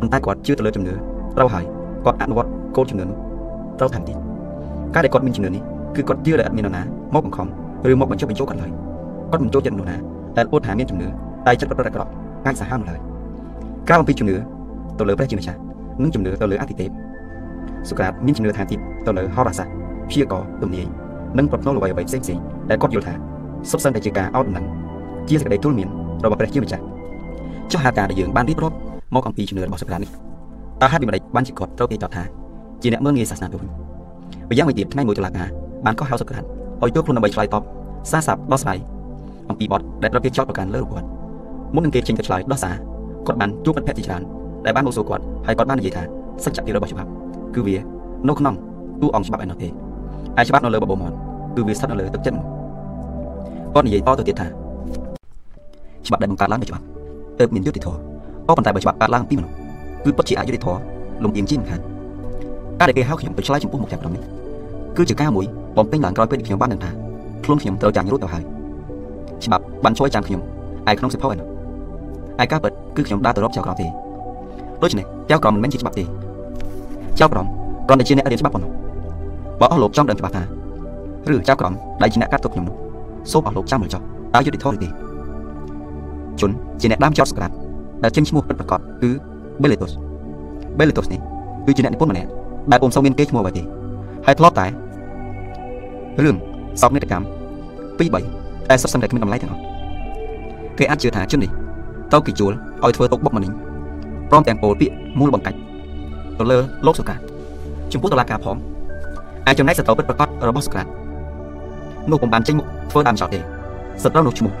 ប៉ុន្តែគាត់ជឿទៅលើជំនឿត្រូវហើយគាត់អនុវត្តគោលជំនឿនោះត្រូវថែមទៀតការដែលគាត់មានជំនឿនេះគឺគាត់ជឿដែលអត់មាននរណាមកបង្ខំឬមកបញ្ចុះបញ្ចូលគាត់ឡើយគាត់មិនចូលចិត្តមនុស្សណាដែលអួតថាមានជំនឿតែចិត្តប្រព្រឹត្តអាក្រក់អាចសាហាវនោះឡើយការអំពីជំនឿទៅលើព្រះជាម្ចាស់ និងជំនឿទៅលើអតិទេពសុក្រាតមានជំនឿថាទៀតទៅលើហោរាសាស្ត្រព្យាករទំនាយនិងប្រផ្នូលអ្វីអ្វីផ្សេងផ្សេងដែលគាត់យល់ថាសុទ្ធសឹងតែជាការអោតដំណឹងជាសេចក្តីទូលមានរបស់ព្រះជាម្ចាស់ចុះហេតុការដែលយើងបានរៀបរាប់មកអំពីជំនឿរបស់សុក្រាតនេះតើហេតុដូចម្តេចបានជាគាត់ត្រូវគេចោទថាជាអ្នកមើលងាយសាសនាទៅវិញម្យ៉ាងវិញទៀតថ្ងៃមួយតុលាការបានកោះហៅសុក្រាតឲ្យចូលខ្លួនដើម្បីឆ្លើយតបសារសាប់ដោះស្រាយអំពីបទដែលត្រូវគេចោទប្រកាន់លើរូបគាត់មុននឹងគេចេញទៅឆ្លើយដោះសារគាត់បានជួបមិត្តភក្តិជាច្រើន ដែលបានមកសួរគាត់ហើយគាត់បាននិយាយថាសច្ចភាពរបស់ច្បាប់គឺវានៅក្នុងទូអង្គច្បាប់ឯនោះទេហើយច្បាប់នៅលើបបោមន់គឺវាស្ថិតនៅលើទឹកចិត្តមនុស្សគាត់និយាយតទៅទៀតថាច្បាប់ដែលបង្កើតឡើងដោយច្បាប់ទើបមានយុត្តិធម៌ក៏ប៉ុន្តែបើច្បាប់កើតឡើងពីមនុស្សគឺពិតជាអយុត្តិធម៌លំអៀងជាមិនខានការដែលគេហៅខ្ញុំទៅឆ្លើយចំពោះមុខទាំង5នេះគឺជាការមួយបំពេញឡើងក្រោយពេលខ្ញុំបានដឹងថាខ្លួនខ្ញុំត្រូវចាញ់រួចទៅហើយច្បាប់បានជួយចាំខ្ញុំឯក្នុងសិភៅឯនោះឯការពិតគឺខ្ញុំដើរទៅរកចៅក្រមទេ ដូច្នេះចៅក្រមមិនមែនជាច្បាប់ទេចៅក្រមគ្រាន់តែជាអ្នករៀនច្បាប់ប៉ុណ្ណោះបើអស់លោកចង់ដឹងច្បាស់ថាឬចៅក្រមដែលជាអ្នកកាត់ទុកខ្ញុំនោះសូមអស់លោកចាំមើលចុះតើយុត្តិធម៌ឬទេជនជាអ្នកដើមចោតស្ក្រាត់ដែលចេញឈ្មោះពិតប្រាកដគឺ Beletos Beletos នេះគឺជាអ្នកនិពន្ធម្នាក់ដែលពុំសូវមានកេរ្តិ៍ឈ្មោះអ្វីទេហើយធ្លាប់តែរឿងសោកនាដកម្ម2 3តែសុទ្ធសឹងតែគ្មានតម្លៃទាំងអស់គេអាចជឿថាជននេះទៅគេជួលឲ្យធ្វើទុកបុកម្នេញ ព្រមទាំងពោលពាក្យមូលបង្កាច់ទៅលើលោកសុកាចំពោះតឡាការផងអាចចំណែកសត្រូវពិតប្រកបរបស់សុក្រាតនោះពុំបានចេញមុខធ្វើតាមចោតទេសត្រូវនោះឈ្មោះ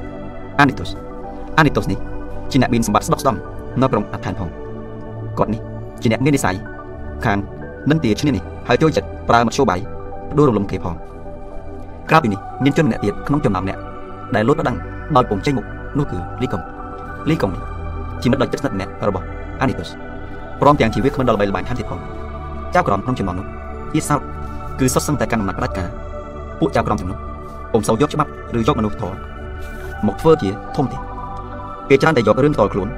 អានីតុសអានីតុសនេះជាអ្នកមានសម្បត្តិស្ដុកស្ដំនៅក្រុងអដ្ឋានផងគាត់នេះជាអ្នកមាននិស័យខាងនឹងទាឈ្នានេះហើយចូលចិត្តប្រើមធ្យោបាយផ្ដួលរំលំគេផងក្រៅពីនេះមានជនម្នាក់ទៀតក្នុងចំណោមអ្នកដែលលួចប្រដឹងដោយពុំចេញមុខនោះគឺលីកុងលីកុងនេះជាមិត្តដ៏ជិតស្និទ្ធម្នាក់របស់ អានីតុសព្រមទាំងជាវាគ្មិនដល់ល្បីល្បាញថែមទៀតផងចៅក្រមក្នុងចំណងនោះទៀតសោតគឺសុទ្ធសឹងតែកាន់អំណាចផ្ដាច់ការពួកចៅក្រមទាំងនោះពុំសូវយកច្បាប់ឬយកមនុស្សធម៌មកធ្វើជាធំទេគេច្រើនតែយករឿងផ្ទាល់ខ្លួន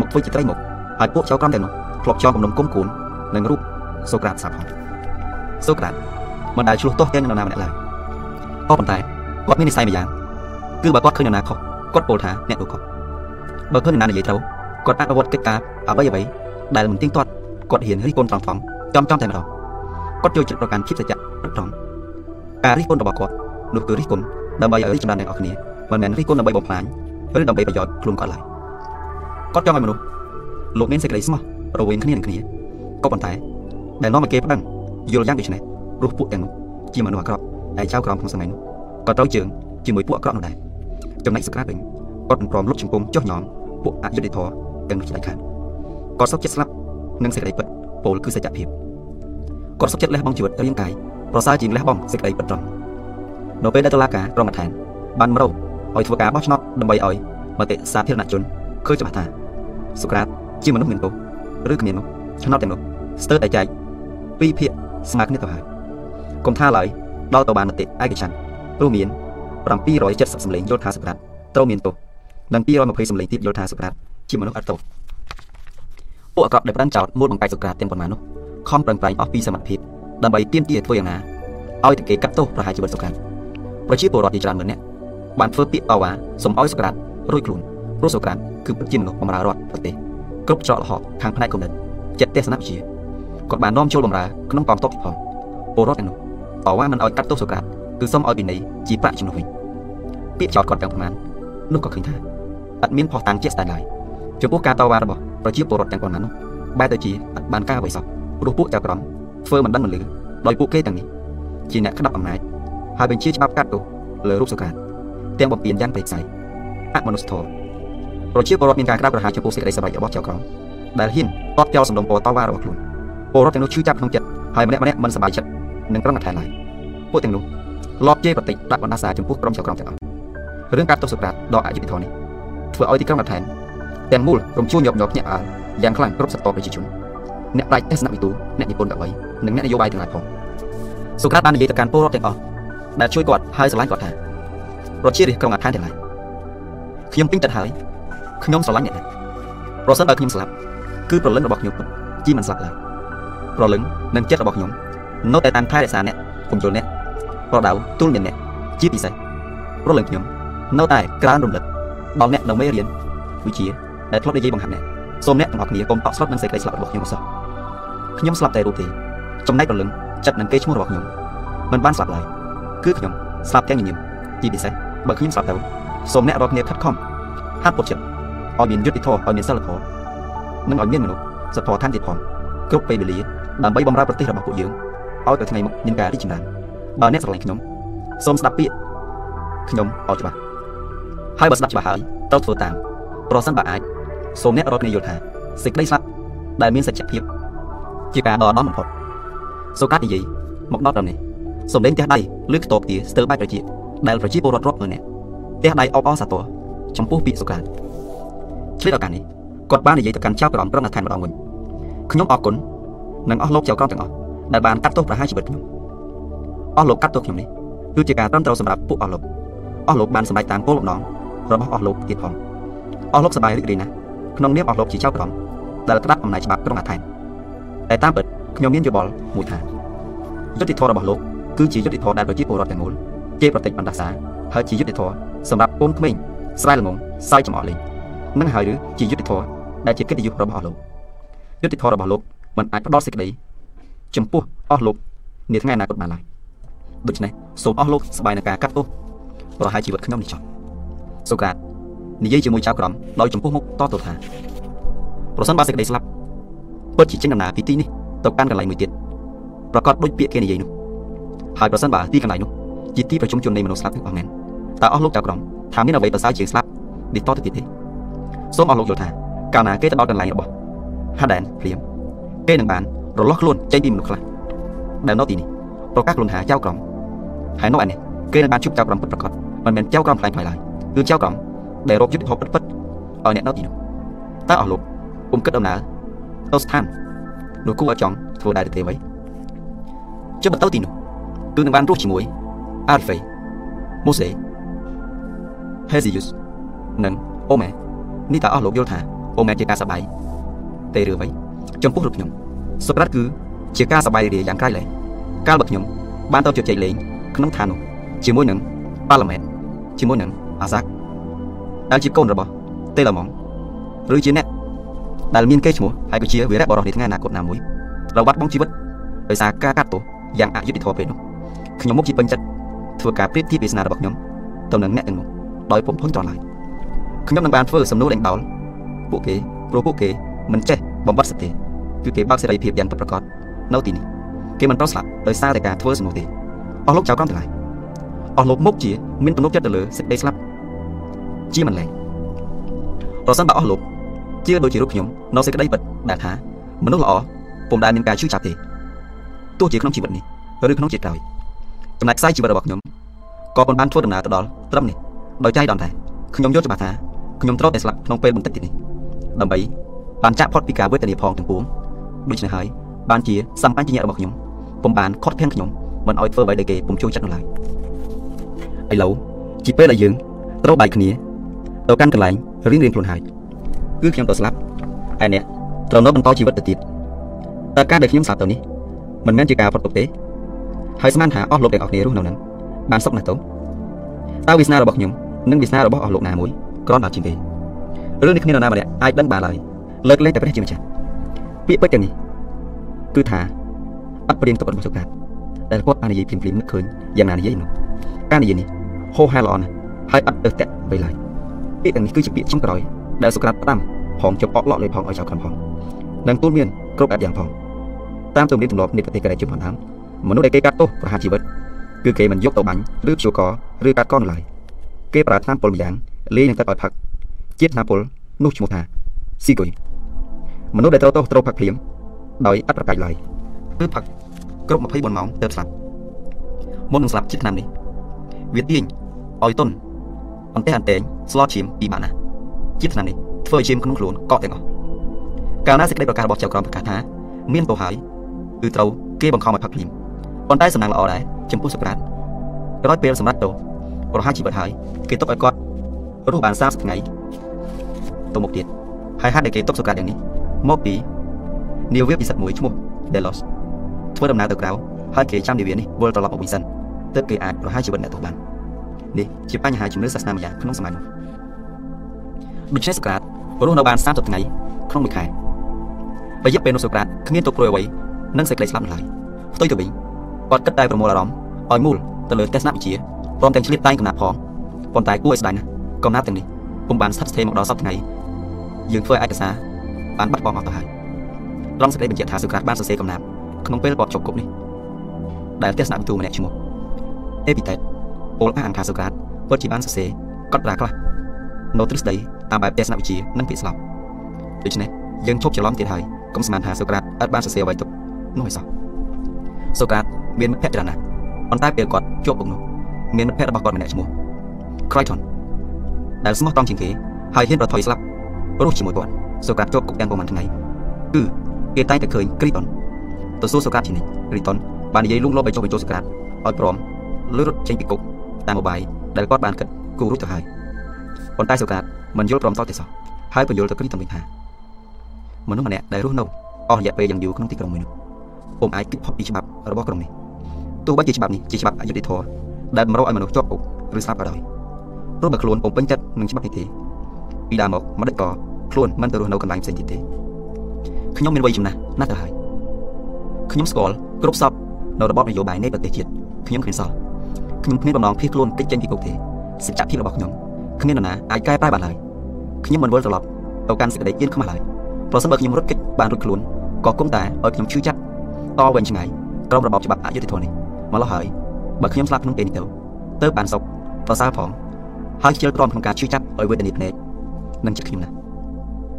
មកធ្វើជាត្រីមុខហើយពួកចៅក្រមទាំងនោះធ្លាប់ចងគំនុំគុំគួននឹងរូបសូក្រាតសាប់ផងសូក្រាតមិនដែលឆ្លោះទាស់ទាញនឹងនរណាម្នាក់ឡើយក៏ប៉ុន្តែគាត់មាននិស័យមួយយ៉ាងគឺបើគាត់ឃើញនរណាខុសគាត់ពោលថាអ្នកនោះខុសបើឃើញនរណានិយាយត្រូវ គាត់អនុវត្តកិច្ចការអ្វីអ្វីដែលមិនទៀងទាត់គាត់ហ៊ានរិះគន់ត្រង់ៗចំចំតែម្ដងគាត់ចូលចិត្តប្រកាន់ភាពសច្ចៈប្រត្រង់ការរិះគន់របស់គាត់នោះគឺរិះគន់ដើម្បីឲ្យរីកចម្រើនទាំងអស់គ្នាមិនមែនរិះគន់ដើម្បីបំផ្លាញឬដើម្បីប្រយោជន៍ខ្លួនគាត់ឡើយគាត់ចង់ឲ្យមនុស្សលោកមានសេចក្តីស្មោះរវាងគ្នានឹងគ្នាក៏ប៉ុន្តែដែលនាំឲ្យគេប្តឹងយល់យ៉ាងដូចនេះព្រោះពួកទាំងនោះជាមនុស្សអាក្រក់ដែលចៅក្រមក្នុងសម័យនោះក៏ត្រូវជើងជាមួយពួកអាក្រក់នោះដែរចំណែកសក្រាតវិញគាត់មិនព្រមលុបជង្គង់ចុះញោមពួកអយុធធរ ទាំងនោះជាដាច់ខាតគាត់សុខចិត្តស្លាប់នឹងសេចក្តីពិតពោលគឺសច្ចភាពគាត់សុខចិត្តលះបង់ជីវិតរាងកាយប្រសើរជាងលះបង់សេចក្តីពិតត្រង់នៅពេលដែលតុលាការក្រុងអធិនបានមករកឲ្យធ្វើការបោះឆ្នោតដើម្បីឲ្យមតិសាធារណជនឃើញច្បាស់ថាសូក្រាតជាមនុស្សមានទោសឬគ្មាននោះឆ្នោតទាំងនោះស្ទើរតែចែកពីរភាគស្មើគ្នាទៅហើយកុំថាឡើយដល់ទៅបានមតិឯកច្ឆ័ន្ទព្រោះមាន770សម្លេងយល់ថាសូក្រាតត្រូវមានទោសនិង220សម្លេងទៀតយល់ថាសូក្រាត ជាមនុស្សអត់ទោសពួកអក្រក់ដែលប្រឹងចោតមូលបង្កាច់សូក្រាតទាំងប៉ុន្មាននោះខំប្រឹងប្រែងអស់ពីសមត្ថភាពដើម្បីទាមទារធ្វើយ៉ាងណាឲ្យតែគេកាត់ទោសប្រហារជីវិតសូក្រាតប្រជាពលរដ្ឋជាច្រើនម៉ឺនអ្នកបានធ្វើពាក្យតវ៉ាសុំឲ្យសូក្រាតរួចខ្លួនព្រោះសូក្រាតគឺពិតជាមនុស្សបម្រើរដ្ឋប្រទេសគ្រប់ច្រកល្ហកខាងផ្នែកគំនិតចិត្តទស្សនវិជ្ជាគាត់បាននាំចូលបម្រើក្នុងកងទ័ពទៀតផងពលរដ្ឋទាំងនោះតវ៉ាមិនឲ្យកាត់ទោសសូក្រាតគឺសុំឲ្យពីនៃជាប្រាក់ជំនួសវិញពាក្យចោតគាត់ទាំងប៉ុន្មាននោះក៏ឃើញថាអត់មានផុសតាំងជាក់ស្ដែងឡើយ ចំពោះការតវ៉ារបស់ប្រជាពលរដ្ឋទាំងប៉ុន្មាននោះបែរទៅជាអត់បានការអ្វីសោះព្រោះពួកចៅក្រមធ្វើមិនដឹងមិនលឺដោយពួកគេទាំងនេះជាអ្នកក្តាប់អំណាចហើយបញ្ជាច្បាប់កាត់ទោសលើរូបសូក្រាតទាំងបំពេញយ៉ាងប្រេកសៃអមនុស្សធម៌ប្រជាពលរដ្ឋមានការក្តាប់ក្រហាចំពោះសេចក្តីសម្រេចរបស់ចៅក្រមដែលហ៊ានតបចោលសំណុំពរតវ៉ារបស់ខ្លួនពលរដ្ឋទាំងនោះឈឺចាប់ក្នុងចិត្តហើយម្នាក់ម្នាក់មិនសប្បាយចិត្តនឹងក្រុងអធិឡើយពួកទាំងនោះលបជេរប្រតិចដាក់បណ្ដាសាចំពោះក្រុមចៅក្រមទាំងអស់រឿងការទោសសូក្រាតដ៏អយុត្តិធម៌នេះធ្វើឲ្យទីក្រុងអធិ ទាំងមូលរំជួលញាប់ញាប់ញាក់អើយ៉ាងខ្លាំងគ្រប់សតបប្រជាជនអ្នកប្រាជ្ញទស្សនវិទូអ្នកនិពន្ធកវីនិងអ្នកនយោបាយទាំងឡាយផងសូក្រាតបាននិយាយទៅកាន់ពលរដ្ឋទាំងអស់ដែលជួយគាត់ហើយស្រឡាញ់គាត់ថាប្រជារាស្ត្រក្រុងអាថានទាំងឡាយខ្ញុំពេញចិត្តហើយខ្ញុំស្រឡាញ់អ្នកនេះប្រសិនបើខ្ញុំស្លាប់គឺប្រលឹងរបស់ខ្ញុំជីមិនស្លាប់ឡើយប្រលឹងនិងចិត្តរបស់ខ្ញុំនៅតែតាមថែរក្សាអ្នកគុំជុលអ្នកប្រដៅទូលមានអ្នកជាពិសេសប្រលឹងខ្ញុំនៅតែក្រើនរំលឹកដល់អ្នកនៅមេរៀនវិជា ដែលធ្លាប់និយាយបង្ហាត់អ្នកសូមអ្នកទាំងអស់គ្នាកុំតក់ស្លុតនឹងសេចក្តីស្លាប់របស់ខ្ញុំសោះខ្ញុំស្លាប់តែរូបទេចំណែកប្រលឹងចិត្តនិងកេរឈ្មោះរបស់ខ្ញុំមិនបានស្លាប់ឡើយគឺខ្ញុំស្លាប់ទាំងញញឹមទីពិសេសបើខ្ញុំស្លាប់ទៅសូមអ្នករាល់គ្នាខិតខំហាត់ពុតចិត្តឲ្យមានយុត្តិធម៌ឲ្យមានសិលធម៌និងឲ្យមានមនុស្សសធម៌ឋានទៀតផងគ្រប់ពេលវេលាដើម្បីបម្រើប្រទេសរបស់ពួកយើងឲ្យទៅថ្ងៃមុខមានការរីកចម្រើនបើអ្នកស្រឡាញ់ខ្ញុំសូមស្ដាប់ពាក្យខ្ញុំឲ្យច្បាស់ហើយបើស្ដាប់ច្បាស់ហើយត្រូវធ្វើតាម ប្រសិនបើអាចសូមអ្នករាល់គ្នាយល់ថាសេចក្តីស្លាប់ដែលមានសច្ចភាពជាការដ៏អាដំបំផុតសូកាត់និយាយមកដល់ដល់នេះសំលេងផ្ទះដៃឬខ្ទប់ទាស្ទើរបែបប្រជាដែលប្រជាពលរដ្ឋរាប់ម៉ឺននាក់ផ្ទះដៃអបអរសាទរចំពោះពាក្យសូកាត់ឆ្លៀតឱកាសនេះគាត់បាននិយាយទៅកាន់ចៅក្រមប្រឹងអធិនម្ដងវិញខ្ញុំអរគុណនិងអស់លោកចៅក្រមទាំងអស់ដែលបានកាត់ទោសប្រហារជីវិតខ្ញុំអស់លោកកាត់ទោសខ្ញុំនេះគឺជាការត្រឹមត្រូវសម្រាប់ពួកអស់លោកអស់លោកបានសម្រេចតាមគោលបំណងរបស់អស់លោកទៀតផង អស់លោកសប្បាយរីករាយណាស់ក្នុងនាមអស់លោកជាចៅក្រមដែលក្តាប់អំណាចច្បាប់ក្រុងអធិនតែតាមពិតខ្ញុំមានយោបល់មួយថាយុទ្ធធម៌របស់លោកគឺជាយុទ្ធធម៌ដែលប្រជាពលរដ្ឋទាំងមូលគេប្រតិបត្តិសាហើយជាយុទ្ធធម៌សម្រាប់កូនក្មេងស្រែល្ងងសើចចំអកលេងនឹងហើយឬជាយុទ្ធធម៌ដែលជាកិត្តិយសរបស់លោកយុទ្ធធម៌របស់លោកមិនអាចផ្ដល់សេចក្តីចំពោះអស់លោកនាថ្ងៃអនាគតបានឡើយដូច្នេះសូមអស់លោកសប្បាយនឹងការកាត់ទោសប្រហែលជីវិតខ្ញុំនេះចុះសូក្រាត និយាយជាមួយចៅក្រមដោយចំពោះមុខតទៅថាប្រសិនបើសេចក្តីស្លាប់ពិតជាចេញដំណើរពីទីនេះទៅកាន់កន្លែងមួយទៀតប្រកាសដូចពាក្យគេនិយាយនោះហើយប្រសិនបើទីកន្លែងនោះជាទីប្រជុំជននៃមនុស្សស្លាប់ទាំងអស់មែនតើអស់លោកចៅក្រមថាមានអ្វីប្រសើរជាងស្លាប់នេះតទៅទៀតទេសូមអស់លោកយល់ថាកាលណាគេទៅដល់កន្លែងរបស់ហាដែនព្រាមគេនឹងបានរលាស់ខ្លួនចេញពីមនុស្សខ្លះដែលនៅទីនេះប្រកាសខ្លួនថាចៅក្រមហើយនៅឯនេះគេនឹងបានជួបចៅក្រមពិតប្រាកដមិនមែនចៅក្រមខ្លាំងខ្លាយឡើយគឺចៅក្រម ដែលរកយុទ្ធធម៌ពិតពិតឲ្យអ្នកនៅទីនោះតើអស់លោកពុំគិតដំណើរទៅស្ថាននោះគូឲ្យចង់ធ្វើដែរទេអ្វីចុះបន្តទីនោះគឺនឹងបានរស់ជាមួយ Alfei Mose Hesius និងអូម៉ែនេះតើអស់លោកយល់ថាអូម៉ែជាការសប្បាយទេឬអ្វីចំពោះរូបខ្ញុំសូក្រាតគឺជាការសប្បាយរីករាយយ៉ាងក្រៃលែងកាលបើខ្ញុំបានទៅជជែកលេងក្នុងឋាននោះជាមួយនឹងប៉ាឡឺមែនជាមួយនឹងអាសាក់ ដែលជាកូនរបស់តេឡាម៉ងឬជាអ្នកដែលមានកេរ្តិ៍ឈ្មោះហើយក៏ជាវីរៈបរិសុទ្ធនៃថ្ងៃអនាគតណាមួយត្រូវបាត់បង់ជីវិតដោយសារការកាត់ទោសយ៉ាងអយុត្តិធម៌ពេលនោះខ្ញុំមកជាពេញចិត្តធ្វើការប្រៀបធៀបវាសនារបស់ខ្ញុំទៅនឹងអ្នកទាំងនោះដោយពុំភុញត្រឡៃខ្ញុំនឹងបានធ្វើសំណួរដេញដោលពួកគេព្រោះពួកគេមិនចេះបំបត្តិសិទ្ធិគឺគេបើកសេរីភាពយ៉ាងពិតប្រាកដនៅទីនេះគេមិនប្រោះស្លាប់ដោយសារតែការធ្វើសំណួរទេអស់លោកចៅក្រមទាំងឡាយអស់លោកមុខជាមានទំនុកចិត្តទៅលើសេចក្តីស្លាប់ ជាមិនលែងប្រសិនបើអស់លោកជឿដូចជារូបខ្ញុំនៅសេចក្តីពិតដែលថាមនុស្សល្អពុំដែលមានការជឿចាប់ទេទោះជាក្នុងជីវិតនេះឬក្នុងជាតិក្រោយចំណែកខ្សែជីវិតរបស់ខ្ញុំក៏មិនបានធ្វើដំណើរទៅដល់ត្រឹមនេះដោយចៃដន្យដែរខ្ញុំយល់ច្បាស់ថាខ្ញុំត្រូវតែស្លាប់ក្នុងពេលបន្តិចទៀតនេះដើម្បីបានចាក់ផុតពីការវេទនាផងទាំងពួងដូច្នេះហើយបានជាសម្បញ្ញៈរបស់ខ្ញុំពុំបានខត់ខាំងខ្ញុំមិនឲ្យធ្វើអ្វីដែលគេពុំចូលចិត្តនោះឡើយឥឡូវជាពេលដែលយើងត្រូវបែកគ្នា ទៅកាន់កន្លែងរៀងរៀងខ្លួនហើយគឺខ្ញុំទៅស្លាប់ឯអ្នកត្រូវនៅបន្តជីវិតទៅទៀតតើការដែលខ្ញុំស្លាប់ទៅនេះមិនមែនជាការប្រតុបទេហើយស្មានថាអស់លោកទាំងអស់គ្នារស់នៅនឹងបានសុខណាស់ទៅតើវាសនារបស់ខ្ញុំនិងវាសនារបស់អស់លោកណាមួយគ្រាន់តែជាងគេរឿងនេះគ្នានរណាម្នាក់អាចដឹងបានឡើយលើកលែងតែព្រះជាម្ចាស់ពាក្យពេចន៍ទាំងនេះគឺថាអត់ព្រៀងទុករបស់សុកាតដែលគាត់បាននិយាយភ្លាមៗនឹកឃើញយ៉ាងណានិយាយនោះការនិយាយនេះហោហែល្អណាស់ហើយអត់ទៅតាក់អ្វីឡើយ ពាក្យទាំងនេះគឺជាពាក្យចុងក្រោយដែលសុក្រាតផ្ដាំផងជប់អកលក់លេផងឲ្យចៅក្រុមផងនិងទូលមានគ្រប់អត់យ៉ាងផងតាមទំនៀមទម្លាប់នៃប្រទេសកូរ៉េជាផងតាមមនុស្សដែលគេកាត់ទោសប្រហារជីវិតគឺគេមិនយកទៅបាញ់ឬព្យួរកឬកាត់កនោះឡើយគេប្រើថ្នាំពុលម្យ៉ាងលេងនឹងទឹកឲ្យផឹកជាតិថ្នាំពុលនោះឈ្មោះថាស៊ីគុយមនុស្សដែលត្រូវទោសត្រូវផឹកភ្លាមដោយអត់ប្រកាច់ឡើយគឺផឹកគ្រប់24ម៉ោងទើបស្លាប់មុននឹងស្លាប់ជាតិថ្នាំនេះវាទាញឲ្យទុន អន្ទះអន្តែងស្លឈាមពីបានណាជាតិថ្នាំនេះធ្វើឲ្យឈាមក្នុងខ្លួនកកទាំងអស់កាលណាសេចក្តីប្រកាសរបស់ចៅក្រមប្រកាសថាមានទោសហើយគឺត្រូវគេបង្ខំឲ្យផឹកភ្លាមប៉ុន្តែសំណាងល្អដែរចំពោះសុក្រាតក្រោយពេលសម្រាប់ទោសប្រហារជីវិតហើយគេទុកឲ្យគាត់រស់បាន30ថ្ងៃទៅមុខទៀតហើយហេតុដែលគេទុកសុក្រាតយ៉ាងនេះមកពីនាវាពិសិដ្ឋមួយឈ្មោះ Delos ធ្វើដំណើរទៅក្រៅហើយគេចាំនាវានេះវិលត្រឡប់មកវិញសិនទើបគេអាចប្រហារជីវិតអ្នកទោសបាន នេះជាបញ្ហាជំនឿសាសនាម្យ៉ាងក្នុងសម័យនោះដូច្នេះសូក្រាតរស់នៅបាន30ថ្ងៃក្នុងមួយខែរយៈពេលនោះសូក្រាតគ្មានទុកព្រួយអ្វីនឹងសេចក្តីស្លាប់នោះឡើយផ្ទុយទៅវិញគាត់គិតតែប្រមូលអារម្មណ៍ឲ្យមូលទៅលើទស្សនវិជ្ជាព្រមទាំងឆ្លៀតតែងកំណាប់ផងប៉ុន្តែគួរឲ្យស្ដាយណាស់កំណាប់ទាំងនេះពុំបានស្ថិតស្ថេរមកដល់សប្តាហ៍ថ្ងៃយើងធ្វើឯកសារបានបាត់បង់អស់ទៅហើយត្រង់សេចក្តីបញ្ជាក់ថាសូក្រាតបានសរសេរកំណាប់ក្នុងពេលគាត់ជប់គប់នេះដែលទស្សនវិទូម្នាក់ឈ្មោះអេពីតេត ពលអានថាសូក្រាតពិតជាបានសរសេរកត់ត្រាខ្លះនៅទ្រឹស្ដីតាមបែបទស្សនវិជ្ជានិងពាក្យស្លោកដូច្នេះយើងឈប់ច្រឡំទៀតហើយកុំស្មានថាសូក្រាតអត់បានសរសេរអ្វីទុកនោះឯសោះសូក្រាតមានមិត្តភក្តិច្រើនណាស់ប៉ុន្តែពេលគាត់ជាប់ពុកនោះមានមិត្តភក្តិរបស់គាត់ម្នាក់ឈ្មោះ Crichton ដែលស្មោះត្រង់ជាងគេហើយហ៊ានប្រថុយស្លាប់រស់ជាមួយគាត់សូក្រាតជាប់គុកទាំងប្រហែលថ្ងៃគឺគេតែងតែឃើញ Crichton ទៅសួរសូក្រាតជានិច្ច Crichton បាននិយាយលួងលោមឲ្យចុះបញ្ចូលសូក្រាតឲ្យព្រមលឺរត់ចេញពីគុក តាមឧបាយដែលគាត់បានគិតគូរួចទៅហើយប៉ុន្តែសូក្រាតមិនយល់ព្រមតទេសោះហើយបញ្យល់ទៅគ្រីតំវិញថាមនុស្សម្នាក់ដែលរស់នៅអស់រយៈពេលយ៉ាងយូរក្នុងទីក្រុងមួយនោះពុំអាចគិតផុតពីច្បាប់របស់ក្រុងនេះទោះបីជាច្បាប់នេះជាច្បាប់អយុត្តិធម៌ដែលបំរុងឲ្យមនុស្សជាប់គុកឬស្លាប់ក៏ដោយព្រោះបើខ្លួនពុំពេញចិត្តនឹងច្បាប់នេះទេពីដើមមកមិនដេចក៏ខ្លួនមិនទៅរស់នៅកន្លែងផ្សេងទៀតទេខ្ញុំមានវ័យចំណាស់ណាស់ទៅហើយខ្ញុំស្គាល់គ្រប់សពនៅរបបនយោបាយនៃប្រទេសជាតិខ្ញុំគ្មានសោះ ខ្ញុំគ្មានបំណងភៀសខ្លួនតិចចេញពីគុកទេសច្ចភាពរបស់ខ្ញុំគ្មាននរណាអាចកែប្រែបានឡើយខ្ញុំមិនវិលត្រឡប់ទៅកាន់សេចក្តីយៀនខ្មាស់ឡើយប្រសិនបើខ្ញុំរត់គេចបានរួចខ្លួនក៏គង់តែឲ្យខ្ញុំឈឺចាប់តវែងឆ្ងាយក្រោមរបបច្បាប់អយុត្តិធម៌នេះមកលោះហើយបើខ្ញុំស្លាប់ក្នុងពេលនេះទៅទៅបានសុខប្រសើរផងហើយខ្ជិលទ្រាំក្នុងការឈឺចាប់ឲ្យវេទនាភ្នែកនឹងចិត្តខ្ញុំណាស់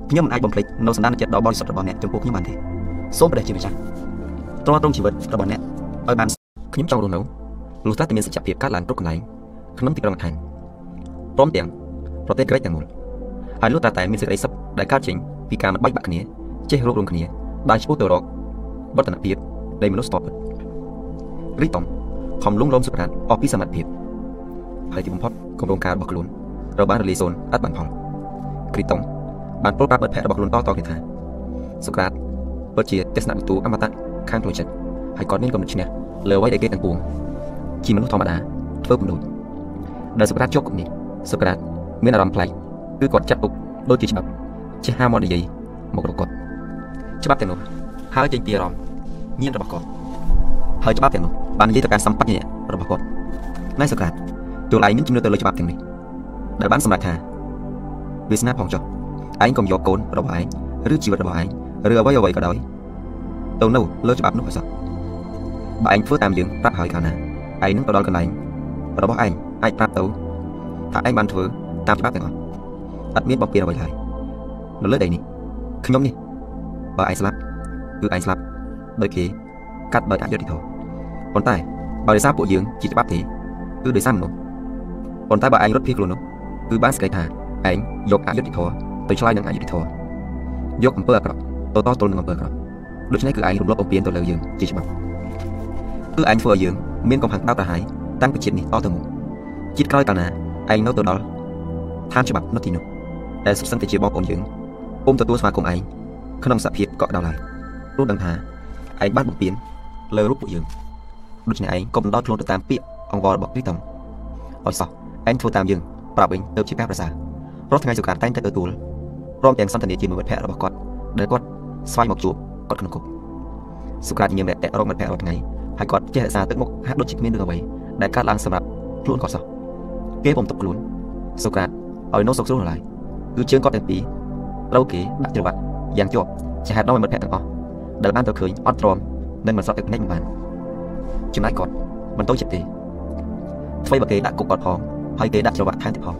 ខ្ញុំមិនអាចបំភ្លេចនៅសន្តានចិត្តដ៏បរិសុទ្ធរបស់អ្នកចំពោះខ្ញុំបានទេសូមព្រះជាម្ចាស់ទ្រាំទ្រង់ជីវិតរបស់អ្នកឲ្យបានខ្ញុំចង់រស់នៅ លុះត្រាតែមានសច្ចភាពកើតឡើងគ្រប់កន្លែងក្នុងទីក្រុងអថែនព្រមទាំងប្រទេសក្រិចទាំងមូលហើយលុះត្រាតែមានសេចក្តីសុខដែលកើតចេញពីការមិនបាច់បាក់គ្នាចេះរួបរวมគ្នាដើរឆ្ពោះទៅរកបទនភាពនៃមនុស្សស្ទាប់ពិតរីតុងខំលងលំសុក្រាតអស់ពីសមត្ថភាពហើយទីបំផុតគម្រោងការរបស់ខ្លួនត្រូវបានរលាយសូន្យឥតបានផលគ្រីតុងបានប្រាប់មិត្តភ័ក្តិរបស់ខ្លួនតៗគ្នាថាសុក្រាតពិតជាទស្សនវិទូអមតៈខាងផ្លូវចិត្តហើយគាត់មានគំនិតឈ្នះលើអ្វីដែលគេទាំងពួង ជាមនុស្សធម្មតាធ្វើបំណូចដែលសុក្រាតជាប់គុកនេះសុក្រាតមានអារម្មណ៍ប្លែកគឺគាត់ចាត់ទុកដូចជាច្បាប់ជាហាមកនិយាយមករកគាត់ច្បាប់ទាំងនោះហើយចេញពីអារម្មណ៍ញៀនរបស់គាត់ហើយច្បាប់ទាំងនោះបាននិយាយទៅការសម្បត្តិរបស់គាត់ណៃសុក្រាតទូលឯងមានជំនឿទៅលើច្បាប់ទាំងនេះដែលបានសម្រេចថាវាសនាផងចុះឯងកុំយកកូនរបស់ឯងឬជីវិតរបស់ឯងឬអ្វីអ្វីក៏ដោយទៅនៅលើច្បាប់នោះឲ្យសោះបើឯងធ្វើតាមយើងប្រាប់ហើយកាលណា ឯងនឹងទៅដល់កន្លែងរបស់ឯងអាចប្រាប់ទៅថាឯងបានធ្វើតាមច្បាប់ទាំងអស់អត់មានបំពេញអ្វីឡើយនៅលើដីនេះខ្ញុំនេះបើឯងស្លាប់គឺឯងស្លាប់ដោយគេកាត់ដោយអយុត្តិធម៌ប៉ុន្តែបើដោយសារពួកយើងជាច្បាប់ទេគឺដោយសារមនុស្សប៉ុន្តែបើឯងរត់ភៀសខ្លួននោះគឺបានស្គាល់ថាឯងយកអយុត្តិធម៌ទៅឆ្លើយនឹងអយុត្តិធម៌យកអំពើអាក្រក់ទៅតទល់នឹងអំពើអាក្រក់ដូច្នេះគឺឯងរំលោភបំពានទៅលើយើងជាច្បាប់គឺឯងធ្វើឲ្យយើង មានកំហឹងដៅប្រហាយតាំងពីជាតិនេះតទៅមុខជាតិក្រោយកាលណាឯងនៅទៅដល់ឋានច្បាប់នៅទីនោះដែលសុទ្ធសឹងតែជាបងប្អូនយើងពុំទទួលស្វាគមន៍ឯងក្នុងសភាពកក់ដល់ឡើយព្រោះដឹងថាឯងបានបំពេញលើរូបពួកយើងដូច្នេះឯងកុំដោតខ្លួនទៅតាមពាក្យអង្វររបស់គ្រីតង់ឲ្យសោះឯងធ្វើតាមយើងប្រាប់វិញទៅជាការប្រសើររាល់ថ្ងៃសុខាតែងតែទទួលព្រមទាំងសន្ទនាជាមួយមិត្តភ័ក្តិរបស់គាត់ដែលគាត់ស្វែងមកជួបគាត់ក្នុងគុកសុខាញញឹមតែរកមិត្តភ័ក្តិរាល់ថ្ងៃ ហើយគាត់ចេះរក្សាទឹកមុខហាក់ដូចជាគ្មានរឿងអ្វីដែលកើតឡើងសម្រាប់ខ្លួនគាត់សោះគេពុំទុកខ្លួនសុខាឲ្យនៅសុខស្រួលឡើយគឺជើងគាត់ទាំងពីរត្រូវគេដាក់ច្រវាក់យ៉ាងជាប់ជាហេតុដល់មិត្តភ័ក្តិទាំងអស់ដែលបានទៅឃើញអត់ទ្រាំនិងមិនសក់ទឹកភ្នែកមិនបានចំណែកគាត់មិនទៅចិត្តទេអ្វីបើគេដាក់គុកគាត់ផងហើយគេដាក់ច្រវាក់ថែមទៀតផង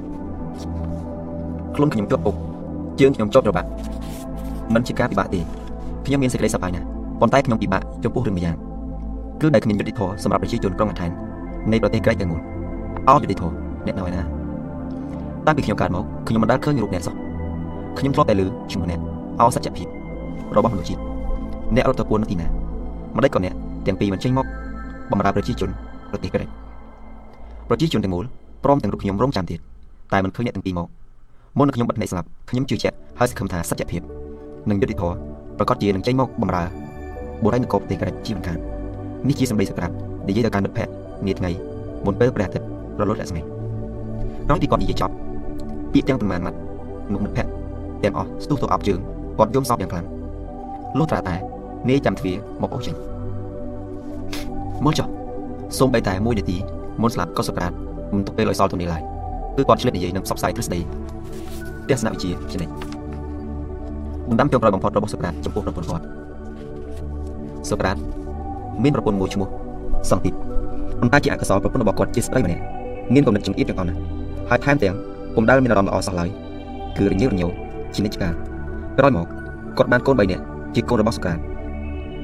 ខ្លួនខ្ញុំជាប់គុកជើងខ្ញុំជាប់ច្រវាក់មិនជាការពិបាកទេខ្ញុំមានសេចក្តីសប្បាយណាស់ប៉ុន្តែខ្ញុំពិបាកចំពោះរឿងម្យ៉ាង គឺដែលគ្មានយុត្តិធម៌សម្រាប់ប្រជាជនក្រុងអាថែននៃប្រទេសក្រិចទាំងមូលអោយុត្តិធម៌អ្នកនៅឯណាតាំងពីខ្ញុំកើតមកខ្ញុំមិនដែលឃើញរូបអ្នកសោះខ្ញុំធ្លាប់តែឮឈ្មោះអ្នកអោសច្ចភាពរបស់មនុស្សជាតិអ្នករត់ទៅពួននៅទីណាម្ដេចក៏អ្នកទាំងពីរមិនចេញមកបម្រើប្រជាជនប្រទេសក្រិចប្រជាជនទាំងមូលព្រមទាំងរូបខ្ញុំរងចាំទៀតតែមិនឃើញអ្នកទាំងពីរមកមុននឹងខ្ញុំបិទភ្នែកស្លាប់ខ្ញុំជឿជាក់ហើយសង្ឃឹមថាសច្ចភាពនិងយុត្តិធម៌ប្រកាសជានឹងចេញមកបម្រើបុរីនគរប្រទេសក្រិចជាមិនខាន នេះជាសម្ដីសក្រាប់និយាយទៅកាន់មិត្តភ័ក្តិនាថ្ងៃមុនពេលព្រះអាទិត្យរលត់រស្មីក្រោយពីគាត់និយាយចប់ពាក្យទាំងប៉ុន្មានម៉ាត់នោះមិត្តភ័ក្តិទាំងអស់ស្ទុះទៅអប់ជើងគាត់យំសោកយ៉ាងខ្លាំងលុះត្រាតែនាយចាំទ្វារមកអូសចេញមុនចុះសូមបីតែមួយនាទីមុនស្លាប់ក៏សក្រាតមិនទុកពេលឲ្យសល់ទៅនេះឡើយគឺគាត់ឆ្លៀតនិយាយនឹងផ្សព្វផ្សាយទ្រឹស្ដីទស្សនវិជ្ជាជានិច្ចបណ្ដាំចុងក្រោយបំផុតរបស់សក្រាតចំពោះប្រពន្ធគាត់សក្រាត មានប្រពន្ធមួយឈ្មោះសង្ទីបប៉ុន្តែជាអកុសលប្រពន្ធរបស់គាត់ជាស្ត្រីម្នាក់មានគំនិតចង្អៀតទាំងអស់ណាស់ហើយថែមទាំងពុំដែលមានអារម្មណ៍ល្អសោះឡើយគឺរញើរញោជានិច្ចកាលក្រោយមកគាត់បានកូន3នាក់ជាកូនរបស់សុក្រាត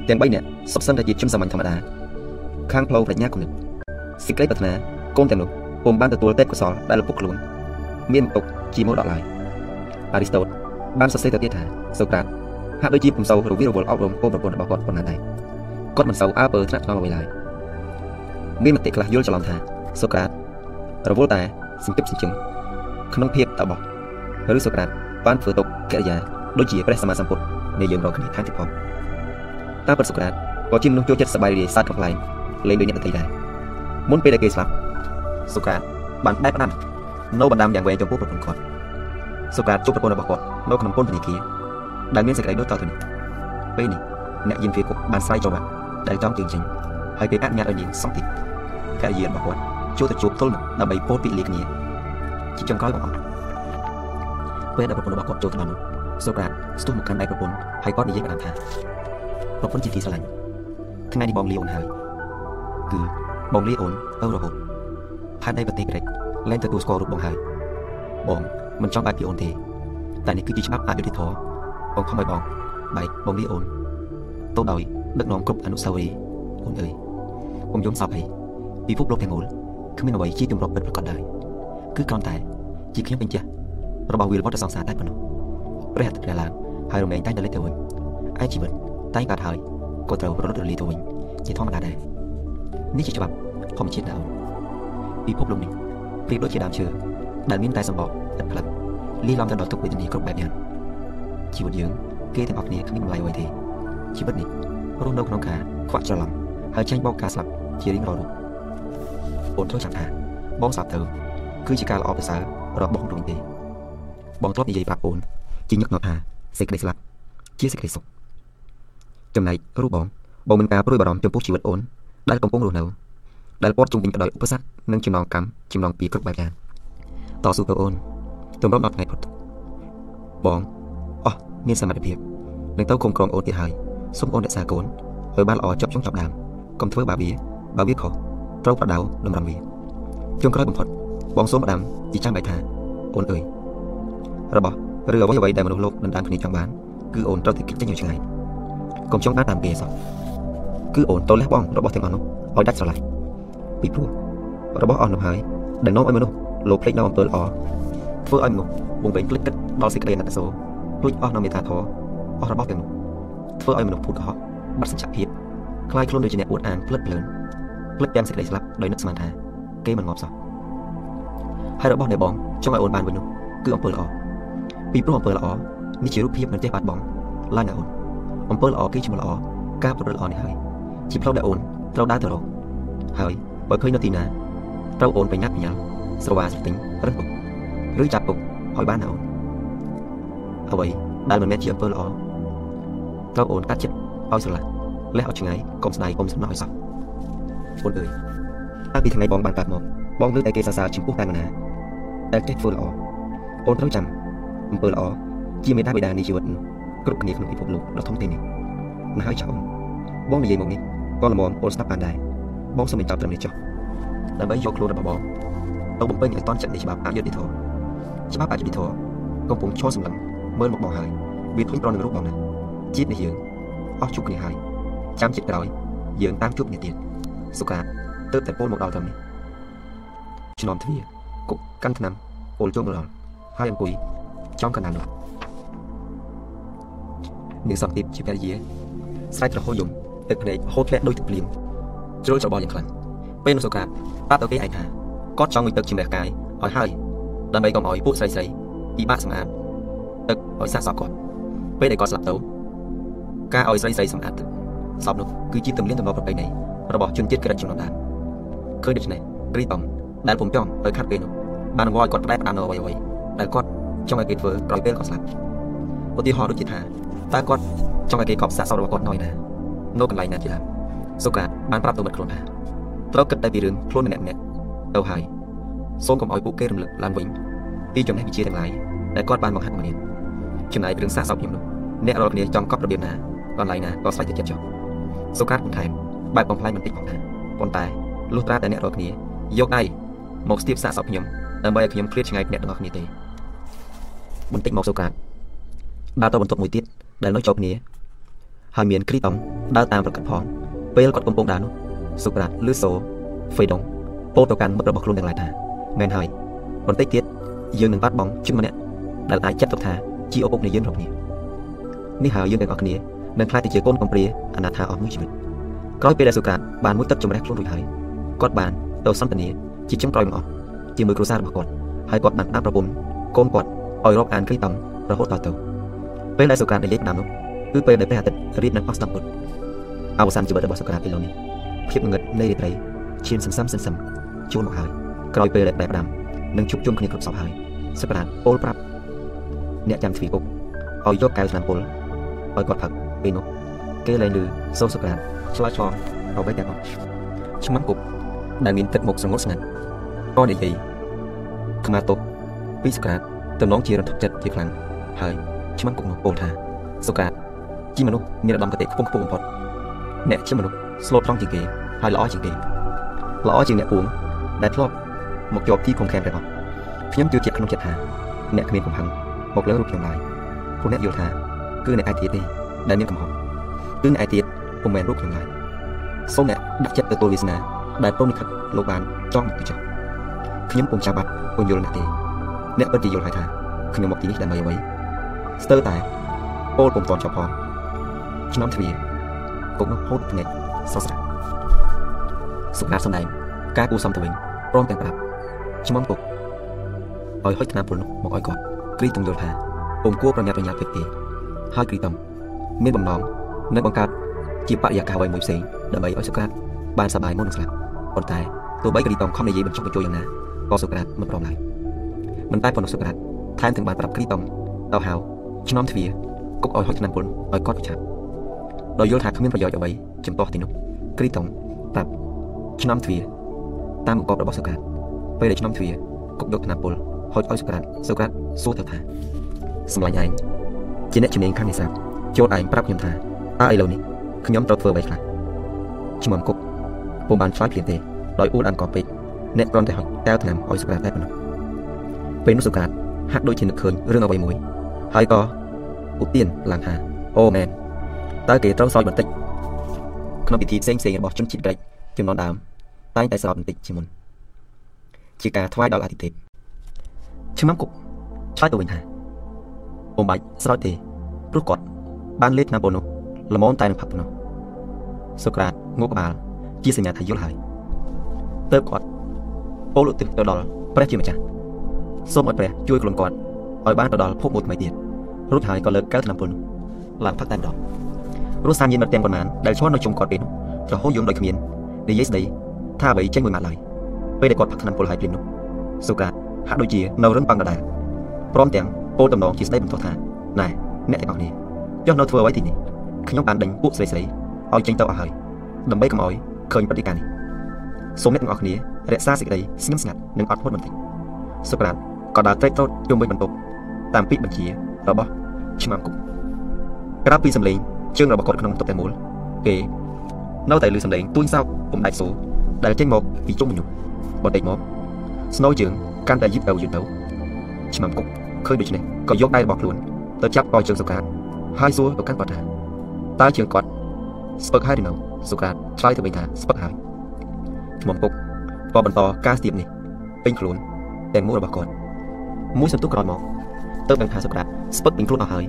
ទាំង3នាក់សុទ្ធសឹងតែជាជនសាមញ្ញធម្មតាខាងផ្លូវប្រាជ្ញាគំនិតសេចក្តីប្រាថ្នាកូនទាំងនោះពុំបានទទួលទេពកោសលដែលឪពុកខ្លួន មានទុកជាមរតកឡើយអារីស្តូតបានសរសេរទៅទៀតថាសូក្រាតហាក់ដូចជាពុំសូវរវីរវល់អប់រំកូនប្រពន្ធរបស់គាត់ប៉ុណ្ណាដែរ គាត់មិនសូវអើពើថ្នាក់ថ្នមអ្វីឡើយមានមតិខ្លះយល់ច្រឡំថាសូក្រាតរវល់តែសង្កឹបសញ្ជឹងក្នុងភាពតបោះឬសូក្រាតបានធ្វើទុកកិរិយាដូចជាព្រះសម្មាសម្ពុទ្ធនៃយើងរកគ្នាថែមទៀតផងតាមពិតសូក្រាតក៏ជាមនុស្សចូលចិត្តសប្បាយរីករាយសត្វកំ pl ែងលេងដូចអ្នកដទៃដែរមុនពេលដែលគេស្លាប់សូក្រាតបានបែបផ្ដាំនៅបណ្ដាំយ៉ាងវែងចំពោះប្រពន្ធគាត់សូក្រាតជួបប្រពន្ធរបស់គាត់នៅក្នុងពន្ធនាគារដែលមានសេចក្តីដូចតទៅនេះពេលនេះអ្នកយាមវាគុកបានស្រ័យចូលបាត់ ដែលចង់ជើងចេញហើយគេអនុញ្ញាតឲ្យនាងសង់ទីភរិយារបស់គាត់ចូលទៅជួបទល់មុខដើម្បីពោលពីលាគ្នាជាចុងក្រោយបងប្អូនពេលដែលប្រពន្ធរបស់គាត់ចូលទៅដល់នោះសូក្រាតស្ទុះមកកាន់ដៃប្រពន្ធហើយគាត់និយាយបានថាប្រពន្ធជាទីស្រឡាញ់ថ្ងៃនេះបងលាអូនហើយគឺបងលាអូនទៅរហូតផានដីប្រទេសក្រិចលែងទទួលស្គាល់រូបបងហើយបងមិនចង់បែកពីអូនទេតែនេះគឺជាច្បាប់អយុត្តិធម៌បងខំឲ្យបងបែកបងលាអូនទៅដោយ ដឹកនាំគ្រប់អនុស្សាវរីយ៍អូនអើយខ្ញុំយំសោកហើយពិភពលោកទាំងមូលគ្មានអ្វីជាទម្លាប់ពិតប្រាកដដែរគឺគ្រាន់តែជាខ្ញុំបញ្ជាក់របស់វិលវត្តសង្សារតែប៉ុណ្ណោះព្រះអាទិត្យរះឡើងហើយរំលែងតែងតែលេចទៅវិញឯជីវិតតែកើតហើយក៏ត្រូវរត់រលាយទៅវិញជាធម្មតាដែរនេះជាច្បាប់ធម្មជាតិណាអូនពិភពលោកនេះប្រៀបដូចជាដើមឈើដែលមានតែសម្បកឥតផ្លិតលីឡំទៅដល់ទុកវេទនាគ្រប់បែបយ៉ាងជីវិតយើងគេទាំងអស់គ្នាគ្មានតម្លៃអ្វីទេជីវិតនេះ រស់នៅក្នុងការខ្វាក់ច្រឡំហើយចាញ់បោកការស្លាប់ជារៀងរាល់រូបអូនត្រូវចាំថាបងស្លាប់ទៅគឺជាការល្អប្រសើររបស់បងទៅវិញទេបងធ្លាប់និយាយប្រាប់អូនជាញឹកញាប់ថាសេចក្តីស្លាប់ជាសេចក្តីសុខចំណែករូបបងបងមានការព្រួយបារម្ភចំពោះជីវិតអូនដែលកំពុងរស់នៅដែលពាត់ជុំវិញដោយឧបសគ្គនិងចំណងកម្មចំណងពីគ្រប់បែបយ៉ាងតស៊ូទៅអូនទម្រាំដល់ថ្ងៃផុតបងអស់មានសមត្ថភាពនឹងទៅគុំក្រងអូនទៀតហើយ សូមអូនរក្សាកូនឲ្យបានល្អចប់ចុងចប់ដើមកុំធ្វើបាបវាបើវាខុសត្រូវប្រដៅតម្រង់វាជុំក្រោយបំផុតបងសូមផ្ដាំជាចាំបែថាអូនអើយរបស់ឬអ្វីអ្វីដែលមនុស្សលោកដណ្ដើមគ្នាចង់បានគឺអូនត្រូវតែគិតចេញឲ្យឆ្ងាយកុំចង់បានតាមគេសោះគឺអូនតលះបងរបស់ទាំងអស់នោះឲ្យដាច់ស្រឡះពីព្រោះរបស់អស់នោះហើយដែលនាំឲ្យមនុស្សលោកភ្លេចនៅអំពើល្អធ្វើឲ្យមនុស្សវងវែងភ្លេចគិតដល់សេចក្តីអណត្តសូរលួចអស់នៅមេត្តាធម៌អស់របស់ទាំងនោះ ធ្វើឲ្យមនុស្សភូតកុហកបាត់សញ្ជភាពខ្លាយខ្លួនដូចជាអ្នកអួតអាងផ្លិតផ្លើនផ្លិចទាំងសេចក្តីស្លាប់ដោយនឹកស្មានថាគេមិនងាប់សោះហើយរបស់ដែលបងចង់ឲ្យអូនបានវិញនោះគឺអំពើល្អពីព្រោះអំពើល្អនេះជារូបភាពមិនចេះបាត់បង់ឡើងណាអូនអំពើល្អគឺជាល្អការប្រព្រឹត្តល្អនេះហើយជាផ្លូវដែលអូនត្រូវដើរទៅរកហើយបើឃើញនៅទីណាត្រូវអូនបញ្ញាប់បញ្ញាល់ស្រវាស្រទិញរឹងពុកឬចាប់ពុកឲ្យបានណាអូនអ្វីដែលមិនមែនជាអំពើល្អ ត្រូវអូនកាត់ចិត្តឲ្យស្រឡះលះឲ្យឆ្ងាយកុំស្ដាយកុំសំណោះឲ្យសោះអូនអើយតាំងពីថ្ងៃបងបានកាត់មកបងលើតែគេសរសើរចំពោះតែម្ណាដែលចេះធ្វើល្អអូនត្រូវចាំអំពើល្អជាមេដាបេដានៃជីវិតគ្រប់គ្នាក្នុងពិភពលោកដ៏ធំធេងនេះណាហើយចាអូនបងនិយាយមកនេះក៏ល្មមអូនស្ដាប់បានដែរបងសូមបញ្ចប់ត្រឹមនេះចុះដើម្បីយកខ្លួនរបស់បងទៅបំពេញឲ្យតន់ចិត្តនៃច្បាប់អយុត្តិធម៌ច្បាប់អយុត្តិធម៌កំពុងឈរសម្លឹងមើលមកបងហើយវាធុញប្រន់នឹងរូបបងណា ជាតិនេះយើងអស់ជួបគ្នាហើយចាំជាតិក្រោយយើងតាមជួបគ្នាទៀតសុខាទៅតែពលមកដល់ត្រឹមនេះឆ្លំទ្វារគុកកាន់ឆ្នាំពលចូលមកដល់ហើយអង្គុយចំកណ្ដាលនោះនាងសន្តិបជាភរិយាស្រែកត្រហោយំទឹកភ្នែកហូតធ្លាក់ដូចទឹកភ្លៀងជ្រុលច្របល់យ៉ាងខ្លាំងពេលនោះសុខាប្រាប់ទៅគេឯងថាគាត់ចង់ងុយទឹកជំនះកាយឲ្យហើយដើម្បីកុំឲ្យពួកស្រីស្រីពិបាកសម្អាតទឹកឲ្យសាកសពគាត់ពេលដែលគាត់ស្លាប់ទៅ ការឲ្យស្រីស្រីសម្អាតទឹកសពនោះគឺជាទំនៀមទម្លាប់ប្រពៃណីរបស់ជនជាតិក្រិចចំនួនដើមឃើញដូច្នេះគ្រីតំដែលពុំចង់ឲ្យខាត់ពេលនោះបានរងឲ្យគាត់ផ្ដែផ្ដាំនៅអ្វីអ្វីដែលគាត់ចង់ឲ្យគេធ្វើក្រោយពេលគាត់ស្លាប់ឧទាហរណ៍ដូចជាថាតើគាត់ចង់ឲ្យគេកប់សាកសពរបស់គាត់នៅណានៅកន្លែងណាជាដើមសុកាបានប្រាប់ទៅមិត្តខ្លួនថាត្រូវគិតតែពីរឿងខ្លួនម្នាក់ម្នាក់ទៅហើយសូមកុំឲ្យពួកគេរំលឹកឡើងវិញពីចំណេះវិជ្ជាទាំងឡាយដែលគាត់បានបង្ហាត់មកនេះចំណែករឿងសាកសពខ្ញុំនោះអ្នករាល់គ្នាចង់កប់របៀបណា កន្លែងណាក៏ស្រេចតែចិត្តចុះសុកាបន្ថែមបែបបំផ្លាញបន្តិចផងថាប៉ុន្តែលុះត្រាតែអ្នករាល់គ្នាយកដៃមកស្ទាបសាកសពខ្ញុំដើម្បីឲ្យខ្ញុំឃ្លាតឆ្ងាយពីអ្នកទាំងអស់គ្នាទេបន្តិចមកសុកាដើរទៅបន្ទប់មួយទៀតដែលនៅជាប់គ្នាហើយមានគ្រីតំដើរតាមប្រកាត់ផងពេលគាត់កំពុងដើរនោះសុក្រាតលឺសូហ្វេដងពោលទៅកាន់មិត្តរបស់ខ្លួនទាំងឡាយថាមែនហើយបន្តិចទៀតយើងនឹងបាត់បង់ជនម្នាក់ដែលអាចចាត់ទុកថាជាឪពុកនៃយើងគ្រប់គ្នានេះហើយយើងទាំងអស់គ្នា នឹងខ្លាចទៅជាកូនកំព្រាអនាថាអស់មួយជីវិតក្រោយពេលដែលសុក្រាតបានមួយទឹកជំរះខ្លួនរួចហើយគាត់បានទៅសន្ទនាជាចុងក្រោយមកអស់ជាមួយគ្រួសាររបស់គាត់ហើយគាត់បានដាក់ប្រពន្ធកូនគាត់ឲ្យរាប់អានគ្រីតំរហូតដល់ទៅពេលដែលសុក្រាតនិយាយតាមនោះគឺពេលដែលព្រះអាទិត្យរៀបនឹងអស់ស្ដាប់ពុតអវសានជីវិតរបស់សុក្រាតពេលនេះភាពងងឹតនៃរាត្រីឈានសន្សំសន្សំជួនមកហើយក្រោយពេលដែលបែបដាំនឹងជួបជុំគ្នាគ្រប់សពហើយសុក្រាតពោលប្រាប់អ្នកចាំទ្វីគុកឲ្យយកកែវឆ្នាំពុលឲ្យគាត់ផឹក ពេលនោះគេលែងឮសូរសុក្រាតឆ្លើយឆ្លងអ្វីទាំងអស់ឆ្មាំគុកដែលមានទឹកមុខស្រងត់ស្ងាត់ក៏និយាយខ្មាទុកពីសុក្រាតតំណងជារន្ធចិត្តជាខ្លាំងហើយឆ្មាំគុកនោះពោលថាសុក្រាតជាមនុស្សមានឧត្តមគតិខ្ពង់ខ្ពស់បំផុតអ្នកជាមនុស្សស្លូតត្រង់ជាងគេហើយល្អជាងគេល្អជាងអ្នកពួងដែលធ្លាប់មកជាប់ទីឃុំឃាំងទាំងអស់ខ្ញុំជឿជាក់ក្នុងចិត្តថាអ្នកគ្មានកំហឹងមកលើរូបខ្ញុំឡើយព្រោះអ្នកយល់ថាគឺអ្នកឯទៀតទេ ដែលមានកំហុសគឺអ្នកឯទៀតពុំមែនរូបខ្ញុំឡើយសូមអ្នកដាក់ចិត្តទទួលវាសនាដែលព្រមនិខិតលោកបានចង់មកទីចុះខ្ញុំពុំចាំបាត់ពុំយល់អ្នកទេអ្នកពិតជាយល់ហើយថាខ្ញុំមកទីនេះដើម្បីអ្វីស្ទើរតែពោលពុំតន់ចប់ផងឆ្នាំទ្វារគុកនោះហូតភ្នែកសស្រាក់សុខាសំដែងការគូសំទៅវិញព្រមទាំងប្រាប់ឆ្មំពុកឲ្យហុចថ្នាំពុលនោះមកឲ្យគាត់គ្រីតុងយល់ថាពុំគួរប្រញាប់ប្រញាល់ពេកទេហើយគ្រីតុង មានបំណងនឹងបង្កើតជាបរិយាកាសអ្វីមួយផ្សេងដើម្បីឲ្យសុក្រាតបានសប្បាយមុននឹងស្លាប់ប៉ុន្តែទោះបីគ្រីតុងខំនិយាយបញ្ចុះបញ្ចូលយ៉ាងណាក៏សុក្រាតមិនព្រមឡើយមិនតែប៉ុណ្ណោះសុក្រាតថែមទាំងបានប្រាប់គ្រីតុងដល់ហៅឆ្នាំទ្វាគុកឲ្យហុចថ្នាំពុលឲ្យគាត់ឆាប់ដោយយល់ថាគ្មានប្រយោជន៍អ្វីចំពោះទីនោះគ្រីតុងប្រាប់ឆ្នាំទ្វាតាមបង្គាប់របស់សុក្រាតពេលដែលឆ្នាំទ្វាគុកយកថ្នាំពុលហុចឲ្យសុក្រាតសុក្រាតសួរទៅថាសម្លាញ់ឯងជាអ្នកជំនាញខាងនេសាទ ចូលឯងប្រាប់ខ្ញុំថាតើឥឡូវនេះខ្ញុំត្រូវធ្វើអ្វីខ្លះឈ្មោះគុកពុំបានឆ្លើយភ្លាមទេដោយអួតអានកពេកអ្នកគ្រាន់តែហុចកែវថ្នាំឲ្យសុក្រាតតែប៉ុណ្ណោះពេលនោះសុក្រាតហាក់ដូចជានឹកឃើញរឿងអ្វីមួយហើយក៏ឧទានឡើងថាអូមែនតើគេត្រូវសោយបន្តិចក្នុងពិធីផ្សេងផ្សេងរបស់ជនជាតិក្រិចចំនួនដើមតែងតែស្រោបបន្តិចជាមុនជាការថ្វាយដល់អាទិទេពឈ្មោះគុកឆ្លើយទៅវិញថាពុំបាច់ស្រោចទេព្រោះគាត់ បានលេបថ្នាំប៉ុណ្ណោះល្មមតែនឹងផឹកប៉ុណ្ណោះសូក្រាតងក់ក្បាល ជាសញ្ញាថាយល់ហើយទៅគាត់ពោលឧទ្ទិសទៅដល់ព្រះជាម្ចាស់សូមឲ្យព្រះជួយខ្លួនគាត់ឲ្យបានទៅដល់ភពមួយថ្មីទៀតរួចហើយក៏លើកកែវថ្នាំពុលនោះឡើងផឹកតែម្ដងរស់សាមយានមិត្តទាំងប៉ុន្មានដែលឈរនៅជុំគាត់ពេលនោះរហូតយំដោយគ្មាននិយាយស្ដីថាអ្វីចេញមួយម៉ាត់ឡើយពេលដែលគាត់ផឹកថ្នាំពុលហើយព្រាមនោះសូក្រាតហាក់ដូចជានៅរឹងប៉ាំងដដែលព្រមទាំងពោលតំណងជាស្ដីបន្ទោសថាណែអ្នកទាំងអស់គ្នា ចុះនៅធ្វើអ្វីទីនេះខ្ញុំបានដេញពួកស្រីស្រីឲ្យចេញទៅអស់ហើយដើម្បីកុំឲ្យឃើញព្រឹត្តិការណ៍នេះសូមអ្នកទាំងអស់គ្នារក្សាសេចក្តីស្ងៀមស្ងាត់និងអត់ធ្មត់បន្តិចសូក្រាតក៏ដើរត្រេកត្រោតជុំវិញបន្ទប់តាមពីបញ្ជារបស់ឆ្មាំគុកក្រៅពីសម្លេងជើងរបស់គាត់ក្នុងបន្ទប់តែមូលគេនៅតែឮសម្លេងទួញសោកពុំដាច់សូដែលចេញមកពីជុំមនុស្សបន្តិចមកស្នូជើងកាន់តែយឺតទៅយឺតទៅឆ្មាំគុកឃើញដូច្នេះក៏យកដៃរបស់ខ្លួនទៅចាប់កជើងសុក្រាត ហើយសួរទៅកាន់គាត់ថាតើជើងគាត់ស្ពឹកហើយឬនៅសុក្រាតឆ្លើយទៅវិញថាស្ពឹកហើយឆ្មុំគុកក៏បន្តការស្ទាបនេះពេញខ្លួនទាំងមូលរបស់គាត់មួយសន្ទុះក្រោយមកទៅដឹងថាសុក្រាតស្ពឹកពេញខ្លួនអស់ហើយ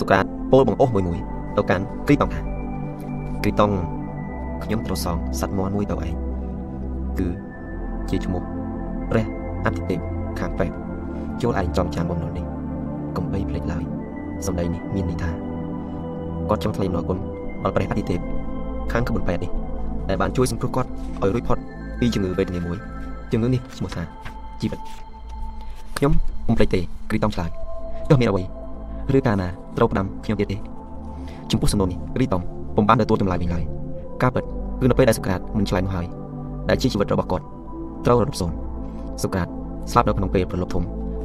សុក្រាតពោលបង្អស់មួយមួយទៅកាន់គ្រីតង់ថាគ្រីតង់ខ្ញុំត្រូវសងសត្វមន់មួយទៅឯងគឺជាឈ្មោះព្រះអតិទេពខាងប្រេតចូលឯងចំចាំបំណុលនេះកុំបីភ្លេចឡើយ សម្ដីនេះមានន័យថាគាត់ចង់ថ្លែងអំណរគុណដល់ព្រះអតិទេពខាងក្បួនពេទ្យនេះដែលបានជួយសង្គ្រោះគាត់ឲ្យរួចផុតពីជំងឺវេទនាមួយជំងឺនេះឈ្មោះថាជីវិតខ្ញុំពុំភ្លេចទេគ្រីតង់ឆ្លើយចុះមានអ្វីឬកាលណាត្រូវផ្ដាំខ្ញុំទៀតទេចំពោះសំណួរនេះគ្រីតង់ពុំបានទទួលចម្លើយវិញឡើយការពិតគឺនៅពេលដែលសុក្រាតមិនឆ្លើយនោះហើយដែលជាជីវិតរបស់គាត់ត្រូវរំសូនសុក្រាតស្លាប់នៅក្នុងពេលប្រលប់ធំ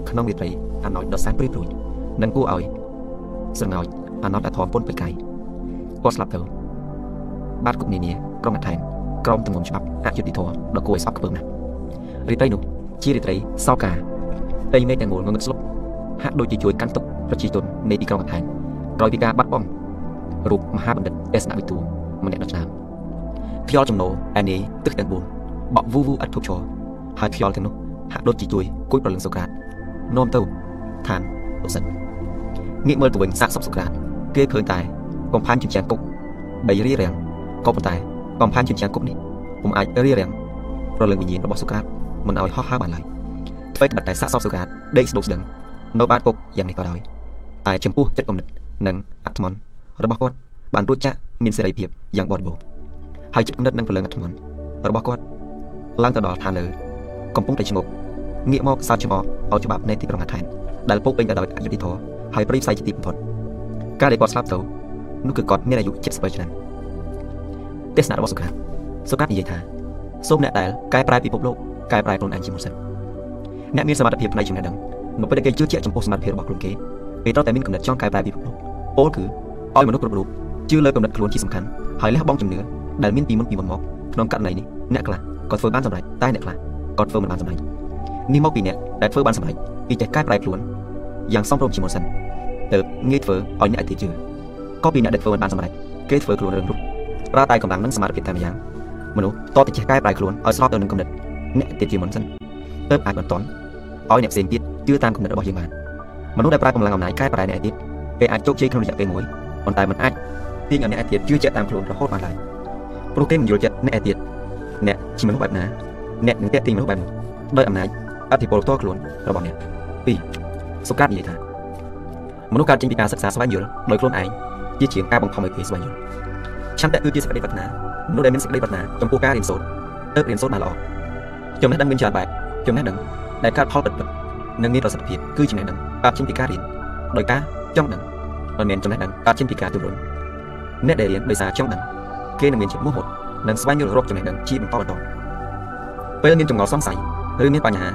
ក្នុងរាត្រីអាណោចដ៏សែនព្រាបព្រួយនិងគួរឲ្យ ស្រងោចអាណោចអាធមពុនបិកាយគាត់ស្លាប់ទៅបាទគុកនានាក្រុមអថែនក្រុមទម្ងន់ច្បាប់អយុធធម៌ដ៏គួរឲ្យស្អប់ខ្ពើមណាស់រាត្រីនោះជារាត្រីសោកាដីមេឃទាំងមូលងងឹតស្លុបហាក់ដូចជាជួយកាន់ទុកប្រជាជននៃទីក្រុងអថែនក្រោយពីការបាត់បង់រូបមហាបណ្ឌិតទេសនវិទូម្នាក់ដ៏ឆ្នើមខ្យល់ចំណោអានីទឹកទាំង4បក់វូវូឥតធូបឈរហើយខ្យល់ទាំងនោះហាក់ដូចជាជួយគួយប្រលឹងសូក្រាតនាំទៅឋានឧសិន ងាកមើលទៅវិញសាកសពសូក្រាតគេឃើញតែកំផានជញ្ជាំងគុកបីរៀបរៀងក៏ប៉ុន្តែកំផានជញ្ជាំងគុកនេះពុំអាចរៀបរៀងប្រលឹងវិញ្ញាណរបស់សូក្រាតមិនឲ្យហោះហើរបានឡើយអ្វីក៏តែសាកសពសូក្រាតដេកស្ដុកស្ដឹងនៅបាតគុកយ៉ាងនេះក៏ដោយតែចំពោះចិត្តគំនិតនិងអត្តមន្តរបស់គាត់បានរួចចាក់មានសេរីភាពយ៉ាងបរិបូរណ៍ហើយចិត្តគំនិតនិងព្រលឹងអត្តមន្តរបស់គាត់ឡើងទៅដល់ឋានលើកំពុងតែឈ្ងោកងាកមកសើចចំអកឲ្យច្បាប់នៃទីក្រុងអាថែនដែលពោពេញទៅដោយអយុធធម៌ ហើយប្រិយផ្សាយជាទីបំផុតការដែលគាត់ស្លាប់ទៅនោះគឺគាត់មានអាយុ78ឆ្នាំទេសនារបស់សុក្រាតសុក្រាតនិយាយថាសូមអ្នកដែលកែប្រែពិភពលោកកែប្រែខ្លួនឯងជាមុនសិនអ្នកមានសមត្ថភាពផ្នែកចំណេះដឹងនៅពេលដែលគេជឿជាក់ចំពោះសមត្ថភាពរបស់ខ្លួនគេគេត្រូវតែមានគំនិតចង់កែប្រែពិភពលោកពោលគឺឲ្យមនុស្សគ្រប់រូបជឿលើគំនិតខ្លួនជាសំខាន់ហើយលះបង់ជំនឿដែលមានពីមុនពីមុនមកក្នុងករណីនេះអ្នកខ្លះក៏ធ្វើបានសម្រេចតែអ្នកខ្លះក៏ធ្វើមិនបានសម្រេចនេះមកពីអ្នកដែលធ្វើបានសម្រេចគេចេះកែប្រែខ្លួន យ៉ាងសមរម្យជាមុនសិនទើបងាយធ្វើឲ្យអ្នកឯទៀតជឿក៏ពីអ្នកដែលធ្វើមិនបានសម្រេចគេធ្វើខ្លួនរឹងរូសប្រើតែកម្លាំងនិងសមត្ថភាពតែម្យ៉ាងមនុស្សតតតែចេះកែប្រែខ្លួនឲ្យស្របទៅនឹងគំនិតអ្នកទៀតជាមុនសិនទើបអាចបន្តឲ្យអ្នកផ្សេងទៀតជឿតាមគំនិតរបស់យើងបានមនុស្សដែលប្រើកម្លាំងអំណាចកែប្រែអ្នកឯទៀតគេអាចជោគជ័យក្នុងរយៈពេលមួយប៉ុន្តែមិនអាចទាញឲ្យអ្នកឯទៀតជឿជាក់តាមខ្លួនរហូតបានឡើយព្រោះគេមិនយល់ចិត្តអ្នកឯទៀតអ្នកជាមនុស្សបែបណាអ្នកនឹងតេទីមនុស្សបែបនោះដោយអំណាចអធិពលផ្ទាល់ខ្លួនរបស់អ្នក2 សូក្រាតនិយាយថាមនុស្សកើតចេញពីការសិក្សាស្វែងយល់ដោយខ្លួនឯងជាជាងការបង្ខំឲ្យគេស្វែងយល់ឆន្ទៈគឺជាសេចក្តីប្រាថ្នាមនុស្សដែលមានសេចក្តីប្រាថ្នាចំពោះការរៀនសូត្រទើបរៀនសូត្របានល្អចំណេះដឹងមានច្រើនបែបចំណេះដឹងដែលកើតផលពិតៗនិងមានប្រសិទ្ធភាពគឺចំណេះដឹងកើតចេញពីការរៀនដោយការចង់ដឹងមិនមែនចំណេះដឹងកើតចេញពីការទម្រុញអ្នកដែលរៀនដោយសារចង់ដឹងគេនឹងមានចិត្តមោះមុតនិងស្វែងយល់រកចំណេះដឹងជាបន្តបន្ទាប់ពេលមានចម្ងល់សង្ស័យឬមានបញ្ហា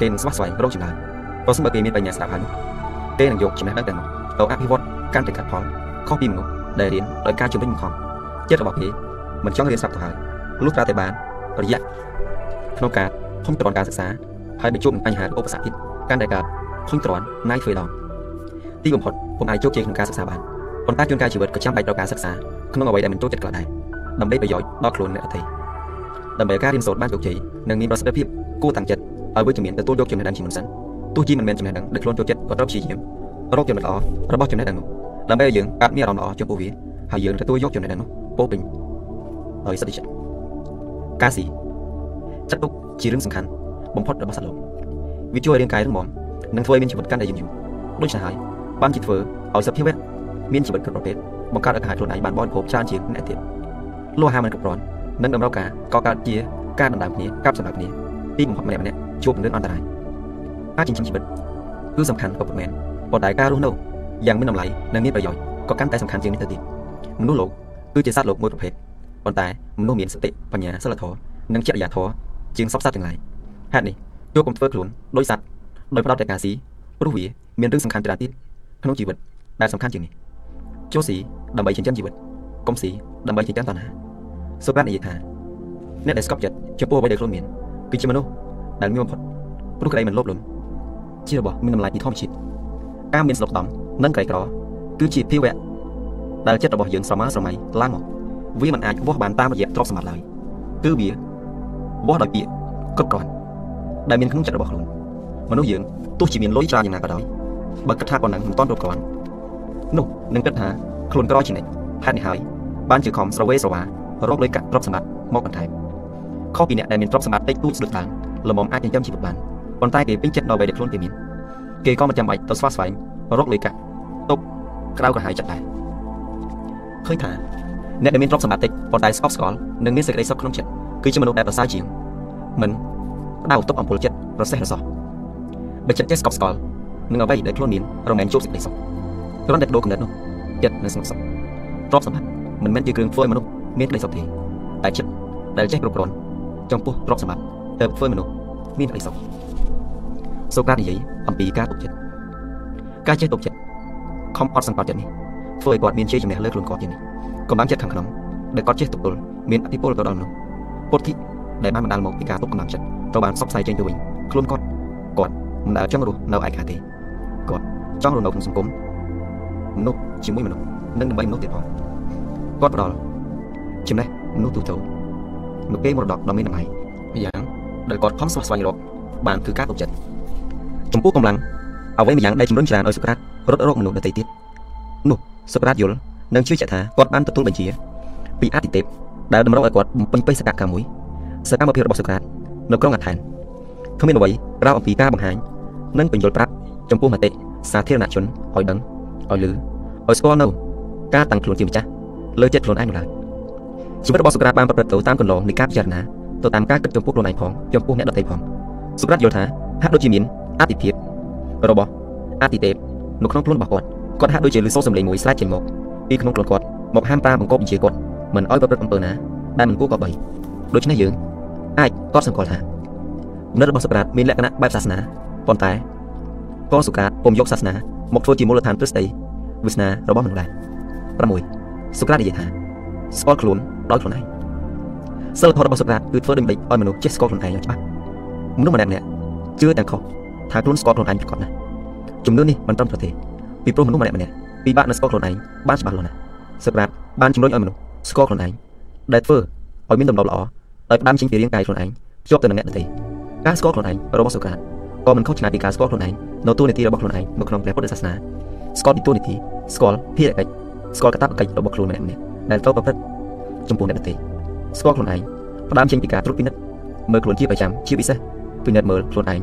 គេនឹងស្វះស្វែងរកចម្លើយ ប្រសិនបើគេមានបញ្ញាស្ដាប់ហើយនោះគេនឹងយកចំណេះដឹងទាំងនោះទៅអភិវឌ្ឍកាន់តែកាត់ផលខុសពីមនុស្សដែលរៀនដោយការជំរុញបង្ខំចិត្តរបស់គេមិនចង់រៀនស្រាប់ទៅហើយលុះត្រាតែបានរយៈក្នុងការធំទ្រាំការសិក្សាហើយបញ្ជួបនឹងបញ្ហាឬឧបសគ្គទៀតកាន់តែកើតធំទ្រាំណាយធ្វើដងទីបំផុតពុំអាចជោគជ័យក្នុងការសិក្សាបានប៉ុន្តែជួនកាលជីវិតក៏ចាំបាច់ត្រូវការសិក្សាក្នុងអ្វីដែលមិនចូលចិត្តក៏ដែរដើម្បីប្រយោជន៍ដល់ខ្លួនអ្នកអធិដើម្បីឲ្យការរៀនសូត្របានជោគជ័យនិងមានប្រសិទ្ធភាពគួរតាំងចិត្តឲ្យវិជ្ជមានទទួលយកចំណេះដឹងជាមុនសិន ទោះជាមិនមែនចំណេះដឹងដែលខ្លួនចូលចិត្តក៏ត្រូវព្យាយាមរកចំណេះល្អរបស់ចំណេះដឹងនោះដើម្បីឲ្យយើងអាចមានអារម្មណ៍ល្អចំពោះវាហើយយើងទទួលយកចំណេះដឹងនោះពោពេញដោយសតិចិត្តការស៊ីចាត់ទុកជារឿងសំខាន់បំផុតរបស់សត្វលោកវាជួយឲ្យរាងកាយរឹងមាំនិងធ្វើឲ្យមានជីវិតកាន់តែយឺនយូរដូច្នេះហើយបានជាធ្វើឲ្យសត្វភាវៈមានជីវិតគ្រប់ប្រភេទបង្កើតឲ្យខាយខ្លួនឯងបានបរិភោគច្រើនជាងអ្នកទៀតលុះអាហារមិនគ្រប់គ្រាន់និងតម្រូវការក៏កើតជាការដណ្ដើមគ្នាកັບសម្រាប់គ្នាទីបំផុតម្នាក់ម្នាក់ជួបនឹងរឿងអន្តរាយ ការចិញ្ចឹមជីវិតគឺសំខាន់ក៏ប៉ុន្មានប៉ុន្តែការរស់នៅយ៉ាងមានតម្លៃនិងមានប្រយោជន៍ក៏កាន់តែសំខាន់ជាងនេះទៅទៀតមនុស្សលោកគឺជាសត្វលោកមួយប្រភេទប៉ុន្តែមនុស្សមានសតិបញ្ញាសិលធម៌និងចរិយាធម៌ជាងសពសត្វទាំងឡាយហេតុនេះយកកុំធ្វើខ្លួនដោយសត្វដោយផ្ដោតតែការស៊ីព្រោះវាមានរឿងសំខាន់ច្រើនទៀតក្នុងជីវិតដែលសំខាន់ជាងនេះចូលស៊ីដើម្បីចិញ្ចឹមជីវិតកុំស៊ីដើម្បីចិញ្ចឹមតណ្ហាសូក្រាតនិយាយថាអ្នកដែលស្កប់ចិត្តចំពោះអ្វីដែលខ្លួនមានគឺជាមនុស្សដែលមានបំផុតព្រោះក្តីមិនលោភលន់ ជារបស់មានតម្លៃពីធម្មជាតិការមានស្លុកដំនិងក្រីក្រគឺជាភាវៈដែលចិត្តរបស់យើងស្រមើស្រមៃឡើងមកវាមិនអាចវាស់បានតាមរយៈទ្រព្យសម្បត្តិឡើយគឺវាវាស់ដោយពាក្យគ្រប់គ្រាន់ដែលមានក្នុងចិត្តរបស់ខ្លួនមនុស្សយើងទោះជាមានលុយច្រើនយ៉ាងណាក៏ដោយបើគិតថាប៉ុណ្ណឹងមិនទាន់គ្រប់គ្រាន់នោះនឹងគិតថាខ្លួនក្រជានិច្ចហេតុនេះហើយបានជាខំស្រវេស្រវារកលុយកាក់ទ្រព្យសម្បត្តិមកបន្ថែមខុសពីអ្នកដែលមានទ្រព្យសម្បត្តិតិចតួចស្ដុតឡើងល្មមអាចចិញ្ចឹមជីវិតបាន ប៉ុន្តែគេពេញចិត្តដល់អ្វីដែលខ្លួនគេមានគេក៏មិនចាំបាច់ទៅស្វះស្វែងរកលុយកាក់ទុកក្រៅក្រហាយចិត្តដែរឃើញថាអ្នកដែលមានទ្រព្យសម្បត្តិតិចប៉ុន្តែស្អប់ស្កល់និងមានសេចក្តីសុខក្នុងចិត្តគឺជាមនុស្សដែលប្រសើរជាងមិនផ្ដោតទុកអំពើចិត្តប្រសេះរសោះបើចិត្តចេះស្កប់ស្កល់នឹងអ្វីដែលខ្លួនមានរមែងជួបសេចក្តីសុខគ្រាន់តែបដូរគំនិតនោះចិត្តនឹងស្ងប់សុខទ្រព្យសម្បត្តិមិនមែនជាគ្រឿងធ្វើឲ្យមនុស្សមានក្តីសុខទេតែចិត្តដែលចេះគ្រប់គ្រាន់ចំពោះទ្រព្យសម្បត្តិទើបធ្វើឲ្យមនុស្សមានក្តីសុខ សូក្រាតនិយាយអំពីការទុកចិត្តការចេះទុកចិត្តខំអត់សង្កត់ចិត្តនេះធ្វើឲ្យគាត់មានជ័យជំនះលើខ្លួនគាត់ជាងនេះកម្លាំងចិត្តខាងក្នុងដែលគាត់ចេះទប់ទល់មានអធិពលទៅដល់មនុស្សពុទ្ធិដែលបានបណ្ដាលមកពីការទុកកម្លាំងចិត្តត្រូវបានសបផ្សាយចេញទៅវិញខ្លួនគាត់គាត់មិនដែលចង់រស់នៅឯកាទេគាត់ចង់រស់នៅក្នុងសង្គមមនុស្សជាមួយមនុស្សនិងដើម្បីមនុស្សទៀតផងគាត់ផ្ដល់ចំណេះមនុស្សទូទៅមកពេលមរតកដ៏មានតម្លៃម្យ៉ាងដែលគាត់ខំស្វះស្វែងរកបានគឺការទុកចិត្ត ចំពោះកម្លាំងអ្វីម្យ៉ាងដែលជំរុញច្រើនឲ្យសុក្រាតរត់រកមនុស្សដទៃទៀតនោះសុក្រាតយល់និងជឿជាក់ថាគាត់បានទទួលបញ្ជាពីអតិទេពដែលតម្រូវឲ្យគាត់បំពេញបេសកកម្មមួយសកម្មភាពរបស់សូក្រាតនៅក្រុងអាថែនគ្មានអ្វីក្រៅអំពីការបង្ហាញនិងបញ្យល់ប្រាប់ចំពោះមតិសាធារណជនឲ្យដឹងឲ្យលឺឲ្យស្គាល់នៅការតាំងខ្លួនជាម្ចាស់លើចិត្តខ្លួនឯងនោះឡើយជីវិតរបស់សូក្រាតបានប្រព្រឹត្តទៅតាមគន្លងនៃការពិចារណាទៅតាមការគិតចំពោះខ្លួនឯងផងចំពោះអ្នកដទៃផងសូក្រាតយល់ថាហាក់ដូចជាមាន អតិភិបរបស់អតិទេពនៅក្នុងខ្លួនរបស់គាត់គាត់ហាក់ដូចជាលឺសូរសំឡេងមួយស្រែកចេញមកពីក្នុងខ្លួនគាត់មកហាមប្រាមបង្កប់បញ្ជាគាត់មិនឲ្យប្រព្រឹត្តអំពើណាដែលមិនគួរគប្បីដូច្នេះយើងអាចកត់សម្គាល់ថាគំនិតរបស់សូក្រាតមានលក្ខណៈបែបសាសនាប៉ុន្តែក៏សូក្រាតពុំយកសាសនាមកធ្វើជាមូលដ្ឋានទ្រឹស្ដីវាសនារបស់មនុស្សដែរ6សូក្រាតនិយាយថាស្គាល់ខ្លួនដោយខ្លួនឯងសិលធម៌របស់សូក្រាតគឺធ្វើដើម្បីឲ្យមនុស្សចេះស្គាល់ខ្លួនឯងយ៉ាងច្បាស់មនុស្សម្នាក់ម្នាក់ជឿទាំងខុស ថាខ្លួនស្គាល់ខ្លួនឯងប្រកបណាស់ជំនឿនេះមិនត្រឹមត្រូវទេពីព្រោះមនុស្សម្នាក់ម្នាក់ពិបាកនឹងស្គាល់ខ្លួនឯងបានច្បាស់លាស់ណាស់សូក្រាតបានជំរុញឲ្យមនុស្សស្គាល់ខ្លួនឯងដែលធ្វើឲ្យមានទម្លាប់ល្អដោយផ្ដើមចេញពីរាងកាយខ្លួនឯងភ្ជាប់ទៅនឹងអ្នកដទៃការស្គាល់ខ្លួនឯងរបស់សូក្រាតក៏មិនខុសឆ្ងាយពីការស្គាល់ខ្លួនឯងនៅទូនីតិរបស់ខ្លួនឯងនៅក្នុងព្រះពុទ្ធសាសនាស្គាល់ពីទូនីតិស្គាល់ភារកិច្ចស្គាល់កាតព្វកិច្ចរបស់ខ្លួនម្នាក់ម្នាក់ដែលត្រូវប្រព្រឹត្តចំពោះអ្នកដទៃស្គាល់ខ្លួនឯងផ្ដើមចេញពីការត្រួតពិនិត្យមើលខ្លួនជាប្រចាំជាពិសេសពិនិត្យមើលខ្លួនឯង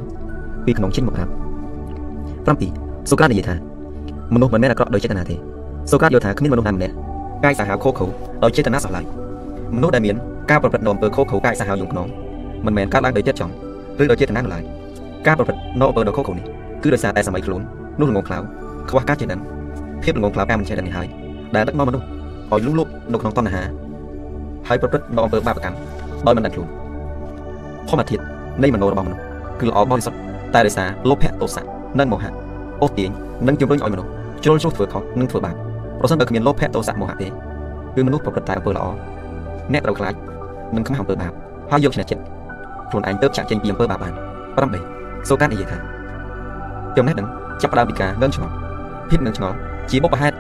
ពីក្នុងចេញមកក្រៅ7សូក្រាតនិយាយថាមនុស្សមិនមែនអាក្រក់ដោយចេតនាទេសូក្រាតយល់ថាគ្មានមនុស្សណាម្នាក់កាយសាហាវខុសខុសដោយចេតនាសោះឡើយមនុស្សដែលមានការប្រព្រឹត្តនៅអំពើខុសខុសកាយសាហាវយងខ្នងមិនមែនកើតឡើងដោយចិត្តចង់ឬដោយចេតនានោះឡើយការប្រព្រឹត្តនៅអំពើដ៏ខុសខុសនេះគឺដោយសារតែសម័យខ្លួននោះល្ងងខ្លៅខ្វះការចេតនាភាពល្ងងខ្លៅការមិនចេតនានេះហើយដែលដឹកនាំមនុស្សឲ្យលងលោបនៅក្នុងតណ្ហាហើយប្រព្រឹត្តនៅអំពើបាបកម្មដោយមិនដឹងខ្លួនធម្មធាតុនៃមโนរបស់មនុស្សគឺល្អបរិសុទ្ធ តែដោយសារលោភៈទោសៈនិងមោហៈអូសទាញនិងជំរុញឲ្យមនុស្សជ្រុលជ្រុះធ្វើខុសនិងធ្វើបាបប្រសិនបើគ្មានលោភៈទោសៈមោហៈទេគឺមនុស្សប្រព្រឹត្តតែអំពើល្អអ្នកត្រូវខ្លាចនិងខ្មាស់អំពើបាបហើយយកឈ្នះចិត្តខ្លួនឯងទៅចាក់ចេញពីអំពើបាបបាន8សូកាតនិយាយថាចំណេះដឹងចាប់ផ្ដើមពីការងឿងឆ្ងល់ភាពងឿងឆ្ងល់ជាបុព្វហេតុ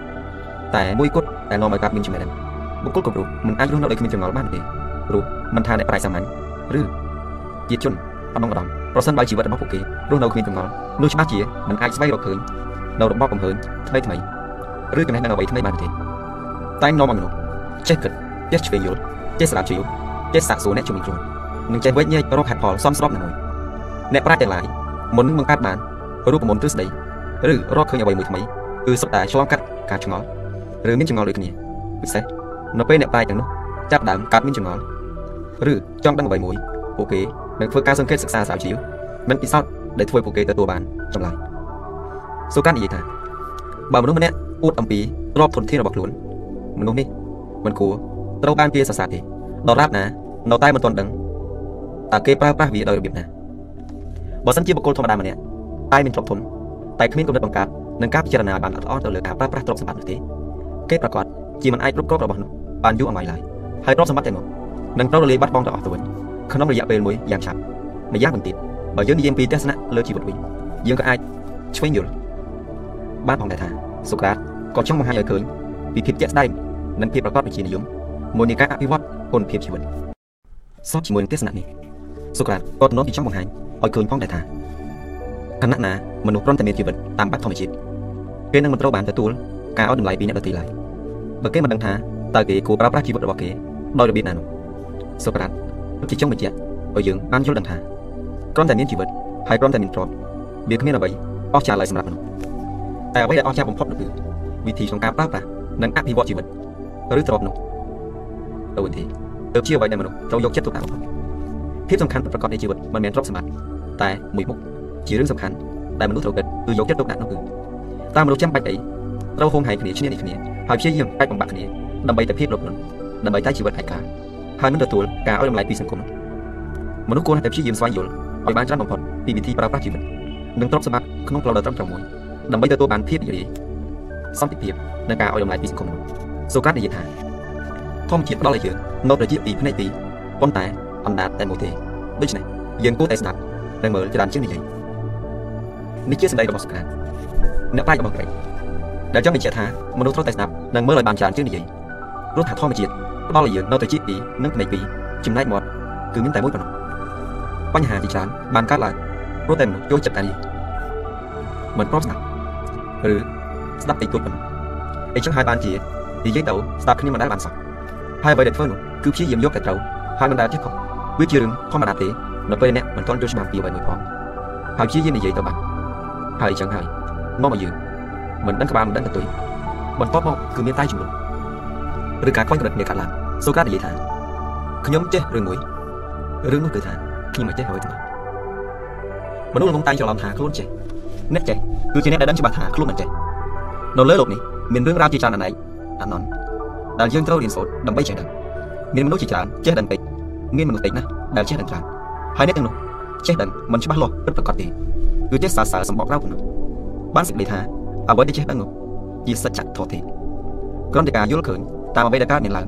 តែមួយគត់ដែលនាំឲ្យកើតមានចំណេះដឹងបុគ្គលគ្រប់រូបមិនអាចរស់នៅដោយគ្មានចម្ងល់បានទេព្រោះមិនថាអ្នកប្រាជ្ញសាមញ្ញឬជាជនអដងអដំ ប្រសិនបើជីវិតរបស់ពួកគេរស់នៅគ្មានចម្ងល់នោះច្បាស់ជាមិនអាចស្វែងរកឃើញនៅរបបកំហើញថ្មីថ្មីឬចំណេះដឹងអ្វីថ្មីបានទេតែនាំឲ្យមនុស្សចេះគិតចេះឆ្វេងយល់ចេះស្ដាប់ជ្រាវចេះសាកសួរអ្នកជំនាញខ្លួននិងចេះវិញ្ញារកហេតុផលសមស្របនឹងមួយអ្នកប្រាជ្ញទាំងឡាយមុននឹងបង្កើតបានរូបមន្តទ្រឹស្ដីឬរកឃើញអ្វីមួយថ្មីគឺសុទ្ធតែឆ្លងកាត់ការឆ្ងល់ឬមានចម្ងល់ដូចគ្នាពិសេសនៅពេលអ្នកប្រាជ្ញទាំងនោះចាប់ដើមកើតមានចម្ងល់ឬចង់ដឹងអ្វីមួយពួកគេ នឹងធ្វើការសង្កេតសិក្សាស្រាវជ្រាវមិនពិសោធន៍ដែលធ្វើពួកគេទទួលបានចម្លើយសូកានិយាយថាបើមនុស្សម្នាក់អួតអំពីទ្រព្យធនធានរបស់ខ្លួនមនុស្សនេះមិនគួរត្រូវបានគេសរសើរទេដរាបណានៅតែមិនទាន់ដឹងតើគេប្រើប្រាស់វាដោយរបៀបណាបើសិនជាបុគ្គលធម្មតាម្នាក់តែមានទ្រព្យធនតែគ្មានគំនិតបង្កើតនិងការពិចារណាបានល្អិតល្អន់ទៅលើការប្រើប្រាស់ទ្រព្យសម្បត្តិនោះទេគេប្រកាសជាមិនអាចគ្រប់គ្រងរបស់នោះបានយូរអង្វែងឡើយហើយទ្រព្យសម្បត្តិទាំងនោះនឹងត្រូវរលាយបាត់បង់ទៅអស់ទៅវិញ ក្នុងរយៈពេលមួយយ៉ាងឆាប់ម្យ៉ាងវិញទៀតបើយើងនិយាយពីទស្សនៈលើជីវិតវិញយើងក៏អាចឆ្វេងយល់បានផងដែរថាសូក្រាតក៏ចង់បង្ហាញឲ្យឃើញពីភាពជាក់ស្ដែងនិងភាពប្រកបវិជ្ជានិយមមួយនៃការអភិវឌ្ឍគុណភាពជីវិតសពជាមួយនឹងទស្សនៈនេះសូក្រាតក៏ទំនងទីចង់បង្ហាញឲ្យឃើញផងដែរថាខណៈណាមនុស្សព្រមតែមានជីវិតតាមបែបធម្មជាតិគេនឹងមិនត្រូវបានទទួលការឲ្យតម្លៃពីអ្នកដទៃឡើយបើគេមិនដឹងថាតើគេគួរប្រើប្រាស់ជីវិតរបស់គេដោយរបៀបណានោះសូក្រាត ជាចង់បញ្ជាក់ឲ្យយើងបានយល់ដឹងថាគ្រាន់តែមានជីវិតហើយគ្រាន់តែមានទ្រព្យវាគ្មានអ្វីអស្ចារ្យឡើយសម្រាប់មនុស្សតែអ្វីដែលអស្ចារ្យបំផុតនោះគឺវិធីក្នុងការប្រើប្រាស់និងអភិវឌ្ឍជីវិតឬទ្រព្យនោះទៅវិញទេទើបជាអ្វីដែលមនុស្សត្រូវយកចិត្តទុកដាក់បំផុតភាពសំខាន់ប្រកបនៃជីវិតមិនមែនទ្រព្យសម្បត្តិតែមួយមុខជារឿងសំខាន់ដែលមនុស្សត្រូវគិតគឺយកចិត្តទុកដាក់នោះគឺតើមនុស្សចាំបាច់អីត្រូវហួងហែងគ្នាឈ្នះនេះគ្នាហើយព្យាយាមកាច់បំបាក់គ្នាដើម្បីតែភាពលុបលន់ដើម្បីតែជីវិតឯកា ហើយមិនទទួលការឲ្យតម្លៃពីសង្គមមនុស្សគួរតែព្យាយាមស្វែងយល់ឲ្យបានច្រើនបំផុតពីវិធីប្រើប្រាស់ជីវិតនិងទ្រព្យសម្បត្តិក្នុងផ្លូវដ៏ត្រឹមត្រូវមួយដើម្បីទទួលបានភាពរីករាយសន្តិភាពនិងការឲ្យតម្លៃពីសង្គមសូកាតនិយាយថាធម្មជាតិផ្ដល់ឲ្យយើងនៅប្រជាពីផ្នែកពីរប៉ុន្តែអណ្ដាតតែមួយទេដូច្នេះយើងគួរតែស្ដាប់និងមើលច្រើនជាងនិយាយនេះជាសម្ដីរបស់សូកាតអ្នកប្រាជ្ញរបស់ក្រិចដែលចង់បញ្ជាក់ថាមនុស្សត្រូវតែស្ដាប់និងមើលឲ្យបានច្រើនជាងនិយាយព្រោះថាធម្មជាតិ ផ្ដល់ឲ្យយើងនៅត្រជាពីរនិងផ្នែកពីរចំណែកមាត់គឺមានតែមួយប៉ុណ្ណោះបញ្ហាជាច្រើនបានកើតឡើងព្រោះតែមនុស្សចូលចិត្តការនេះមិនព្រមស្ដាប់ឬស្ដាប់តិចតួចប៉ុណ្ណោះអីចឹងហើយបានជានិយាយទៅស្ដាប់គ្នាមិនដែលបានសោះហើយអ្វីដែលធ្វើនោះគឺព្យាយាមយកតែត្រូវហើយមិនដែលចេះខុសវាជារឿងធម្មតាទេនៅពេលអ្នកមិនទាន់យល់ច្បាស់ពីអ្វីមួយផងហើយព្យាយាមនិយាយទៅបានហើយអញ្ចឹងហើយនាំមកយើងមិនដឹងក្បាលមិនដឹងកតុយបន្ទាប់មកគឺមានតែជំនួស ឬការខ្វែងគំនិតគ្នាកាត់ឡើងសូកានិយាយថាខ្ញុំចេះរឿងមួយរឿងនោះគឺថាខ្ញុំមិនចេះអ្វីទាំងអស់មនុស្សល្ងងតែងច្រឡំថាខ្លួនចេះអ្នកចេះគឺជាអ្នកដែលដឹងច្បាស់ថាខ្លួនមិនចេះនៅលើโลกនេះមានរឿងរ៉ាវជាច្រើនអនេកអណន់ដែលយើងត្រូវរៀនសូត្រដើម្បីចេះដឹងមានមនុស្សជាច្រើនចេះដឹងតិចមានមនុស្សតិចណាស់ដែលចេះដឹងច្រើនហើយអ្នកទាំងនោះចេះដឹងមិនច្បាស់លាស់ពិតប្រាកដទេគឺចេះសរសើរសម្បកក្រៅប៉ុណ្ណោះបានសេចក្តីថាអ្វីដែលចេះដឹងនោះជាសច្ចធម៌ទេគ្រាន់តែការយល់ឃើញ តាមអ្វីដែលកើតមានឡើង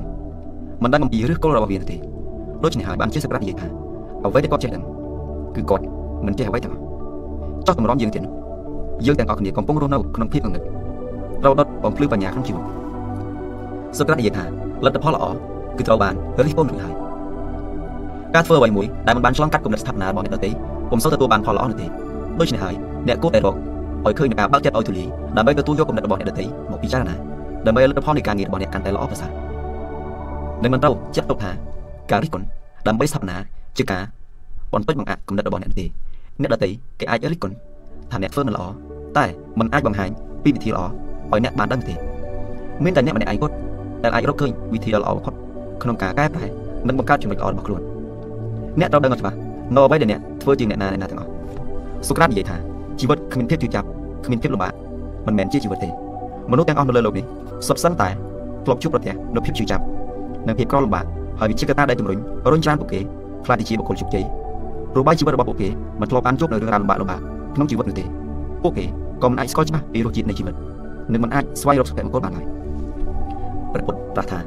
មិនដឹងអំពីឫសគល់របស់វាទេដូច្នេះហើយបានជាសក្តិនិយាយថាអ្វីដែលគាត់ចេះដឹងគឺគាត់មិនចេះអ្វីទាំងអស់ចោះតម្រាំយើងទៀតនោះយើងទាំងអស់គ្នាកំពុងរស់នៅក្នុងភាពងងឹតត្រូវដុតបំភ្លឺបញ្ញាក្នុងជីវិតសក្តិនិយាយថាលទ្ធផលល្អគឺត្រូវបានរិះគន់រួចហើយការធ្វើអ្វីមួយដែលមិនបានឆ្លងកាត់គំនិតស្ថាបនារបស់អ្នកដទៃពុំសូវទទួលបានផលល្អនោះទេដូច្នេះហើយអ្នកគួរតែរកឲ្យឃើញនឹងការបើកចិត្តឲ្យទូលាយដើម្បីទទួលយកគំនិតរបស់អ្នកដទៃមកពិចារណា ដើម្បីលទ្ធផលនៃការងាររបស់អ្នកកាន់តែល្អប្រសើរនិងមិនត្រូវចាត់ទុកថាការរិះគន់ដើម្បីស្ថាបនាជាការបន្តិចបង្អាក់គំនិតរបស់អ្នកទេអ្នកដទៃគេអាចរិះគន់ថាអ្នកធ្វើមិនល្អតែมันអាចបង្ហាញពីវិធីល្អឲ្យអ្នកបានដឹងទេមានតែអ្នកម្នាក់ឯងគត់ដែលអាចរកឃើញវិធីដ៏ល្អបំផុតក្នុងការកែប្រែនិងបង្កើតចំណុចល្អរបស់ខ្លួនអ្នកត្រូវដឹងឲ្យច្បាស់នៅអ្វីដែលអ្នកធ្វើជាងអ្នកណាអ្នកណាទាំងអស់សូក្រាតនិយាយថាជីវិតគ្មានភាពជឿចាប់គ្មានភាពលំបាកមិនមែនជាជីវិតទេ មនុស្សទាំងអស់នៅលើโลกនេះសុទ្ធសឹងតែធ្លាប់ជួបប្រទះនូវភាពជឿចាប់និងភាពក្រលំបាកហើយវាជាកត្តាដែលជំរុញរុញច្រានពួកគេខ្លាចទៅជាបុគ្គលជោគជ័យព្រោះបាយជីវិតរបស់ពួកគេមិនធ្លាប់បានជួបនៅរឿងរ៉ាវលំបាកលំបាកក្នុងជីវិតនោះទេពួកគេក៏មិនអាចស្គាល់ច្បាស់ពីរសជាតិនៃជីវិតនិងមិនអាចស្វែងរកសុភមង្គលបានឡើយព្រះពុទ្ធត្រាស់ថា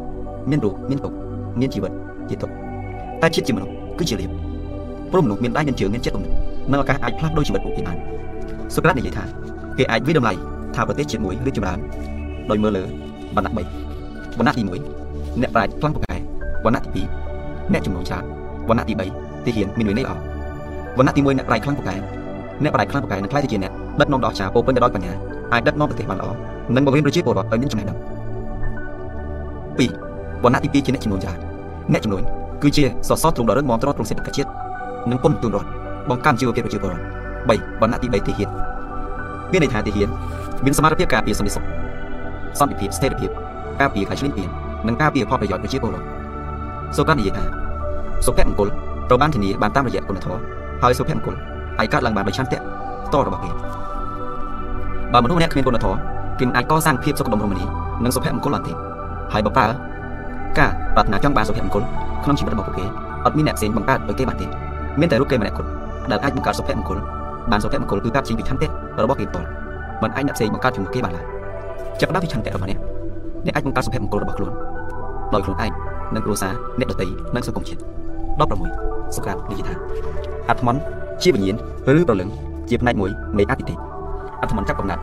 មានរូបមានទុកមានជីវិតជាទុកតែជាតិជាមនុស្សគឺជាលៀបព្រោះមនុស្សមានដៃមានជើងមានចិត្តទំនើបនិងឱកាសអាចផ្លាស់ប្ដូរជីវិតពួកគេបានសូក្រាតនិយាយថាគេអាចវិតម្លៃ ថាប្រទេសជាតិមួយឬចម្រើនដោយមើលលើវណ្ណៈ3វណ្ណៈទី1អ្នកប្រាជ្ញខ្លាំងពូកែវណ្ណៈទី2អ្នកចំនួនច្រើនវណ្ណៈទី3ទីហ៊ានមានវិន័យល្អវណ្ណៈទី1អ្នកប្រាជ្ញខ្លាំងពូកែអ្នកប្រាជ្ញខ្លាំងពូកែនឹងខ្លាយទៅជាអ្នកដឹកនាំដ៏អស្ចារ្យពោពេញទៅដោយបញ្ញាអាចដឹកនាំប្រទេសបានល្អនិងបង្រៀនប្រជាពលរដ្ឋឲ្យមានចំណេះដឹង2វណ្ណៈទី2ជាអ្នកចំនួនច្រើនអ្នកចំនួនគឺជាសសរទ្រូងដ៏រឹងមាំទ្រទ្រង់សេដ្ឋកិច្ចជាតិនិងពុនទូនរដ្ឋបង្កើនជីវភាពប្រជាពលរដ្ឋ3វណ្ណៈទី3ទីហ៊ានមានន័យថាទីហ៊ាន មានសមត្ថភាពការពារសន្តិសុខសន្តិភាពស្ថិរភាពការពារការឈ្លានពាននិងការពារផលប្រយោជន៍ប្រជាពលរដ្ឋសូក្រាតនិយាយថាសុភមង្គលត្រូវបានធានាបានតាមរយៈគុណធម៌ហើយសុភមង្គលអាចកើតឡើងបានដោយឆន្ទៈផ្ទាល់របស់គេបើមនុស្សម្នាក់គ្មានគុណធម៌គេមិនអាចកសាងភាពសុខដុមរមនានិងសុភមង្គលបានទេហើយបើប្រើការប្រាថ្នាចង់បានសុភមង្គលក្នុងជីវិតរបស់ពួកគេអត់មានអ្នកផ្សេងបង្កើតឲ្យគេបានទេមានតែរូបគេម្នាក់គត់ដែលអាចបង្កើតសុភមង្គលបានសុភមង្គលគឺការចេញពីឆន្ទៈរបស់គេផ្ទាល់ មិនអាចអ្នកផ្សេងបង្កើតជាមួយគេបានឡើយចាប់ផ្ដើមពីឆន្ទៈរបស់អ្នកអ្នកអាចបង្កើតសុភមង្គលរបស់ខ្លួនដោយខ្លួនឯងនិងគ្រួសារអ្នកដទៃនិងសង្គមជាតិ16សុក្រាតនិយាយថាអាត្មន់ជាវិញ្ញាណឬប្រលឹងជាផ្នែកមួយនៃអតិថិអាត្មន់ចាប់កំណត់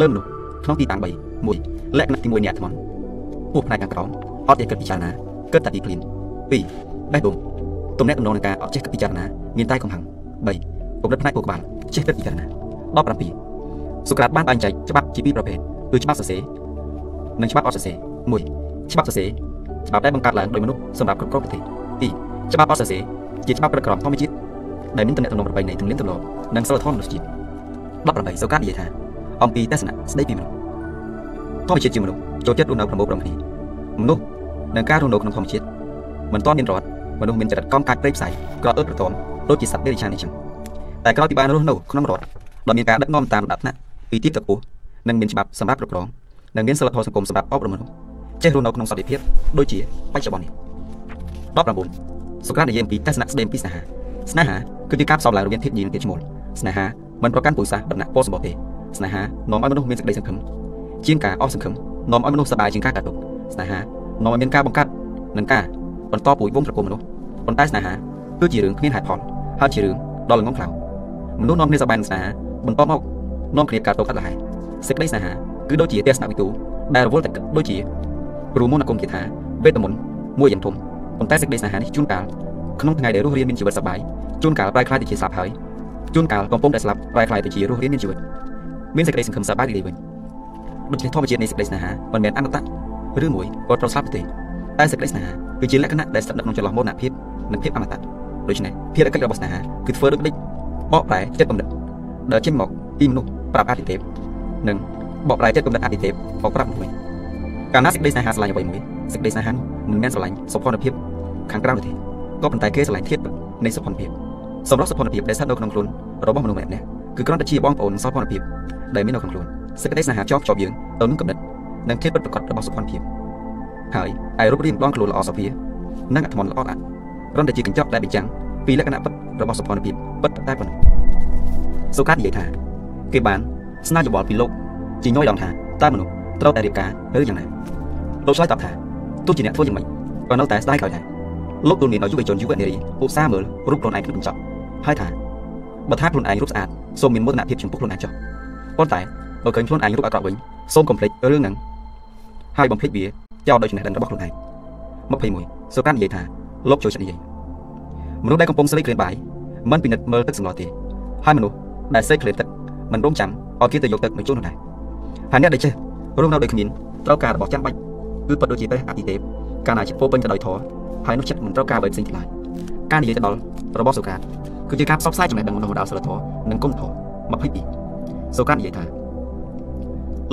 លើមនុស្សក្នុងទីតាំង3 1លក្ខណៈទី1នៃអាត្មន់ពោះផ្នែកខាងក្រោមអត់ចេះគិតពិចារណាគិតតែពីភ្លាម2បេះដូងទំនាក់ទំនងនឹងការអត់ចេះគិតពិចារណាមានតែកំហឹង3កម្រិតផ្នែកពោះក្បាលចេះគិតពិចារណា17 សុក្រាតបានបែងចែកច្បាប់ជាពីរប្រភេទគឺច្បាប់សរសេរនិងច្បាប់អត់សរសេរ1ច្បាប់សរសេរច្បាប់ដែលបង្កើតឡើងដោយមនុស្សសម្រាប់គ្រប់គ្រងប្រទេស2ច្បាប់អត់សរសេរជាច្បាប់ក្រឹតក្រមធម្មជាតិដែលមានទំនាក់ទំនងប្រពៃណីទំនៀមទម្លាប់និងសិលធម៌មនុស្សជាតិ18សូកានិយាយថាអំពីទស្សនៈស្ដីពីមនុស្សធម្មជាតិជាមនុស្សចូលចិត្តរស់នៅប្រមូលផ្តុំគ្នាមនុស្សនិងការរស់នៅក្នុងធម្មជាតិមិនទាន់មានរដ្ឋមនុស្សមានចរិតកង់កាច់ព្រៃផ្សៃក្រអឺតប្រទមដូចជាសត្វដេរឆាននេះចឹងតែក្រោយពីបានរស់នៅក្នុងរដ្ឋដែលមានការដឹកនាំតាមលំដាប់ថ្នាក់ ពីទីទៅខ្ពស់និងមានច្បាប់សម្រាប់គ្រប់គ្រងនិងមានសិលធម៌សង្គមសម្រាប់អប់រំមនុស្សចេះរស់នៅក្នុងសន្តិភាពដូចជាបច្ចុប្បន្ននេះ19សុក្រាតនិយាយអំពីទស្សនៈស្ដីអំពីស្នេហាស្នេហាគឺជាការផ្សំឡើងរវាងធាតុញីនិងធាតុឈ្មោលស្នេហាមិនប្រកាន់ពូជសាសន៍ដំណាក់ពណ៌សម្បត្តិទេស្នេហានាំឲ្យមនុស្សមានសេចក្តីសង្ឃឹមជាងការអស់សង្ឃឹមនាំឲ្យមនុស្សសប្បាយជាងការកាត់ទុកស្នេហានាំឲ្យមានការបង្កើតនិងការបន្តពូជវងត្រកូលមនុស្សប៉ុន្តែស្នេហាគឺជារឿងគ្មានហេតុផលហើយជារឿងដ៏ល្ងងខ្លៅមនុស្សនាំគ្នាសប្បាយនឹងស្នេហាបន្តមក នាំគ្នាកាត់ទោសកាត់លហើយសេចក្តីស្នេហាគឺដូចជាទស្សនវិទូដែលរវល់តែគិតដូចជាព្រមមុនអាគមគេថាវេទមន្តមួយយ៉ាងធំប៉ុន្តែសេចក្តីស្នេហានេះជួនកាលក្នុងថ្ងៃដែលរស់រានមានជីវិតសប្បាយជួនកាលប្រែក្លាយទៅជាស្លាប់ហើយជួនកាលកំពុងតែស្លាប់ប្រែក្លាយទៅជារស់រានមានជីវិតមានសេចក្តីសង្ឃឹមសប្បាយរីករាយវិញដូច្នេះធម្មជាតិនៃសេចក្តីស្នេហាមិនមែនអមតៈឬមួយក៏ត្រូវស្លាប់ទេតែសេចក្តីស្នេហាគឺជាលក្ខណៈដែលស្ថិតនៅក្នុងចន្លោះមរណភាពនិងភាពអមតៈដូច្នេះភារកិច្ចរបស់ស្នេហាគឺធ្វើដូចដេចបកប្រែចិត្តគំនិតដែលចេញមក ពីមនុស្សប្រាប់អតិថិភាពនិងបកប្រែចិត្តគំនិតអតិថិភាពមកប្រាប់មនុស្សវិញកាលណាសេចក្តីស្នេហាស្រឡាញ់អ្វីមួយសេចក្តីស្នេហានោះមិនមែនស្រឡាញ់សុភណភាពខាងក្រៅទេក៏ប៉ុន្តែគេស្រឡាញ់ធាតុនៃសុភណភាពសម្រាប់សុភណភាពដែលស្ថិតនៅក្នុងខ្លួនរបស់មនុស្សម្នាក់ៗគឺគ្រាន់តែជាបងប្អូនសុភណភាពដែលមាននៅក្នុងខ្លួនសេចក្តីស្នេហាចោកជាប់យើងទៅនឹងគំនិតនិងធាតុពិតប្រាកដរបស់សុភណភាពហើយឯរូបរាងដងខ្លួនល្អសុភានិងអត្ថមន្តល្អអាក់គ្រាន់តែជាកញ្ចក់ដែលបញ្ចាំងពីលក្ខណៈពិតរបស់សុភណភាពពិតតែប៉ុណ្ណោះសូកាតនិយាយថា គេបានស្នើយោបល់ពីលោកជាញយដងថាតើមនុស្សត្រូវតែរៀបការឬយ៉ាងណាលោកឆ្លើយតបថាទោះជាអ្នកធ្វើយ៉ាងម៉េចក៏នៅតែស្ដាយក្រោយដែរលោកទូលមានដល់យុវជនយុវនារីឧស្សាហ៍មើលរូបខ្លួនឯងក្នុងកញ្ចក់ហើយថាបើថាខ្លួនឯងរូបស្អាតសូមមានមោទនភាពចំពោះខ្លួនឯងចុះប៉ុន្តែបើឃើញខ្លួនឯងរូបអាក្រក់វិញសូមកុំភ្លេចរឿងហ្នឹងហើយបំភ្លេចវាចោលដោយចំណេះដឹងរបស់ខ្លួនឯង21សូកាននិយាយថាលោកចូលចិត្តនិយាយមនុស្សដែលកំពុងស្លេកគ្រាបាយមិនពិនិត្យមើលទឹកសម្លទេហើយមនុស្សដែលសេកគ្រាទឹក មិនរងចាំឲ្យគេទៅយកទឹកមកជូននោះដែរហើយអ្នកដែលចេះរស់នៅដោយគ្មានត្រូវការរបស់ចាំបាច់គឺពិតដូចជាព្រះអតិទេពកាលណាចិត្តពោពេញទៅដោយធម៌ហើយនោះចិត្តមិនត្រូវការអ្វីផ្សេងទៀតឡើយការនិយាយទៅដល់របស់សូក្រាតគឺជាការផ្សព្វផ្សាយចំណេះដឹងរបស់ដល់សិលធម៌និងគុណធម៌22សូក្រាតនិយាយថា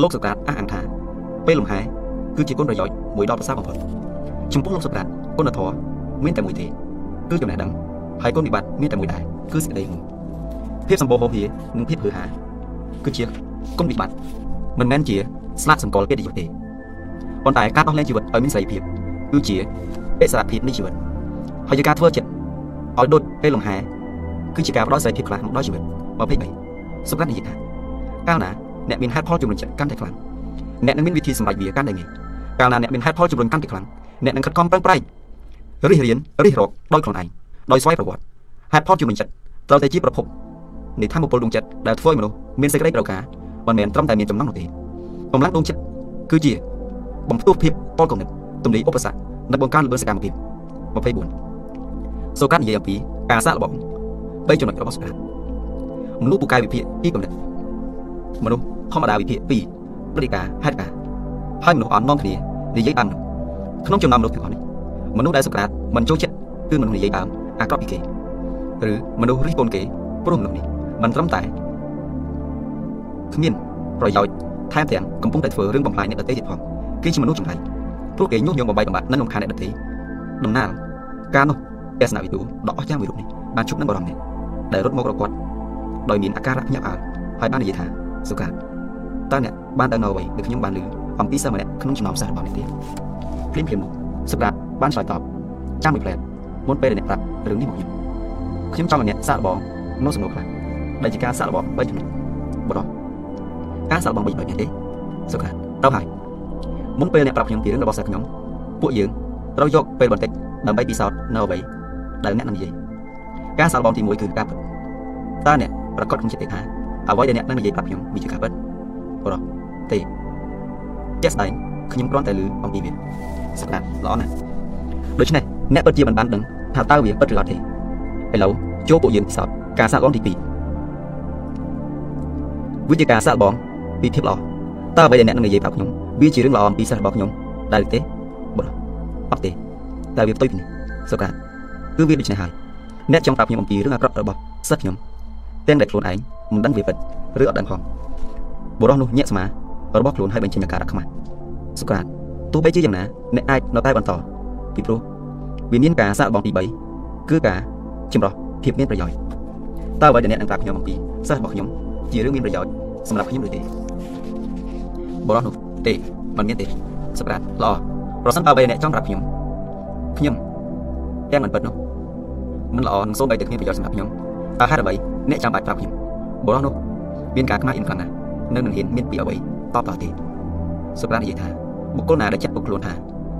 លោកសូក្រាតអះអាងថាពេលលំហែគឺជាគុណប្រយោជន៍មួយដ៏ប្រសើរបំផុតចំពោះលោកសូក្រាតគុណធម៌មានតែមួយទេគឺចំណេះដឹងហើយគុណវិបត្តិមានតែមួយដែរគឺសេចក្តីងងភាពសម្បូរហូរហៀនិងភាពហឺហា គឺជាគុណវិបត្តិមិនមែនជាស្លាកសម្គាល់កិត្តិយសទេប៉ុន្តែការដោះលែងជីវិតឲ្យមានសេរីភាពគឺជាអិសរភាពនៃជីវិតហើយការធ្វើចិត្តឲ្យដូចពេលលំហែគឺជាការផ្ដល់សេរីភាពខ្លះដល់ជីវិត23សម្រាប់និយាយថាកាលណាអ្នកមានហេតុផលជំរុញចិត្តកាន់តែខ្លាំងអ្នកនឹងមានវិធីសម្រេចវាកាន់តែងាយកាលណាអ្នកមានហេតុផលជំរុញកាន់តែខ្លាំងអ្នកនឹងខិតខំប្រឹងប្រែងរិះរៀនរិះរកដោយខ្លួនឯងដោយស្វ័យប្រវត្តិហេតុផលជំរុញចិត្តត្រូវតែជាប្រភព នៃធម៌ពលដួងចិត្តដែលធ្វើឲ្យមនុស្សមានសេចក្តីប្រការមិនមែនត្រឹមតែមានចំណងនោះទេកម្លាំងដួងចិត្តគឺជាបំផ្ទុះភាពពលគំនិតទំនីឧបសគ្គនិងបង្កើនល្បឿនសកម្មភាព24សូកាត់និយាយអំពីការសាកល្បង3ចំណុចរបស់សូកាត់មនុស្សពូកែវិភាគ2កំណត់មនុស្សធម្មតាវិភាគ2ព្រឹត្តិការណ៍ហេតុការណ៍ហើយមនុស្សអន់នាំគ្នានិយាយបានក្នុងចំណោមមនុស្សទាំងអស់នេះមនុស្សដែលសូក្រាតមិនចូលចិត្តគឺមនុស្សនិយាយដើមអាក្រក់ពីគេឬមនុស្សរិះគន់គេព្រោះមនុស្សនេះ មិនត្រឹមតែគ្មានប្រយោជន៍ថែមទាំងកំពុងតែធ្វើរឿងបំផ្លាញអ្នកដទៃទៀតផងគេជាមនុស្សចម្លែកព្រោះគេញុះញង់បំបីបំបាត់និងរំខានអ្នកដទៃដំណាលការនោះទស្សនវិទូដ៏អស្ចារ្យមួយរូបនេះបានជួបនឹងបរិមនេះដែលរត់មករកគាត់ដោយមានអាការៈភ្ញាក់ផ្អើលហើយបាននិយាយថាសុកាតើអ្នកបានទៅនៅអ្វីដែលខ្ញុំបានឮអំពីសិស្សម្នាក់ក្នុងចំណោមសិស្សរបស់អ្នកទេភ្លាមភ្លាមនោះសុកាតបានឆ្លើយតបចាំមួយផ្លែតមុនពេលដែលអ្នកប្រាប់រឿងនេះមកខ្ញុំខ្ញុំចង់ឲ្យអ្នកសាកល្បងនៅសំណួរខ្លះ ដែលជាការសាកល្បង3ចំណុចបដការសាកល្បង3ចំណុចនេះទេសុខាទៅហើយមុនពេលអ្នកប្រាប់ខ្ញុំពីរឿងរបស់សិស្សខ្ញុំពួកយើងត្រូវយកពេលបន្តិចដើម្បីពិសោធន៍នៅអ្វីដែលអ្នកនឹងនិយាយការសាកល្បងទី1គឺការពិតតើអ្នកប្រកាសក្នុងចិត្តទេថាអ្វីដែលអ្នកនឹងនិយាយប្រាប់ខ្ញុំវាជាការពិតបដទេជាក់ស្ដែងខ្ញុំគ្រាន់តែឮអំពីវាសុខាល្អណាស់ដូច្នេះអ្នកពិតជាមិនបានដឹងថាតើវាពិតឬអត់ទេឥឡូវចូលពួកយើងពិសោធន៍ការសាកល្បងទី2 វាជាការសាកល្បងពីភាពល្អតើអ្វីដែលអ្នកនឹងនិយាយប្រាប់ខ្ញុំវាជារឿងល្អអំពីសិស្សរបស់ខ្ញុំដែរទេបងអត់ទេតែវាផ្ទុយពីនេះសុកាគឺវាដូច្នេះហើយអ្នកចង់ប្រាប់ខ្ញុំអំពីរឿងអាក្រក់របស់សិស្សខ្ញុំទាំងដែលខ្លួនឯងមិនដឹងវាពិតឬអត់ដឹងផងបុរសនោះញាក់ស្មារបស់ខ្លួនឲ្យបញ្ចេញអាការៈខ្មាស់សុកាទោះបីជាយ៉ាងណាអ្នកអាចនៅតែបន្តពីព្រោះវាមានការសាកល្បងទី3គឺការចម្រោះភាពមានប្រយោជន៍តើអ្វីដែលអ្នកនឹងប្រាប់ខ្ញុំអំពីសិស្សរបស់ខ្ញុំ ជារឿងមានប្រយោជន៍សម្រាប់ខ្ញុំឬទេបរិសុទ្ធនោះទេមិនមានទេសម្រាប់ល្អប្រសិនបើអ្វីអ្នកចង់ប្រាប់ខ្ញុំខ្ញុំទាំងមិនពិតនោះមិនល្អនឹងសូម្បីតែគ្មានប្រយោជន៍សម្រាប់ខ្ញុំតើហេតុអ្វីអ្នកចាំបាច់ប្រាប់ខ្ញុំបរិសុទ្ធនោះមានការខ្មាស់អៀនខ្លាំងណាស់នៅនឹងហ៊ានមានពីអ្វីតបតទេសម្រាប់និយាយថាបុគ្គលណាដែលចាត់បុគ្គលខ្លួនថា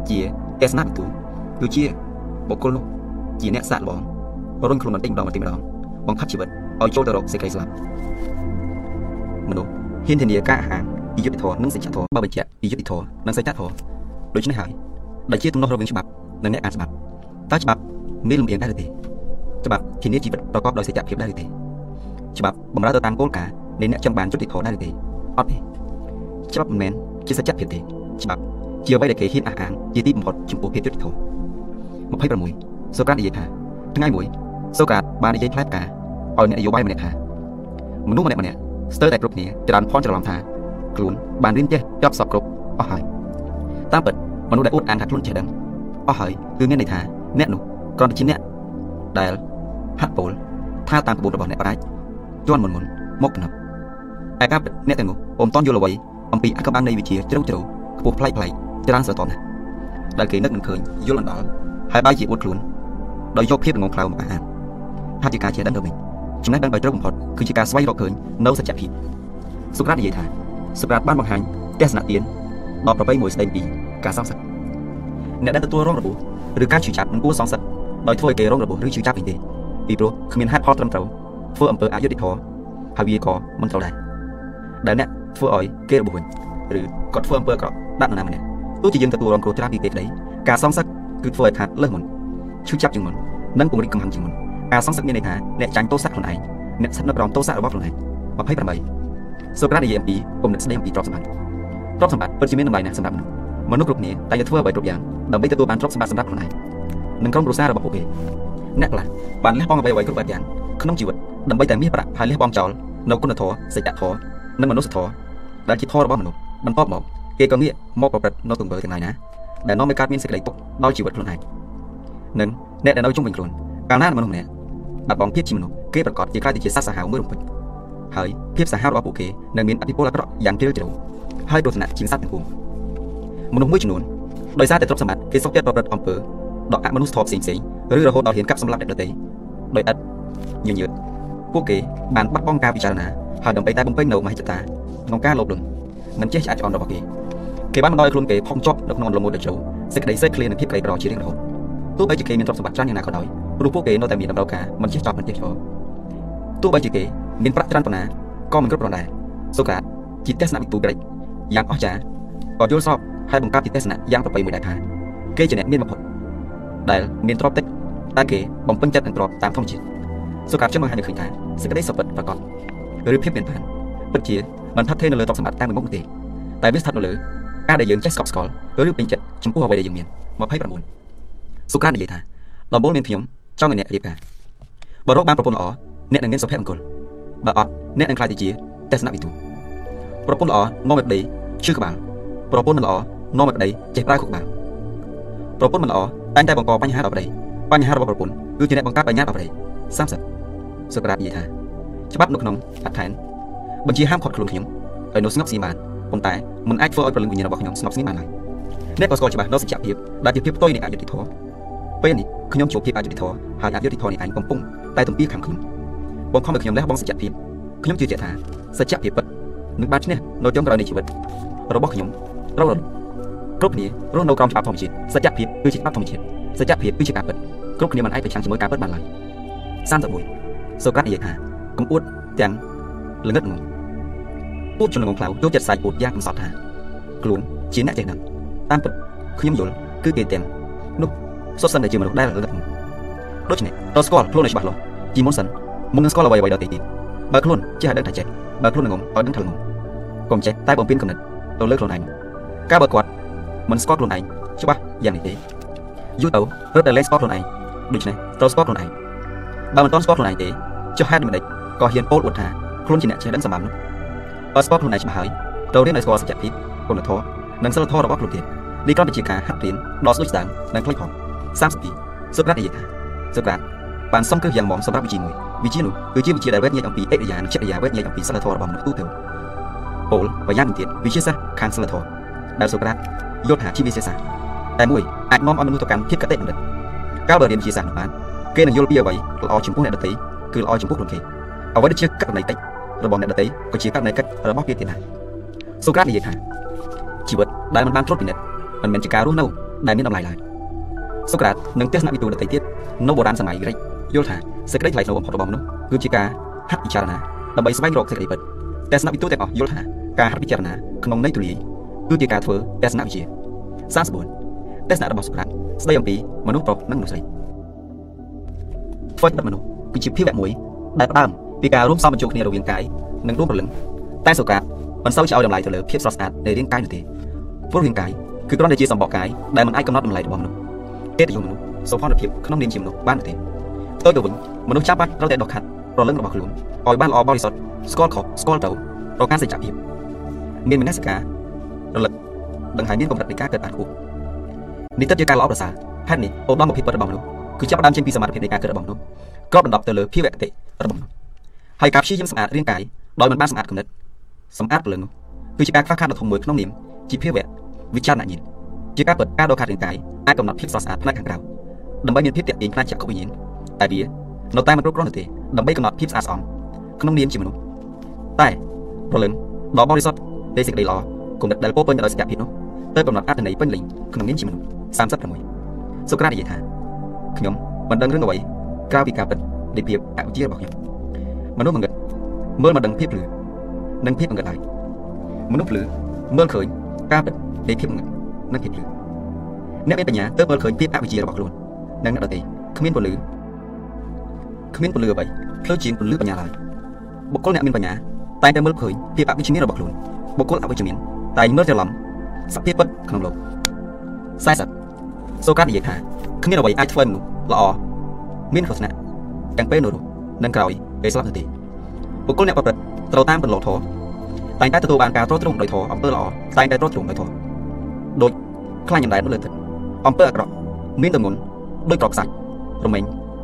ជាទស្សនវិទូគឺជាបុគ្គលនោះជាអ្នកសាកល្បងរុញខ្លួនបន្តិចម្ដងបន្តិចម្ដងបង្ខិតជីវិតឲ្យចូលទៅរកសេចក្តីស្លាប់ មនុស្សហ៊ានធានាការអាហារពីយុត្តិធម៌និងសច្ចធម៌បើបញ្ជាក់ពីយុត្តិធម៌និងសច្ចធម៌ដូច្នេះហើយដែលជាទំនាស់រវាងច្បាប់និងអ្នកអានច្បាប់តើច្បាប់មានលំអៀងដែរឬទេច្បាប់ធានាជីវិតប្រកបដោយសច្ចភាពដែរឬទេច្បាប់បម្រើទៅតាមគោលការណ៍នៃអ្នកចង់បានយុត្តិធម៌ដែរឬទេអត់ទេច្បាប់មិនមែនជាសច្ចភាពទេច្បាប់ជាអ្វីដែលគេហ៊ានអះអាងជាទីបំផុតចំពោះភាពយុត្តិធម៌26សូក្រាតនិយាយថាថ្ងៃមួយសូក្រាតបាននិយាយផ្លែផ្កាឲ្យអ្នកនយោបាយម្នាក់ថាមនុស្សម្នាក់ម្នាក់ ស្ទើរតែគ្រប់គ្នាច្រើនភ័ន្តច្រឡំថាខ្លួនបានរៀនចេះចប់សពគ្រប់អស់ហើយតាមពិតមនុស្សដែលអួតអាងថាខ្លួនចេះដឹងអស់ហើយគឺមានន័យថាអ្នកនោះគ្រាន់តែជាអ្នកដែលហាត់ពលថាតាមក្បួនរបស់អ្នកប្រាជ្ញជន់មុនមុនមកកំណត់ឯការពិតអ្នកទាំងនោះពុំតន់យល់អ្វីអំពីអក្បាំងនៃវិជាជ្រៅជ្រៅខ្ពស់ប្លែកប្លែកច្រើនស្រទន់ណាស់ដែលគេនឹកមិនឃើញយល់មិនដល់ហើយបែរជាអួតខ្លួនដោយយកភាពងងខ្លៅមកអានថាជាការចេះដឹងទៅវិញ ចំណេះដឹងដោយត្រូវបំផុតគឺជាការស្វែងរកឃើញនៅសច្ចភាពសុក្រាតនិយាយថាសុក្រាតបានបង្ហាញទស្សនៈទានដល់ប្រពៃមួយស្ដីពីការសងសឹកអ្នកដែលទទួលរងរបួសឬការឈឺចាប់មិនគួរសងសឹកដោយធ្វើឲ្យគេរងរបួសឬឈឺចាប់វិញទេពីព្រោះគ្មានហេតុផលត្រឹមត្រូវធ្វើអំពើអយុត្តិធម៌ហើយវាក៏មិនត្រូវដែរដែលអ្នកធ្វើឲ្យគេរបួសវិញឬគាត់ធ្វើអំពើអាក្រក់ដាក់នរណាម្នាក់ទោះជាយើងទទួលរងគ្រោះច្រើនពីពេកក្តីការសងសឹកគឺធ្វើឲ្យខាត់លើសមុនឈឺចាប់ជាងមុននិងពង្រីកកំហឹងជាងមុន ការសងសឹកមានន័យថាអ្នកចាញ់ទោសៈខ្លួនឯងអ្នកស្ថិតនៅក្រោមទោសៈរបស់ខ្លួនឯង28សូក្រាតនិយាយអំពីគំនិតស្ដីអំពីទ្រព្យសម្បត្តិទ្រព្យសម្បត្តិពិតជាមានតម្លៃណាស់សម្រាប់មនុស្សមនុស្សគ្រប់គ្នាតែងតែធ្វើអ្វីគ្រប់យ៉ាងដើម្បីទទួលបានទ្រព្យសម្បត្តិសម្រាប់ខ្លួនឯងនិងក្រុមគ្រួសាររបស់ពួកគេអ្នកខ្លះបានលះបង់អ្វីៗគ្រប់បែបយ៉ាងក្នុងជីវិតដើម្បីតែមាសប្រាក់ហើយលះបង់ចោលនៅគុណធម៌សេចក្ដីធម៌និងមនុស្សធម៌ដែលជាធម៌របស់មនុស្សបន្ទាប់មកគេក៏ងាកមកប្រព្រឹត្តនៅទង្វើទាំងឡាយណាដែលនាំឲ្យកើតមានសេចក្តីទុក្ខដល់ជីវិតខ្លួនឯងនិងអ្នកដែលនៅជុំវិញខ្លួនកាលណាមនុស្សម្នាក់ បាត់បង់ភាពជាមនុស្សគេប្រកាសជាខ្លាចទៅជាសត្វសាហាវមួយរំពេចហើយភាពសាហាវរបស់ពួកគេនឹងមានអតិពលអាក្រក់យ៉ាងជ្រាលជ្រៅហើយទស្សនៈជាងសត្វទាំងពួងមនុស្សមួយចំនួនដោយសារតែទ្រព្យសម្បត្តិគេសុខចិត្តប្រព្រឹត្តអំពើដកអមនុស្សធម៌ផ្សេងផ្សេងៗឬរហូតដល់ហ៊ានកាប់សម្លាប់អ្នកដទៃដោយឥតញញើតពួកគេបានបាត់បង់ការពិចារណាហើយដើម្បីតែបំពេញនៅមហិច្ឆតាក្នុងការលោភលន់និងចេះឆ្អាតឆ្អន់របស់គេគេបានបណ្ដោយឲ្យខ្លួនគេផុងជាប់នៅក្នុងអន្លង់មួយដ៏ជ្រៅសេចក្តីសេកឃ្លាននិងភាពក្រីក្រជារៀងរហូតទោះបីជាគេមានទ្រព្យសម្បត្តិច្រើនយ៉ាងណាក៏ដោយ ព្រោះពួកគេនៅតែមានតម្រូវការមិនចេះចប់មិនចេះឈរទោះបីជាគេមានប្រាក់ច្រើនប៉ុណ្ណាក៏មិនគ្រប់គ្រាន់ដែរសូក្រាតជាទស្សនវិទូក្រិចយ៉ាងអស្ចារ្យក៏យល់ស្របហើយបង្កើតជាទស្សនៈយ៉ាងប្រពៃមួយដែរថាគេជាអ្នកមានបំផុតដែលមានទ្រព្យតិចតែគេបំពេញចិត្តនឹងទ្រព្យតាមធម្មជាតិសូក្រាតជឿមកឲ្យឃើញថាសេចក្តីសុខពិតប្រកបឬភាពមានបានពិតជាមិនថត់ថេរនៅលើទ្រព្យសម្បត្តិតែមួយមុខទេតែវាស្ថិតនៅលើការដែលយើងចេះស្កប់ស្កល់ឬពេញចិត្តចំពោះអ្វីដែលយើងមាន29សូក្រាតនិយាយថាដំបូងមានខ្ញុំ ចង់ឲ្យអ្នករៀបការបើរកបានប្រពន្ធល្អអ្នកនឹងមានសុភមង្គលបើអត់អ្នកនឹងខ្លាចទៅជាទស្សនវិទូប្រពន្ធល្អនាំមកប្តីឈឺក្បាលប្រពន្ធមិនល្អនាំមកប្តីចេះប្រើខុកក្បាលប្រពន្ធមិនល្អតែងតែបង្កបញ្ហាដល់ប្តីបញ្ហារបស់ប្រពន្ធគឺជាអ្នកបង្កើតបញ្ហាដល់ប្តី30សុក្រាតនិយាយថាច្បាប់នៅក្នុងអត្ថែនបញ្ជាហាមខាត់ខ្លួនខ្ញុំឲ្យនៅស្ងប់ស្ងាត់បានប៉ុន្តែមិនអាចធ្វើឲ្យព្រលឹងវិញ្ញាណរបស់ខ្ញុំស្ងប់ស្ងាត់បានឡើយអ្នកក៏ស្គាល់ច្បាស់ដល់សច្ចភាពដែលជាភាពផ្ទុយនៃអយុត្តិធម៌ ពេលនេះខ្ញុំជួបភាពអយុត្តិធម៌ហើយអយុត្តិធម៌នេះឯងកំពុងតែទំពាខាងខ្ញុំបងខំឲ្យខ្ញុំលះបង់សច្ចភាពខ្ញុំជឿជាក់ថាសច្ចភាពពិតនឹងបានឈ្នះនៅចុងក្រោយនៃជីវិតរបស់ខ្ញុំរករត់គ្រប់គ្នារស់នៅក្រោមច្បាប់ធម្មជាតិសច្ចភាពគឺជាច្បាប់ធម្មជាតិសច្ចភាពគឺជាការពិតគ្រប់គ្នាមិនអាចប្រឆាំងជាមួយការពិតបានឡើយ31សូក្រាតនិយាយថាកំអួតទាំងល្ងឹតងងពូតជនងងខ្លៅចូលចិត្តសាច់ពូតយ៉ាងកំសត់ថាខ្លួនជាអ្នកចេះដឹងតាមពិតខ្ញុំយល់គឺគេទាំងនោះ សុទ្ធសឹងតែជាមនុស្សដែលល្ងឹតងងដូច្នេះតើស្គាល់ខ្លួនឲ្យច្បាស់លាស់ជាមុនសិនមុននឹងស្គាល់អ្វីអ្វីដទៃទៀតបើខ្លួនចេះឲ្យដឹងថាចេះបើខ្លួនងងឲ្យដឹងថាងងកុំចេះតែបំពេញកំណត់ទៅលើខ្លួនឯងការបើគាត់មិនស្គាល់ខ្លួនឯងច្បាស់យ៉ាងនេះទេយូរទៅរត់តែលេងស្គាល់ខ្លួនឯងដូច្នេះត្រូវស្គាល់ខ្លួនឯងបើមិនទាន់ស្គាល់ខ្លួនឯងទេចុះហេតុមិនដេចក៏ហ៊ានពោលអួតថាខ្លួនជាអ្នកចេះដឹងសម្បំនោះបើស្គាល់ខ្លួនឯងច្បាស់ហើយត្រូវរៀនឲ្យស្គាល់សច្ចភាពគុណធម៌និងសិលធម៌របស់ខ្លួនទៀតនេះគ្រាន់តែជាការហាត់រៀនដ៏ស្ដួយស្ដាងនិងខ្លីផង 32សុក្រាតនិយាយថាសុក្រាតបានសំគ្រឹះយ៉ាងម៉មសម្រាប់វិជាមួយវិជានោះគឺជាវិជាដែលវេទញែកអំពីអិរិយានិងចិត្តរិយាវេទញែកអំពីសិលធម៌របស់មនុស្សទូទៅពលប្រយ៉ាងទៀតវិជាសាស្ត្រខាងសិលធម៌ដែលសូក្រាតយល់ថាជាវិជាសាស្ត្រតែមួយអាចនាំឲ្យមនុស្សទៅកាន់ភាពកតេបណ្ឌិតកាលបើរៀនវិជាសាស្ត្រនោះបានគេនឹងយល់ពីអ្វីល្អចំពោះអ្នកដទៃគឺល្អចំពោះខ្លួនគេអ្វីដែលជាករណីតិចរបស់អ្នកដទៃក៏ជាករណីកិច្ចរបស់គេទៀតដែរសូក្រាតនិយាយថាជីវិតដែលមិនបានត្រួតពិនិត្យមិនមែនជាការរស់នៅដែលមានតម្លៃឡើយ សូក្រាតនិងទស្សនវិទូដទៃទៀតនៅបុរាណសម័យក្រិចយល់ថាសេចក្តីថ្លៃថ្នូរបំផុតរបស់មនុស្សគឺជាការហាត់ពិចារណាដើម្បីស្វែងរកសេចក្តីពិតទស្សនវិទូទាំងអស់យល់ថាការហាត់ពិចារណាក្នុងន័យទូលាយគឺជាការធ្វើទស្សនវិជ្ជា34ទស្សនៈរបស់សូក្រាតស្ដីអំពីមនុស្សប្រុសនិងមនុស្សស្រីធ្វើចិត្តមនុស្សគឺជាភាវៈមួយដែលផ្ដើមពីការរួមសំបញ្ចូលគ្នារវាងកាយនិងរូបព្រលឹងតែសូក្រាតមិនសូវជាឲ្យតម្លៃទៅលើភាពស្រស់ស្អាតនៃរាងកាយនោះទេព្រោះរាងកាយគឺគ្រាន់តែជាសម្បកកាយដែលមិនអាចកំណត់តម្លៃរបស់មនុស្ស ទេទៅយល់មនុស្សសុខភាពក្នុងនាមជាមនុស្សបានទេផ្ទុយទៅវិញមនុស្សចាំបាច់ត្រូវតែដកខាត់ប្រលឹងរបស់ខ្លួនឲ្យបានល្អបរិសុទ្ធស្គាល់ខុសស្គាល់ត្រូវប្រកាន់សច្ចភាពមានមនសិការរលឹកដឹងហើយមានកម្រិតនៃការកើតបានគូនេះទៅជាការល្អប្រសើរហេតុនេះឧត្តមភាពរបស់មនុស្សគឺចាប់ផ្ដើមចេញពីសមត្ថភាពនៃការកើតរបស់មនុស្សគ្របដណ្ដប់ទៅលើភាវៈគតិរបស់មនុស្សហើយការព្យាយាមសម្អាតរាងកាយដោយមិនបានសម្អាតគំនិតសម្អាតព្រលឹងនោះគឺជាការខ្វះខាតដ៏ធំមួយក្នុងនាមជាភាវៈវិចារណញ្ញាណ ជាការពិតការដកខាត់រាងកាយអាចកំណត់ភាពស្រស់ស្អាតផ្នែកខាងក្រៅដើម្បីមានភាពតាក់ទាញផ្នែកចក្ខុវិញ្ញាណតែវានៅតែមិនគ្រប់គ្រាន់នោះទេដើម្បីកំណត់ភាពស្អាតស្អំក្នុងនាមជាមនុស្សតែព្រលឹងដ៏បរិសុទ្ធនៃសេចក្តីល្អគំនិតដែលពោពេញទៅដោយសកម្មភាពនោះទៅកំណត់អត្ថន័យពេញលេញក្នុងនាមជាមនុស្ស36សូក្រាតនិយាយថាខ្ញុំមិនដឹងរឿងអ្វីក្រៅពីការពិតនៃភាពអវិជ្ជារបស់ខ្ញុំមនុស្សងងឹតមើលមិនដឹងភាពភ្លឺនិងភាពងងឹតឡើយមនុស្សភ្លឺមើលឃើញការពិតនៃភាពងងឹត និងភាពភ្លឺអ្នកមានបញ្ញាទើបមើលឃើញភាពអវិជ្ជារបស់ខ្លួននិងអ្នកដទៃគ្មានពលឺគ្មានពលឺអ្វីផ្លូវជាងពលឺបញ្ញាឡើយបុគ្គលអ្នកមានបញ្ញាតែតែមើលឃើញភាពអវិជ្ជមានរបស់ខ្លួនបុគ្គលអវិជ្ជមានតែមើលច្រឡំសភាពពិតក្នុងលោក40សូកានិយាយថាគ្មានអ្វីអាចធ្វើមនុស្សល្អមានគ្រោះថ្នាក់ទាំងពេលនៅរស់និងក្រោយពេលស្លាប់ទៅទេបុគ្គលអ្នកប្រព្រឹត្តត្រូវតាមគន្លងធម៌តែងតែទទួលបានការទ្រទ្រង់ដោយធម៌អំពើល្អតែងតែទ្រទ្រង់ដោយធម៌ ដូចខ្លាញ់អណ្ដែតនៅលើទឹកអំពើអាក្រក់មានទម្ងន់ដូចក្របខ្សាច់រមែង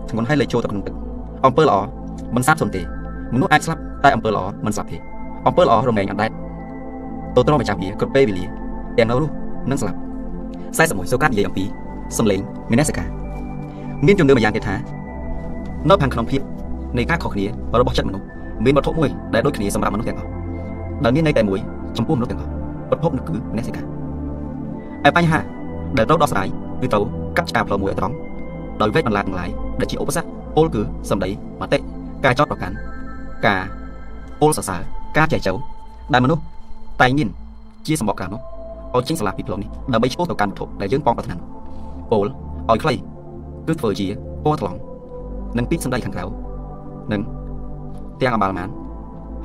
ធ្ងន់ឲ្យលេចចូលទៅក្នុងទឹកអំពើល្អមិនសាបសូន្យទេមនុស្សអាចស្លាប់តែអំពើល្អមិនស្លាប់ទេអំពើល្អរមែងអណ្ដែតទៅត្រង់ម្ចាស់វាគ្រប់ពេលវេលាទាំងនៅរស់និងស្លាប់41សូកាត់និយាយអំពីសំឡេងមេនសិកាមានជំនឿម្យ៉ាងទៀតថានៅខាងក្នុងភាពនៃការខុសគ្នារបស់ចិត្តមនុស្សមានវត្ថុមួយដែលដូចគ្នាសម្រាប់មនុស្សទាំងអស់ដែលមានន័យតែមួយចំពោះមនុស្សទាំងអស់ប្រភពនោះគឺមេនសិកា ឯបញ្ហាដែលត្រូវដោះស្រាយគឺត្រូវកាត់ឆ្ការផ្លូវមួយឲ្យត្រង់ដោយវេទបន្លាទាំងឡាយដែលជាឧបសគ្គពលគឺសម្ដីមតិការចោតប្រកាន់ការពលសរសើរការចែកចៅដែលមនុស្សតែងមានជាសម្បកក្រៅនោះឲ្យចេញឆ្លាស់ពីផ្លូវនេះដើម្បីឆ្ពោះទៅកាន់វត្ថុដែលយើងប៉ងប្រាថ្នាពលឲ្យខ្លីគឺធ្វើជាពណ៌ថ្លង់និងពីកសម្ដីខាងក្រៅនិងទាំងអបាលមាន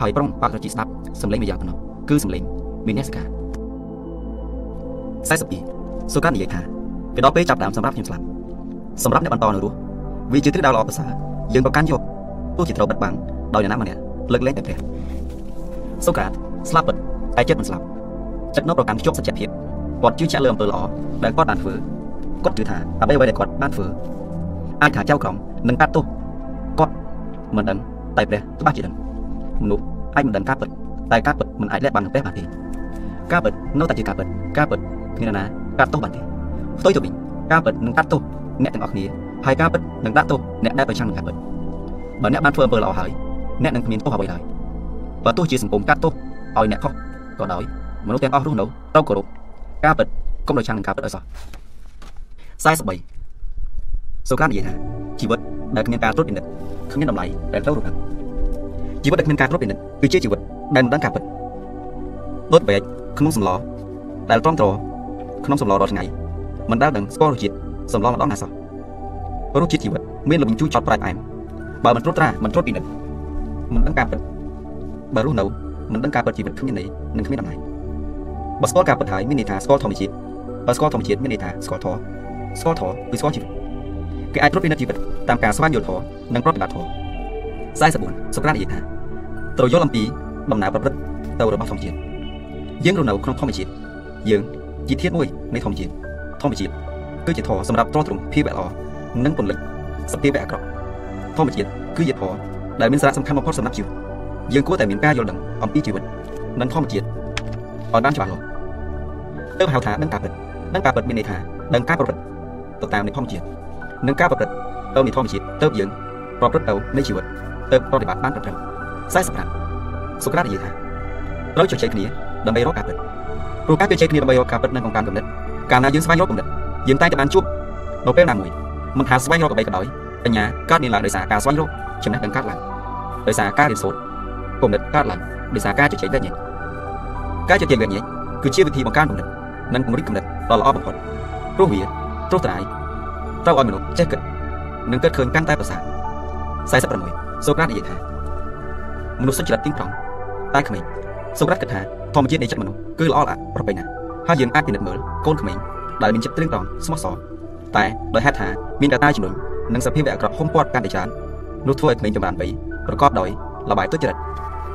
ហើយប្រុងបើករជីស្ដាប់សម្លេងមួយយ៉ាងទៅនោះគឺសម្លេងមានអ្នកសកា 42សុកានិយាយថាពីដល់ពេលចាប់ដើមសម្រាប់ខ្ញុំស្លាប់សម្រាប់អ្នកបន្តនៅរស់វាជាទិសដៅល្អប្រសើរយើងក៏កាន់យកទោះជាត្រូវបិទបាំងដោយអ្នកណាម្នាក់លើកលែងតែព្រះសូក្រាតស្លាប់ពិតតែចិត្តមិនស្លាប់ចិត្តនៅប្រកាន់ខ្ជាប់សច្ចភាពគាត់ជឿជាក់លើអំពើល្អដែលគាត់បានធ្វើគាត់ជឿថាអ្វីៗដែលគាត់បានធ្វើអាចថាចៅក្រមនឹងកាត់ទោសគាត់មិនដឹងតែព្រះច្បាស់ជាដឹងមនុស្សអាចមិនដឹងការពិតតែការពិតមិនអាចលាក់បាំងនឹងព្រះបានទេការពិតនៅតែជាការពិតការពិត គ្មាននរណាកាត់ទោសបានទេផ្ទុយទៅវិញការពិតនឹងកាត់ទោសអ្នកទាំងអស់គ្នាហើយការពិតនឹងដាក់ទោសអ្នកដែលប្រឆាំងនឹងការពិតបើអ្នកបានធ្វើអំពើល្អហើយអ្នកនឹងគ្មានទោសអ្វីឡើយបើទោះជាសង្គមកាត់ទោសឲ្យអ្នកខុសក៏ដោយមនុស្សទាំងអស់រស់នៅត្រូវគោរពការពិតកុំប្រឆាំងនឹងការពិតឲ្យសោះ43សូក្រាតនិយាយថាជីវិតដែលគ្មានការត្រួតពិនិត្យគ្មានតម្លៃដែលត្រូវរស់នៅជីវិតដែលគ្មានការត្រួតពិនិត្យគឺជាជីវិតដែលមិនដឹងការពិតដូចបែកក្នុងសម្លដែលត្រង់ត្រ ក្នុងសម្លរាល់ថ្ងៃមិនដែលដឹងស្គាល់រសជាតិសម្លម្ដងណាសោះរសជាតិជីវិតមានល្បិញជូរចត់ប្រៃផ្អែមបើមិនត្រួតត្រាមិនត្រួតពិនិត្យមិនដឹងការពិតបើរស់នៅមិនដឹងការពិតជីវិតគ្មានន័យនិងគ្មានតម្លៃបើស្គាល់ការពិតហើយមានន័យថាស្គាល់ធម្មជាតិបើស្គាល់ធម្មជាតិមានន័យថាស្គាល់ធម៌ស្គាល់ធម៌គឺស្គាល់ជីវិតគេអាចត្រួតពិនិត្យជីវិតតាមការស្វែងយល់ធម៌និងប្រតិបត្តិធម៌44សូក្រាតនិយាយថាត្រូវយល់អំពីដំណើរប្រព្រឹត្តទៅរបស់ធម្មជាតិយើងរស់នៅក្នុងធម្មជាតិយើង ជាធាតុមួយនៃធម្មជាតិធម្មជាតិគឺជាធម៌សម្រាប់ទ្រទ្រង់ភាពល្អនិងពន្លិចសភាវៈអាក្រក់ធម្មជាតិគឺជាធម៌ដែលមានសារៈសំខាន់បំផុតសម្រាប់ជីវិតយើងគួរតែមានការយល់ដឹងអំពីជីវិតនិងធម្មជាតិឲ្យបានច្បាស់លាស់ទើបហៅថាដឹងការពិតដឹងការពិតមានន័យថាដឹងការប្រព្រឹត្តទៅតាមនៃធម្មជាតិនិងការប្រព្រឹត្តទៅនៃធម្មជាតិទើបយើងប្រព្រឹត្តទៅនៃជីវិតទើបប្រតិបត្តិបានត្រឹមត្រូវ45សូក្រាតនិយាយថាត្រូវជជែកគ្នាដើម្បីរកការពិត ព្រោះការជជែកគ្នាដើម្បីរកការពិតនិងបង្កើនគំនិតកាលណាយើងស្វែងរកគំនិតយើងតែងតែបានជួបនៅពេលណាមួយមិនថាស្វែងរកអ្វីក៏ដោយបញ្ញាកើតមានឡើងដោយសារការស្វែងរកចំណេះដឹងកើតឡើងដោយសារការរៀនសូត្រគំនិតកើតឡើងដោយសារការជជែកវិញ្ញាណការជជែកវិញ្ញាណគឺជាវិធីបង្កើនគំនិតនិងពង្រីកគំនិតដ៏ល្អបំផុតព្រោះវាត្រួសត្រាយត្រូវឲ្យមនុស្សចេះគិតនិងគិតឃើញកាន់តែប្រសើរ46សូក្រាតនិយាយថាមនុស្សសុចរិតទៀងត្រង់តែក្មេងសូក្រាតគិតថា ធម្មជាតិនៃចិត្តមនុស្សគឺល្អល្អប្រពៃណាហើយយើងអាចពិនិត្យមើលកូនក្មេងដែលមានចិត្តត្រៀងត្រង់ស្មោះសរតែដោយហេតុថាមានកត្តាជំនុញនិងសភាវៈអាក្រក់ហុំព័ទ្ធកាន់តែច្រើននោះធ្វើឲ្យក្មេងចម្រើនវ័យប្រកបដោយលបាយទុច្ចរិត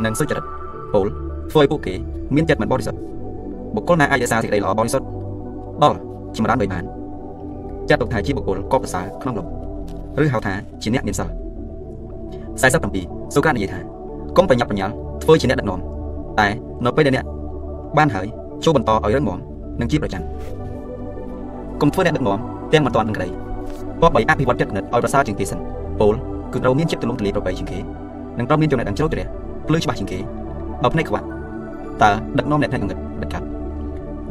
និងសុចរិតពលធ្វើឲ្យពួកគេមានចិត្តមិនបរិសុទ្ធបុគ្គលណាអាចរក្សាសេចក្តីល្អបរិសុទ្ធដល់ចម្រើនវ័យបានចាត់ទុកថាជាបុគ្គលកបប្រសើរក្នុងលោកឬហៅថាជាអ្នកមានសិល47សូក្រាតនិយាយថាកុំប្រញាប់ប្រញាល់ធ្វើជាអ្នកដឹកនាំ តែនៅពេលដែលអ្នកបានហើយចូលបន្តឲ្យរឹងមាំនិងជាប្រចាំកុំធ្វើអ្នកដឹកនាំទាំងមិនតាន់នឹងក្តីគប្បីអភិវឌ្ឍចិត្តគណិតឲ្យប្រសើរជាងគេសិនពលគឺត្រូវមានចិត្តទូលំទូលាយប្របីជាងគេនិងត្រូវមានចំណេះដឹងជ្រៅជ្រះភ្លឺច្បាស់ជាងគេបើភ្នែកខ្វាក់តើដឹកនាំអ្នកផ្នែកគំនិតដឹកកាត់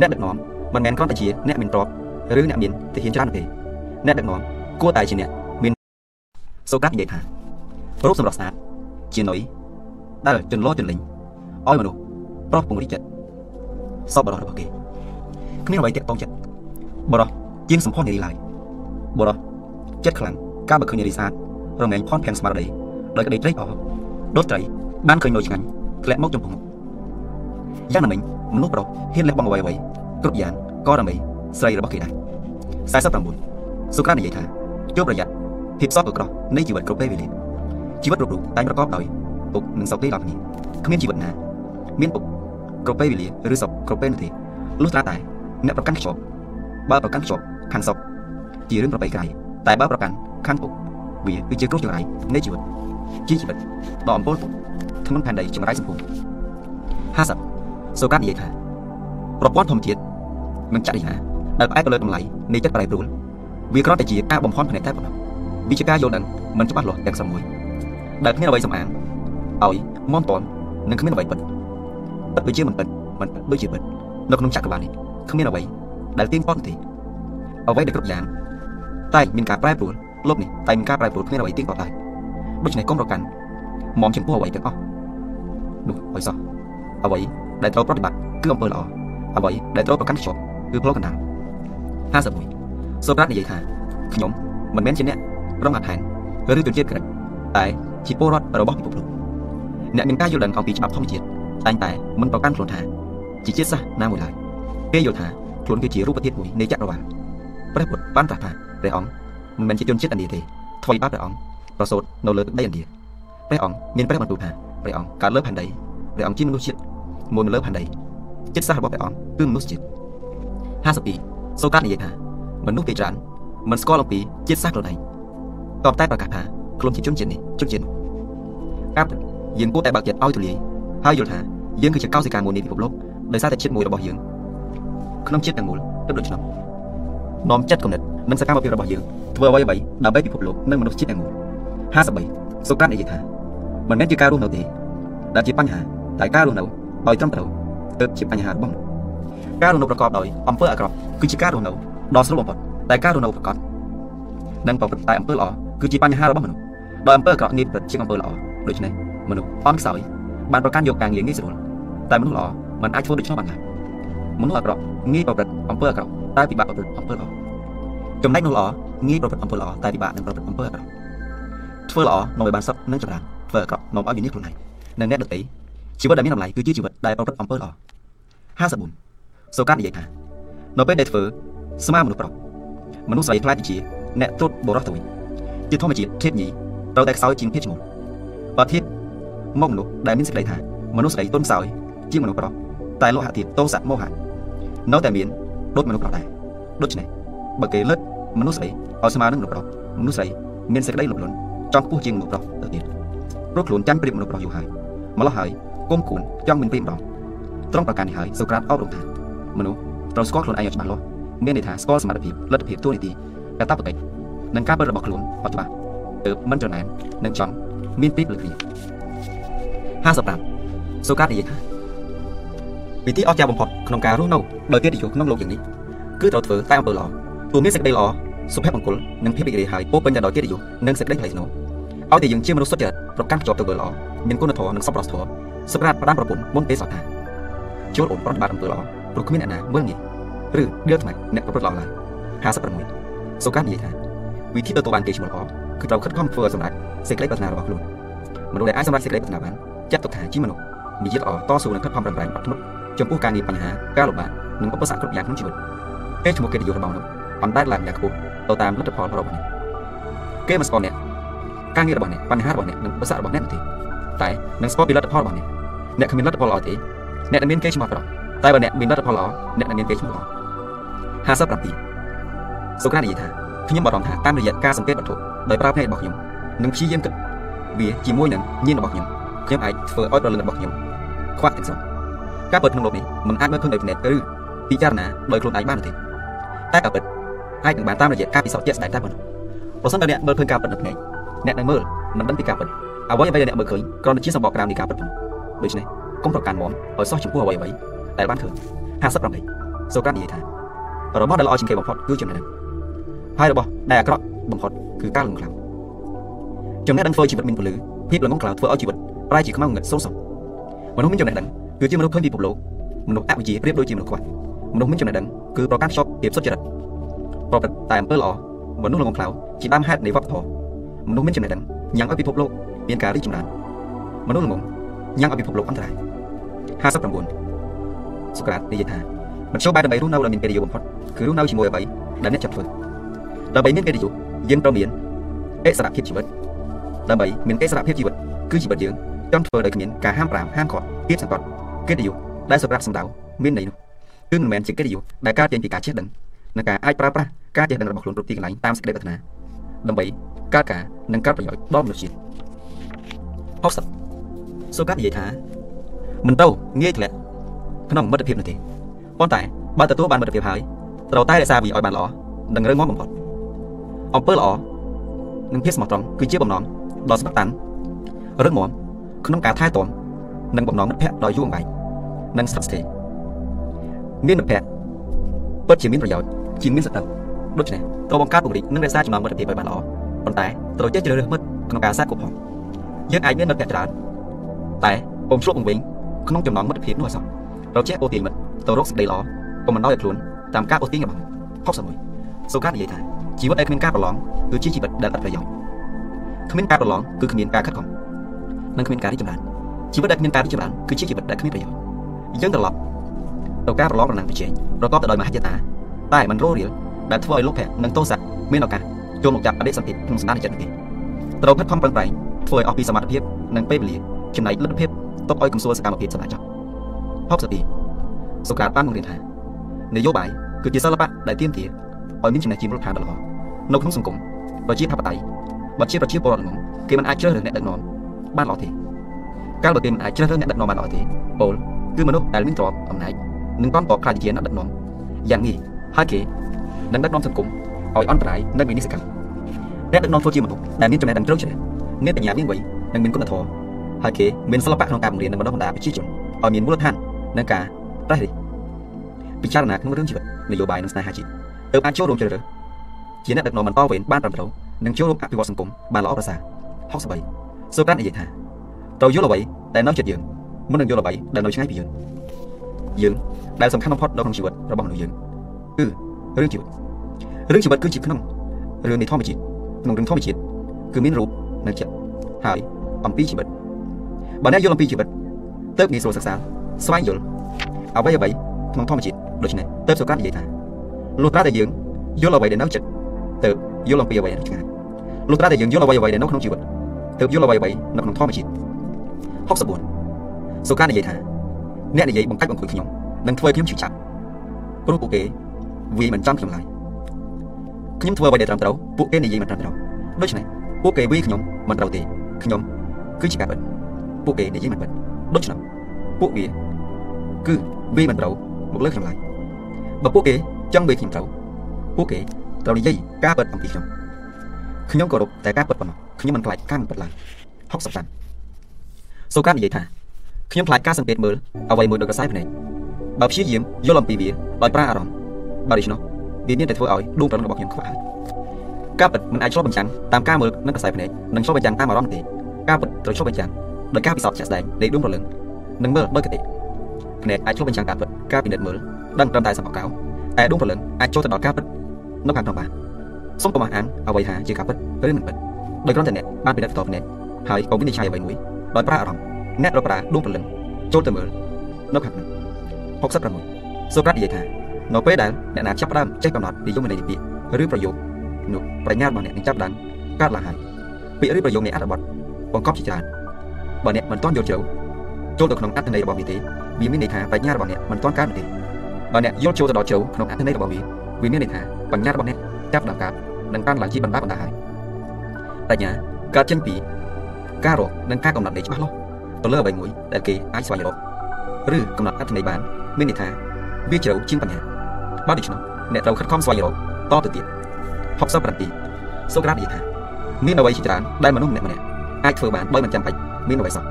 អ្នកដឹកនាំមិនមែនគ្រាន់តែជាអ្នកមានទ្រព្យឬអ្នកមានទាហានច្រើនទេអ្នកដឹកនាំគួរតែជាអ្នកមានសូកាត់និយាយថារូបសម្រស់ស្អាតជានុយដែលចន្លោះចន្លេង ឲ្យមនុស្សប្រុសពង្រីកចិត្តសពបរោះរបស់គេគ្មានអ្វីតាក់ទងចិត្តបរោះជាងសម្ផស្សនារីឡើយបរោះចិត្តខ្លាំងការបើឃើញនារីស្អាតរមែងផនភាំងស្មារតីដោយក្តីត្រេកអរដុតត្រីបានឃើញនៅឆ្ងាញ់ធ្លាក់មកចំពោះមុខយ៉ាងណាមិញមនុស្សប្រុសហ៊ានលះបង់អ្វីអ្វីគ្រប់យ៉ាងក៏ដើម្បីស្រីរបស់គេដែរ49សុក្រានិយាយថាជួបប្រយ័ត្នភាពសោកក្រោះនៃជីវិតគ្រប់ពេលវេលាជីវិតគ្រប់រូបតែងប្រកបដោយទុក្ខនិងសោកទេដល់គ្នាគ្មានជីវិតណា មានទុក្ខគ្រប់ពេលវេលាឬសុខគ្រប់ពេលនោះទេលុះត្រាតែអ្នកប្រកាន់ខ្ជាប់បើប្រកាន់ខ្ជាប់ខាងសុខជារឿងប្របីក្រៃតែបើប្រកាន់ខាងទុក្ខវាគឺជាគ្រោះចង្រៃនៃជីវិតជាជីវិតដ៏អំពូលទុក្ខធ្ងន់ផែនដីចង្រៃសម្ពុំ50សូកាតនិយាយថាប្រព័ន្ធធម្មជាតិមិនចាត់នេះណាដែលផ្អែកទៅលើតម្លៃនៃចិត្តប្រែប្រួលវាគ្រាន់តែជាការបំផន់ផ្នែកតែប៉ុណ្ណោះវាជាការយល់ដឹងមិនច្បាស់លាស់ទាំងស្រុងមួយដែលគ្មានអ្វីសំអាងឲ្យមន់តន់និងគ្មានអ្វីពិត ពិតដូចជាមិនពិតមិនពិតដូចជាពិតនៅក្នុងចក្រវាឡនេះគ្មានអ្វីដែលទៀងទាត់ទេអ្វីដែលគ្រប់យ៉ាងតែមានការប្រែប្រួលលោកនេះតែមានការប្រែប្រួលគ្មានអ្វីទៀងទាត់ឡើយដូច្នេះកុំប្រកាន់មុំចំពោះអ្វីទាំងអស់នោះឲ្យសោះអ្វីដែលត្រូវប្រតិបត្តិគឺអំពើល្អអ្វីដែលត្រូវប្រកាន់ខ្ជាប់គឺផ្លូវកណ្ដាល51សូក្រាតនិយាយថាខ្ញុំមិនមែនជាអ្នករងអាផែនឬជនជាតិក្រិចតែជាពលរដ្ឋរបស់ពិភពលោកអ្នកមានការយល់ដឹងអំពីច្បាប់ធម្មជាតិ តែងតែមិនប្រកាន់ខ្លួនថាជាជាតិសាសន៍ណាមួយឡើយគេយល់ថាខ្លួនគឺជារូបធាតុមួយនៃចក្រវាឡព្រះពុទ្ធបានត្រាស់ថាព្រះអង្គមិនមែនជាជនជាតិឥណ្ឌាទេថ្មីបាព្រះអង្គប្រសូតនៅលើទឹកដីឥណ្ឌាព្រះអង្គមានព្រះបន្ទូលថាព្រះអង្គកើតលើផែនដីព្រះអង្គជាមនុស្សជាតិមួយនៅលើផែនដីចិត្តសាស្ត្ររបស់ព្រះអង្គគឺមនុស្សជាតិ52សូកាតនិយាយថាមនុស្សភាគច្រើនមិនស្គាល់អំពីជាតិសាសន៍ខ្លួនឯងតបតែប្រកាសថាខ្លួនជាជនជាតិនេះជនជាតិនោះការពិតយើងគួរតែបើកចិត្តឲ្យទូលាយហើយយល់ថា យើងគឺជាកោសិកាមួយនៃពិភពលោកដោយសារតែជាតិមួយរបស់យើងក្នុងជាតិទាំងមូលទើបដូច្នោះនាំចិត្តគំនិតនិងសកម្មភាពរបស់យើងធ្វើអ្វីអ្វីដើម្បីពិភពលោកនិងមនុស្សជាតិទាំងមូល53សូកាតនិយាយថាមិនមែនជាការរស់នៅទេដែលជាបញ្ហាតែការរស់នៅដោយត្រឹមត្រូវទើបជាបញ្ហារបស់មនុស្សការរស់នៅប្រកបដោយអំពើអាក្រក់គឺជាការរស់នៅដ៏ស្រួលបំផុតតែការរស់នៅប្រកបនិងប្រព្រឹត្តតែអំពើល្អគឺជាបញ្ហារបស់មនុស្សដោយអំពើអាក្រក់នេះប្រព្រឹត្តជាងអំពើល្អដូច្នេះមនុស្សអន់ខ្សោយ បានប្រកាន់យកការងារងាយស្រួលតែមនុស្សល្អមិនអាចធ្វើដូច្នោះបានឡើយមនុស្សអាក្រក់ងាយប្រព្រឹត្តអំពើអាក្រក់តែពិបាកប្រព្រឹត្តអំពើល្អចំណែកមនុស្សល្អងាយប្រព្រឹត្តអំពើល្អតែពិបាកនឹងប្រព្រឹត្តអំពើអាក្រក់ធ្វើល្អនាំឲ្យបានសុខនិងចម្រើនធ្វើអាក្រក់នាំឲ្យវិនិច្ឆ័យខ្លួនឯងនិងអ្នកដទៃជីវិតដែលមានតម្លៃគឺជាជីវិតដែលប្រព្រឹត្តអំពើល្អ54សូកាតនិយាយថានៅពេលដែលធ្វើស្មារមនុស្សប្រុសមនុស្សស្រីខ្លាចជាអ្នកត្រួតបរោះទៅវិញជាធម្មជាតិធៀបញីត្រូវតែខ្សោយជាងភាពឈ្មោះបើធៀប មកមនុស្សដែលមានសេចក្តីថាមនុស្សស្រីទុនខ្សោយជាងមនុស្សប្រុសតែលោហៈធាតុតោសៈមោហៈនៅតែមានដូចមនុស្សប្រុសដែរដូច្នេះបើគេលើកមនុស្សស្រីឲ្យស្មើនឹងមនុស្សប្រុសមនុស្សស្រីមានសេចក្តីលំលន់ចង់ខ្ពស់ជាងមនុស្សប្រុសទៅទៀតព្រោះខ្លួនចាំប្រៀបមនុស្សប្រុសយូរហើយម្ល៉េះហើយគុំគួនចង់មានព្រៀបម្ដងត្រង់ប្រការនេះហើយសូក្រាតអប់រំថាមនុស្សត្រូវស្គាល់ខ្លួនឯងឲ្យច្បាស់លាស់មានន័យថាស្គាល់សមត្ថភាពលទ្ធភាពទួនាទីកាតព្វកិច្ចនិងការពិតរបស់ខ្លួនអត់ច្បាស់ទើបមិនចំណែននិងចង់មានពីលើគ្នា 55សូកាតនិយាយថាវិធីអស្ចារ្យបំផុតក្នុងការរស់នៅដោយកិត្តិយសក្នុងលោកយ៉ាងនេះគឺត្រូវធ្វើតែអំពើល្អទោះមានសេចក្តីល្អសុភមង្គលនិងភាពរីករាយហើយពោពេញទៅដោយកិត្តិយសនិងសេចក្តីថ្លៃថ្នូរឲ្យតែយើងជាមនុស្សសុចរិតប្រកាន់ខ្ជាប់ទៅលើល្អមានគុណធម៌និងសប្បុរសធម៌សម្រាប់ផ្ដាំប្រពន្ធមុនពេលសោះថាជួលអូនប្រតិបត្តិអំពើល្អព្រោះគ្មានអ្នកណាមើលងាយឬដៀលថ្នាក់អ្នកប្រព្រឹត្តល្អឡើយ56សូកានិយាយថាវិធីទទួលបានគេឈ្មោះល្អគឺត្រូវខិតខំធ្វើសម្រាប់សេចក្តីប្រាថ្នារបស់ខ្លួនមនុស្សដែលអាចសម្រេចសេចក្តីប្រាថ្នាបាន ចាត់ទុកថាជាមនុស្សមានជាតិល្អតស៊ូនិងខិតខំប្រឹងប្រែងអត់ធ្មត់ចំពោះការងារបញ្ហាការលំបាកនិងឧបសគ្គគ្រប់យ៉ាងក្នុងជីវិតគេឈ្មោះកិត្តិយសរបស់មនុស្សអណ្ដែតឡើងយ៉ាងខ្ពស់ទៅតាមលទ្ធផលរបស់អ្នកគេមិនស្គាល់អ្នកការងាររបស់អ្នកបញ្ហារបស់អ្នកនិងឧបសគ្គរបស់អ្នកទេតែនឹងស្គាល់ពីលទ្ធផលរបស់អ្នកអ្នកគ្មានលទ្ធផលល្អទេអ្នកដែលមានគេឈ្មោះប្រតែបើអ្នកមានលទ្ធផលល្អអ្នកដែលមានគេឈ្មោះល្អ57សូក្រាតនិយាយថាខ្ញុំបារម្ភថាតាមរយៈការសង្កេតវត្ថុដោយប្រើភ្នែករបស់ខ្ញុំនិងព្យាយាមគិតវាជាមួយនឹងញាណរបស់ខ្ញុំ ខ្ញុំអាចធ្វើឲ្យប្រលឹងរបស់ខ្ញុំខ្វះទាំងស្រុងការពិតក្នុងលោកនេះមិនអាចមើលឃើញដោយភ្នែកឬពិចារណាដោយខ្លួនឯងបានទេតែការពិតអាចនឹងបានតាមរយៈការពិសោធន៍ជាក់ស្ដែងតែប៉ុណ្ណោះប្រសិនបើអ្នកមើលឃើញការពិតនៅភ្នែកអ្នកនឹងមើលមិនដឹងពីការពិតអ្វីអ្វីដែលអ្នកមើលឃើញគ្រាន់តែជាសម្បកក្រៅនៃការពិតប៉ុណ្ណោះដូច្នេះកុំប្រកាន់មមឲ្យសោះចំពោះអ្វីអ្វីដែលបានឃើញ58សូក្រាតនិយាយថារបស់ដែលល្អជាងគេបំផុតគឺចំណេះដឹងហើយរបស់ដែលអាក្រក់បំផុតគឺការលងខ្លៅចំណេះដឹងធ្វើជីវិតមានពលឺភាពល្ងងខ្លៅធ្វើឲ្យជីវិត ប្រែជាខ្មៅងឹតសូន្យសោមនុស្សមានចំណេះដឹងគឺជាមនុស្សឃើញពីពិភពលោកមនុស្សអវិជ្ជាប្រៀបដូចជាមនុស្សខ្វះមនុស្សមានចំណេះដឹងគឺប្រកាន់ខ្ជាប់ភាពសុចរិតប្រព្រឹត្តតែអំពើល្អមនុស្សល្ងងខ្លៅជាដើមហេតុនៃវប្បធម៌មនុស្សមានចំណេះដឹងញ៉ាំងឲ្យពិភពលោកមានការរីកចម្រើនមនុស្សល្ងងញ៉ាំងឲ្យពិភពលោកអន្តរាយ59សូក្រាតនិយាយថាមធ្យោបាយដើម្បីរស់នៅដោយមានកិត្តិយសបំផុតគឺរស់នៅជាមួយអ្វីដែលអ្នកចង់ធ្វើដើម្បីមានកិត្តិយសយើងត្រូវមានអិសរភាពជីវិតដើម្បីមានអិសរភាពជីវិតគឺជីវិតយើង ចង់ធ្វើដោយគ្មានការហាមប្រាមហាមឃាត់គៀបសង្កត់កិត្តិយសដែលសម្រាប់សម្ដៅមានន័យនោះគឺមិនមែនជាកិត្តិយសដែលកើតចេញពីការចេះដឹងនិងការអាចប្រើប្រាស់ការចេះដឹងរបស់ខ្លួនគ្រប់ទីកន្លែងតាមសេចក្តីប្រាថ្នាដើម្បីកើតការនិងកើតប្រយោជន៍ដល់មនុស្សជាតិ60សូកាត់និយាយថាមិនទៅងាយធ្លាក់ក្នុងមិត្តភាពនោះទេប៉ុន្តែបើទទួលបានមិត្តភាពហើយត្រូវតែរក្សាវាឲ្យបានល្អនិងរឹងមាំបំផុតអំពើល្អនិងភាពស្មោះត្រង់គឺជាបំណងដ៏ស្មោះតាន់រឹងមាំ ក្នុងការថែទាំនិងបំណងមិត្តភ័ក្តិដ៏យូរអង្វែងនិងស្ថិតស្ថេរមានមិត្តភ័ក្តិពិតជាមានប្រយោជន៍ជាងមានសត្វដូច្នេះត្រូវបង្កើតពង្រីកនិងរក្សាចំណងមិត្តភាពឲ្យបានល្អប៉ុន្តែត្រូវចេះជ្រើសរើសមិត្តក្នុងការសាកគប់ផងយើងអាចមានមិត្តភ័ក្តិច្រើនតែពុំឆ្លុះបង្វិញក្នុងចំណងមិត្តភាពនោះឲ្យសោះត្រូវចេះអូទាញមិត្តទៅរកសេចក្តីល្អកុំបណ្ដោយឲ្យខ្លួនតាមការអូទាញរបស់61សូកានិយាយថាជីវិតដែលគ្មានការប្រឡងគឺជាជីវិតដែលឥតប្រយោជន៍គ្មានការប្រឡងគឺគ្មានការខិតខំ និងគ្មានការរីកចម្រើនជីវិតដែលគ្មានការរីកចម្រើនគឺជាជីវិតដែលគ្មានប្រយោជន៍យើងត្រឡប់ទៅការប្រឡងប្រណាំងប្រជែងប្រកបទៅដោយមហិច្ឆតាតែมันរោរៀលដែលធ្វើឲ្យលោកភៈនិងទោសៈមានឱកាសចូលមកចាប់អតីតសន្តិក្នុងសន្តានចិត្តនេះត្រូវខិតខំប្រឹងប្រែងធ្វើឲ្យអស់ពីសមត្ថភាពនិងពេលវេលាចំណែកលទ្ធភាពទុកឲ្យកំសួលសកម្មភាពសម្រាប់ចុះ62សូក្រាតបានបង្រៀនថានយោបាយគឺជាសិល្បៈដែលទាមទារឲ្យមានចំណេះជាមូលដ្ឋានដ៏ល្អនៅក្នុងសង្គមប្រជាធិបតេយ្យបើជាប្រជាពលរដ្ឋងគេមិនអាចជ្រើសរើសអ្នកដឹកនាំ បានល្អទេកាលបើគេមិនអាចជ្រើសរើសអ្នកដឹកនាំបានល្អទេពលគឺមនុស្សដែលមានទ្រព្យអំណាចនិងតន់តខ្លាចជាអ្នកដឹកនាំយ៉ាងងាយហើយគេនឹងដឹកនាំសង្គមឲ្យអន្តរាយនិងវិនិស្សកម្មអ្នកដឹកនាំធ្វើជាមនុស្សដែលមានចំណេះដឹងជ្រៅជ្រះមានបញ្ញាមានវ័យនិងមានគុណធម៌ហើយគេមានសិល្បៈក្នុងការបង្រៀននិងបណ្ដុះបណ្ដាលប្រជាជនឲ្យមានមូលដ្ឋាននិងការប្រះរិះពិចារណាក្នុងរឿងជីវិតនយោបាយនិងស្នេហាជាតិទើបអាចចូលរួមជ្រើសរើសជាអ្នកដឹកនាំបន្តវេនបានត្រឹមត្រូវនិងចូលរួមអភិវឌ្ឍសង្គមបានល្អប្រសើរ63 សូក្រាតនិយាយថាត្រូវយល់អ្វីដែលនៅចិត្តយើងមុននឹងយល់អ្វីដែលនៅឆ្ងាយពីយើងយើងដែលសំខាន់បំផុតនៅក្នុងជីវិតរបស់មនុស្សយើងគឺរឿងជីវិតរឿងជីវិតគឺជាក្នុងរឿងនៃធម្មជាតិក្នុងរឿងធម្មជាតិគឺមានរូបនិងចិត្តហើយអំពីជីវិតបើអ្នកយល់អំពីជីវិតទើបងាយស្រួលសិក្សាស្វែងយល់អ្វីអ្វីក្នុងធម្មជាតិដូច្នេះទើបសុកានិយាយថាលុះត្រាតែយើងយល់អ្វីដែលនៅចិត្តទើបយល់អំពីអ្វីដែលឆ្ងាយលុះត្រាតែយើងយល់អ្វីអ្វីដែលនៅក្នុងជីវិត ទើបយល់អ្វីអ្វីនៅក្នុងធម្មជាតិ64សុកានិយាយថាអ្នកនិយាយបង្កាច់បង្ខួយខ្ញុំនឹងធ្វើខ្ញុំឈឺចាប់ព្រោះពួកគេវាមិនចាំខ្ញុំឡើយខ្ញុំធ្វើអ្វីដែលត្រឹមត្រូវពួកគេនិយាយមិនត្រឹមត្រូវដូច្នេះពួកគេវាខ្ញុំមិនត្រូវទេខ្ញុំគឺជាការពិតពួកគេនិយាយមិនពិតដូច្នោះពួកវាគឺវាមិនត្រូវមកលើខ្ញុំឡើយបើពួកគេចង់វាខ្ញុំត្រូវពួកគេត្រូវនិយាយការពិតអំពីខ្ញុំ ខ្ញុំគោរពតែការពិតប៉ុណ្ណោះខ្ញុំមិនខ្លាចការមិនពិតឡើយ65សូកានិយាយថាខ្ញុំខ្លាចការសង្កេតមើលអ្វីមួយដូចកសែភ្នែកបើព្យាយាមយល់អំពីវាដោយប្រើអារម្មណ៍បើដូច្នោះវាមានតែធ្វើឲ្យដួងប្រណរបស់ខ្ញុំខ្វះហើយការពិតមិនអាចឆ្លុះបញ្ចាំងតាមការមើលនឹងកសែភ្នែកនិងឆ្លុះបញ្ចាំងតាមអារម្មណ៍ទេការពិតត្រូវឆ្លុះបញ្ចាំងដោយការពិសោធន៍ជាក់ស្ដែងនៃដួងប្រលឹងនិងមើលដោយកតិភ្នែកអាចឆ្លុះបញ្ចាំងការពិតការពិនិត្យមើលដឹងត្រឹមតែសម្បកកៅតែដួងប្រលឹងអាចចូលទៅដល់ការពិតនៅខាងក្នុងបាន សូមកុំអះអាងអ្វីថាជាការពិតឬមិនពិតដោយគ្រាន់តែអ្នកបានពិនិត្យផ្ទាល់ភ្នែកហើយក៏វិនិច្ឆ័យអ្វីមួយដោយប្រើអារម្មណ៍អ្នករប្រើដួងប្រលឹងចូលទៅមើលនៅខាងក្នុង66សូក្រាតនិយាយថានៅពេលដែលអ្នកណាចាប់ផ្ដើមចេះកំណត់និយមន័យពាក្យឬប្រយោគនោះប្រាជ្ញារបស់អ្នកនឹងចាប់ដើមកើតឡើងហើយពាក្យឬប្រយោគនៃអត្ថបទបង្កប់ជាច្រើនបើអ្នកមិនទាន់យល់ជ្រៅចូលទៅក្នុងអត្ថន័យរបស់វាទេវាមានន័យថាប្រាជ្ញារបស់អ្នកមិនទាន់កើតទេបើអ្នកយល់ចូលទៅដល់ជ្រៅក្នុងអត្ថន័យរបស់វាវាមានន័យថាបញ្ញារបស់អ្នក ចាប់ដើមកើតនិងតាំងឡើងជាបណ្ដាបណ្ដាហើយប្រាជ្ញាកើតចេញពីការរកនិងការកំណត់នៃច្បាស់លាស់ទៅលើអ្វីមួយដែលគេអាចស្វែងរកឬកំណត់អត្ថន័យបានមានន័យថាវាជ្រៅជាងបញ្ហាបើដូច្នោះអ្នកត្រូវខិតខំស្វែងរកតទៅទៀត67សូក្រាតនិយាយថាមានអ្វីជាច្រើនដែលមនុស្សម្នាក់ម្នាក់អាចធ្វើបានដោយមិនចាំបាច់មានអ្វីសោះ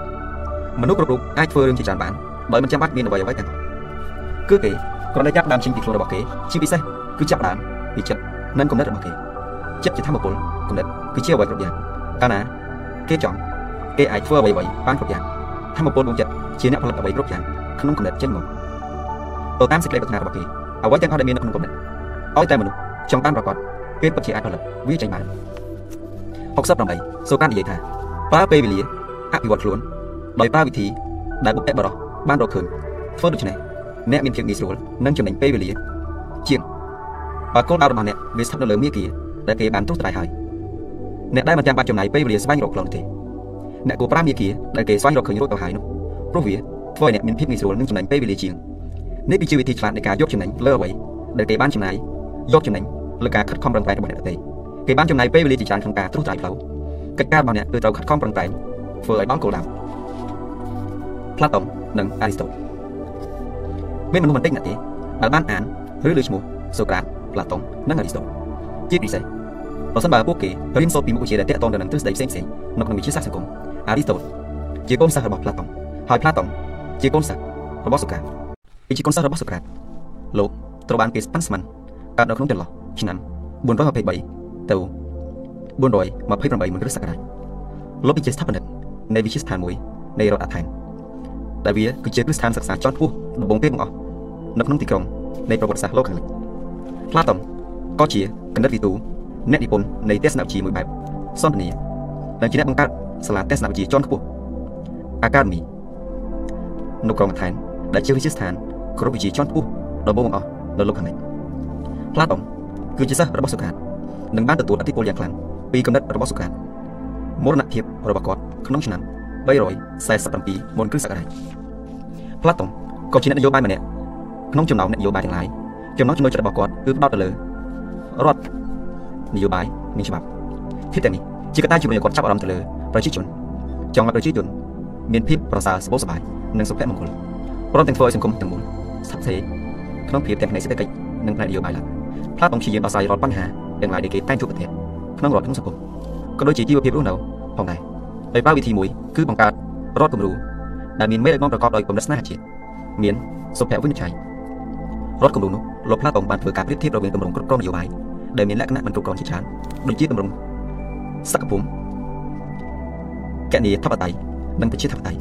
មនុស្សគ្រប់រូបអាចធ្វើរឿងជាច្រើនបានដោយមិនចាំបាច់មានអ្វីអ្វីទាំងអស់គឺគេគ្រាន់តែចាប់ដើមចេញពីខ្លួនរបស់គេជាពិសេសគឺចាប់ដើមពីចិត្ត និងគំនិតរបស់គេចិត្តជាធម្មពលគំនិតគឺជាអ្វីគ្រប់យ៉ាងកាលណាគេចង់គេអាចធ្វើអ្វីអ្វីបានគ្រប់យ៉ាងធម្មពលដួងចិត្តជាអ្នកផលិតអ្វីគ្រប់យ៉ាងក្នុងគំនិតចេញមកទៅតាមសេចក្តីប្រាថ្នារបស់គេអ្វីទាំងអស់ដែលមាននៅក្នុងគំនិតឲ្យតែមនុស្សចង់បានប្រកបគេពិតជាអាចផលិតវាចេញបាន68សូកាននិយាយថាប្រើពេលវេលាអភិវឌ្ឍខ្លួនដោយប្រើវិធីដែលបុព្វបុរសបានរកឃើញធ្វើដូច្នេះអ្នកមានភាពងាយស្រួលនិងចំណេញពេលវេលាជាង បើគោលដៅរបស់អ្នកវាស្ថិតនៅលើមាគ៌ាដែលគេបានទុះត្រាយហើយអ្នកដែលមិនចាំបាច់ចំណាយពេលវេលាស្វែងរកខ្លួនទេអ្នកគួរប្រើមាគ៌ាដែលគេស្វែងរកឃើញរួចទៅហើយនោះព្រោះវាធ្វើឲ្យអ្នកមានភាពងាយស្រួលនិងចំណេញពេលវេលាជាងនេះគឺជាវិធីឆ្លាតនៃការយកចំណេញលើអ្វីដែលគេបានចំណាយយកចំណេញលើការខិតខំប្រឹងប្រែងរបស់អ្នកដទៃគេបានចំណាយពេលវេលាជាច្រើនក្នុងការត្រួសត្រាយផ្លូវកិច្ចការរបស់អ្នកគឺត្រូវខិតខំប្រឹងប្រែងធ្វើឲ្យបានគោលដៅផ្លាតុងនិងអារីស្តូតមានមនុស្សបន្តិចណាស់ទេដែលបានអានឬលើឈ្មោះសូក្រាត ផ្លាតុងនិងអារីស្តូតជាពិសេសបើសិនបើពួកគេរៀនសូត្រពីមុខវិជ្ជាដែលទាក់ទងទៅនឹងទ្រឹស្ដីផ្សេងៗនៅក្នុងវិទ្យាសាស្ត្រសង្គមអារីស្តូតជាកូនសិស្សរបស់ផ្លាតុងហើយផ្លាតុងជាកូនសិស្សរបស់សូក្រាតពីជាកូនសិស្សរបស់សូក្រាតលោកត្រូវបានគេប៉ាន់ស្មានកើតនៅក្នុងចន្លោះឆ្នាំ423ទៅ428មុនគ្រិស្តសករាជលោកជាស្ថាបនិកនៃវិទ្យាស្ថានមួយនៃរដ្ឋអាថែនដែលវាគឺជាគ្រឹះស្ថានសិក្សាជាន់ខ្ពស់ដំបូងគេបង្អស់នៅក្នុងទីក្រុងនៃប្រវត្តិសាស្ត្រលោកខាងលិច ផ្លាតុងក៏ជាគណិតវិទូអ្នកនិពន្ធនៃទស្សនវិជ្ជាមួយបែបសន្ទនានិងជាអ្នកបង្កើតសាលាទស្សនវិជ្ជាជាន់ខ្ពស់អាកាដមីនៅក្រុងអាថែនដែលជាវិទ្យាស្ថានគ្រប់វិជ្ជាជាន់ខ្ពស់ដំបូងបង្អស់នៅលោកខាងលិចផ្លាតុងគឺជាសិស្សរបស់សូក្រាតនិងបានទទួលឥទ្ធិពលយ៉ាងខ្លាំងពីគំនិតរបស់សូក្រាតមរណភាពរបស់គាត់ក្នុងឆ្នាំ347មុនគ្រិស្តសករាជផ្លាតុងក៏ជាអ្នកនយោបាយម្នាក់ក្នុងចំណោមអ្នកនយោបាយទាំងឡាយ ចំណុចចំណុចចិត្តរបស់គាត់គឺផ្ដោតទៅលើរដ្ឋនយោបាយនិងច្បាប់ភាពទាំងនេះជាកត្តាជំរុញឲ្យគាត់ចាប់អារម្មណ៍ទៅលើប្រជាជនចង់ឲ្យប្រជាជនមានភាពប្រសើរសម្បូរសប្បាយនិងសុភមង្គលព្រមទាំងធ្វើឲ្យសង្គមទាំងមូលស្ថិតស្ថេរក្នុងភាពទាំងផ្នែកសេដ្ឋកិច្ចនិងផ្នែកនយោបាយឡើងផ្លាតុងព្យាយាមដោះស្រាយរាល់បញ្ហាទាំងឡាយដែលគេតែងជួបប្រទះក្នុងរដ្ឋក្នុងសង្គមក៏ដូចជាជីវភាពរស់នៅផងដែរដោយប្រើវិធីមួយគឺបង្កើតរដ្ឋគំរូដែលមានមេដឹកនាំប្រកបដោយគំនិតស្នេហាជាតិមានសុភវិនិច្ឆ័យ រដ្ឋគំរូនោះលោកផ្លាតុងបានធ្វើការប្រៀបធៀបរវាងទម្រង់គ្រប់គ្រងនយោបាយដែលមានលក្ខណៈមិនគ្រប់គ្រងជាច្រើនដូចជាទម្រង់សកភូមិកណនីធិបតេយ្យនិងប្រជាធិបតេយ្យ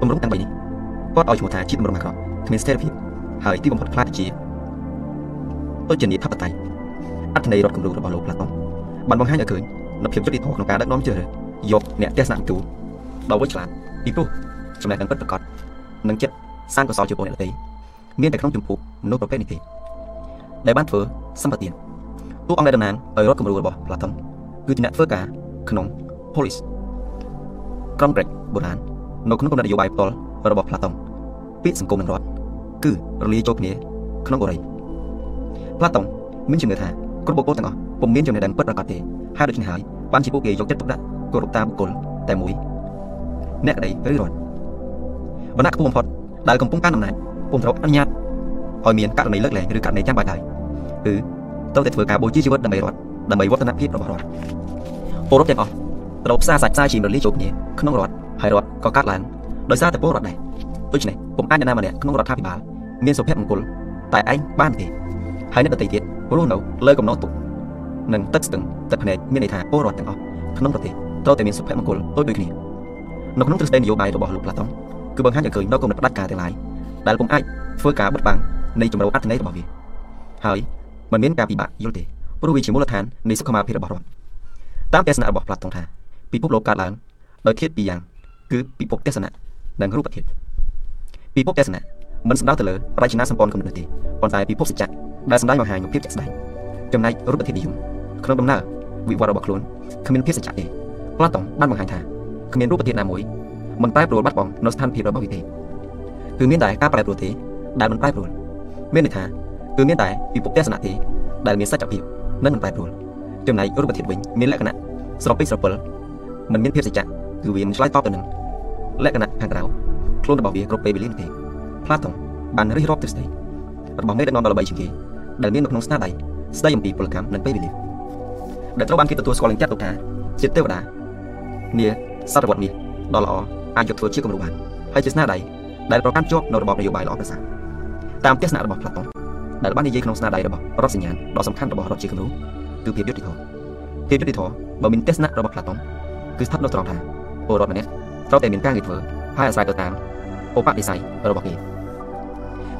ទម្រង់ទាំង3នេះគាត់ឲ្យឈ្មោះថាជាទម្រង់អាក្រក់គ្មានស្ថិរភាពហើយទីបំផុតខ្លាចជាទុច្ចនីធិបតេយ្យអត្ថន័យរដ្ឋគំរូរបស់លោកផ្លាតុងបានបង្ហាញឲ្យឃើញនូវភាពយុត្តិធម៌ក្នុងការដឹកនាំជ្រើសរើសយកអ្នកទស្សនវិទូដ៏វៃឆ្លាតពីព្រោះចំណេះដឹងពិតប្រាកដនិងចិត្តសាងកុសលជាពលអ្នកដទៃ មានតែក្នុងចម្ពោះមនុស្សប្រភេទនេះទេដែលបានធ្វើសម្បទានតួអង្គដែលតំណាងឲ្យរដ្ឋគំរូរបស់ផ្លាតុងគឺជាអ្នកធ្វើការក្នុង police ក្រុមប្រេចបុរាណនៅក្នុងគំនិតនយោបាយផ្ទាល់របស់ផ្លាតុងពាក្យសង្គមនិងរដ្ឋគឺរលាយចូលគ្នាក្នុងអរិយផ្លាតុងមានជំនឿថាគ្រប់បុគ្គលទាំងអស់ពុំមានចំណេះដឹងពិតប្រាកដទេហើយដូច្នេះហើយបានជាពួកគេយកចិត្តទុកដាក់គោរពតាមបុគ្គលតែមួយអ្នកក្តីឬរដ្ឋវណ្ណៈខ្ពស់បំផុតដែលកំពុងកាន់អំណាច ពុំត្រូវអនុញ្ញាតឲ្យមានករណីលើកលែងឬករណីចាំបាច់ឡើយគឺត្រូវតែធ្វើការបូជាជីវិតដើម្បីរដ្ឋដើម្បីវឌ្ឍនភាពរបស់រដ្ឋពលរដ្ឋទាំងអស់ត្រូវផ្សារសាច់ផ្សាយជារលាយចូលគ្នាក្នុងរដ្ឋហើយរដ្ឋក៏កាត់ឡើងដោយសារតែពលរដ្ឋដែរដូច្នេះពុំអាចអ្នកណាម្នាក់ក្នុងរដ្ឋាភិបាលមានសុភមង្គលតែឯងបានទេហើយអ្នកដទៃទៀតរស់នៅលើកំណត់ទុកនិងទឹកស្ទឹងទឹកភ្នែកមានន័យថាពលរដ្ឋទាំងអស់ក្នុងប្រទេសត្រូវតែមានសុភមង្គលដូចដូចគ្នានៅក្នុងទ្រឹស្ដីនយោបាយរបស់លោកផ្លាតុងគឺបង្ហាញឲ្យឃើញនៅគំនិតផ្ដាច់ការទាំងឡាយ ដែលពុំអាចធ្វើការបិទបាំងនៃចម្រូវអត្ថន័យរបស់វាហើយมันមានការពិបាកយល់ទេព្រោះវាជាមូលដ្ឋាននៃសុខភាពរបស់រដ្ឋតាមទស្សនៈរបស់ផ្លាតុងថាពិភពលោកកើតឡើងដោយធាតុពីរយ៉ាងគឺពិភពទស្សនៈនិងរូបធាតុពិភពទស្សនៈមិនសំដៅទៅលើរចនាសម្ព័ន្ធគំនិតទេប៉ុន្តែពិភពសច្ចៈដែលសំដៅមកហាញភាពជាក់ស្ដែងចំណែករូបធាតុនិយមក្នុងដំណើរវិវត្តរបស់ខ្លួនគ្មានភាពសច្ចៈទេផ្លាតុងបានបង្ហាញថាគ្មានរូបធាតុណាមួយមិនប្រែប្រួលបាត់បង់នៅស្ថានភាពរបស់វាទេ គឺមានតែការប្រែប្រួលទេដែលមិនប្រែប្រួលមានន័យថាគឺមានតែពិភពទស្សនៈទេដែលមានសច្ចភាពនិងមិនប្រែប្រួលចំណែករូបធាតុវិញមានលក្ខណៈស្រពេចស្រពិលមិនមានភាពសច្ចៈគឺវាមិនឆ្លើយតបទៅនឹងលក្ខណៈខាងក្រៅខ្លួនរបស់វាគ្រប់ពេលវេលាទេផ្លាតុងបានរិះរាប់ទ្រឹស្ដីរបស់មេដឹកនាំដ៏ល្បីជាងគេដែលមាននៅក្នុងស្នាដៃស្ដីអំពីពលកម្មនិងពេលវេលាដែលត្រូវបានគេទទួលស្គាល់យ៉ាងចាត់ទុកថាជាទេវតានាសតវត្សនេះដ៏ល្អអាចយកធ្វើជាគំរូបានហើយជាស្នាដៃ ដែលប្រកាន់ជាប់នៅរបបនយោបាយល្អប្រសើរតាមទស្សនៈរបស់ផ្លាតុងដែលបាននិយាយក្នុងស្នាដៃរបស់រដ្ឋសញ្ញាណដ៏សំខាន់របស់រដ្ឋជាគំរូគឺភាពយុត្តិធម៌ភាពយុត្តិធម៌បើមានទស្សនៈរបស់ផ្លាតុងគឺស្ថិតនៅត្រង់ថាពលរដ្ឋម្នាក់ត្រូវតែមានការងារធ្វើហើយអាស្រ័យទៅតាមឧបនិស្ស័យរបស់គេ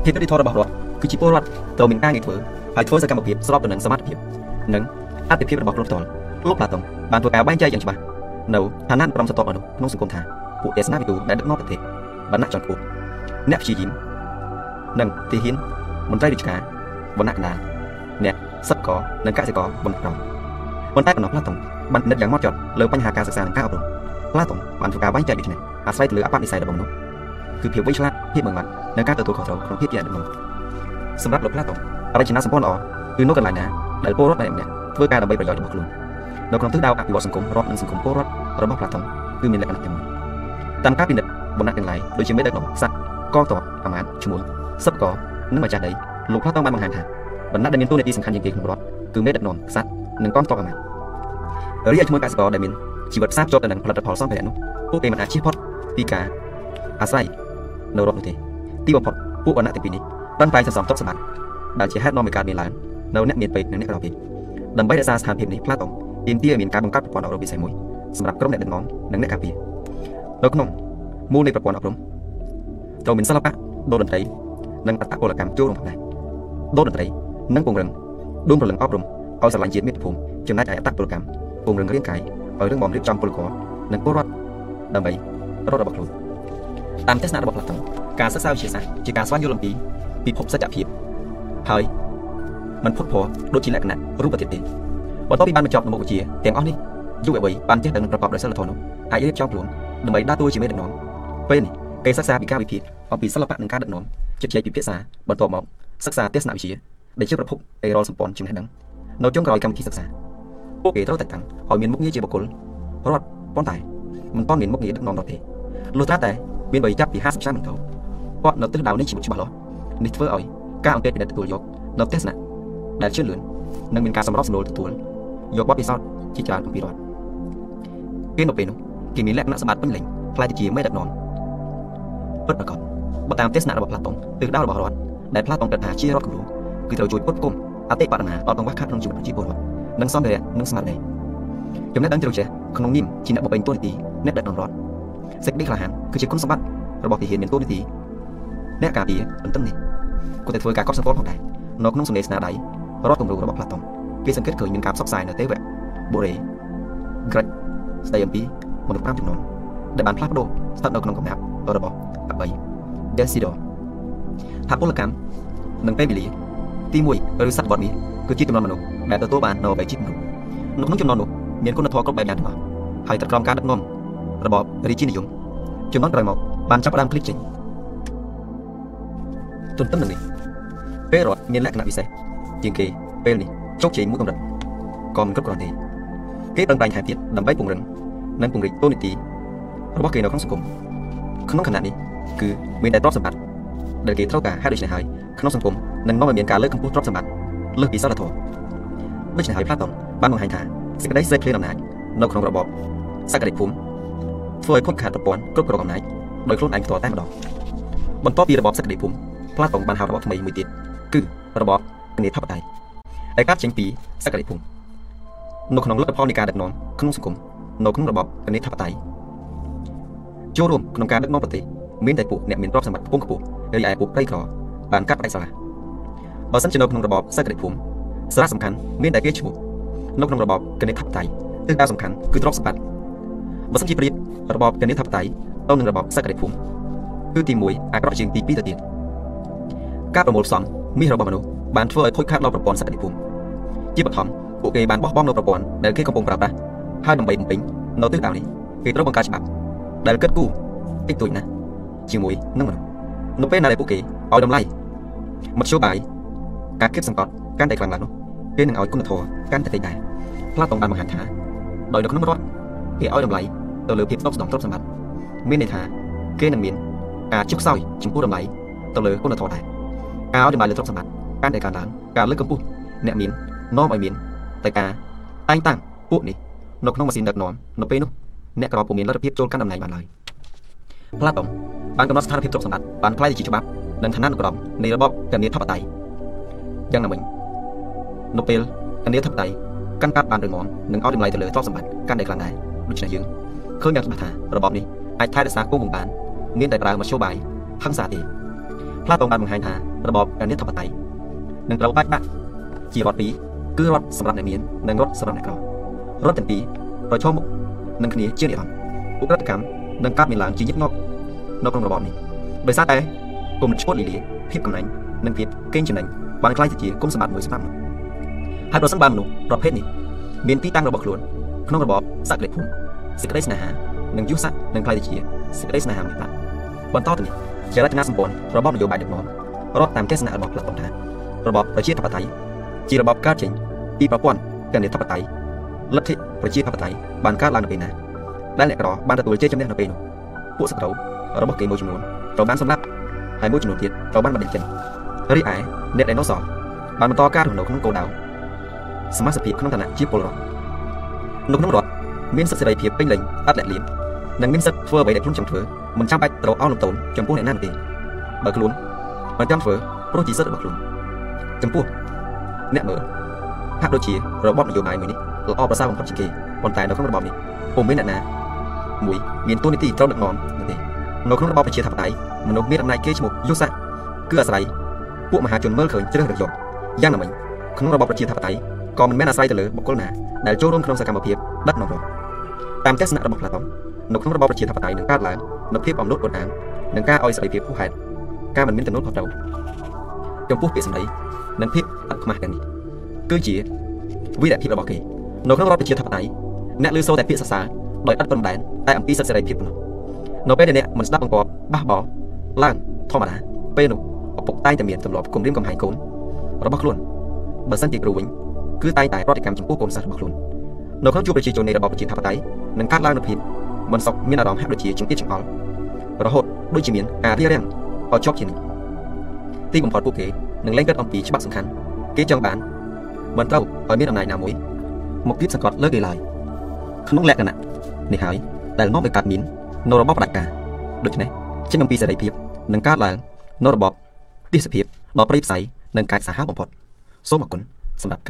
ភាពយុត្តិធម៌របស់រដ្ឋគឺជាពលរដ្ឋត្រូវមានការងារធ្វើហើយធ្វើសកម្មភាពស្របទៅនឹងសមត្ថភាពនិងអត្ថិភាពរបស់ខ្លួនផ្ទាល់លោកផ្លាតុងបានធ្វើការបែងចែកយ៉ាងច្បាស់នៅឋានៈប្រំសតបមនុស្សក្នុងសង្គមថាពួកទេសនាវិទូដែលដឹកនាំប្រទេស វណ្ណៈជាន់ខ្ពស់អ្នកព្យាយាមនិងទាហានមន្ត្រីរាជការវណ្ណៈកណ្ដាលអ្នកសិទ្ធិករនិងកសិករវណ្ណៈក្រោមប៉ុន្តែបំណងផ្លាតុងបានពិនិត្យយ៉ាងម៉ត់ចត់លើបញ្ហាការសិក្សានិងការអប់រំផ្លាតុងបានធ្វើការបែងចែកដូចនេះអាស្រ័យទៅលើអបនិស្ស័យរបស់មនុស្សគឺភាពវៃឆ្លាតភាពម៉ឺងម៉ាត់និងការទទួលខុសត្រូវក្នុងភាពជាអ្នកដឹកនាំសម្រាប់លោកផ្លាតុងរចនាសម្ព័ន្ធល្អគឺនៅកន្លែងណាដែលពលរដ្ឋម្នាក់ៗធ្វើការដើម្បីប្រយោជន៍របស់ខ្លួននៅក្នុងទិសដៅអភិវឌ្ឍសង្គមរដ្ឋនិងសង្គមពលរដ្ឋរបស់ផ្លាតុងគឺមានលក្ខណៈទាំងមួយតាមការពិនិត្យ បំណាក់ទាំងឡាយដូចជាមេដឹកនាំស័ក្តិកងទ័ពអាមាត្យឈ្មោះសិបកនិងម្ចាស់ដីលោកផ្លាតុងបានបង្ហាញថាបណ្ណាដែលមានតួនាទីសំខាន់ជាងគេក្នុងរដ្ឋគឺមេដឹកនាំស័ក្តិនិងកងទ័ពអាមាត្យរីឯឈ្មោះកសិករដែលមានជីវិតផ្សារភ្ជាប់ទៅនឹងផលិតផលសម្ភារៈនោះពួកគេមិនអាចជៀសផុតពីការអាស្រ័យនៅរដ្ឋនោះទេទីបំផុតពួកអនៈទាំងពីរនេះបានតែងសន្សំទុកសម្បត្តិដែលជាហេតុនាំឲ្យកើតមានឡើងនៅអ្នកមានពេទ្យនិងអ្នកក្រៅពេទ្យដើម្បីរក្សាស្ថានភាពនេះផ្លាតអងទាមទារឲ្យមានការបង្កើតប្រព័ន្ធអប់រំពិសេសមួយសម្រាប់ក្រុមអ្នកដឹកនាំនិងអ្នកការពារនៅក្នុង មូលនៃប្រព័ន្ធអប់រំត្រូវមានសិល្បៈដូរតន្ត្រីនិងអត្តពលកម្មចូលរួមផងដែរដូរតន្ត្រីនិងពង្រឹងដួងព្រលឹងអប់រំឲ្យស្រឡាញ់ជាតិមាតុភូមិចំណែកឯអត្តពលកម្មពង្រឹងរាងកាយឲ្យរឿងបំរៀបចំពលករនិងពលរដ្ឋដើម្បីរដ្ឋរបស់ខ្លួនតាមទស្សនៈរបស់ផ្លាតុងការសិក្សាវិទ្យាសាស្ត្រជាការស្វែងយល់អំពីពិភពសច្ចភាពហើយมันផុតផុលដូចជាលក្ខណៈរូបធាតុទេបន្ទាប់ពីបានបញ្ចប់នៅមុខវិជ្ជាទាំងអស់នេះយុវវ័យបានចេះដឹងប្រកបដោយសិលធម៌នោះអាចរៀបចំខ្លួនដើម្បីដើរតួជាមេដឹកនាំ ពេលនេះគេសិក្សាពីការវិភាគអំពីសិល្បៈនិងការដឹកនាំជិតជែកពិភាក្សាបន្ទាប់មកសិក្សាទស្សនវិជ្ជាដែលជាប្រភពនៃរាល់សម្ព័ន្ធចំណេះដឹងនៅចុងក្រោយកម្មវិធីសិក្សាពួកគេត្រូវតែតាំងឲ្យមានមុខងារជាបុគ្គលរដ្ឋប៉ុន្តែមិនតមានមុខងារដឹកនាំរដ្ឋទេលុះត្រាតែមានវ័យចាប់ពី50ឆ្នាំបន្តគាត់នៅទិសដៅនេះជាច្បាស់លាស់នេះធ្វើឲ្យការអង្កេតពិនិត្យទទួលយកនៅទស្សនៈដែលជឿនលឿននិងមានការសម្របសម្រួលទទួលយកបទពិសោធន៍ជាច្រើនអំពីរដ្ឋពេលនៅពេលនោះគេមានលក្ខណៈសម្បត្តិពេញលេញខ្លាយទៅជាមេដឹកនាំ ពិតប្រាកដបើតាមទស្សនៈរបស់ផ្លាតុងទិសដៅរបស់រដ្ឋដែលផ្លាតុងគិតថាជារដ្ឋគំរូគឺត្រូវជួយពុតគុំអតិបរណាអត់បង្វះខាត់ក្នុងជីវិតប្រជាពលរដ្ឋនិងសម្ភារៈនិងស្មារតីចំណេះដឹងជ្រៅជ្រះក្នុងនាមជាអ្នកបំពេញតួនាទីអ្នកដឹកនាំរដ្ឋសេចក្តីក្លាហានគឺជាគុណសម្បត្តិរបស់ទាហានមានតួនាទីអ្នកការពារទន្ទឹមនេះក៏តែធ្វើការកត់សម្គាល់ផងដែរនៅក្នុងសំណេរស្នាដៃរដ្ឋគំរូរបស់ផ្លាតុងគេសង្កេតឃើញមានការផ្សព្វផ្សាយនៅទេវៈបុរេក្រិចស្ដីអំពីមនុស្ស5ចំនួនដែលបានផ្លាស់ប្ដូរស្ថិតនៅក្នុងកំណាប់ របស់8 Desidor ថាពលកម្មនិងពេលវេលាទី1ឬសត្វបត់នេះគឺជាចំនួនមនុស្សដែលទទួលបាននៅអ្វីជាមនុស្សនៅក្នុងចំនួននោះមានគុណធម៌គ្រប់បែបយ៉ាងទាំងអស់ហើយត្រូវក្រោមការដឹកនាំរបបរាជានិយមចំនួនក្រោយមកបានចាប់ផ្ដើមផ្លិចចេញទន្ទឹមនឹងនេះពេលរដ្ឋមានលក្ខណៈពិសេសជាងគេពេលនេះជោគជ័យមួយកម្រិតក៏មិនគ្រប់គ្រាន់ទេគេប្រឹងប្រែងថែមទៀតដើម្បីពង្រឹងនិងពង្រីកតួនាទីរបស់គេនៅក្នុងសង្គម ក្នុងខណៈនេះគឺមានតែទ្រព្យសម្បត្តិដែលគេត្រូវការហេតុដូច្នេះហើយក្នុងសង្គមនឹងនាំឲ្យមានការលើកកម្ពស់ទ្រព្យសម្បត្តិលើសពីសិលធម៌ដូច្នេះហើយផ្លាតុងបានបង្ហាញថាសេចក្តីសេះឃ្លានអំណាចនៅក្នុងរបបសក្តិភូមិធ្វើឲ្យខូចខាតប្រព័ន្ធគ្រប់គ្រងអំណាចដោយខ្លួនឯងផ្ទាល់តែម្ដងបន្ទាប់ពីរបបសក្តិភូមិផ្លាតុងបានហៅរបបថ្មីមួយទៀតគឺរបបនីធិបតេយ្យដែលកើតចេញពីសក្តិភូមិនៅក្នុងលទ្ធផលនៃការដឹកនាំក្នុងសង្គមនៅក្នុងរបបនីធិបតេយ្យ ចូលរួមក្នុងការដឹកនាំប្រទេសមានតែពួកអ្នកមានទ្រព្យសម្បត្តិខ្ពង់ខ្ពស់រីឯពួកក្រីក្របានកាត់ផ្ដាច់ស្រឡះបើសិនជានៅក្នុងរបបសក្តិភូមិសារៈសំខាន់មានតែគេឈ្មោះនៅក្នុងរបបគណិតធិបតេយ្យទិសដៅសំខាន់គឺទ្រព្យសម្បត្តិបើសិនជាប្រៀបរបបគណិតធិបតេយ្យទៅនឹងរបបសក្តិភូមិគឺទី1អាក្រក់ជាងទី2ទៅទៀតការប្រមូលផ្សំមាសរបស់មនុស្សបានធ្វើឲ្យខូចខាតដល់ប្រព័ន្ធសក្តិភូមិជាបឋមពួកគេបានបោះបង់នៅប្រព័ន្ធដែលគេកំពុងប្រើប្រាស់ហើយដើម្បីបំពេញនៅទិសដៅនេះគេត្រូវបង្កើតច្បាប់ ដែលគិតគូរតិចតួចណាស់ជាមួយនឹងមនុស្សនៅពេលណាដែលពួកគេឲ្យតម្លៃមធ្យោបាយការគិតសង្កត់កាន់តែខ្លាំងឡើងនោះគេនឹងឲ្យគុណធម៌កាន់តែតិចដែរផ្លាតុងបានបង្ហាញថាដោយនៅក្នុងរដ្ឋគេឲ្យតម្លៃទៅលើភាពស្ដុកស្ដម្ភទ្រព្យសម្បត្តិមានន័យថាគេនឹងមានការជិះខ្សោយចំពោះតម្លៃទៅលើគុណធម៌ដែរការឲ្យតម្លៃលើទ្រព្យសម្បត្តិកាន់តែកើនឡើងការលើកកម្ពស់អ្នកមាននាំឲ្យមានតែការតែងតាំងពួកនេះនៅក្នុងម៉ាស៊ីនដឹកនាំនៅពេលនោះ អ្នកក្រពុំមានលទ្ធភាពចូលកាន់តំណែងបានឡើយផ្លាតុងបានកំណត់ស្ថានភាពទ្រព្យសម្បត្តិបានផ្លាយទៅជាច្បាប់និងឋានានុក្រមនៃរបបកញ្ញាធិបតេយ្យយ៉ាងណាមិញនៅពេលកញ្ញាធិបតេយ្យកាន់កាប់បានរឹងមាំនិងឲ្យតម្លៃទៅលើទ្រព្យសម្បត្តិកាន់តែខ្លាំងដែរដូច្នេះយើងឃើញយ៉ាងច្បាស់ថារបបនេះអាចថែរក្សាគង់វង្សបានមានតែប្រើមធ្យោបាយហិង្សាទេផ្លាតុងបានបង្ហាញថារបបកញ្ញាធិបតេយ្យនឹងត្រូវបែកបាក់ជារដ្ឋពីរគឺរដ្ឋសម្រាប់អ្នកមាននិងរដ្ឋសម្រាប់អ្នកក្ររដ្ឋទាំងពីរប្រឈមមុខ នឹងគ្នាជានិរន្តរ៍ឧក្រិដ្ឋកម្មនឹងកើតមានឡើងជាញឹកញាប់នៅក្នុងរបបនេះដោយសារតែគុំឈួតលីលាភាពកំណាញ់និងភាពកេងចំណេញបានខ្លាយទៅជាគុំសម្បត្តិមួយសម្រាប់មនុស្សហើយប្រសិនបើមនុស្សប្រភេទនេះមានទីតាំងរបស់ខ្លួនក្នុងរបបសក្តិភូមិសេចក្តីស្នេហានិងយុទ្ធសាស្ត្រនឹងក្លាយទៅជាសេចក្តីស្នេហាមួយបាក់បន្តទៅនេះជារចនាសម្ព័ន្ធរបបនយោបាយដឹកនាំរាប់តាមទស្សនៈរបស់ផ្លឹកបំថារបបប្រជាធិបតេយ្យជារបបកើតចេញពីប្រព័ន្ធកណ្ដាធិបតេយ្យ លទ្ធិប្រជាធិបតេយ្យបានកើតឡើងនៅពេលណាដែលអ្នកក្របានទទួលជ័យជំនះនៅពេលនោះពួកសត្រូវរបស់គេមួយចំនួនត្រូវបានសម្លាប់ហើយមួយចំនួនទៀតត្រូវបានបណ្តេញចេញរីឯអ្នកដែលនៅសល់បានបន្តការរស់នៅក្នុងគោលដៅសមាជិកភាពក្នុងឋានៈជាពលរដ្ឋនៅក្នុងរដ្ឋមានសិទ្ធិសេរីភាពពេញលេញអត់លាក់លៀមនិងមានសិទ្ធិធ្វើអ្វីដែលខ្លួនចង់ធ្វើមិនចាំបាច់ត្រូវអោនលំទោនចំពោះអ្នកណានោះទេបើខ្លួនមិនចង់ធ្វើព្រោះជាសិទ្ធិរបស់ខ្លួនចំពោះអ្នកមើលហាក់ដូចជារបបនយោបាយមួយនេះ ល្អប្រសើរបំផុតជាងគេប៉ុន្តែនៅក្នុងរបបនេះពុំមានអ្នកណាមួយមានតួនាទីត្រូវដឹកនាំនោះទេនៅក្នុងរបបប្រជាធិបតេយ្យមនុស្សមានអំណាចគេឈ្មោះយុស័កគឺអាស្រ័យពួកមហាជនមើលឃើញជ្រើសរើសយកយ៉ាងណាមិញក្នុងរបបប្រជាធិបតេយ្យក៏មិនមែនអាស្រ័យទៅលើបុគ្គលណាដែលចូលរួមក្នុងសកម្មភាពដឹកនាំរដ្ឋតាមទស្សនៈរបស់ផ្លាតុងនៅក្នុងរបបប្រជាធិបតេយ្យនឹងកើតឡើងនូវភាពអំនួតអួតអាងនិងការឲ្យសេរីភាពហួសហេតុការមិនមានទំនួលខុសត្រូវចំពោះពាក្យសម្ដីនិងភាពអត់ខ្មាស់ទាំងនេះគឺជាវីរភាពរបស់គេ នៅក្នុងរដ្ឋប្រជាធិបតេយ្យអ្នកលើសូរតែពាក្យសរសើរដោយឥតព្រំដែនតែអំពីសិទ្ធិសេរីភាពប៉ុណ្ណោះនៅពេលដែលអ្នកមិនស្ដាប់បង្គាប់បះបោឡើងធម្មតាពេលនោះឪពុកតែងតែមានទម្លាប់គំរាមកំហែងកូនរបស់ខ្លួនបើសិនជាគ្រូវិញគឺតែងតែប្រតិកម្មចំពោះកូនសិស្សរបស់ខ្លួននៅក្នុងជួរប្រជាជននៃរបបប្រជាធិបតេយ្យនឹងកើតឡើងនូវភាពមិនសុខមានអារម្មណ៍ហាក់ដូចជាចង្អៀតចង្អល់រហូតដូចជាមានការរារាំងឲ្យជាប់ជានិច្ចទីបំផុតពួកគេនឹងលែងគិតអំពីច្បាប់សំខាន់គេចង់បានមិនត្រូវឲ្យមានអំណាចណាមួយ មកទៀតសង្កត់លើគេឡើយក្នុងលក្ខណៈនេះហើយដែលមកដោយកើតមាននៅរបបផ្ដាច់ការដូច្នេះចេញអំពីសេរីភាពនឹងកើតឡើងនៅរបបទេសភាពដ៏ព្រៃផ្សៃនិងកាចសាហាវបំផុតសូមអរគុណសម្រាប់